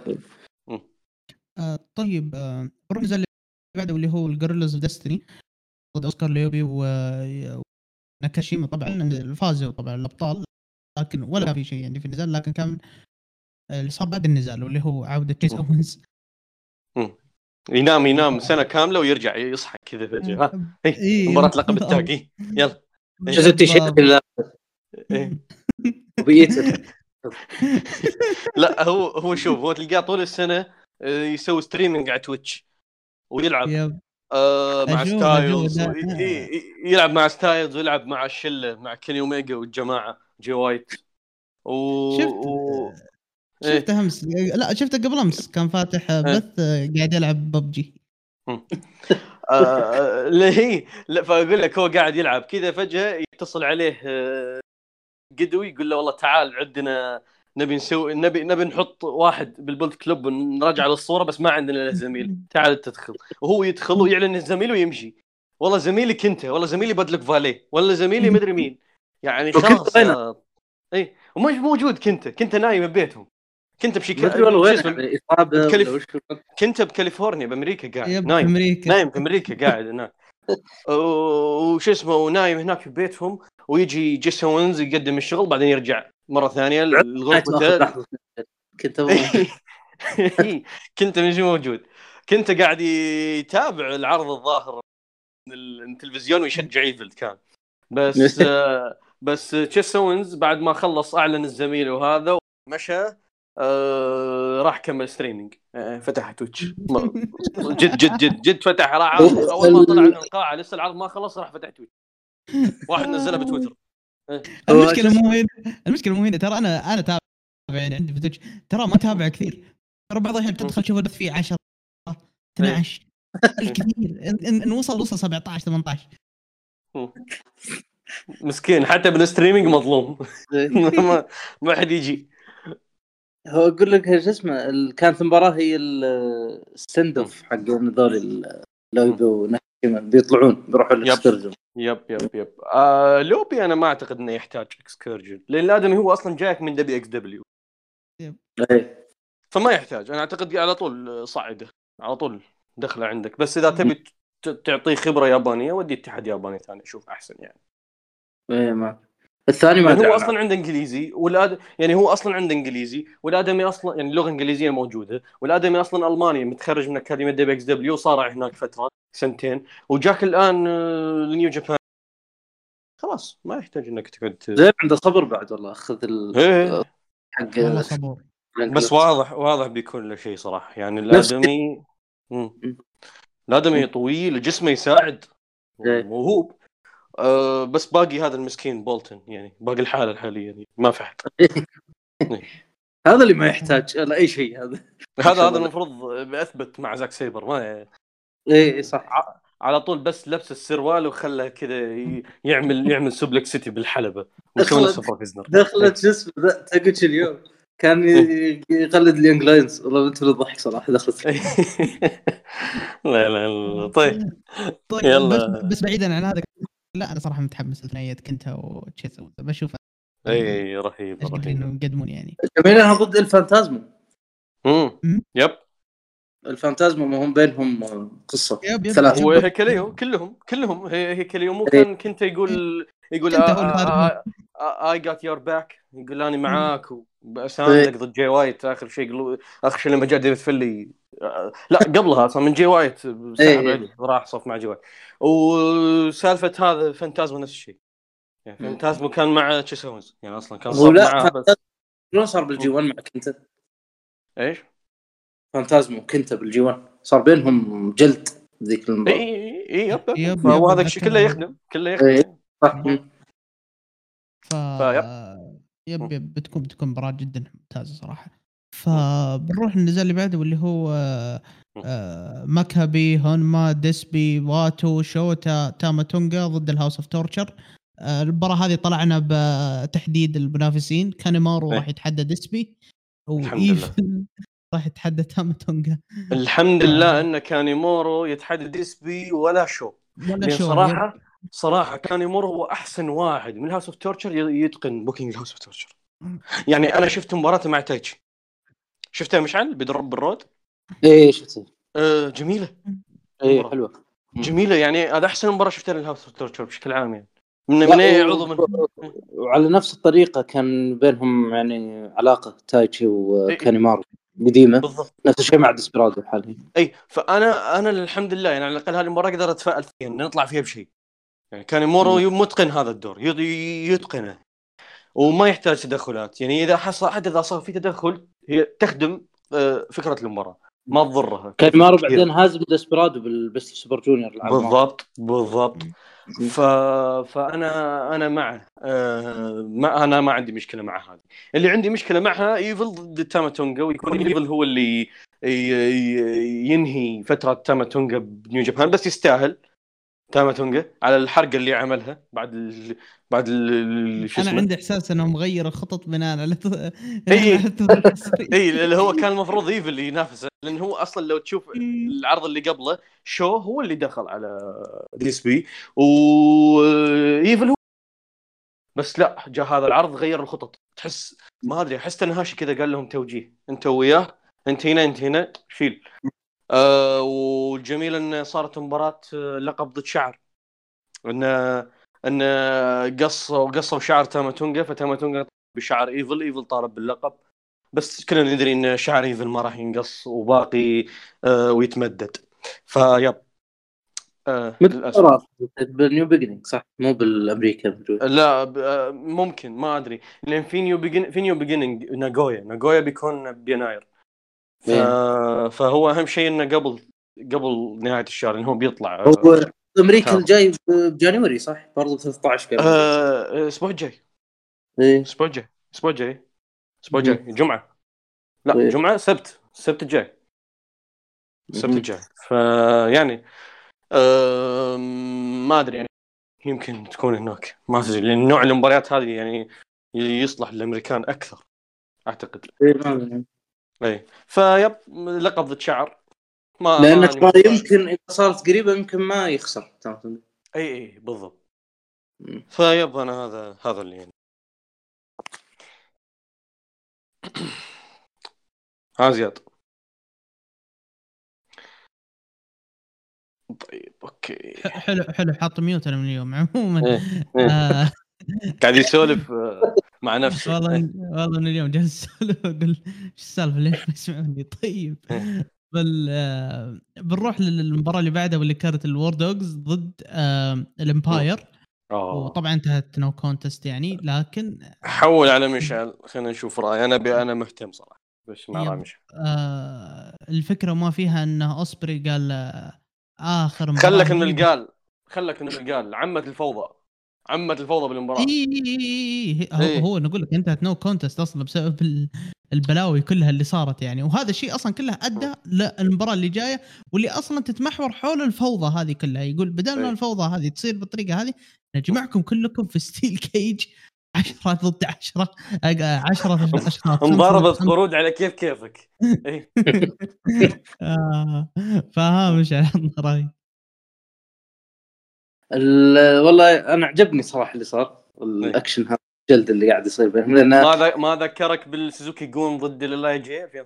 آه طيب آه نروح اللي بعده اللي هو الجورلز ديستني ضد أوسكار ليوبي و ناكاشيما. طبعا فازوا طبعا الأبطال لكن ولا كان في شيء يعني في النزال لكن كان اللي صار بعد النزال واللي هو عودة تشيس أوينز ينام ينام سنة كاملة ويرجع يصحى كذا فجأة. ها إيه مباراة لقب ال tag يلا. شفت التيشيرت إيه. <laughs> لا هو هو شوف هو تلقاه طول السنة آه، يسوي streaming على تويتش ويلعب آه مع ستايلز يلعب مع ستايلز ويلعب مع الشله مع كيني اوميجا والجماعة جي وايت و... شفت و... شفته أمس لا شفته قبل أمس كان فاتح آه. بث قاعد يلعب ببجي. آه، اللي هي لا فأقول لك هو قاعد يلعب كذا فجأة يتصل عليه آه، قدوي يقول له والله تعال عندنا نبي نسوي نبي نبي نحط واحد بالبولت كلوب ونرجع للصورة بس ما عندنا له زميل. تعال تدخل. وهو يدخل ويعلن الزميل ويمشي والله زميلك انت والله زميلي بدلك فاليه والله زميلي مدري مين. يعني خلاص آه، اي ومش موجود كنت كنت نايم ببيتهم. كنت بشي ما أدري والله وين شو اسمه؟ إصابة ولا الكلف- وش كنت بكاليفورنيا بأمريكا قاعد. يب نايم. أمريكا نايم في أمريكا قاعد هناك وش اسمه ونايم هناك في بيتهم ويجي جيسون وينز يقدم الشغل بعدين يرجع مرة ثانية لحظة. كنت <laughs> كنت مش موجود. كنت قاعد يتابع العرض الظاهر من التلفزيون ويشجع ايفلد كان. بس <laughs> آه، بس تشيس بعد ما خلص أعلن الزميل وهذا ومشى آه راح كمل ستريمينج آه فتح تويتش جد جد جد جد فتح. راح اول ما طلع من القاعة لسه العرض ما خلص راح فتح تويتش واحد نزلها بتويتر. المشكلة مو هنا المشكلة مو هنا. ترى أنا أنا تابع يعني عندي في تويتش ترى ما تابع كثير. ترى بعض الأحيان تدخل تشوف البث فيه 10 12 الكثير. إن- إن إن وصل وصل 17 18 مسكين. حتى بالستريمينج مظلوم. <laughs> <laughs> ما ما حد يجي. هو أقول لك شو اسمه كانت المباراة هي ال- السند اوف حق هذول لوبي وناكيما بيطلعون بيروحوا الاكسكرجن يب. يب يب آه لوبي أنا ما أعتقد إنه يحتاج اكسكيرجن لأن الادمي هو أصلا جايك من دبليو إكس دبليو. فما يحتاج. أنا أعتقد على طول صعده على طول دخله عندك. بس إذا تبي تعطيه خبرة يابانية ودي اتحاد ياباني ثاني أشوف أحسن يعني. إيه ما الثاني ما يعني هو. أصلا عنده إنجليزي والآد... يعني هو أصلا عنده إنجليزي والآدمي أصلا يعني لغه انجليزيه موجودة والآدمي أصلا ألماني متخرج من أكاديمية دبليو إكس دبليو صار هناك فترة سنتين وجاك الآن آه، لنيو جابان خلاص ما يحتاج إنك تقعد ت- زين عنده صبر بعد والله أخذ ال... إيه. حق بس واضح واضح بيكون له شيء صراحة يعني الآدمي. الآدمي طويل جسمه يساعد إيه. موهوب أه بس باقي هذا المسكين بولتن يعني باقي الحالة الحالية يعني ما في أحد. <laughs> هذا اللي ما يحتاج لا أي شيء هذا. <laughs> هذا هذا. <laughs> المفروض اثبت مع زاك سيبر ما اي إيه، صح. على طول بس لبس السروال وخله كذا يعمل يعمل Suplex City بالحلبة. دخلت- نفسه بروك ليزنر. دخلت شو اسمه ذا- تاكوتش اليوم؟ كان يقلد ال Young Lions. والله انت الضحك صراحة دخلت. لا لا لا طيب. طيب يلا. بس, بس بعيدا عن هذا. لا أنا صراحة متحمس لثنائيه كنتا وتشيز بشوف إي رهيب رهيب. إنهم يقدمون يعني. جميل إنها ضد الفانتازما مم. yep. الفانتازما ما هم بينهم قصة. yep yep. ثلاثة. هو هيكليو كلهم كلهم. هي- هيكليو مو. كان كنت يقول يقول I got your back يقول اني معاك وبساندك ضد جاي وايت آخر شيء آخر شيء لما جاء ديفيد فينلي لا قبلها أصلا من جاي وايت سحب إيه. راح صف مع جاي وايت وسالفة هذا فانتازما نفس الشيء يعني مم. فانتازما كان مع تشيس اونز يعني أصلا كان صف معاه بس شلون صار بال G 1 معك انت؟ إيش؟ فانتازما وكنتا بال G 1 صار بينهم جلد ذيك إي المباراه إي إي yep yep, yep فهو yep, هذا الشيء. كله يخدم كله يخدم إيه. صح مم. ف yep yep بتكون بتكون مباراة جدا ممتازة صراحة فبنروح للنزال اللي بعده واللي هو آه، مكابي هونما ديسبي واتو شوتا تاما تونجا ضد ال House of Torture. المباراة هذه طلعنا بتحديد المنافسين. كانيمارو إيه. راح يتحدى ديسبي وايفل <laughs> راح يتحدى تاما تونجا الحمد لله إن كانيمورو يتحدى ديسبي ولا شو. ولا شو صراحة صراحة كانيمورو هو أحسن واحد من House of Torture يتقن booking ال House of Torture. يعني أنا شفت مباراته مع تايتشي. شفتها مشعل بيضرب بال rod إيه شفته آه جميلة. إيه. حلوة. جميلة يعني هذا أحسن مباراه شفتها لل House of Torture بشكل عام يعني. من من عضو من وعلى نفس الطريقة كان بينهم يعني علاقة تايتشي إيه. وكانيمارو قديمة. بالضبط. نفس الشيء مع ديسبرادو حاليا. إي فأنا أنا الحمد لله يعني على الأقل هذه المباراه أقدر أتفائل فيها ان نطلع فيها بشيء. يعني كانيمورو متقن هذا الدور يتقنه. وما يحتاج تدخلات. يعني إذا حصل حتى إذا صار في تدخل هي تخدم آه، فكرة المباراة. ما تضرها. كانيمارو بعدين هازم ديسبرادو بال Best Super Junior. بالضبط بالضبط. ف... فأنا أنا معه آه... ما أنا ما عندي مشكلة مع هذه. اللي عندي مشكلة معها إيفل ضد تاماتونجا ويكون إيفل هو اللي ي... ي... ينهي فترة تاماتونجا ب New Japan بس يستاهل. تاماتونجا على الحرقة اللي عملها بعد ال... بعد ال... شو أنا اسمه؟ عندي إحساس إنه مغير الخطط بناء على التصريح. إي. اللي هو كان المفروض إيفل اللي ينافسه لأن هو أصلا لو تشوف العرض اللي قبله شو هو اللي دخل على ديسبي وايفل هو. بس لا جاء هذا العرض غير الخطط. تحس ما أدري أحس تاناهاشي كذا قال لهم توجيه. أنت وياه أنت هنا أنت هنا شيل. آه والجميل انه صارت مباراة آه، لقب ضد شعر. إن إن قصوا قصوا شعر تاماتونجا فتاماتونجا بشعر إيفل إيفل طالب باللقب. بس كلنا ندري إن شعر إيفل ما راح ينقص وباقي آه ويتمدد. ف yep. آه بال New Beginning صح؟ مو بالأمريكا لا ب- آه، ممكن ما أدري. لأن في New Begin في New Beginning ناغويا. ناغويا بيكون بيناير. فهو أهم شيء إنه قبل قبل نهاية الشهر لأنه هو بيطلع. هو أمريكا. الجاي ب January صح؟ برضه 13 كان آه، الأسبوع الجاي. إيه. الأسبوع الجاي. الأسبوع الجاي. الأسبوع مم. الجاي. جمعة. لا طيب. جمعة سبت. السبت الجاي. السبت مم. الجاي. فيعني ما أدري يعني. يمكن تكون هناك. ما أدري لأن نوع المباريات هذه يعني يصلح للأمريكان أكثر. أعتقد. إيه،. اي فيب لقب ضد شعر. ما لأن ما ترى يمكن إذا صارت قريبة يمكن ما يخسر. اي اي بالضبط. مم. ف yep أنا هذا هذا اللي يعني. <clears throat> ها زياد. طيب أوكي. حلو حلو حاط mute أنا من اليوم عموما. إيه، إيه. آه. قاعد يسولف آه، مع <laughs> نفسه والله. والله من اليوم جالس أسولف أقول إيش السالفة؟ ليش ما يسمعوني؟ طيب. <laughs> بل آه بنروح للمباراة اللي بعدها واللي كانت ال War Dogs ضد آه ال Empire آه. وطبعا انتهت no contest يعني لكن حول على مشعل خلينا نشوف راي أنا بي أنا مهتم صراحة بس مع. رأي مشعل آه الفكرة ما فيها انه اوسبري قال آه، آخر خلك من القال خلك من القال. عمة الفوضى. عمة الفوضى بالمباراة. اي اي اي هو. هو نقول لك انتهت no contest أصلا بسبب ال- البلاوي كلها اللي صارت يعني. وهذا الشيء أصلا كله أدى للمباراة اللي جاية واللي أصلا تتمحور حول الفوضى هذه كلها. يقول بدل ما إيه. الفوضى هذه تصير بالطريقة هذه نجمعكم كلكم في steel cage 10 ضد 10 10 اشخاص مضاربة خمسة ضد قرود على كيف كيفك. إيه. <laughs> آه، فها والله أنا عجبني صراحة اللي صار الأكشن هذا الجلد اللي قاعد يصير بينهم لأن ما ما ذكرك بالسوزوكي جون ضد LIJ في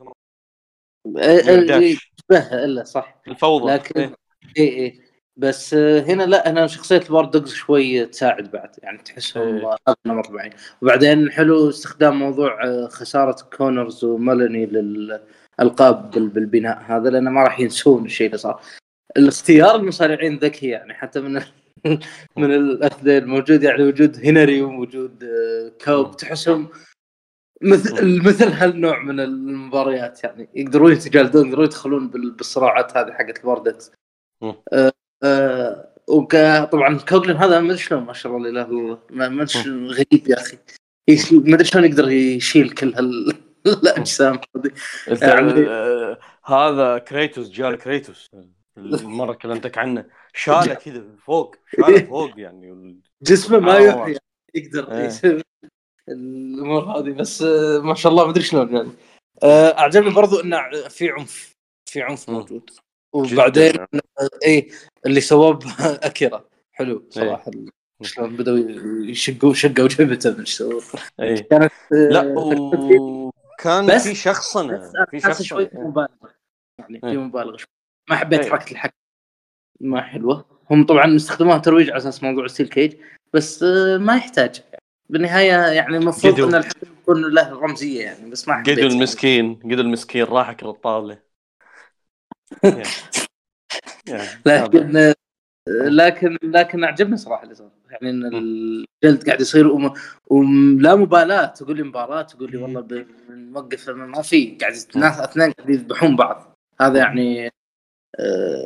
إيه، يشبهها إلا صح. الفوضى. لكن إيه. اي اي بس آه، هنا لا هنا شخصية ال War Dogs شوي تساعد بعد يعني تحسهم إيه. هذا نمط معين وبعدين حلو استخدام موضوع آه، خسارة كونرز ومولوني للالقاب بال- بالبناء هذا لأنه ما راح ينسون الشيء اللي صار. الاختيار المصارعين ذكي يعني حتى من <laughs> من الاثنين موجود يعني وجود هيناري ووجود آه، كوب تحسهم مثل مثل هالنوع من المباريات يعني يقدرون يتجلدون يقدرون يدخلون بال- بالصراعات هذه حقت مم. آه آه وطبعا كوغلن هذا ما أدري شلون ما شاء الله لا إله إلا الله ما أدري شلون غريب يا أخي. ما أدري شلون يقدر يشيل كل هال <laughs> الأجسام هذه. يعني- هذا كريتوس جال كريتوس. المرة كلمتك عنه. شالة كذا فوق شالة <laughs> فوق يعني. وال- جسمه ما يوحي. يعني يقدر إيه. يسوي <laughs> الأمور هذه. بس آه، ما شاء الله ما أدري شلون يعني. آه، أعجبني برضو انه في عنف في عنف. موجود. وبعدين آه، اي اللي سواه <laughs> أكيرا. حلو. صراحة شلون بدأوا يشقوا شقوا إيش سووا إيه. كانت آه، لا وكان في شخصنة في حاسس شوي شخصنه مبالغة. يعني في إيه. مبالغة شوي. ما حبيت إيه. حركة الحكم. ما حلوة. هم طبعا استخدموها ترويج على أساس موضوع steel cage بس آه، ما يحتاج. بالنهاية يعني المفروض. إن الحكم يكون له رمزية يعني بس ما حبيت قدو المسكين قدو المسكين راح اكل الطاوله يعني- <laughs> يعني لكن آه، لكن لكن أعجبني صراحة اللي صار. يعني إن الجلد قاعد يصير وم- ولا مبالاة. تقول لي مباراة تقول لي والله بنوقف ما في قاعد الناس اثنين قاعد يذبحون بعض. هذا يعني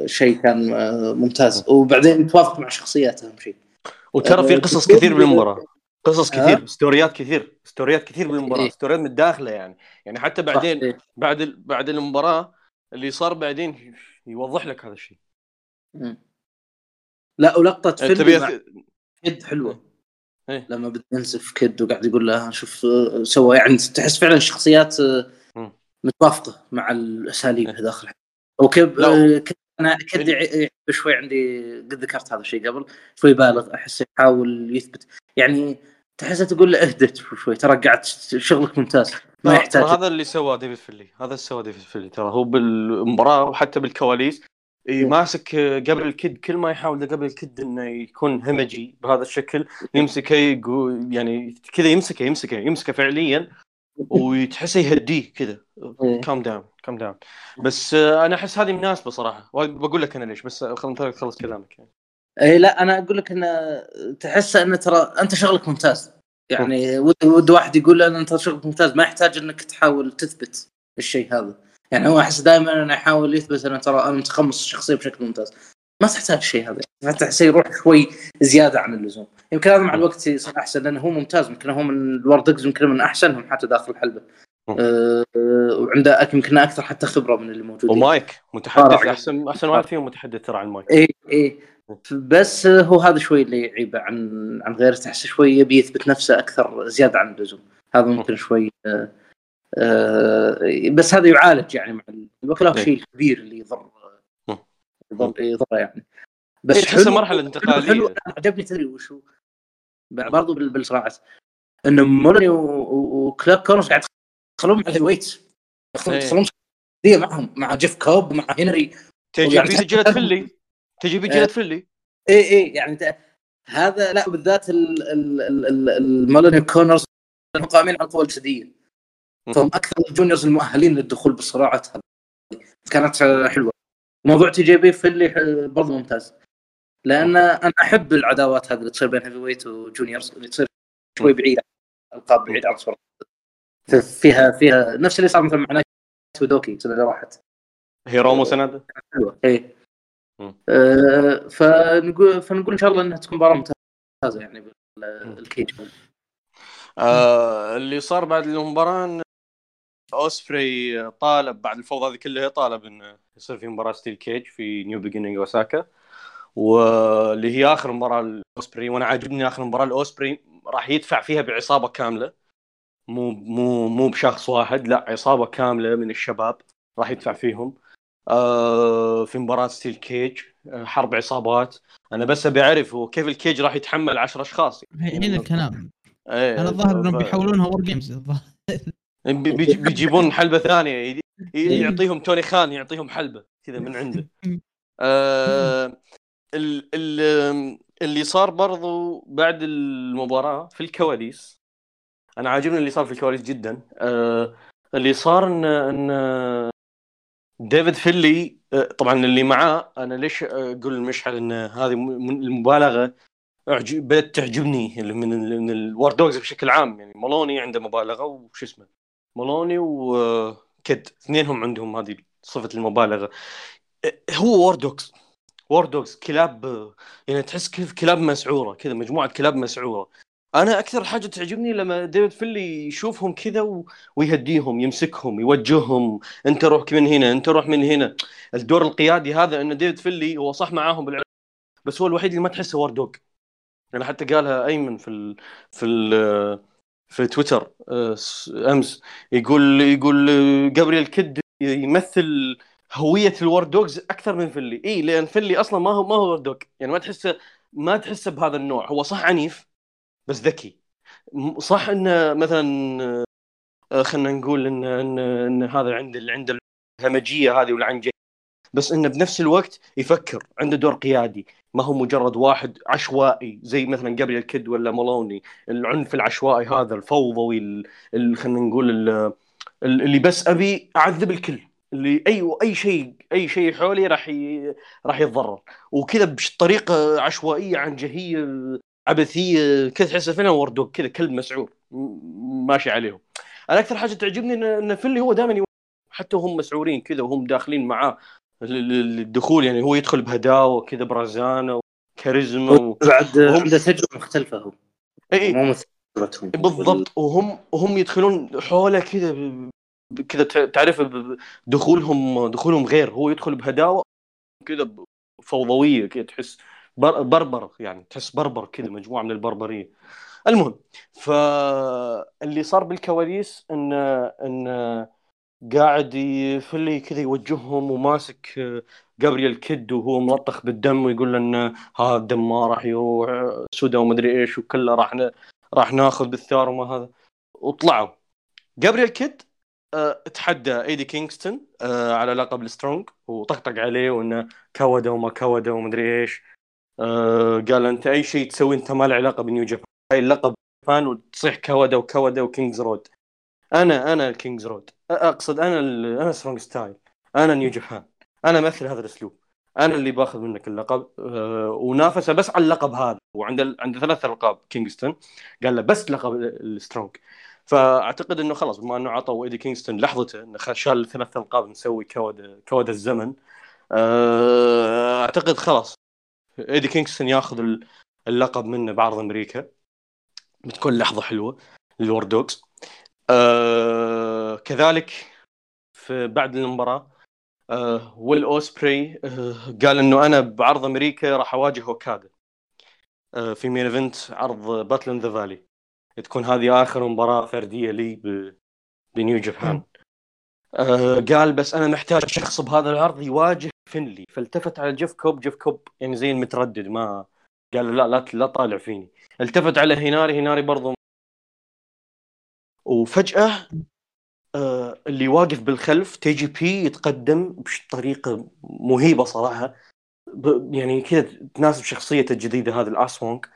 شيء كان آه، ممتاز وبعدين توافق مع شخصياته أهم شيء وترى في آه، قصص كثير بالمباراة قصص؟ كثير ستوريات كثير ستوريات كثير بالمباراة إيه. ستوريات متداخله يعني يعني حتى بعدين إيه. بعد بعد المباراة اللي صار بعدين يوضح لك هذا الشيء. لا ولقطة فيلم مع أث- كيد حلوة إيه. لما بده ينسف كيد وقاعد يقول له شوف آه، سوى يعني تحس فعلا الشخصيات آه،. متوافقة مع الأساليب إيه. داخل لا. آه، أنا كيد يع- يعيب شوي عندي قد ذكرت هذا الشيء قبل شوي بالغ أحس يحاول يثبت. يعني تحسها تقول له اهدى شوي ترى قاعد شغلك ممتاز ما يحتاج هذا اللي سواه ديفيد فينلي. هذا اللي سواه ديفيد فينلي ترى هو بالمباراة وحتى بالكواليس ي- ماسك قيب الكيد كل ما يحاول قيب الكيد إنه يكون همجي بهذا الشكل يمسكه يقول يعني كذا يمسكه يمسكه يمسكه فعليا. وتحسه يهديه كذا. calm down calm down بس آه، أنا أحس هذه مناسبة صراحة. بقول لك أنا ليش بس خلينا تخلص كلامك يعني. اي لا أنا أقول لك انه تحس انه ترى أنت شغلك ممتاز. يعني ود ود واحد يقول له أنت شغلك ممتاز ما يحتاج إنك تحاول تثبت الشيء هذا. يعني هو أحس دائما إنه يحاول يثبت إنه ترى أنا متقمص الشخصية بشكل ممتاز. ما تحتاج الشيء هذا. حتى تحسه يروح شوي زيادة عن اللزوم. يمكن هذا مع الوقت يصير أحسن لأنه هو ممتاز يمكن هو من الوردقز يمكن من أحسنهم حتى داخل الحلبة. أه وعنده يمكن أكثر حتى خبرة من اللي موجودين ومايك متحدث صراحة. أحسن أحسن واحد فيهم متحدث ترى عن المايك اي اي بس هو هذا شوي اللي يعيبه عن عن غيره تحس شوي يبي يثبت نفسه أكثر زيادة عن اللزوم هذا ممكن شوي آه آه بس هذا يعالج يعني مع الوقت له إيه. شيء كبير اللي يضر. يضر يضره يعني إيه، بس انتقالية. حلو أنا عجبني تدري وشو برضو بال- بالصراعات إنه مولني وكلاب كونرز قاعد يدخلون مع الهيد ويت إيه. يدخلون معهم مع جيف كوب مع هنري. تجي في رجاله فيلي. تجي. برجاله فيلي. اي اي يعني ت- هذا لا بالذات ال- ال- ال- ال- المولني كونرز هم قائمين على القوى الجسديه فهم أكثر الجونيورز المؤهلين للدخول بالصراعات هذه كانت حلوة. موضوع TJP في اللي آه، برضه ممتاز. لأن أنا أحب العداوات هذه اللي تصير بين heavyweight و juniors اللي تصير شوي بعيدة القاب بعيد عن الصورة. فيها فيها نفس اللي صار مثلا مع نايت ودوكي السنة اللي راحت. هيرومو سنادا حلوة اي. آه فنقول فنقول إن شاء الله إنها تكون مباراة ممتازة يعني بال cage آه اللي صار بعد المباراة إن اوسبري طالب بعد الفوضى هذه كلها طالب إنه يصير في مباراة steel cage في New Beginning اوساكا واللي هي آخر مباراة الاوسبري وأنا عاجبني آخر مباراة الاوسبري راح يدفع فيها بعصابة كاملة. مو مو مو بشخص واحد لا عصابة كاملة من الشباب راح يدفع فيهم. آه في مباراة steel cage حرب عصابات. أنا بس أبي أعرف هو كيف ال cage راح يتحمل 10 أشخاص؟ هنا الكلام. إيه أنا الظاهر انهم بيحولونها WarGames بي- بيجي- بيجيبون حلبة ثانية. إيه. يعطيهم توني خان يعطيهم حلبة كذا من عنده. <laughs> آه اللي صار برضو بعد المباراة في الكواليس. أنا عاجبني اللي صار في الكواليس جدا. آه اللي صار إن إن ديفيد فينلي آه، طبعا اللي معاه أنا ليش أقول المشعل إن هذه المبالغة بدات تعجبني من من ال War Dogs بشكل عام. يعني مالوني عنده مبالغة وش اسمه مالوني وكيد اثنينهم عندهم هذه صفة المبالغة. هو War Dogs. War Dogs كلاب يعني تحس كيف كلاب مسعورة كذا مجموعة كلاب مسعورة. أنا أكثر حاجة تعجبني لما ديفيد فينلي يشوفهم كذا و... ويهديهم يمسكهم يوجههم. أنت روح من هنا أنت روح من هنا. الدور القيادي هذا إن ديفيد فينلي هو صح معاهم بالعلاقة بس هو الوحيد اللي ما تحسه War Dog يعني حتى قالها أيمن في ال... في ال... في تويتر آه، أمس. يقول يقول آه، جابرييل كيد يمثل هوية ال War Dogs أكثر من فينلي إي لأن فينلي أصلا ما هو ما هو War Dog يعني ما تحسه ما تحسه بهذا النوع. هو صح عنيف بس ذكي. صح إنه مثلا آه، خلينا نقول ان ان, إن هذا عنده عنده الهمجية هذه والعنجهيه بس إنه بنفس الوقت يفكر عنده دور قيادي. ما هو مجرد واحد عشوائي زي مثلا جابرييل كيد ولا مالوني العنف العشوائي هذا الفوضوي ال- ال- خلينا نقول ال- ال- اللي بس أبي أعذب الكل. اللي اي اي شيء اي شيء حولي راح ي... راح يتضرر وكذا بطريقه عشوائيه عنجهيه عبثيه كذا تحسه فعلا وردوق كذا كلب مسعور ماشي عليهم أنا أكثر حاجة تعجبني ان ان فيلي هو دائما. حتى وهم مسعورين كذا وهم داخلين معاه الدخول يعني هو يدخل بهداوه كذا برزانه وكاريزما و... بعد عنده تجربه مختلفه هو اي مو مثل. بالضبط وهم وهم يدخلون حوله كذا كذا تعرف دخولهم دخولهم غير هو يدخل بهداوة كذا فوضوية كذا تحس بر- بربر يعني تحس بربر كذا مجموعة من البربرية المهم فاللي صار بالكواليس إن إن قاعد فينلي كذا يوجههم وماسك جابرييل كيد وهو ملطخ بالدم ويقول إن هذا الدم ما راح يروح سودا ومدري إيش وكله راح. راح ناخذ بالثار وما هذا وطلعوا جابرييل كيد تحدى إيدي كينغستون آه، على لقب ال STRONG وطقطق عليه وإنه كوادا وما كوادا ومدري إيش. آه، قال أنت أي شيء تسوي أنت ما له علاقة بنيو جابان هاي اللقب فان وتصيح كوادا وكوادا و King's Road. أنا أنا ال King's Road. أقصد أنا أنا strong style. أنا نيو جابان أنا مثل هذا الأسلوب. أنا اللي باخذ منك اللقب. أه ونافسه بس على اللقب هذا. وعنده عنده ثلاث ألقاب كينغستون. قال له بس لقب ال- ال STRONG فأعتقد إنه خلاص بما إنه عطوا إيدي كينغستون لحظته إنه شال ثلاث ألقاب نسوي كود كود الزمن أه أعتقد خلاص. إيدي كينغستون ياخذ ال- اللقب منه بعرض أمريكا بتكون لحظة حلوة لل War Dogs. آه كذلك في بعد المباراة آه ويل أوسبري آه قال إنه أنا بعرض أمريكا راح أواجه أوكادا. آه في main event عرض Battle in the Valley. تكون هذه آخر مباراة فردية لي ب... ب New Japan. آه قال بس أنا محتاج شخص بهذا العرض يواجه فينلي. فالتفت على جيف كوب جيف كوب يعني زي المتردد ما قال لا لا لا طالع فيني. التفت على هيناري هيناري برضو وفجأة آه اللي واقف بالخلف TJP يتقدم بطريقة مهيبة صراحة. ب- يعني كذا تناسب شخصيته الجديدة هذا ال Aswang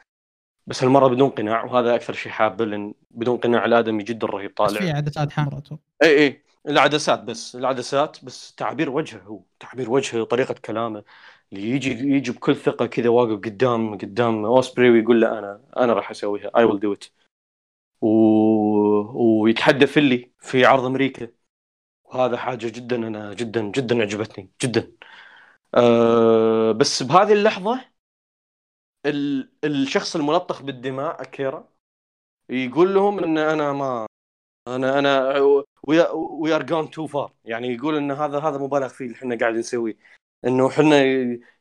بس هالمرة بدون قناع وهذا أكثر شيء حابه لأن بدون قناع الآدمي جدا رهيب بس طالع في عدسات حمراء أتوقع إي إي. العدسات بس العدسات بس تعبير وجهه هو تعبير وجهه طريقة كلامه. اللي يجي يجي بكل ثقة كذا واقف قدام قدام أوسبري ويقول له أنا أنا راح أسويها I will do it. ويتحدى فينلي في عرض أمريكا. وهذا حاجة جدا أنا جدا جدا عجبتني جدا. أه بس بهذه اللحظة ال... الشخص الملطخ بالدماء أكيرا يقول لهم إن أنا ما أنا أنا we are gone too far يعني يقول إن هذا هذا مبالغ فيه اللي إحنا قاعد نسويه. إنه إحنا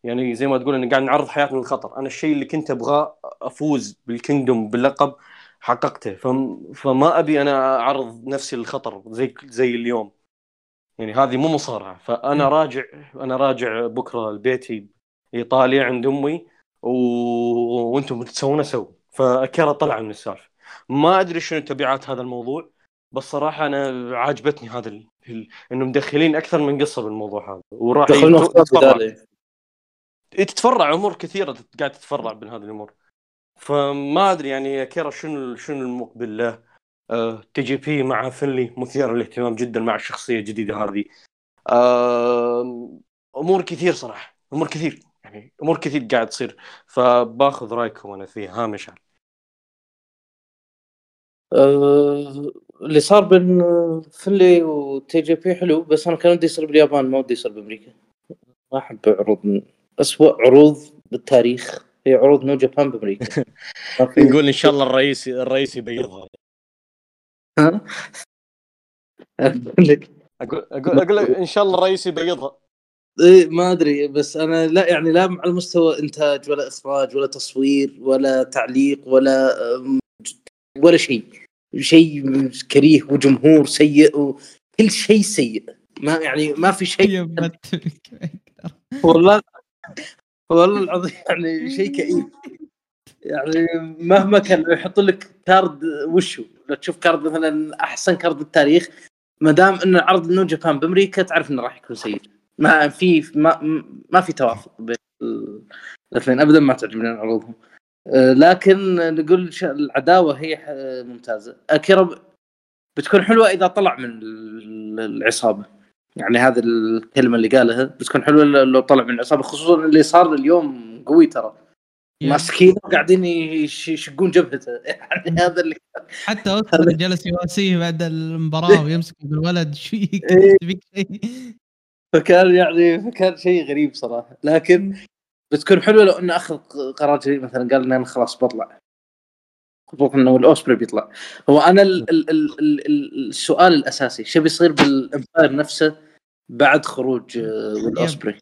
يعني زي ما تقول إن قاعد نعرض حياتنا للخطر. أنا الشيء اللي كنت أبغاه أفوز بال Kingdom باللقب حققته. فم فما أبي أنا أعرض نفسي للخطر زي زي اليوم. يعني هذه مو مصارعة. فأنا راجع أنا راجع بكرة لبيتي ايطاليا عند أمي و... وأنتم تسوون سووا فاكيرا طلع من السالفة. ما ادري شنو تبعات هذا الموضوع بس صراحة أنا عاجبتني هذا ال... ال... انه مدخلين أكثر من قصة بالموضوع هذا. وراح يتفرع بداية. تتفرع. أمور كثيرة قاعد تتفرع من هذه الأمور. فما أدري يعني كيرا شنو شنو المقبل له آه، TJP مع فينلي مثير للاهتمام جدا مع الشخصيه الجديده هذه. آه، أمور كثير صراحة. أمور كثير. يعني أمور كثير قاعد تصير فباخذ رأيكم أنا فيها. ها مشعل. آه، اللي صار بين فينلي و TJP حلو بس أنا كان ودي يصير باليابان ما ودي يصير بأمريكا. ما أحب عروض من اسوء عروض بالتاريخ. هي عروض New Japan بأمريكا. <laughs> نقول إن شاء الله الرئيس الرئيس يبيضها ها؟ أقول لك. أقول أقول أقول إن شاء الله الرئيس يبيضها إيه ما أدري بس أنا لا يعني لا على مستوى إنتاج ولا إخراج ولا تصوير ولا تعليق ولا ولا شيء. شيء كريه وجمهور سيء وكل شيء سيء. ما يعني ما في شيء والله والله العظيم يعني شيء كئيب. يعني مهما كان يحط لك card وشو؟ لو تشوف card مثلا أحسن card بالتاريخ ما دام إنه عرض New Japan بأمريكا تعرف إنه راح يكون سيء. ما في ما ما في توافق بين الاثنين ابدا ما تعجبني عروضهم آه، لكن نقول العداوة هي ح- ممتازة. اكيرا بتكون حلوة إذا طلع من ال- العصابة. يعني هذه الكلمة اللي قالها بتكون حلوة لو طلع من العصابة خصوصا اللي صار اليوم قوي ترى. ماسكين قاعدين يش- يشقون جبهته. <laughs> يعني هذا اللي حتى اوسكار جلس يواسيه بعد المباراة ويمسك بالولد. إيش فيك. فيك شيء فكان يعني فكان شيء غريب صراحة. لكن بتكون حلوة لو إنه اخذ قرار جديد مثلا قال ان أنا خلاص بطلع. خصوصا إنه الأوسبري بيطلع. هو أنا ال ال ال ال السؤال الأساسي شو بيصير بالإمباير نفسه بعد خروج آه، الاوسبري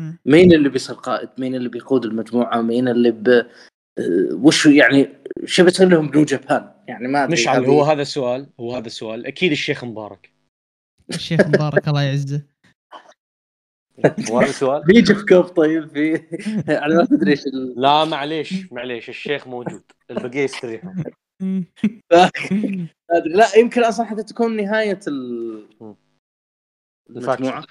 مم. مين اللي بيصير قائد؟ مين اللي بيقود المجموعة؟ مين اللي ب آه، وش يعني شو بيصير لهم بنو جابان يعني ما مشعل هذه- هو هذا السؤال هو هذا السؤال. أكيد الشيخ مبارك. الشيخ مبارك الله يعزه. هو هذا السؤال بيجي <laughs> في كوب طيب في يعني ما تدري إيش لا معليش معليش الشيخ موجود البقية يستريحوا. <laughs> لا يمكن أصلا حتى تكون نهاية ال. المجموعة.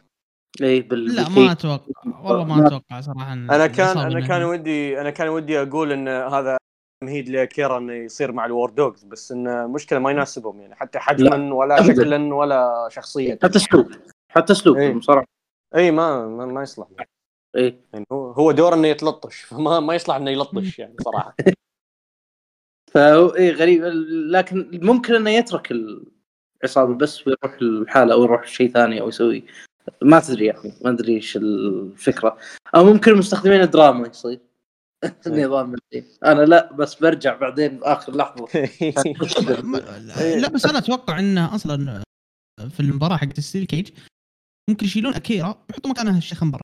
اي بال لا. ما أتوقع. والله ما أتوقع صراحة أنا كان أنا كان ودي أنا كان ودي أقول إن هذا تمهيد لأكيرا إنه يصير مع ال War Dogs بس انه مشكلة ما يناسبهم يعني حتى حجما ولا. شكلا ولا شخصيه حتى اسلوب حتى اسلوب إيه. اي ما ما, ما يصلح. اي يعني هو هو دور إنه يتلطش فما ما يصلح إنه يلطش يعني صراحة. <laughs> فهو اي غريب. لكن ممكن إنه يترك العصابة بس ويروح الحالة أو يروح شيء ثاني أو يسوي ما تدري يعني ما أدري إيش الفكرة. أو ممكن مستخدمين الدراما يصير. <laughs> النظام اللي. أنا لا بس برجع بعدين باخر لحظة. <laughs> لا بس أنا أتوقع إنه أصلا في المباراة حقت steel cage ممكن يشيلون اكيرا ويحطوا مكانها الشيخ مبارك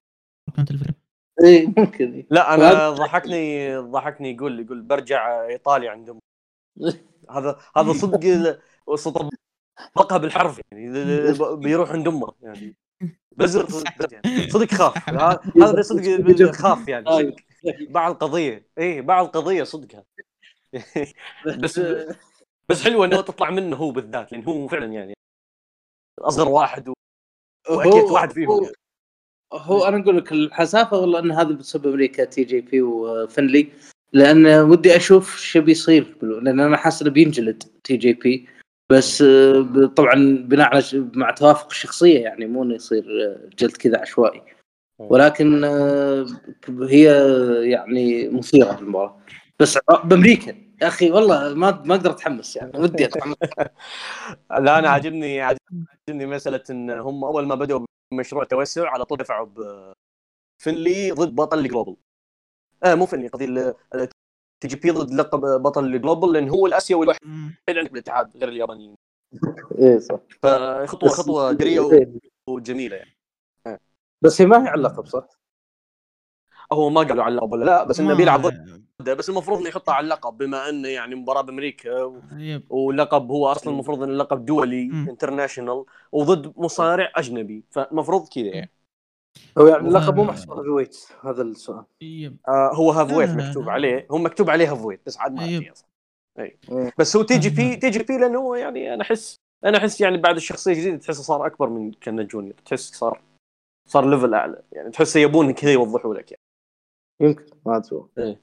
كانت الفكرة. <laughs> اي ممكن. لا أنا ضحكني ضحكني يقول يقول برجع إيطاليا عند امي <laughs> هذا هذا صدق طبقها بالحرف يعني بيروح عند أمه يعني. بزر <laughs> صدق يعني صدق خاف. هذا صدق خاف يعني. صدق. باع القضية. اي باع القضية صدق. بس بس حلوة إنه تطلع منه هو بالذات لأن هو فعلا يعني أصغر واحد و... وأكيد واحد فيهم هو, يعني. هو أنا أقول لك الحسافة والله إن هذا بسبب أمريكا TJP وفنلي لأن ودي أشوف شو بيصير لأن أنا حاسس إنه بينجلد TJP. بس آه، طبعا بناء على مع توافق الشخصية يعني مو إنه يصير آه، جلد كذا عشوائي. ولكن آه، هي يعني مثيرة المباراه بس بامريكا. يا أخي والله ما ما أقدر أتحمس يعني. ودي أتحمس. <laughs> لا أنا عاجبني عاجبني مسألة إن هم أول ما بدأوا بمشروع توسع على طول دفعوا بفنلي ضد بطل ال Global آه مو فنلي قصدي TJP ضد لقب بطل ال Global لأن هو الآسيوي الوحيد. عندك بالاتحاد غير اليابانيين. <laughs> إيه صح. فخطوه خطوة جريئه إيه. وجميلة يعني. بس هي ما هي على اللقب صح؟ هو ما قالوا على اللقب ولا لا بس إنه بيلعب ضده. بس المفروض إنه يحطها على اللقب بما إنه يعني مباراة بأمريكا و- ولقب هو أصلا المفروض انه لقب دولي. international وضد مصارع أجنبي فالمفروض كذا. يعني هو يعني اللقب مو. محسوب heavyweight هذا السؤال. آه هو heavyweight مكتوب. عليه هو مكتوب عليه heavyweight بس عاد ما. أدري أصلا. اي بس هو تي جي بي تي جي بي لأنه هو يعني أنا أحس أنا أحس يعني بعد الشخصية الجديدة تحسه صار أكبر من كان junior تحس صار صار level أعلى يعني تحسه يبون كذا يوضحوا لك يعني. يمكن ما أدري.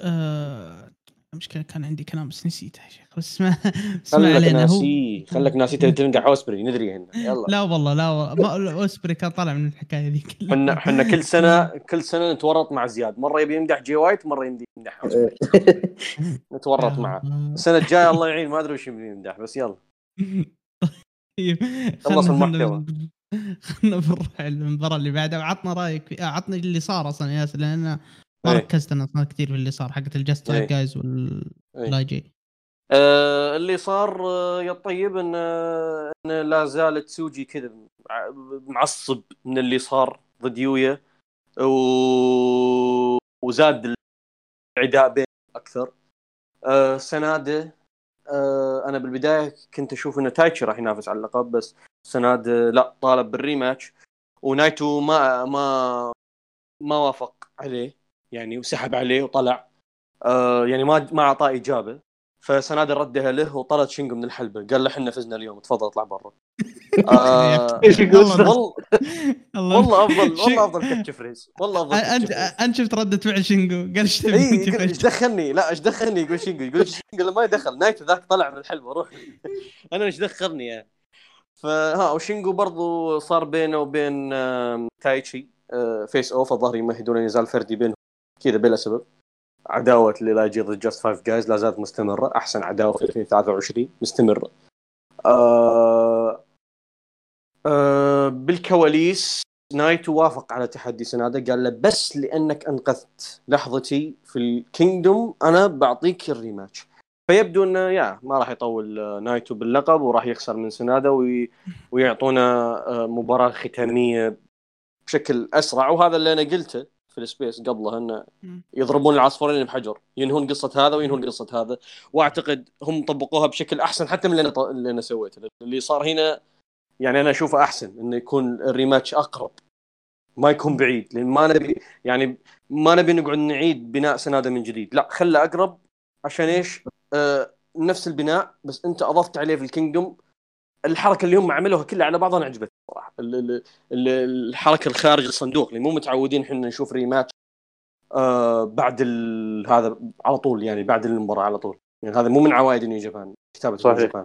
آه، المشكلة كان عندي كلام بس نسيته يا شيخ. بس اسمع اسمع خلك علينا هو ناسي خلك ناسي تبي تنقذ أوسبري ندري هنا يلا. لا والله لا والله. ما أوسبري كان طالع من الحكاية ذي كلها إحنا إحنا كل سنه كل سنة نتورط مع زياد. مرة يبي يمدح جي وايت مرة يمدح يمدح أوسبري. <laughs> نتورط معه. السنة الجاية الله يعين ما أدري وش يبي يمدح بس يلا. <laughs> طيب خلص المحتوى. <laughs> خلنا نروح المباراة اللي بعدها وعطنا رأيك في... عطني اللي صار أصلا يا ياسر لأن ما إيه. ركزت أنا أصلا كثير في اللي صار حقت ال Just إيه. Guys إيه. وال LIJ آه اللي صار آه يا طيب إن آه إن لا زال تسوجي كذا مع- معصب من اللي صار ضد يويا و... وزاد العداء بين أكثر آه سناده آه أنا بالبداية كنت أشوف إن تايتشي راح ينافس على اللقب بس سناده لا طالب بال rematch. ونايتو ما ما ما وافق عليه يعني وسحب عليه وطلع. آه يعني ما ما أعطاه إجابة. فسناده ردها له وطرد شينجو من الحلبة. قال له إحنا فزنا اليوم تفضل اطلع برا. <laughs> آه والله. <laughs> والله الله. والله أفضل <laughs> والله أفضل catch phrase. والله أفضل أنت. أنت شفت ردة فعل شينجو قال إيش تبي؟ إيش؟ دخلني؟ لا إيش دخلني؟ يقول شينجو يقول شينجو ما يدخل. نايتو ذاك طلع من الحلبة روح. أنا إيش دخلني يعني؟ فها وشينجو برضو صار بينه وبين تايتشي آه، face off الظاهر يمهدون نزال فردي بينهم كذا بلا سبب. عداوة ال LIJ ضد Just Five Guys لا زالت مستمرة. أحسن عداوة في 2023 مستمرة آه آه بالكواليس نايتو وافق على تحدي سناده قال له بس لأنك أنقذت لحظتي في ال Kingdom أنا بعطيك ال rematch. فيبدو إنه يا ما راح يطول آه، نايتو باللقب وراح يخسر من سناده وي... ويعطونا آه، مباراة ختامية بشكل أسرع. وهذا اللي أنا قلته في ال space قبله إنه. يضربون العصفورين بحجر. ينهون قصة هذا وينهون قصة هذا. وأعتقد هم طبقوها بشكل أحسن حتى من اللي أنا ط- اللي أنا سويته. اللي صار هنا يعني أنا أشوفه أحسن إنه يكون الريماتش أقرب. ما يكون بعيد لأن ما نبي يعني ما نبي نقعد نعيد بناء سناده من جديد. لا خله أقرب عشان إيش؟ آه نفس البناء بس أنت أضفت عليه في الكينجدوم الحركة اللي هم عملوها كلها على بعضها أنا عجبتني صراحة ال- ال- ال- الحركة الخارج الصندوق اللي مو متعودين إحنا نشوف ريماتش آه بعد. هذا على طول يعني بعد المباراة على طول يعني هذا مو من عوائد New Japan كتابة صحيح. Japan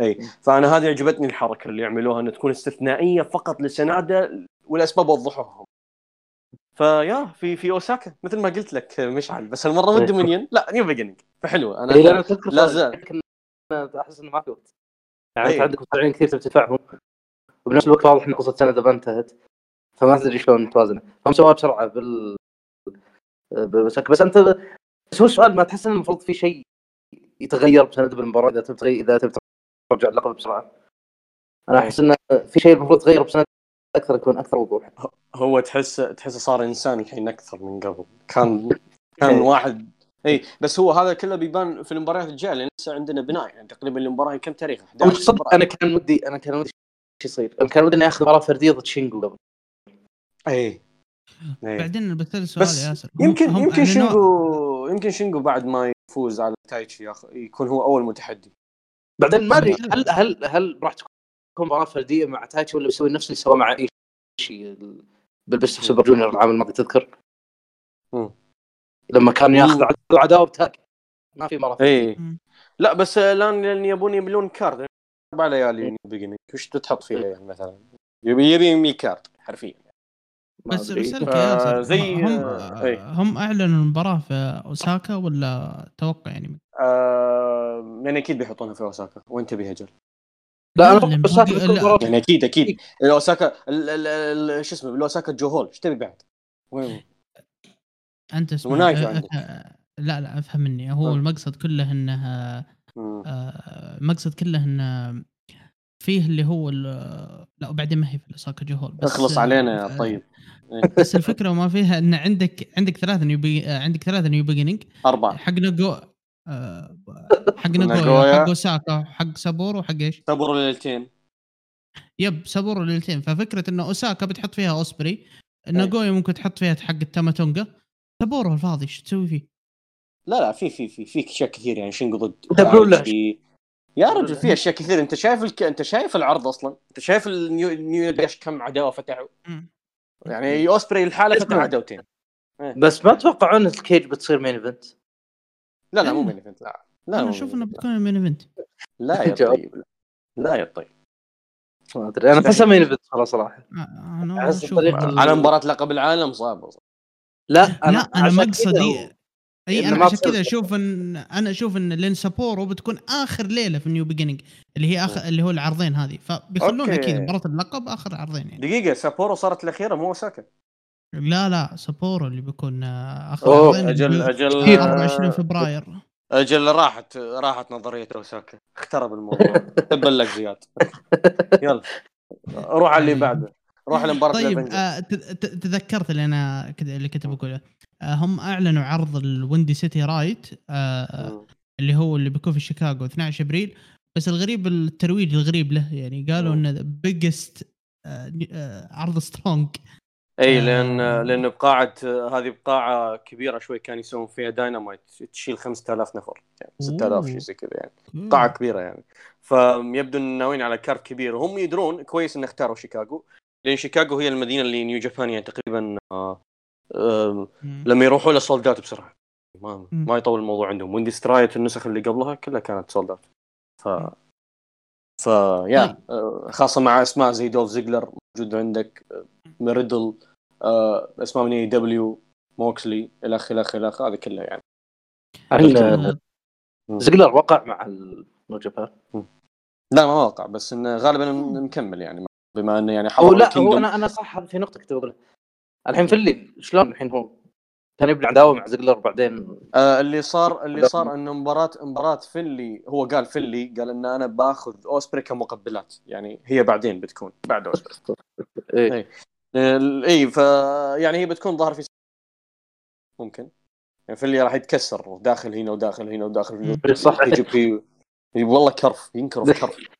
إي فأنا هذه عجبتني الحركة اللي يعملوها إنها تكون استثنائية فقط لسنادة والأسباب وضحوها فيا في في أوساكا مثل ما قلت لك مشعل. بس هالمره مو إيه. Dominion لا New Beginning فحلوة. أنا إيه، لا، لا زال. احس إنه ما في وقت. يعني انت إيه. عندك مصارعين كثير تبي تدفعهم وبنفس الوقت واضح إن قصة سنة ما انتهت. فما تدري شلون توازنه. فهم سواها بسرعة بال بس, بس أنت بس هو السؤال ما تحس إن المفروض في شيء يتغير بسند بالمباراة؟ إذا تبي إذا تبي ترجع اللقب بسرعة. أنا أحس انه في شيء المفروض يتغير بسند أكثر يكون أكثر وضوح. هو تحس تحس صار إنسان الحين أكثر من قبل. كان كان إيه. واحد اي بس هو هذا كله بيبان في المباريات الجاية لأن لسه عندنا بناء. يعني تقريبا المباراة كم تاريخ؟ 11 صدق مباراة. أنا كان ودي أنا كان ودي شو يصير. أنا كان ودي إني آخذ مباراة فردية ضد شينجو قبل. اي اي بعدين بسال سؤال بس يا ياسر. يمكن هم يمكن شينجو يمكن شينجو بعد ما يفوز على تايتشي ياخ- يكون هو أول متحدي. بعدين ما أدري هل هل هل راح تكون مباراة فردية مع تايتشي ولا بيسوي نفس اللي سواه مع ايشي بال Best Super Junior العام الماضي تذكر؟ مم. لما كان ياخذ عداوة بتاك ما في مباراه اي. لا بس الآن لأن يبون يملون card. أربع ليالي Beginning وش تحط فيها يعني مثلا؟ يبي يبي 100 card حرفيا. بس. بسألك يا زي- هم آه، إيه. هم أعلنوا المباراة في أوساكا ولا توقع يعني؟ آه يعني أكيد بيحطونها في أوساكا. وين تبيها أجل لا أنا مباراة- يعني أكيد أكيد. ال- ال- شو اسمه بالاوساكا جو هول إيش تبي بعد؟ وين؟ أنت اسمع ونايتو أه-. أه- لا لا أفهم مني. هو. المقصد كله انه. آه، المقصد كله انه فيه اللي هو ال- لا وبعدين ما هي في اوساكا جو هول بس اخلص علينا يا طيب. <laughs> بس الفكرة وما فيها إن عندك عندك ثلاثة New Be... عندك ثلاثة New Beginning أربعة. حق آه، حق ناجويا. حق اوساكا حق سابورو وحق إيش؟ تبر ليلتين yep سابورو ليلتين ففكرة انه أوساكا بتحط فيها أوسبري ناجويا ممكن تحط فيها حق التاماتونجا سابورو الفاضي إيش تسوي فيه؟ لا لا في في في في أشياء كثير يعني شنقو ضد. في يا رجل في أشياء كثير أنت شايف الك... أنت شايف العرض أصلا أنت شايف ال New New إيش كم عداوة فتحوا يعني أوسبري الحالة فتح. عداوتين بس ما تتوقعون ال cage بتصير main event؟ لا لا مو. main event لا. لا أنا أشوف مين انه. بتكون ال main event لا يا. <laughs> طيب. لا. لا يا طيب. ما أدري. أنا احسها main event خلاص صراحة. آه، أنا على مباراة لقب العالم صعبه لا لا أنا مقصدي كذا اي أنا عشان كذا أشوف ان أنا أشوف إن لين سابورو بتكون آخر ليلة في ال New Beginning اللي هي اخر اللي هو العرضين هذه. فبيخلونها. أكيد مباراة اللقب آخر عرضين يعني. دقيقة سابورو صارت الأخيرة مو اوساكا لا لا سابورو اللي بيكون آه، آخر أوه، أجل أجل بي- 24 فبراير. أجل راحت راحت نظرية أوساكا. اخترب الموضوع. تبا لك زياد. يلا. روح على اللي بعده. روح لمباراه طيب. آه تذكرت اللي أنا اللي كنت بقوله. آه هم أعلنوا عرض ال Windy City Riot آه مم. اللي هو اللي بيكون في شيكاغو 12 أبريل. بس الغريب الترويج الغريب له يعني قالوا مم. انه biggest عرض عرض Strong اي آه. لأن لأن بقاعة هذه بقاعة كبيرة شوي كانوا يسوون فيها داينامايت تشيل 5000 نفر يعني 6000 شيء زي كذا يعني. قاعه كبيرة يعني. فيبدو ان ناويين على card كبير. وهم يدرون كويس ان اختاروا شيكاغو لأن شيكاغو هي المدينة اللي New Japan يعني تقريبا آه آه. لما يروحوا له sold out بسرعة. ما. ما يطول الموضوع عندهم. Windy City Riot النسخ اللي قبلها كلها كانت sold out ف ف يا طيب. آه، خاصة مع أسماء زي دولف زيجلر. موجود عندك آه، مات ريدل آه، اسماء من AEW موكسلي الخ الخ الخ هذه كلها يعني. هل آه، زيجلر وقع مع New Japan لا ما وقع بس إنه غالبا مكمل يعني بما إنه يعني حضر لا هو أنا أنا صح في نقطة كنت بقولها. الحين فلي شلون الحين هو؟ كان يبني عداوة مع زقلر بعدين. آه اللي صار <laughs> اللي صار إنه مباراه مباراة فينلي هو قال فينلي قال إن أنا بآخذ أوسبري كمقبلات. يعني هي بعدين بتكون بعد أوسبري. إيه. ال- اي ف يعني هي بتكون ظهر في ممكن. يعني فينلي راح يتكسر داخل هنا وداخل هنا وداخل هنا. إيه، صح يجيب والله كرف ينكرف كرف. <laughs>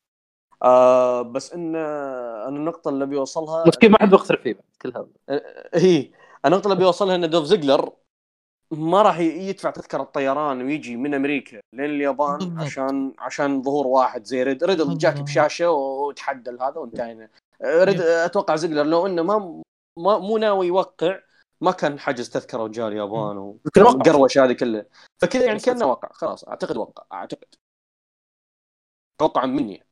آه بس ان أنا النقطة اللي بيوصلها مسكين ما حد بيختلف فيه كل هذا. هي النقطة اللي بيوصلها إن دوف زيجلر ما راح يدفع تذكرة الطيران ويجي من أمريكا لين اليابان بالضبط. عشان عشان ظهور واحد زي ريد ريدل جاك. بشاشة وتحدى هذا وانتهينا ريد أتوقع زيجلر لو إنه ما, ما مو ناوي يوقع ما كان حجز تذكرة وجاء اليابان. وقروش هذه كلها فكذا يعني كأنه وقع خلاص أعتقد وقع أعتقد توقعا مني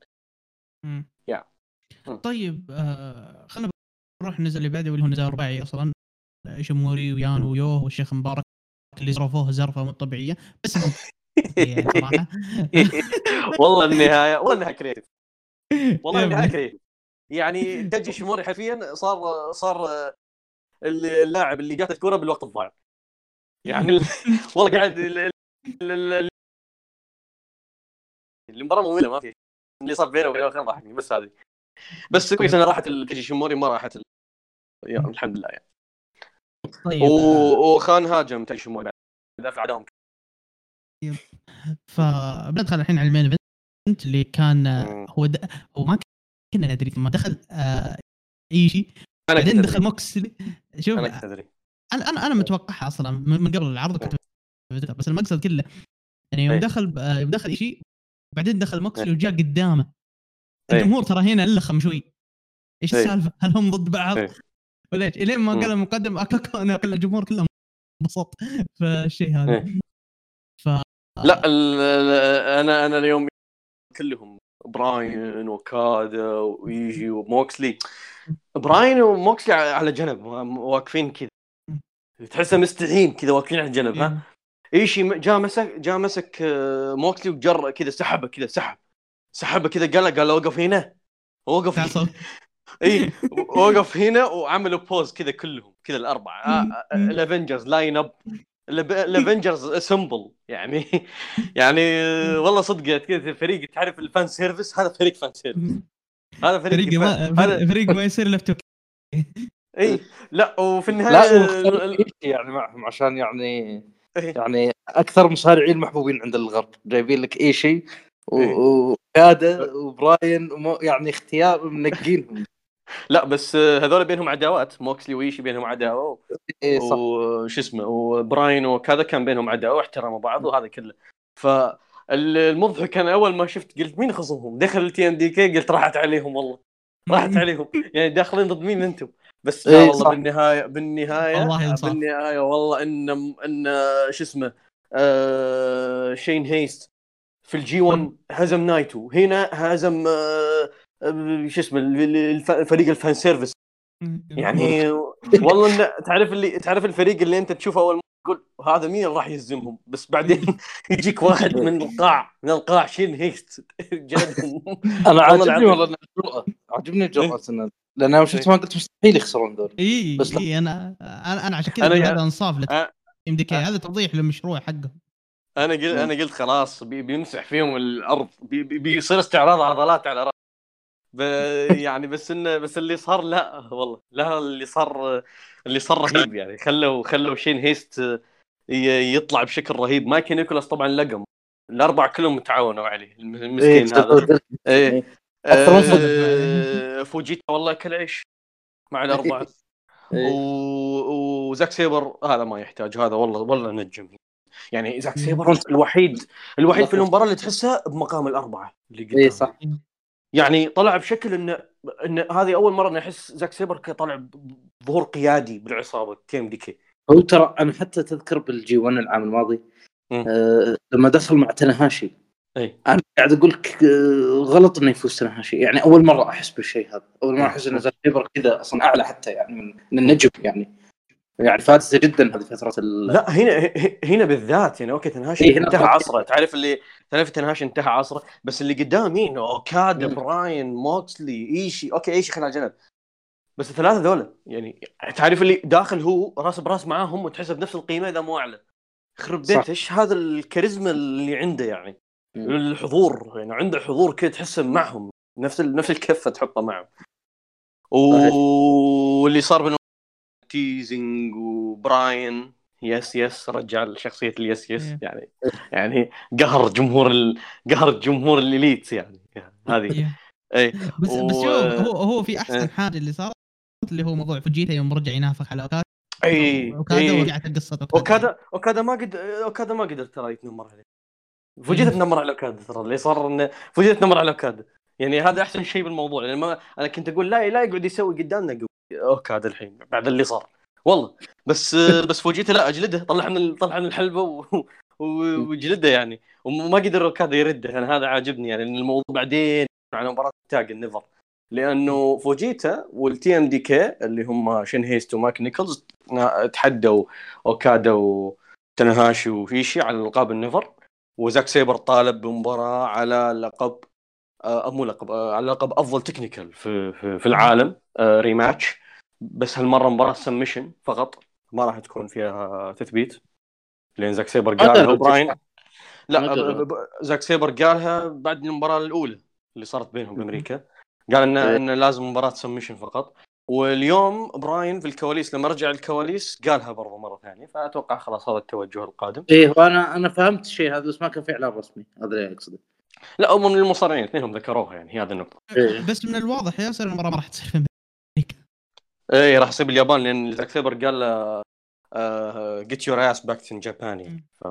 مم. يا. مم. طيب آه خلينا نروح النزال اللي بعده واللي هو نزال رباعي أصلا شموري ويان ويوه والشيخ مبارك اللي زرفوه زرفة مو طبيعية. بس <laughs> يعني صراحة. <laughs> والله النهاية والله إنها كريتيف والله النهايه ابني. كريم يعني تجي شموري حرفيا صار صار اللاعب اللي جات الكوره بالوقت الضايع. يعني ال- والله قاعد ال- ال- ال- ال- المباراه مملة ما في اللي صار بينه وبين الآخر ضحكني بس هذه. بس كويس إنها راحت تجي شموري ما راحت يا الحمد لله يعني. طيب وخان هاجم تجي شموري دافع عنهم فبندخل الحين على ال main event اللي كان. هو د... هو ما كنا ندري ثم دخل آه ايشي أنا بعدين دخل موكسلي شوف أنا كنت أدري أنا أنا أنا متوقعها أصلا من قبل العرض كنت. بس المقصد كله يعني يوم إيه. دخل آه، يوم دخل ايشي وبعدين دخل موكسلي وجاء قدامه إيه. الجمهور ترى هنا لخم شوي إيش إيه. السالفة؟ هل هم ضد بعض؟ إيه. إيش؟ إلين ما. قال المقدم أنا الجمهور كله انبسط <laughs> فالشيء هذا. إيه. لا ال- ال- أنا أنا اليوم كلهم براين وكادا ويجي وموكسلي. براين وموكسلي على جنب واقفين كذا. تحسه مستحيين كذا واقفين على جنب ها؟ ايشي م- جاء مسك جاء مسك آه، موكسلي وجر كذا سحبه كذا سحب. سحبه كذا قال قال له وقف هنا. وقف <laughs> <laughs> اي وقف هنا وعملوا pose كذا كلهم كذا الأربعة. ال Avengers line up ال Avengers assemble يعني يعني والله صدق كذا فريق تعرف ال fan service؟ هذا فريق fan service. هذا فريق فريق ما فريق ما يصير الا <laughs> اي لا وفي النهاية يعني معهم عشان يعني إيه. يعني أكثر مصارعين محبوبين عند الغرب. جايبين لك ايشي و- إيه. وكادا وبراين يعني اختيار منقينهم. لا بس هذول بينهم عداوات. موكسلي ويشي بينهم عداوة اي صح. وش اسمه وبراين وكذا كان بينهم عداوة واحترموا بعض وهذا كله. فالمضحك كان أول ما شفت قلت مين خصمهم؟ دخل التي ان دي كي قلت راحت عليهم والله. راحت عليهم. يعني داخلين ضد مين أنتم؟ بس لا إيه، والله صح. بالنهاية بالنهاية والله. بالنهاية والله إن إن شو اسمه آه شين هيست في ال G1 هزم نايتو. هنا هزم آه، شو اسمه ال- الف- فريق ال fan service. يعني والله إن تعرف اللي تعرف الفريق اللي أنت تشوفه أول تقول هذا مين اللي راح يهزمهم؟ بس بعدين <laughs> يجيك واحد <laughs> من القاع من القاع شين هيست <laughs> أنا والله عاجبني. والله إن الجرأة عاجبني الجرأة إن- لأن أنا شفت ما قلت مستحيل يخسرون ذول إي بس. إي أنا أنا أنا عشان كذا هذا انصاف ل TMDK هذا توضيح للمشروع حقهم أنا قلت أنا قلت خلاص بي- بيمسح فيهم الأرض بي- بي- بيصير استعراض عضلات على راس ب... يعني بس انه بس اللي صار لا والله. لا اللي صار اللي صار رهيب يعني. خلوا خلوا شين هيست يطلع بشكل رهيب. مايكل نيكولاس طبعا لقم. الأربعة كلهم تعاونوا عليه الم- المسكين هذا. إيه. صدق. آه، فوجيتا والله كل عيش مع الأربعة. إيه. و- وزاك سيبر هذا ما يحتاج. هذا والله والله نجم. يعني زاك. سيبر الوحيد الوحيد في المباراة اللي تحسها بمقام الأربعة اللي قدام اي صح. يعني طلع بشكل انه إن هذه أول مرة أنا احس زاك سيبر طالع بظهور قيادي بالعصابة TMDK هو ترى أنا حتى تذكر بال G1 العام الماضي. آه لما دخل مع تنهاشي. إي. أنا قاعد أقول لك آه، غلط إنه يفوز تنهاشي. يعني أول مرة أحس بالشيء هذا. أول مرة أحس إن زاك سيبر كذا أصلا أعلى حتى يعني من النجم يعني. يعني فارسه جدا هذه فترة ال... لا هنا هنا بالذات يعني أوكي تنهاشي إيه، انتهى. عصره تعرف اللي تعرف تنهاشي انتهى عصره بس اللي قدام مين اوكادا. براين موكسلي إيشي أوكي إيشي خلينا على جنب بس الثلاثة ذولا يعني تعرف اللي داخل هو راس براس معاهم وتحسه بنفس القيمة إذا مو أعلى يخرب صح. بيت إيش هذا الكاريزما اللي عنده يعني مم. الحضور يعني عنده حضور كذا تحسه معهم نفس نفس الكفة تحطه معهم. واللي صار بينهم teasing وبراين yes yes رجع شخصيه ال yes yes. إيه. يعني يعني قهر جمهور ال... قهر جمهور ال Elite يعني. هذه. إيه. اي بس و- بس شوف هو هو في إيه. احسن حاجة اللي صارت اللي هو موضوع فوجيتا يوم رجع ينافق على أوكادا. اي أوكادا اي ورجعت قصه أوكادا. أوكادا أوكادا ما قد أوكادا ما قدر ترى يتنمر عليه. فوجيتا إيه. تنمر على أوكادا ترى اللي صار إنه فوجيتا تنمر على أوكادا. يعني هذا أحسن شيء بالموضوع. لأن ما أنا كنت أقول لا لا يقعد يسوي قدامنا قوي اوكادا الحين بعد اللي صار. والله بس بس فوجيتا لا أجلده. طلع من طلع من الحلبة و... وجلده يعني. وما قدر اوكادا يرده. أنا هذا عاجبني يعني لأن الموضوع بعدين على مباراة tag ال NEVER لأنه فوجيتا وال TMDK اللي هم شين هيست وماك نيكلز تحدوا أوكادا وتنهاشي وفيشي على القاب ال NEVER وزاك سيبر طالب بمباراة على لقب آه مو لقب آه على لقب أفضل technical في في, في العالم آه rematch. بس هالمرة مباراة submission فقط. ما راح تكون فيها تثبيت. لأن زاك سيبر قالها وبراين لا زاك سيبر قالها بعد المباراة الأولى اللي صارت بينهم بأمريكا. قال انه إيه. انه لازم مباراة submission فقط. واليوم براين في الكواليس لما رجع الكواليس قالها برضه مرة ثانية. فأتوقع خلاص هذا التوجه القادم. إيه وأنا أنا فهمت الشيء هذا بس ما كان في إعلان رسمي. هذا اللي أقصده. لا هم من المصارعين اثنينهم ذكروها يعني هي هذه النقطة. إيه. بس من الواضح ياسر المباراة ما راح تصير في أمريكا إيه راح يصير باليابان لأن زاك سيبر قال له get your ass back in Japan ف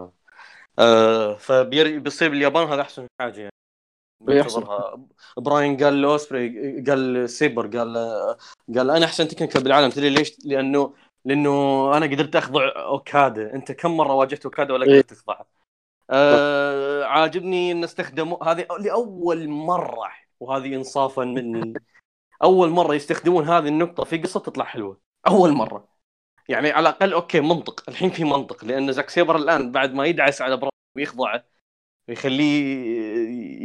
آه، فبيصير باليابان هذا أحسن حاجة يعني. براين قال لأوسبري قال سيبر قال قال أنا أحسن technical بالعالم تدري ليش؟ لأنه لأنه أنا قدرت أخضع اوكادا أنت كم مرة واجهت اوكادا ولا إيه. قدرت تخضعه؟ آه عاجبني إن استخدموا هذه لأول مرة وهذه انصافا مني أول مرة يستخدمون هذه النقطة في قصة تطلع حلوة. أول مرة. يعني على الأقل okay منطق. الحين في منطق لأن زاك سيبر الآن بعد ما يدعس على براين ويخضعه ويخليه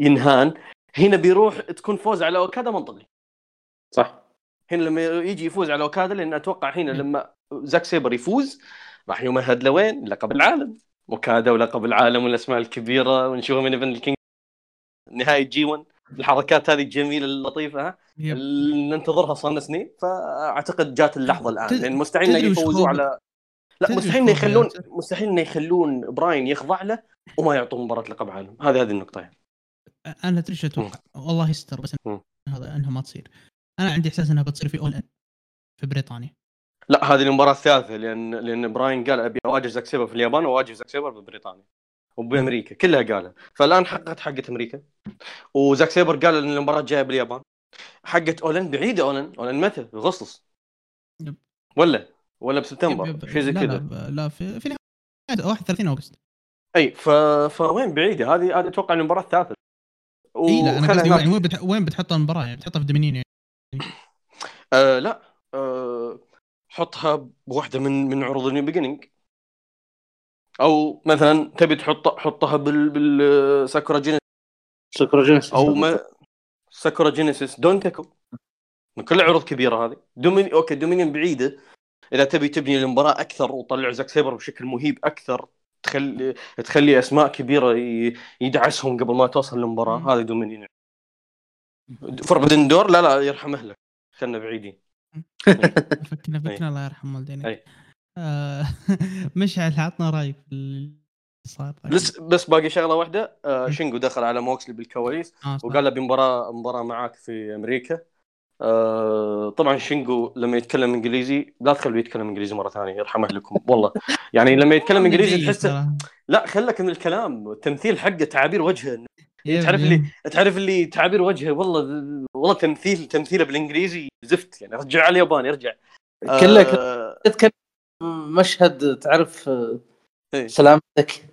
ينهان هنا بيروح تكون فوز على أوكادا منطقي. صح. هنا لما يجي يفوز على أوكادا لأن أتوقع هنا لما زاك سيبر يفوز راح يمهد لوين؟ لقب العالم. أوكادا ولقب العالم والأسماء الكبيرة ونشوفه من event الكينج نهاية G1 الحركات هذه الجميله اللطيفة. اللي ننتظرها صار سنين فأعتقد جات اللحظة الآن لأن مستحيل إنه يفوزوا على لا مستحيل إنه يخلون؟ مستحيل إنه يخلون براين يخضع له وما يعطوه مباراة لقب عالم هذه هذه النقطة يعني. أنا تدري شو أتوقع والله يستر بس. هذا إنها ما تصير أنا عندي إحساس إنها بتصير في All In في بريطانيا لا هذه المباراة الثالثة لأن لأن براين قال أبي أواجه زاك سيبر في اليابان وأواجه زاك سيبر ببريطانيا وبامريكا كلها قالها. فالآن حققت حقة أمريكا. وزاك سيبر قال إن المباراة الجاية باليابان. حقت All In بعيدة All In. All In متى؟ اغسطس. ولا؟ ولا بسبتمبر. شيء زي كذا. لا, لا في في نهاية 31 اوغست أي ف... فوين بعيدة؟ هذه هذه أتوقع المباراة الثالثة. إي لا أنا قصدي هناك. يعني وين بتح... وين بتحط المباراة؟ يعني بتحطها في دومينيون يعني. آه لا. آه حطها بواحدة من من عروض النيو بيجيننج أو مثلا تبي تحط حطها بال بال ساكورا جينيسيس سكر جينيسيس أو ما ساكورا جينيسيس دون تكو من كل العروض كبيرة هذه. دومين أوكي دومينيون بعيدة. إذا تبي تبني المباراة أكثر وتطلع زاك سيبر بشكل مهيب أكثر تخلي تخلي أسماء كبيرة يدعسهم قبل ما توصل للمباراة. مم. هذه دومينيون فربدن دور لا لا يرحم أهلك. خلنا بعيدين. <laughs> فكنا فكنا الله يرحم. آه <laughs> مشعل عطنا رأيك في صار بس بس باقي شغلة واحدة آه مم. شينجو دخل على موكسلي بالكواليس آه. وقال له بمباراه مباراة معاك في أمريكا آه طبعا شينجو لما يتكلم إنجليزي لا تخليه يتكلم إنجليزي مرة ثانية يرحم اهلكم والله <laughs> يعني لما يتكلم إنجليزي تحسه. لا خلك من الكلام التمثيل حقه تعابير وجهه تعرف. اللي تعرف اللي تعابير وجهه والله والله تمثيل تمثيله بالإنجليزي زفت يعني رجع على اليابان يرجع كله آه تذكر مشهد تعرف إيه. سلامتك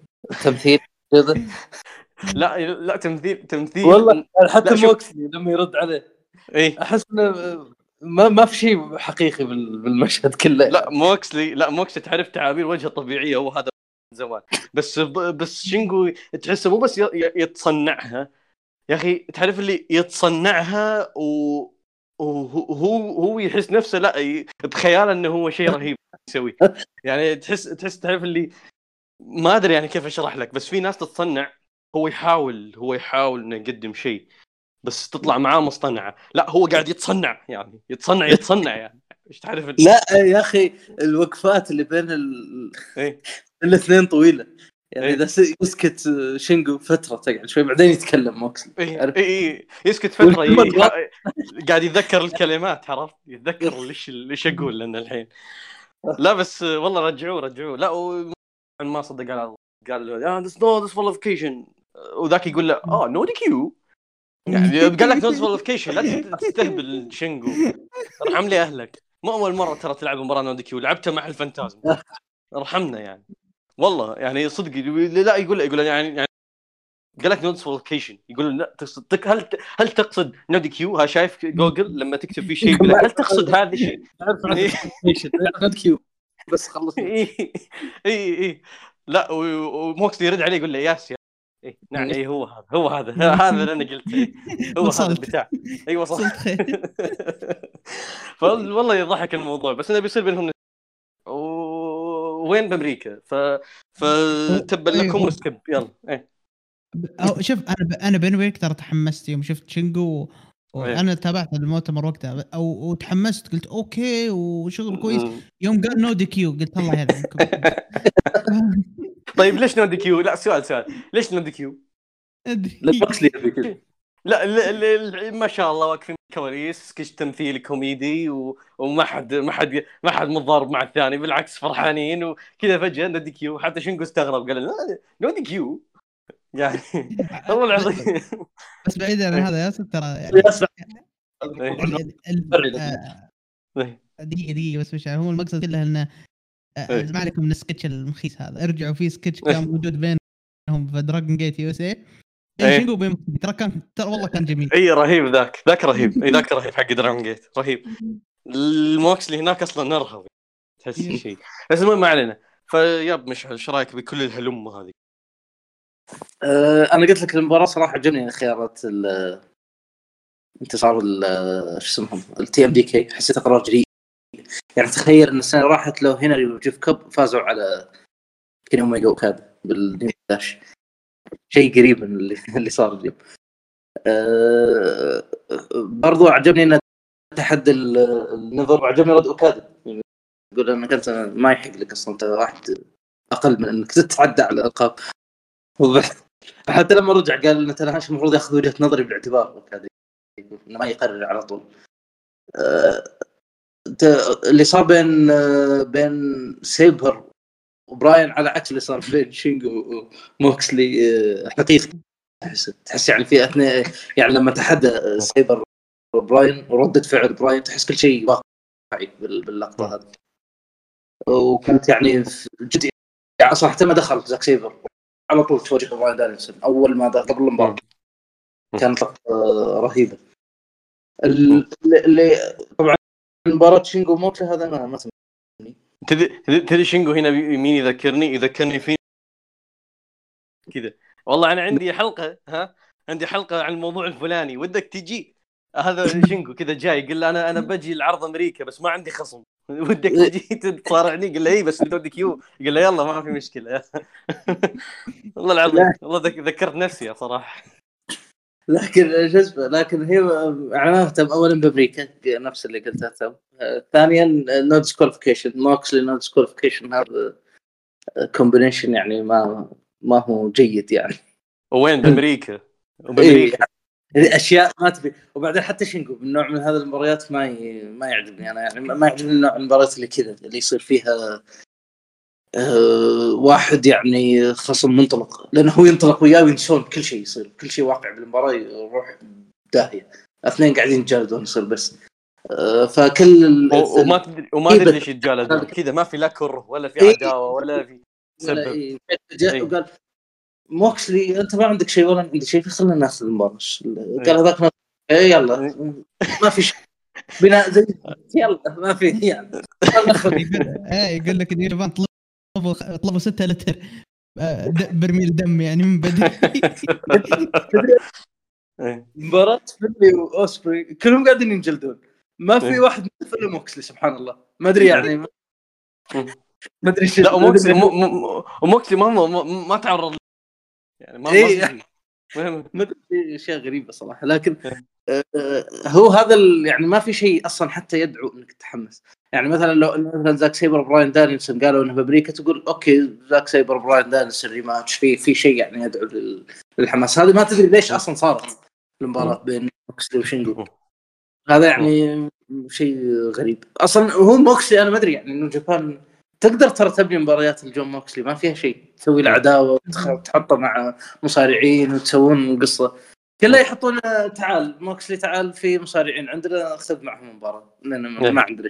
تمثيل كذا؟ <laughs> لا لا تمثيل تمثيل. والله حتى. موكسلي لما يرد عليه. إيه. أحس إنه ما ما في شيء حقيقي بال- بالمشهد كله. لا موكسلي لا موكسلي تعرف تعابير وجهة طبيعية هو هذا من زمان. بس بس شينجو تحسه مو بس يتصنعها. يا أخي تعرف اللي يتصنعها و وهو هو هو يحس نفسه لا بخياله إنه هو شيء <laughs> رهيب يسويه يعني تحس تحس تعرف اللي ما أدري يعني كيف أشرح لك بس في ناس تتصنع هو يحاول هو يحاول إنه يقدم شيء بس تطلع معاه مصطنعة. لا هو قاعد يتصنع يعني يتصنع يتصنع يعني. إيش تعرف لا يا أخي الوقفات اللي بين ال... إيه. <laughs> الإثنين طويلة. يعني إيه. إذا س- يسكت شينجو فترة تقعد شوي بعدين يتكلم موكسلي اي؟ اي إيه. يسكت فترة. والكلمة <laughs> قاعد يتذكر الكلمات عرفت يتذكر <laughs> ليش ليش أقول لنا الحين لا بس والله رجعوه رجعوه لا. ما صدق على قال له ذس نو ذس فوليفيكيشن وذاك يقول له آه نو دي كيو يعني <laughs> قال لك نو فوليفيكيشن لا تستهبل شنجو ارحم لي أهلك مو أول مرة ترى تلعب مباراة نو دي كيو لعبتها مع الفانتازم ارحمنا يعني والله يعني صدق لا يقول يقول يعني يعني قال لك نودز فولكيشن يقول لا تقصد هل هل تقصد نودي كيو؟ ها شايف جوجل لما تكتب فيه شيء يقول لك هل تقصد هذا الشيء؟ إيه. عن كيو. بس خلص اي اي اي لا و- وموكسلي يرد عليه يقول له ياس يا إيه نعم اي هو هذا هو هذا هذا اللي أنا قلته. إيه. <laughs> هو هذا. البتاع. اي وصلت. وصلت. <laughs> خير فوالله يضحك الموضوع بس إنه بيصير بينهم وين بأمريكا ف فتبا لكم أيوه. وسكيب يلا إيه أو شوف أنا ب... أنا بيني وبينك ترى تحمست يوم شفت شينجو وأنا تابعت المؤتمر وقتها أو وتحمست قلت okay وشغل كويس. يوم قال no DQ قلت الله يهديكم <laughs> طيب ليش no DQ؟ لا سؤال سؤال ليش no DQ؟ لا موكسلي يبي كذا لا ل- ل- ما شاء الله واقفين بالكواليس سكش تمثيل كوميدي و... وما حد ما حد ما حد متضارب مع الثاني بالعكس فرحانين وكذا فجأة no DQ حتى شنقو استغرب قال لا no DQ يعني <laughs> والله العظيم بس بعيدا عن هذا ياسر ترى يعني ياسر. إيه. فرق. <laughs> آه، إيه. دقيقة دقيقة بس مش هو المقصد كله إنه آه، إيه. ما عليكم من السكتش المخيس هذا ارجعوا في سكتش كان موجود بينهم في دراجون جيت يو اس اي إيه. شنو بين ترى كان ترى والله كان جميل. اي رهيب ذاك. ذاك رهيب. اي ذاك رهيب حق دراون جيت رهيب. الموكس اللي هناك أصلا نرهب. تحس إيه. شيء بس المهم ما علينا. فيب مشعل إيش رأيك بكل الهلمه هذه؟ آه، أنا قلت لك المباراة صراحة عجبني خيارات ال- انتصار ال- شو اسمهم؟ ال TMDK حسيت قرار جريء يعني تخيل إن السنة راحت لو هناري وجيف كوب فازوا على كيني اوميجا وكاد بالديم داش شيء قريب من <laughs> اللي, صار اليوم. أه برضو عجبني إن تحدي ال- النظر وعجبني رد اوكادا يقول انك انت ما يحق لك أصلا أنت واحد أقل من إنك تتعدى على الألقاب. حتى لما رجع قال إن تاناهاشي المفروض ياخذ وجهة نظري بالاعتبار وكذا يقول إنه ما يقرر على طول. آه، اللي صار بين آه، بين سيبر وبراين على عكس اللي صار بين شينجو وموكسلي آه، حقيقي. تحس تحس يعني في اثنين يعني لما تحدى آه، سيبر وبراين وردة فعل براين تحس كل شيء واقعي بال- باللقطة هذه. وكانت يعني جد يعني صراحة ما دخل زاك سيبر على طول تواجه براين دانيلسون. أول ما دخل قبل المباراة. كانت لقطة آه، رهيبة. ال- اللي طبعا مباراة شينجو موكسلي هذا ما ما سمعت. تدري تدري شنقو هنا مين يذكرني؟ يذكرني في كذا. والله أنا عندي حلقة ها؟ عندي حلقة عن الموضوع الفلاني. ودك تجي. هذا شنقو كذا جاي يقول له أنا أنا بجي العرض أمريكا بس ما عندي خصم. ودك تجي <laughs> تصارعني قال له اي بس و DQ قال له يلا ما في مشكلة. <laughs> والله العظيم والله ذك- ذكرت نفسي صراحة. لكن شو اسمه لكن هي ما اهتم اولا بأمريكا نفس اللي قلت اهتم آه، ثانيا no disqualification موكسلي no disqualification هذا كومبينيشن يعني ما ما هو جيد يعني. وين؟ <laughs> بأمريكا. إيه. وبأمريكا. يعني أشياء ما تبي. وبعدين حتى شنقو بالنوع من هذه المباريات ما ي... ما يعجبني أنا يعني ما يعجبني نوع المباريات اللي كذا اللي يصير فيها آه واحد يعني خصم منطلق لأنه هو ينطلق وياه وينسون كل شيء يصير كل شيء واقع بالمباراة يروح داهية اثنين قاعدين يتجلدون يصير بس آه فكل وما تدري وما إيه تدري ليش يتجالدون كذا ما في لا كره ولا في إيه. عداوة ولا في ولا سبب إيه. جاء إيه. وقال موكسلي أنت ما عندك شيء ولا عندي شيء خلينا ناخذ المباراة قال هذاك ما- إيه يلا ما في شيء بناء زي يلا ما في يعني <laughs> يقول- إيه يقول لك اليابان طلبوا طلبوا 6 لتر آه، برميل دم يعني من بدري إيه. <laughs> مباراة فيلي وأوسبري كلهم قاعدين ينجلدون ما في إيه. واحد مثل موكسلي سبحان الله ما أدري يعني ما ما أدري شو لا وموكسلي مو- مو- وموكسلي ما ما, ما, ما تعرض يعني ما إيه. ما أدري. اشياء غريبه صراحة. لكن آه، آه، هو هذا يعني ما في شيء أصلا حتى يدعو إنك تتحمس. يعني مثلا لو مثلا زاك سيبر براين دانيلسون قالوا إنه بامريكا تقول okay زاك سيبر براين دانيلسون rematch في في شيء يعني يدعو لل- للحماس. هذه ما تدري ليش أصلا صارت المباراة بين موكسلي وشينجو. هذا يعني شيء غريب. أصلا هو موكسلي أنا ما أدري يعني New Japan تقدر ترى تبني مباريات الجون موكسلي ما فيها شيء. تسوي له عداوة وتخ- تحطه مع مصارعين وتسوون قصة. كله يحطون تعال موكسلي تعال في مصارعين عندنا خذ معهم مباراة. لأن ما- ما عندنا.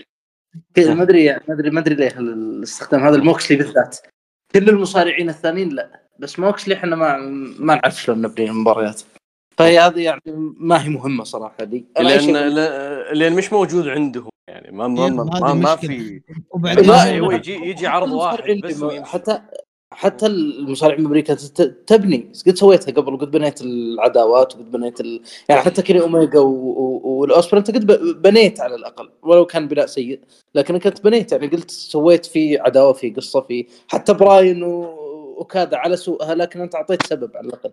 كذا ما أدري ما أدري ما أدري ليه الاستخدام هذا الموكسلي بالذات. كل المصارعين الثانيين لا بس موكسلي إحنا ما ما نعرف شلون نبني المباريات فهي هذه يعني ما هي مهمة صراحة أي لأن لأن مش موجود عندهم. يعني ما ما, ما, هذه ما, ما مشكلة. في لا، هو يجي يجي عرض واحد بس. حتى حتى المصارعين بامريكا ت- تبني قد سويتها قبل وقد بنيت العداوات وقد بنيت ال... يعني حتى كيني اوميجا و... و... والاوسبري أنت قد ب- بنيت على الأقل ولو كان بناء سيء لكن كنت بنيت يعني قلت سويت في عداوة في قصة في حتى براين و... وكادا على سوءها لكن أنت أعطيت سبب على الأقل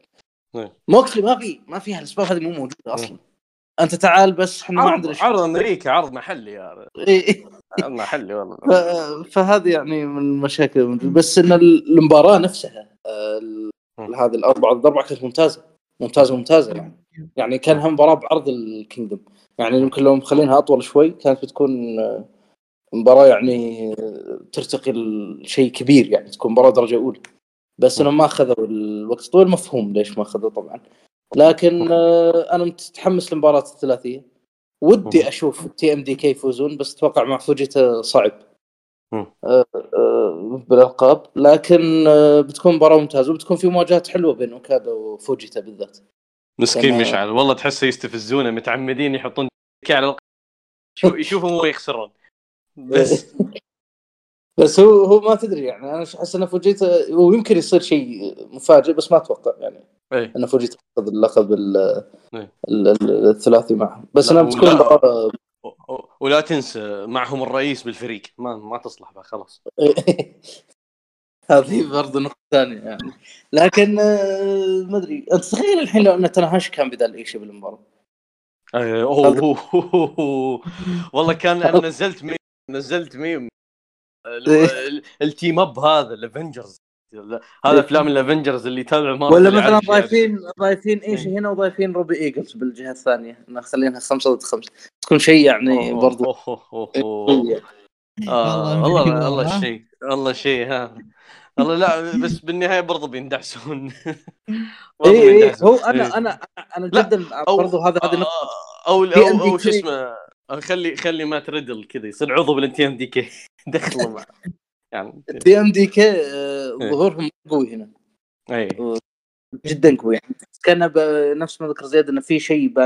نعم. موكسلي ما في ما فيها الاسباب هذه مو موجودة أصلا أنت تعال بس إحنا ما عندنا عرض أمريكا عرض محلي يا. عرض محلي والله. فهذه يعني من المشاكل. بس إن المباراة نفسها. هذه الاربعه ضد اربعه كانت ممتازة. ممتازة ممتازة يعني. يعني كانها مباراة بعرض الكينجدوم يعني يمكن لو مخلينها أطول شوي كانت بتكون آه، مباراة يعني آه، ترتقي لشيء كبير يعني تكون مباراة درجة أولى. بس إنهم ما أخذوا الوقت طويل مفهوم ليش ما أخذوا طبعا. لكن آه، أنا متحمس لمباراة الثلاثية. ودي. أشوف TMDK يفوزون بس أتوقع مع فوجيتا صعب. آه، آه، بالألقاب. لكن بتكون مباراة ممتازة وبتكون في مواجهات حلوة بين أوكادا وفوجيتا بالذات. مسكين. مشعل. والله تحسه يستفزونه متعمدين يحطون على يشوفهم هو يخسرون. بس. <laughs> بس هو هو ما تدري يعني أنا أحس ان فوجيتا ويمكن يصير شيء مفاجئ بس ما أتوقع يعني إيه. ان فوجيتا ياخذ اللقب ال- إيه. ال- ال- الثلاثي معهم بس انها بتكون ولا- ولا تنسى معهم الرئيس بالفريق. ما ما تصلح بها خلاص. <laughs> هذه برضه نقطة ثانية يعني. لكن آه، ما أدري. أنت تخيل الحين لو إن تناهاش كان بدال اي شيء بالمباراة؟ أيه، أوه. <laughs> والله كان أنا نزلت ميم نزلت ميم إيه. ال team up هذا ال Avengers هذا أفلام ال Avengers اللي تابع مره ولا مثلا. ضايفين ضايفين إيش هنا وضايفين روبي ايجلز بالجهة الثانية. مخلينها خمسة ضد خمسة. تكون شيء يعني أوه، أوه، أوه. آه، والله والله. شيء والله شيء ها. والله لا بس بالنهاية برضه بيندعسون اي. <laughs> إيه، هو أنا إيه. أنا أنا جدا برضه هذا هذه آه، أو في أو, أو. شو اسمه خلي خلي مات ريدل كذا يصير عضو بال TMDK دخله مع يعني TMDK ظهورهم قوي هنا. اي جدا قوي يعني. كان نفس ما ذكر زياد إنه في شيء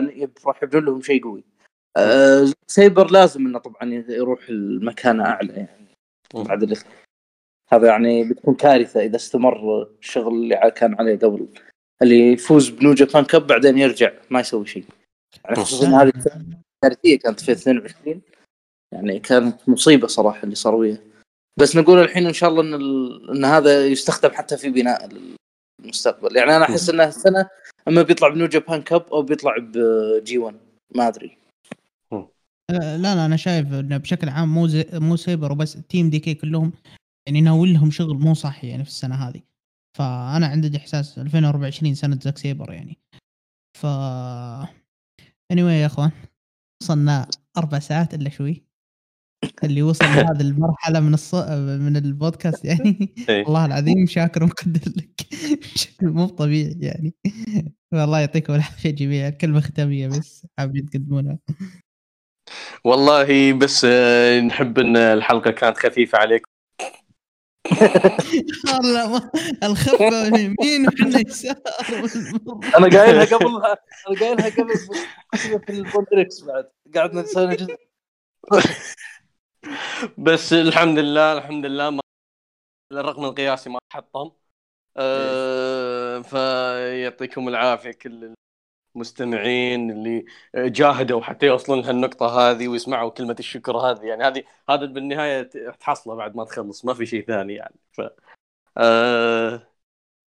راح يبنون لهم شيء قوي. آه سايبر لازم إنه طبعا يروح المكانه أعلى يعني. بعد اللي هذا يعني بتكون كارثة إذا استمر الشغل اللي كان عليه قبل. اللي يفوز ب New Japan Cup بعدين يرجع ما يسوي شيء. يعني خصوصا هذه كارثيه كانت في 22 يعني كانت مصيبة صراحة اللي صار وياه. بس نقول الحين إن شاء الله إن ال... إن هذا يستخدم حتى في بناء المستقبل. يعني أنا أحس انه السنة أما بيطلع ب New Japan Cup أو بيطلع ب G1 ما أدري. لا لا أنا شايف انه بشكل عام مو زي مو سيبر وبس TMDK كلهم يعني ناول لهم شغل مو صح يعني في السنة هذه. فأنا عندي إحساس 2024 سنة زاك سيبر يعني. ف anyway يا أخوان. وصلنا أربع ساعات إلا شوي. اللي وصل <laughs> لهذه المرحلة من الص... من البودكاست يعني. إيه. والله العظيم شاكر ومقدر لك. بشكل مو طبيعي يعني. والله يعطيكم العافية جميعا. كلمة ختامية بس. حابين تقدمونها والله بس آه، نحب إن الحلقة كانت خفيفة عليكم. <laughs> والله الخفه من يمين وحنا يسار أنا قايلها قبل أنا قايلها قبل في البوندريكس بعد. قعدنا نسوي جزء. بس الحمد لله الحمد لله ما الرقم القياسي ما حطم. أه فيعطيكم العافية كل المستمعين اللي جاهدوا حتى يوصلون لهالنقطة هذه ويسمعوا كلمة الشكر هذه. يعني هذه هذا بالنهاية تحصله بعد ما تخلص ما في شيء ثاني يعني. ف أه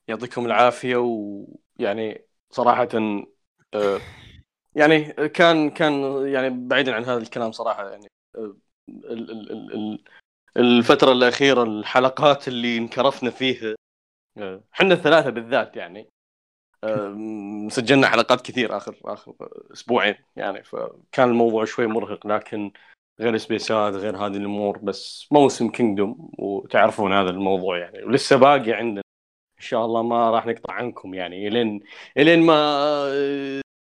يعطيكم العافية ويعني صراحة أه يعني كان كان يعني بعيدا عن هذا الكلام صراحة يعني أه الفترة الأخيرة الحلقات اللي انكرفنا فيها إحنا الثلاثة بالذات يعني سجلنا حلقات كثير اخر آخر أسبوعين يعني فكان الموضوع شوي مرهق لكن غير سبيسات غير هذه الأمور بس موسم Kingdom وتعرفون هذا الموضوع يعني. ولسه باقي عندنا إن شاء الله ما راح نقطع عنكم يعني. الين إلين ما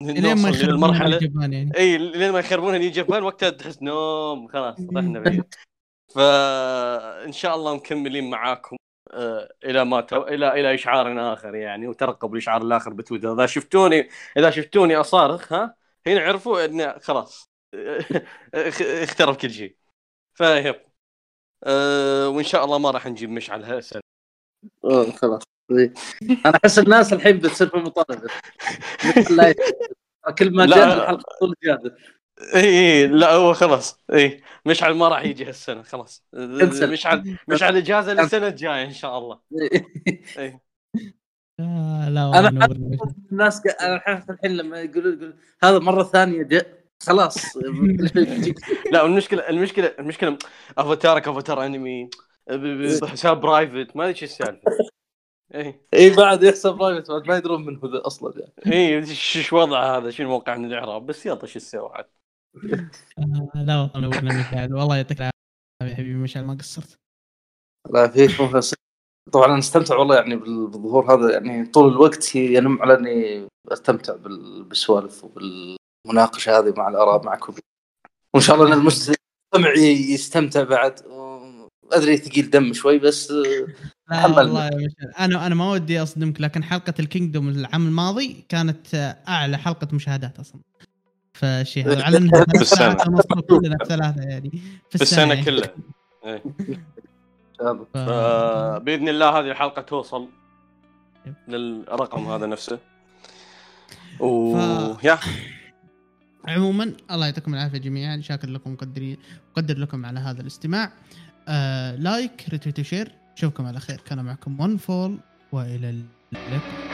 إلين ما يخربون المرحله يعني. إي إلين ما يخربونها New Japan وقتها تحس نوم خلاص رحنا بعيد. <laughs> فان شاء الله مكملين معاكم. آه، إلى ما تو... إلى إلى إشعار آخر يعني وترقبوا الإشعار الآخر بتويتر. إذا شفتوني إذا شفتوني أصارخ ها هنا عرفوا إن خلاص <laughs> اخترب كل شيء. فيب أه وإن شاء الله ما راح نجيب مشعل هالسنه خلاص. أنا أحس الناس الحين بتصير في مطالبة. <laughs> كل ما جاء الحلقة تقول زياده اي لا هو خلاص اي مشعل ما راح يجي هالسنة خلاص. مشعل مشعل اجازه للسنة الجاية إن شاء الله. <laughs> اي آه لا أنا الناس أنا الحين لما يقولوا يقول هذا مرة ثانية جاء خلاص. <laughs> لا المشكلة المشكلة المشكلة افاتارك افاتار أنمي حساب private ما أدري إيش السالفة. اي اي بعد بحساب private ما يدرون من هو ذا يعني. اي إيش وضع هذا؟ شنو موقع من الإعراب؟ بس يلا شو تسوي عاد؟ لا والله مشعل والله يعطيك العافية يا حبيبي مشعل ما قصرت. لا فيك طبعا أنا استمتع والله يعني بالظهور هذا. يعني طول الوقت ينم على إني أستمتع بالسوالف وبالمناقشة هذه مع الأراء معكم وإن شاء الله إن المستمع يستمتع بعد. أدري ثقيل دم شوي بس لا والله أنا أنا ما ودي أصدمك لكن حلقة الكينجدوم العام الماضي كانت أعلى حلقة مشاهدات أصلا. فشيء هذا على انها كلنا ثلاثة يعني. في, في السنة يعني. كلها. <laughs> إيه. باذن الله. هذه الحلقة توصل للرقم هذا نفسه. و ف... يا عموما الله يعطيكم العافية جميعا. شاكر لكم مقدرين مقدر لكم على هذا الاستماع. آه like retweet و share اشوفكم على خير. كان معكم OneFall وإلى اللقاء.